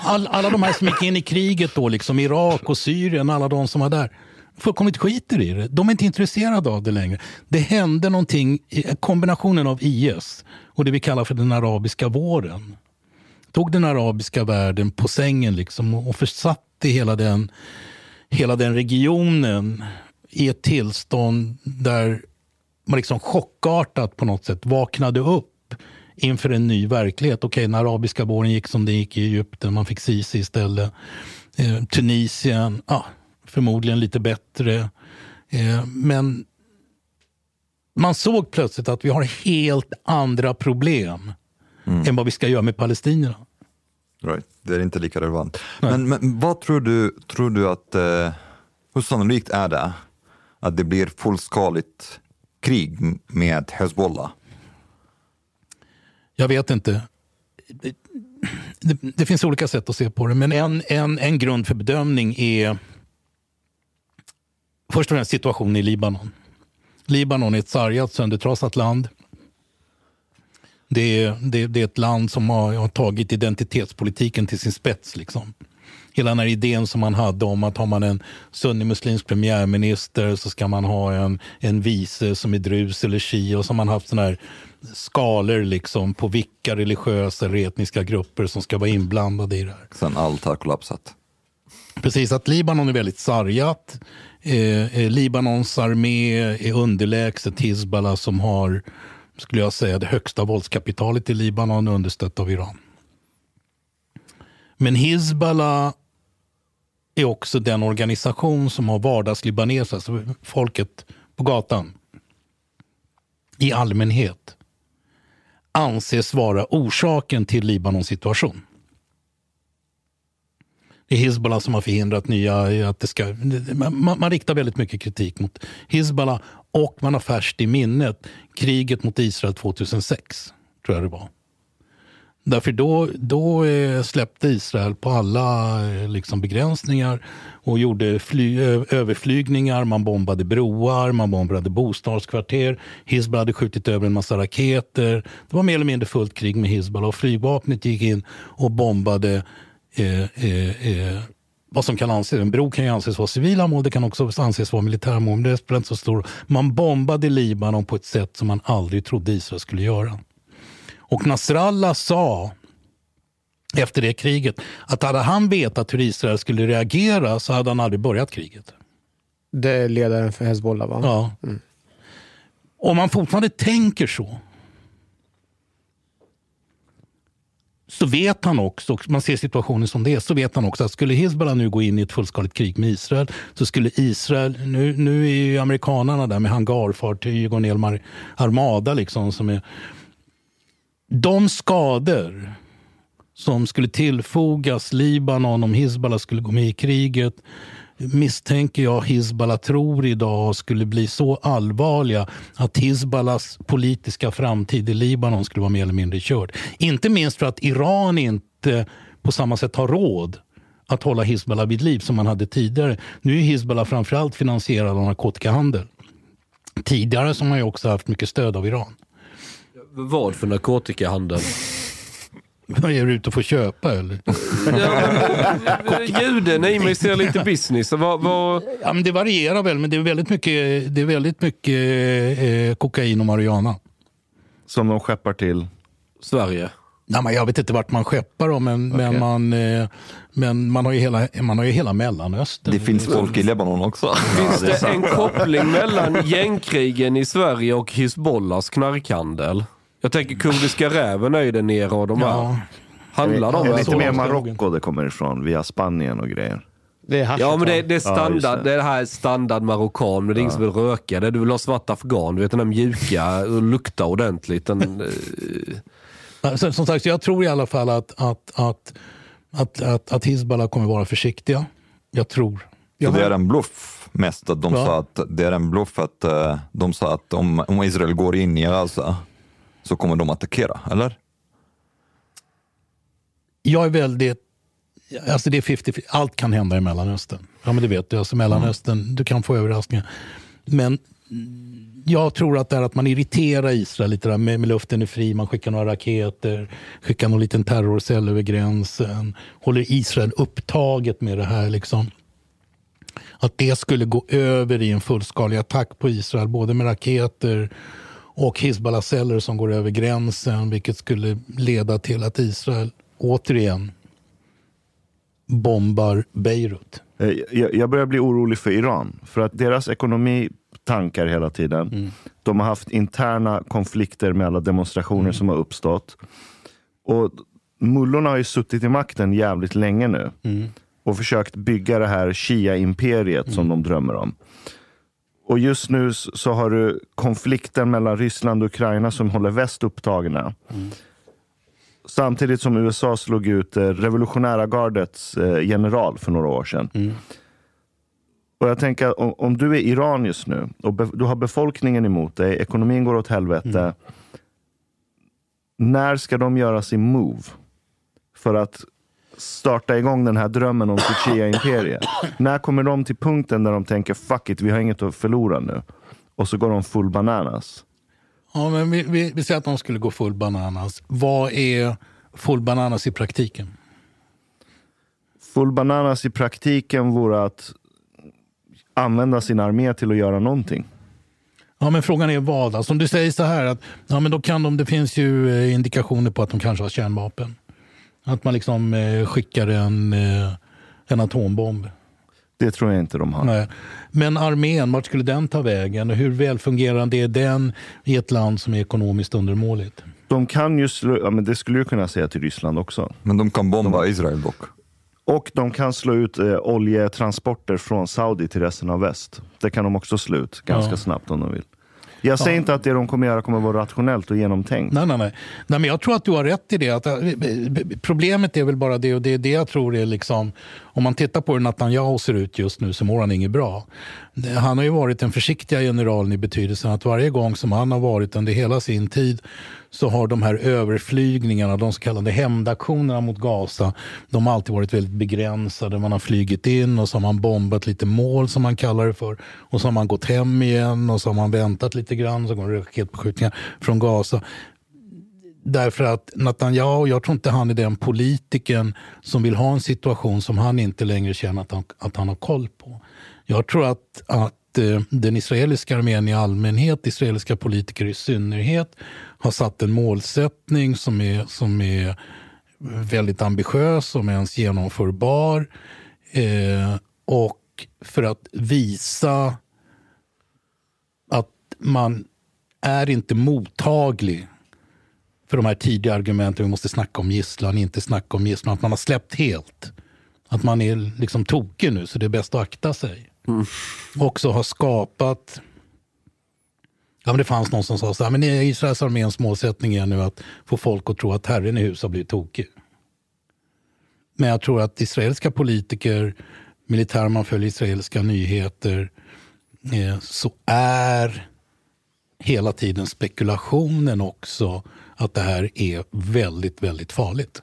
All, alla de här som gick in i kriget då, liksom Irak och Syrien, alla de som var där, fullkomligt skiter i det. De är inte intresserade av det längre. Det hände någonting, i- kombinationen av IS och det vi kallar för den arabiska våren tog den arabiska världen på sängen liksom och försatte hela den, hela den regionen i ett tillstånd där man liksom chockartat på något sätt vaknade upp inför en ny verklighet. Okej, den arabiska våren gick som det gick i Egypten, man fick Sisi istället. Eh, Tunisien, ah, förmodligen lite bättre. Eh, men man såg plötsligt att vi har helt andra problem än vad vi ska göra med palestinierna. Right. Det är inte lika relevant. Men, men vad tror du, tror du att, eh, hur sannolikt är det att det blir fullskaligt krig med Hezbollah? Jag vet inte. Det, det finns olika sätt att se på det, men en, en, en grund för bedömning är först och främst situationen i Libanon. Libanon är ett sargat, söndertrasat land. Det är, det, det är ett land som har, har tagit identitetspolitiken till sin spets. Liksom. Hela den här idén som man hade om att har man en sunnimuslimsk premiärminister så ska man ha en, en vice som är drus eller shia och så har man haft såna här skalor liksom på vilka religiösa eller etniska grupper som ska vara inblandade i det här. Sen allt har kollapsat. Precis, att Libanon är väldigt sargat. Eh, eh, Libanons armé är underlägset Hizbollah som har, skulle jag säga, det högsta våldskapitalet i Libanon understött av Iran. Men Hizbollah är också den organisation som har vardagslibaneser, alltså folket på gatan i allmänhet anses vara orsaken till Libanons situation. Det är Hizbollah som har förhindrat nya... Att det ska, man, man riktar väldigt mycket kritik mot Hizbollah och man har färskt i minnet kriget mot Israel 2006, tror jag det var. Därför då, då eh, släppte Israel på alla eh, liksom, begränsningar och gjorde fly, eh, överflygningar, man bombade broar, man bombade bostadskvarter. Hizbollah hade skjutit över en massa raketer. Det var mer eller mindre fullt krig med Hizbollah och flygvapnet gick in och bombade vad som kan anses, en bro kan ju anses vara civila mål, det kan också anses vara militära mål, men det spelar inte så stor Man bombade Libanon på ett sätt som man aldrig trodde Israel skulle göra. Och Nasrallah sa efter det kriget att hade han vetat hur Israel skulle reagera så hade han aldrig börjat kriget. Det är ledaren för Hezbollah va? Ja. Mm. Om man fortfarande tänker så så vet han också, man ser situationen som det är, så vet han också att skulle Hizbollah nu gå in i ett fullskaligt krig med Israel så skulle Israel, nu, nu är ju amerikanerna där med hangarfartyg och en hel armada liksom som är de skador som skulle tillfogas Libanon om Hizbollah skulle gå med i kriget misstänker jag Hizbullah tror idag skulle bli så allvarliga att Hizbullahs politiska framtid i Libanon skulle vara mer eller mindre körd. Inte minst för att Iran inte på samma sätt har råd att hålla Hizbullah vid liv som man hade tidigare. Nu är Hizbullah framförallt finansierad av narkotikahandel. Tidigare så har man ju också haft mycket stöd av Iran. Vad för narkotikahandel? Vad är du ute och får köpa eller? Ja, Juden i mig ser lite business. Vad, vad... Ja, men det varierar väl, men det är väldigt mycket, det är väldigt mycket eh, kokain och marijuana. Som de skeppar till? Sverige? Nej, men jag vet inte vart man skeppar dem, men, okay. men, man, eh, men man, har ju hela, man har ju hela Mellanöstern. Det finns folk i Libanon också. Finns det en koppling mellan gängkrigen i Sverige och Hizbollahs knarkhandel? Jag tänker kurdiska räven är ju där nere och de ja. här. Handlar de. Det är lite mer Marocko det kommer ifrån, via Spanien och grejer. Det är ja men det, det är standard, ja, det. det. här är standard marockan, men det är ja. ingen som vill röka det. Du vill ha svart afghan, du vet den där mjuka och lukta ordentligt. Den, eh. som sagt, jag tror i alla fall att, att, att, att, att, att Hizbollah kommer vara försiktiga. Jag tror. Så det är en bluff mest, att de ja. sa att det är en bluff att eh, de sa att om, om Israel går in i Gaza så kommer de attackera, eller? Jag är väldigt... Alltså det är 50 Allt kan hända i Mellanöstern. Ja, men det vet du. Alltså Mellanöstern, mm. du kan få överraskningar. Men jag tror att det är att man irriterar Israel lite där, med, med luften är fri, man skickar några raketer, skickar någon liten terrorcell över gränsen, håller Israel upptaget med det här. Liksom. Att det skulle gå över i en fullskalig attack på Israel, både med raketer och Hizbollah-celler som går över gränsen vilket skulle leda till att Israel återigen bombar Beirut. Eh, jag börjar bli orolig för Iran. För att deras ekonomi tankar hela tiden. Mm. De har haft interna konflikter med alla demonstrationer mm. som har uppstått. Och Mullorna har ju suttit i makten jävligt länge nu. Mm. Och försökt bygga det här Shia-imperiet som mm. de drömmer om. Och just nu så har du konflikten mellan Ryssland och Ukraina som håller väst upptagna. Mm. Samtidigt som USA slog ut eh, revolutionära gardets eh, general för några år sedan. Mm. Och jag tänker om, om, du är Iran just nu och du har befolkningen emot dig, ekonomin går åt helvete. Mm. När ska de göra sin move? För att starta igång den här drömmen om Fuchia imperiet När kommer de till punkten där de tänker fuck it, vi har inget att förlora nu? och så går de full bananas. Ja, men vi, vi, vi säger att de skulle gå full bananas. Vad är full bananas i praktiken? Full bananas i praktiken vore att använda sin armé till att göra någonting. Ja, men frågan är vad? Alltså, om du säger så här att ja, men då kan de, det finns ju eh, indikationer på att de kanske har kärnvapen. Att man liksom eh, skickar en, eh, en atombomb. Det tror jag inte de har. Nej. Men armén, vart skulle den ta vägen? Hur välfungerande är den i ett land som är ekonomiskt undermåligt? De kan ju slå, ja, men det skulle du kunna säga till Ryssland också. Men de kan bomba Israel dock. Och de kan slå ut eh, oljetransporter från Saudi till resten av väst. Det kan de också slå ut ganska Ja. snabbt om de vill. Jag säger Ja. inte att det de kommer göra kommer vara rationellt och genomtänkt. Nej, nej, nej. nej men jag tror att du har rätt i det. Att, eh, problemet är väl bara det, och det är det jag tror är liksom... Om man tittar på hur Netanyahu ser ut just nu så mår han inget bra. Han har ju varit den försiktiga generalen i betydelsen att varje gång som han har varit under hela sin tid så har de här överflygningarna, de så kallade hämndaktionerna mot Gaza, de har alltid varit väldigt begränsade. Man har flygit in och så har man bombat lite mål som man kallar det för. Och så har man gått hem igen och så har man väntat lite grann. Så går det raketbeskjutningar från Gaza. Därför att Netanyahu, jag tror inte han är den politikern som vill ha en situation som han inte längre känner att han, att han har koll på. Jag tror att, att eh, den israeliska armén i allmänhet, israeliska politiker i synnerhet, har satt en målsättning som är, som är väldigt ambitiös, som är ens genomförbar. Eh, och för att visa att man är inte mottaglig för de här tidiga argumenten. Vi måste snacka om gisslan, inte snacka om gisslan. Att man har släppt helt. Att man är liksom tokig nu, så det är bäst att akta sig. Också har skapat... Ja, men det fanns någon som sa så här, men Israels arméns målsättning är nu att få folk att tro att Herren i hus har blivit tokig. Men jag tror att israeliska politiker, militär, man följer israeliska nyheter, eh, så är hela tiden spekulationen också att det här är väldigt, väldigt farligt.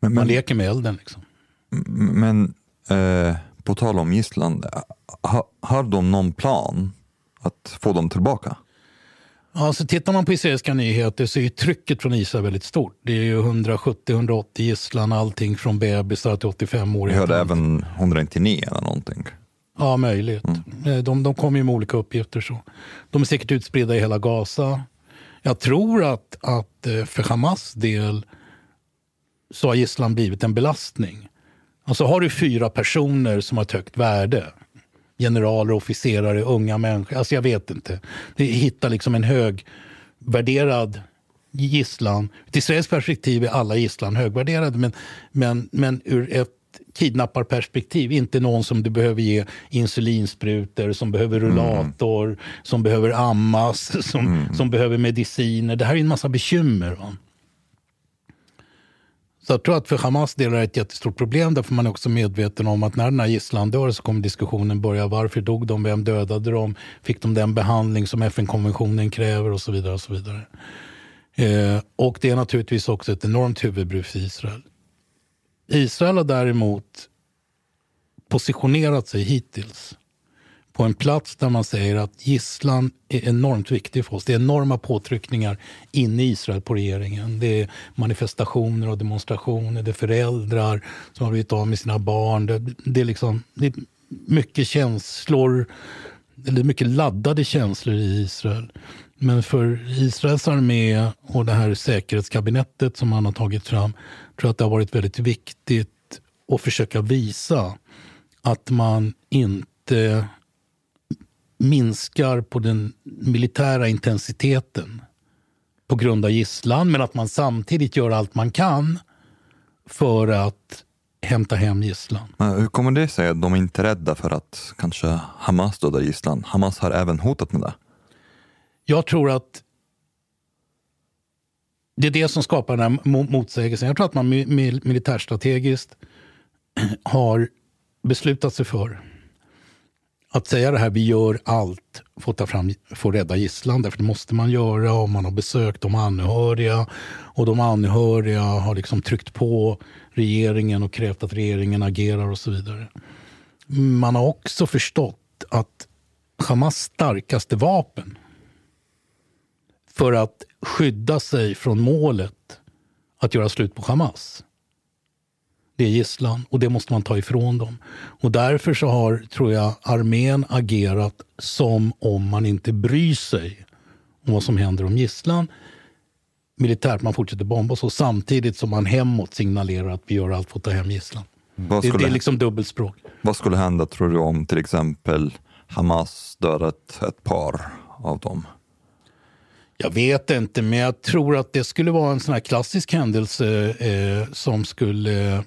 Men, Man men, leker med elden. Liksom. men eh, på tal om gisslan, ha, har de någon plan att få dem tillbaka? Alltså, tittar man på israeliska nyheter så är trycket från Israel väldigt stort. Det är ju 170-180 gisslan, allting från bebisar till 85 år. Vi hörde även 199 eller någonting. Ja, möjligt. Eh, De, de kommer ju med olika uppgifter. så. De är säkert utspridda i hela Gaza. Jag tror att, att eh, för Hamas del så har gisslan blivit en belastning. Alltså har du fyra personer som har ett högt värde, generaler, officerare, unga människor, alltså jag vet inte. Det hittar liksom en högvärderad gisslan. Ur israelskt perspektiv är alla gisslan högvärderade men, men, men ur ett kidnapparperspektiv, inte någon som du behöver ge insulinsprutor, som behöver rullator, som behöver ammas, som, som behöver mediciner. Det här är en massa bekymmer. Va? Så jag tror att för Hamas del är det ett jättestort problem därför man är också medveten om att när den här gisslan dör så kommer diskussionen börja. Varför dog de? Vem dödade dem? Fick de den behandling som FN-konventionen kräver? Och så vidare. Och så vidare. Eh, och det är naturligtvis också ett enormt huvudbry för Israel. Israel har däremot positionerat sig hittills på en plats där man säger att gisslan är enormt viktig för oss. Det är enorma påtryckningar inne i Israel på regeringen. Det är manifestationer och demonstrationer. Det är föräldrar som har blivit av med sina barn. Det, det, är, liksom, det är mycket känslor, eller mycket laddade känslor i Israel. Men för Israels armé och det här säkerhetskabinettet som man har tagit fram tror jag att det har varit väldigt viktigt att försöka visa att man inte minskar på den militära intensiteten på grund av gisslan men att man samtidigt gör allt man kan för att hämta hem gisslan. Hur kommer det sig att de inte är rädda för att kanske Hamas dödar gisslan? Hamas har även hotat med det. Jag tror att det är det som skapar den här mo- motsägelsen. Jag tror att man mi- mi- militärstrategiskt har beslutat sig för att säga det här, vi gör allt för att ta fram, för att rädda gisslan. Därför det måste man göra om man har besökt de anhöriga. Och de anhöriga har liksom tryckt på regeringen och krävt att regeringen agerar och så vidare. Man har också förstått att Hamas starkaste vapen för att skydda sig från målet att göra slut på Hamas. Det är gisslan och det måste man ta ifrån dem. Och därför så har, tror jag, armén agerat som om man inte bryr sig om vad som händer om gisslan. Militärt, man fortsätter bomba så samtidigt som man hemåt signalerar att vi gör allt för att ta hem gisslan. Vad Det, skulle- det är liksom dubbelspråk. Vad skulle hända tror du om till exempel Hamas dödat ett par av dem? Jag vet inte, men jag tror att det skulle vara en sån här klassisk händelse eh, som skulle eh,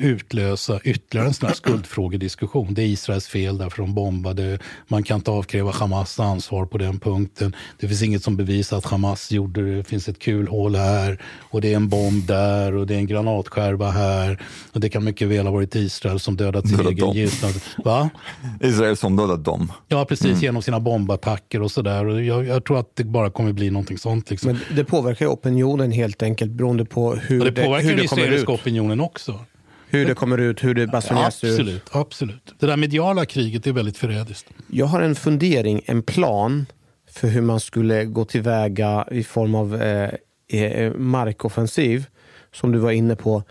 utlösa ytterligare en sån här skuldfrågediskussion. Det är Israels fel därför de bombade. Man kan inte avkräva Hamas ansvar på den punkten. Det finns inget som bevisar att Hamas gjorde det. Det finns ett kulhål här och det är en bomb där och det är en granatskärva här. Och det kan mycket väl ha varit Israel som dödat sin Dödat egen dem. gisslan. Va? Israel som dödat dem. Ja, precis. Mm. Genom sina bombattacker och sådär. Jag, jag tror att det bara kommer bli någonting sånt. Liksom. Men det påverkar ju opinionen helt enkelt beroende på hur och det det, hur det kommer ut. Opinionen också. Hur det kommer ut, hur det basuneras ut. Absolut, absolut. Det där mediala kriget är väldigt förrädiskt. Jag har en fundering, en plan för hur man skulle gå tillväga i form av eh, eh, markoffensiv, som du var inne på.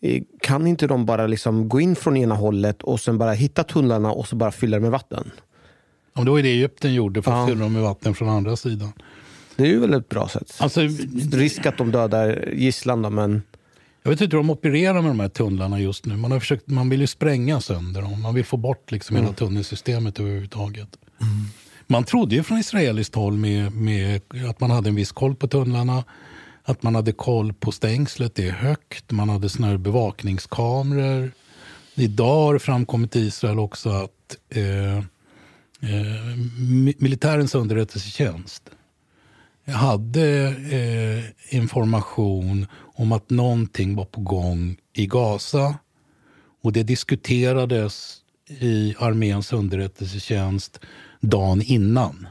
Eh, Kan inte de bara liksom gå in från ena hållet och sen bara hitta tunnlarna och så bara fylla det med vatten? Om det var det Egypten gjorde för att fylla dem med vatten från andra sidan. Det är ju väl ett bra sätt. Alltså, Risk att de dödar gisslan då, men... Jag vet inte hur de opererar med de här tunnlarna just nu. Man, har försökt, man vill ju spränga sönder dem. Man vill få bort liksom hela tunnelsystemet överhuvudtaget. Man trodde ju från israeliskt håll med, med att man hade en viss koll på tunnlarna. Att man hade koll på stängslet, det är högt. Man hade såna här bevakningskameror. Idag har det framkommit i Israel också att eh, eh, mi- militärens underrättelsetjänst hade eh, information om att någonting var på gång i Gaza. Och det diskuterades i arméns underrättelsetjänst dagen innan.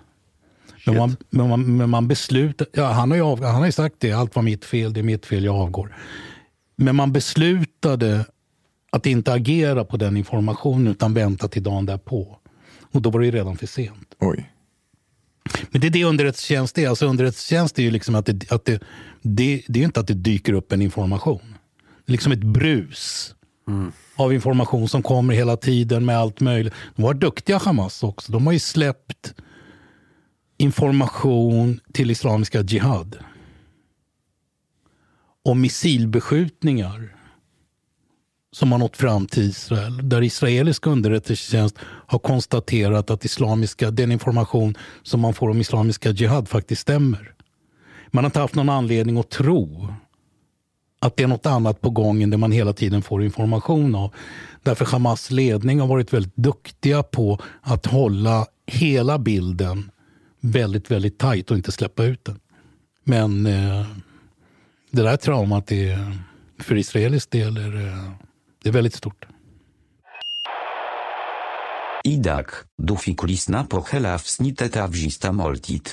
Men man, men man, men man beslutade, ja, han, har ju av, han har sagt det, allt var mitt fel, det är mitt fel, jag avgår. Men man beslutade att inte agera på den informationen utan vänta till dagen därpå. Och då var det ju redan för sent. Oj. Men det är det underrättelsetjänst är. Alltså underrättelsetjänst är ju liksom att det, att det, det, det är inte att det dyker upp en information. Det är liksom ett brus av information som kommer hela tiden med allt möjligt. De var duktiga Hamas också. De har ju släppt information till Islamiska Jihad om missilbeskjutningar som har nått fram till Israel. Där israelisk underrättelsetjänst har konstaterat att islamiska, den information som man får om Islamiska Jihad faktiskt stämmer. Man har inte haft någon anledning att tro att det är något annat på gång än det man hela tiden får information av. Därför Hamas ledning har varit väldigt duktiga på att hålla hela bilden väldigt, väldigt tajt och inte släppa ut den. Men eh, det där traumat är, för israelisk del är, eh, det- är väldigt stort. Idag, du fick lyssna på hela avsnittet av Gista måltid.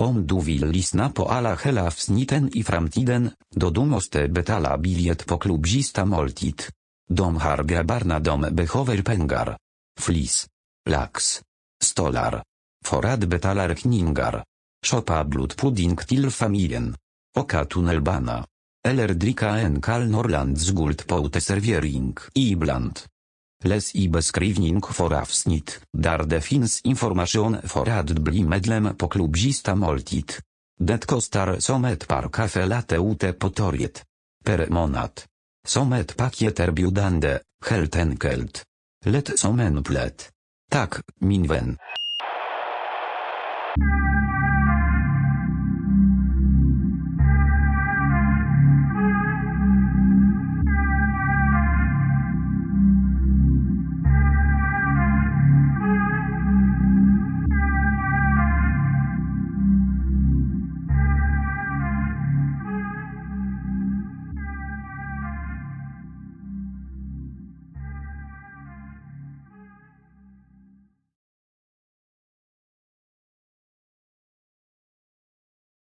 Om du vill lyssna på alla hela avsnitten i framtiden, då du måste betala biljett på klubb Gista måltid. De har grabbarna de behöver pengar. Flis. Lax. Stolar. För att betala räkningar. Shoppa blodpudding till familjen. Oka tunnelbana. Eller dricka en kall Norrlands guld på uteservering ibland. Les i beskrivning för avsnitt, där det finns information för att bli medlem på klubb Gista måltid. Det kostar som ett par kaffe latte ute på torget. Per månad. Som ett paket erbjudande, helt enkelt. Lätt som en plätt. Tack, min vän.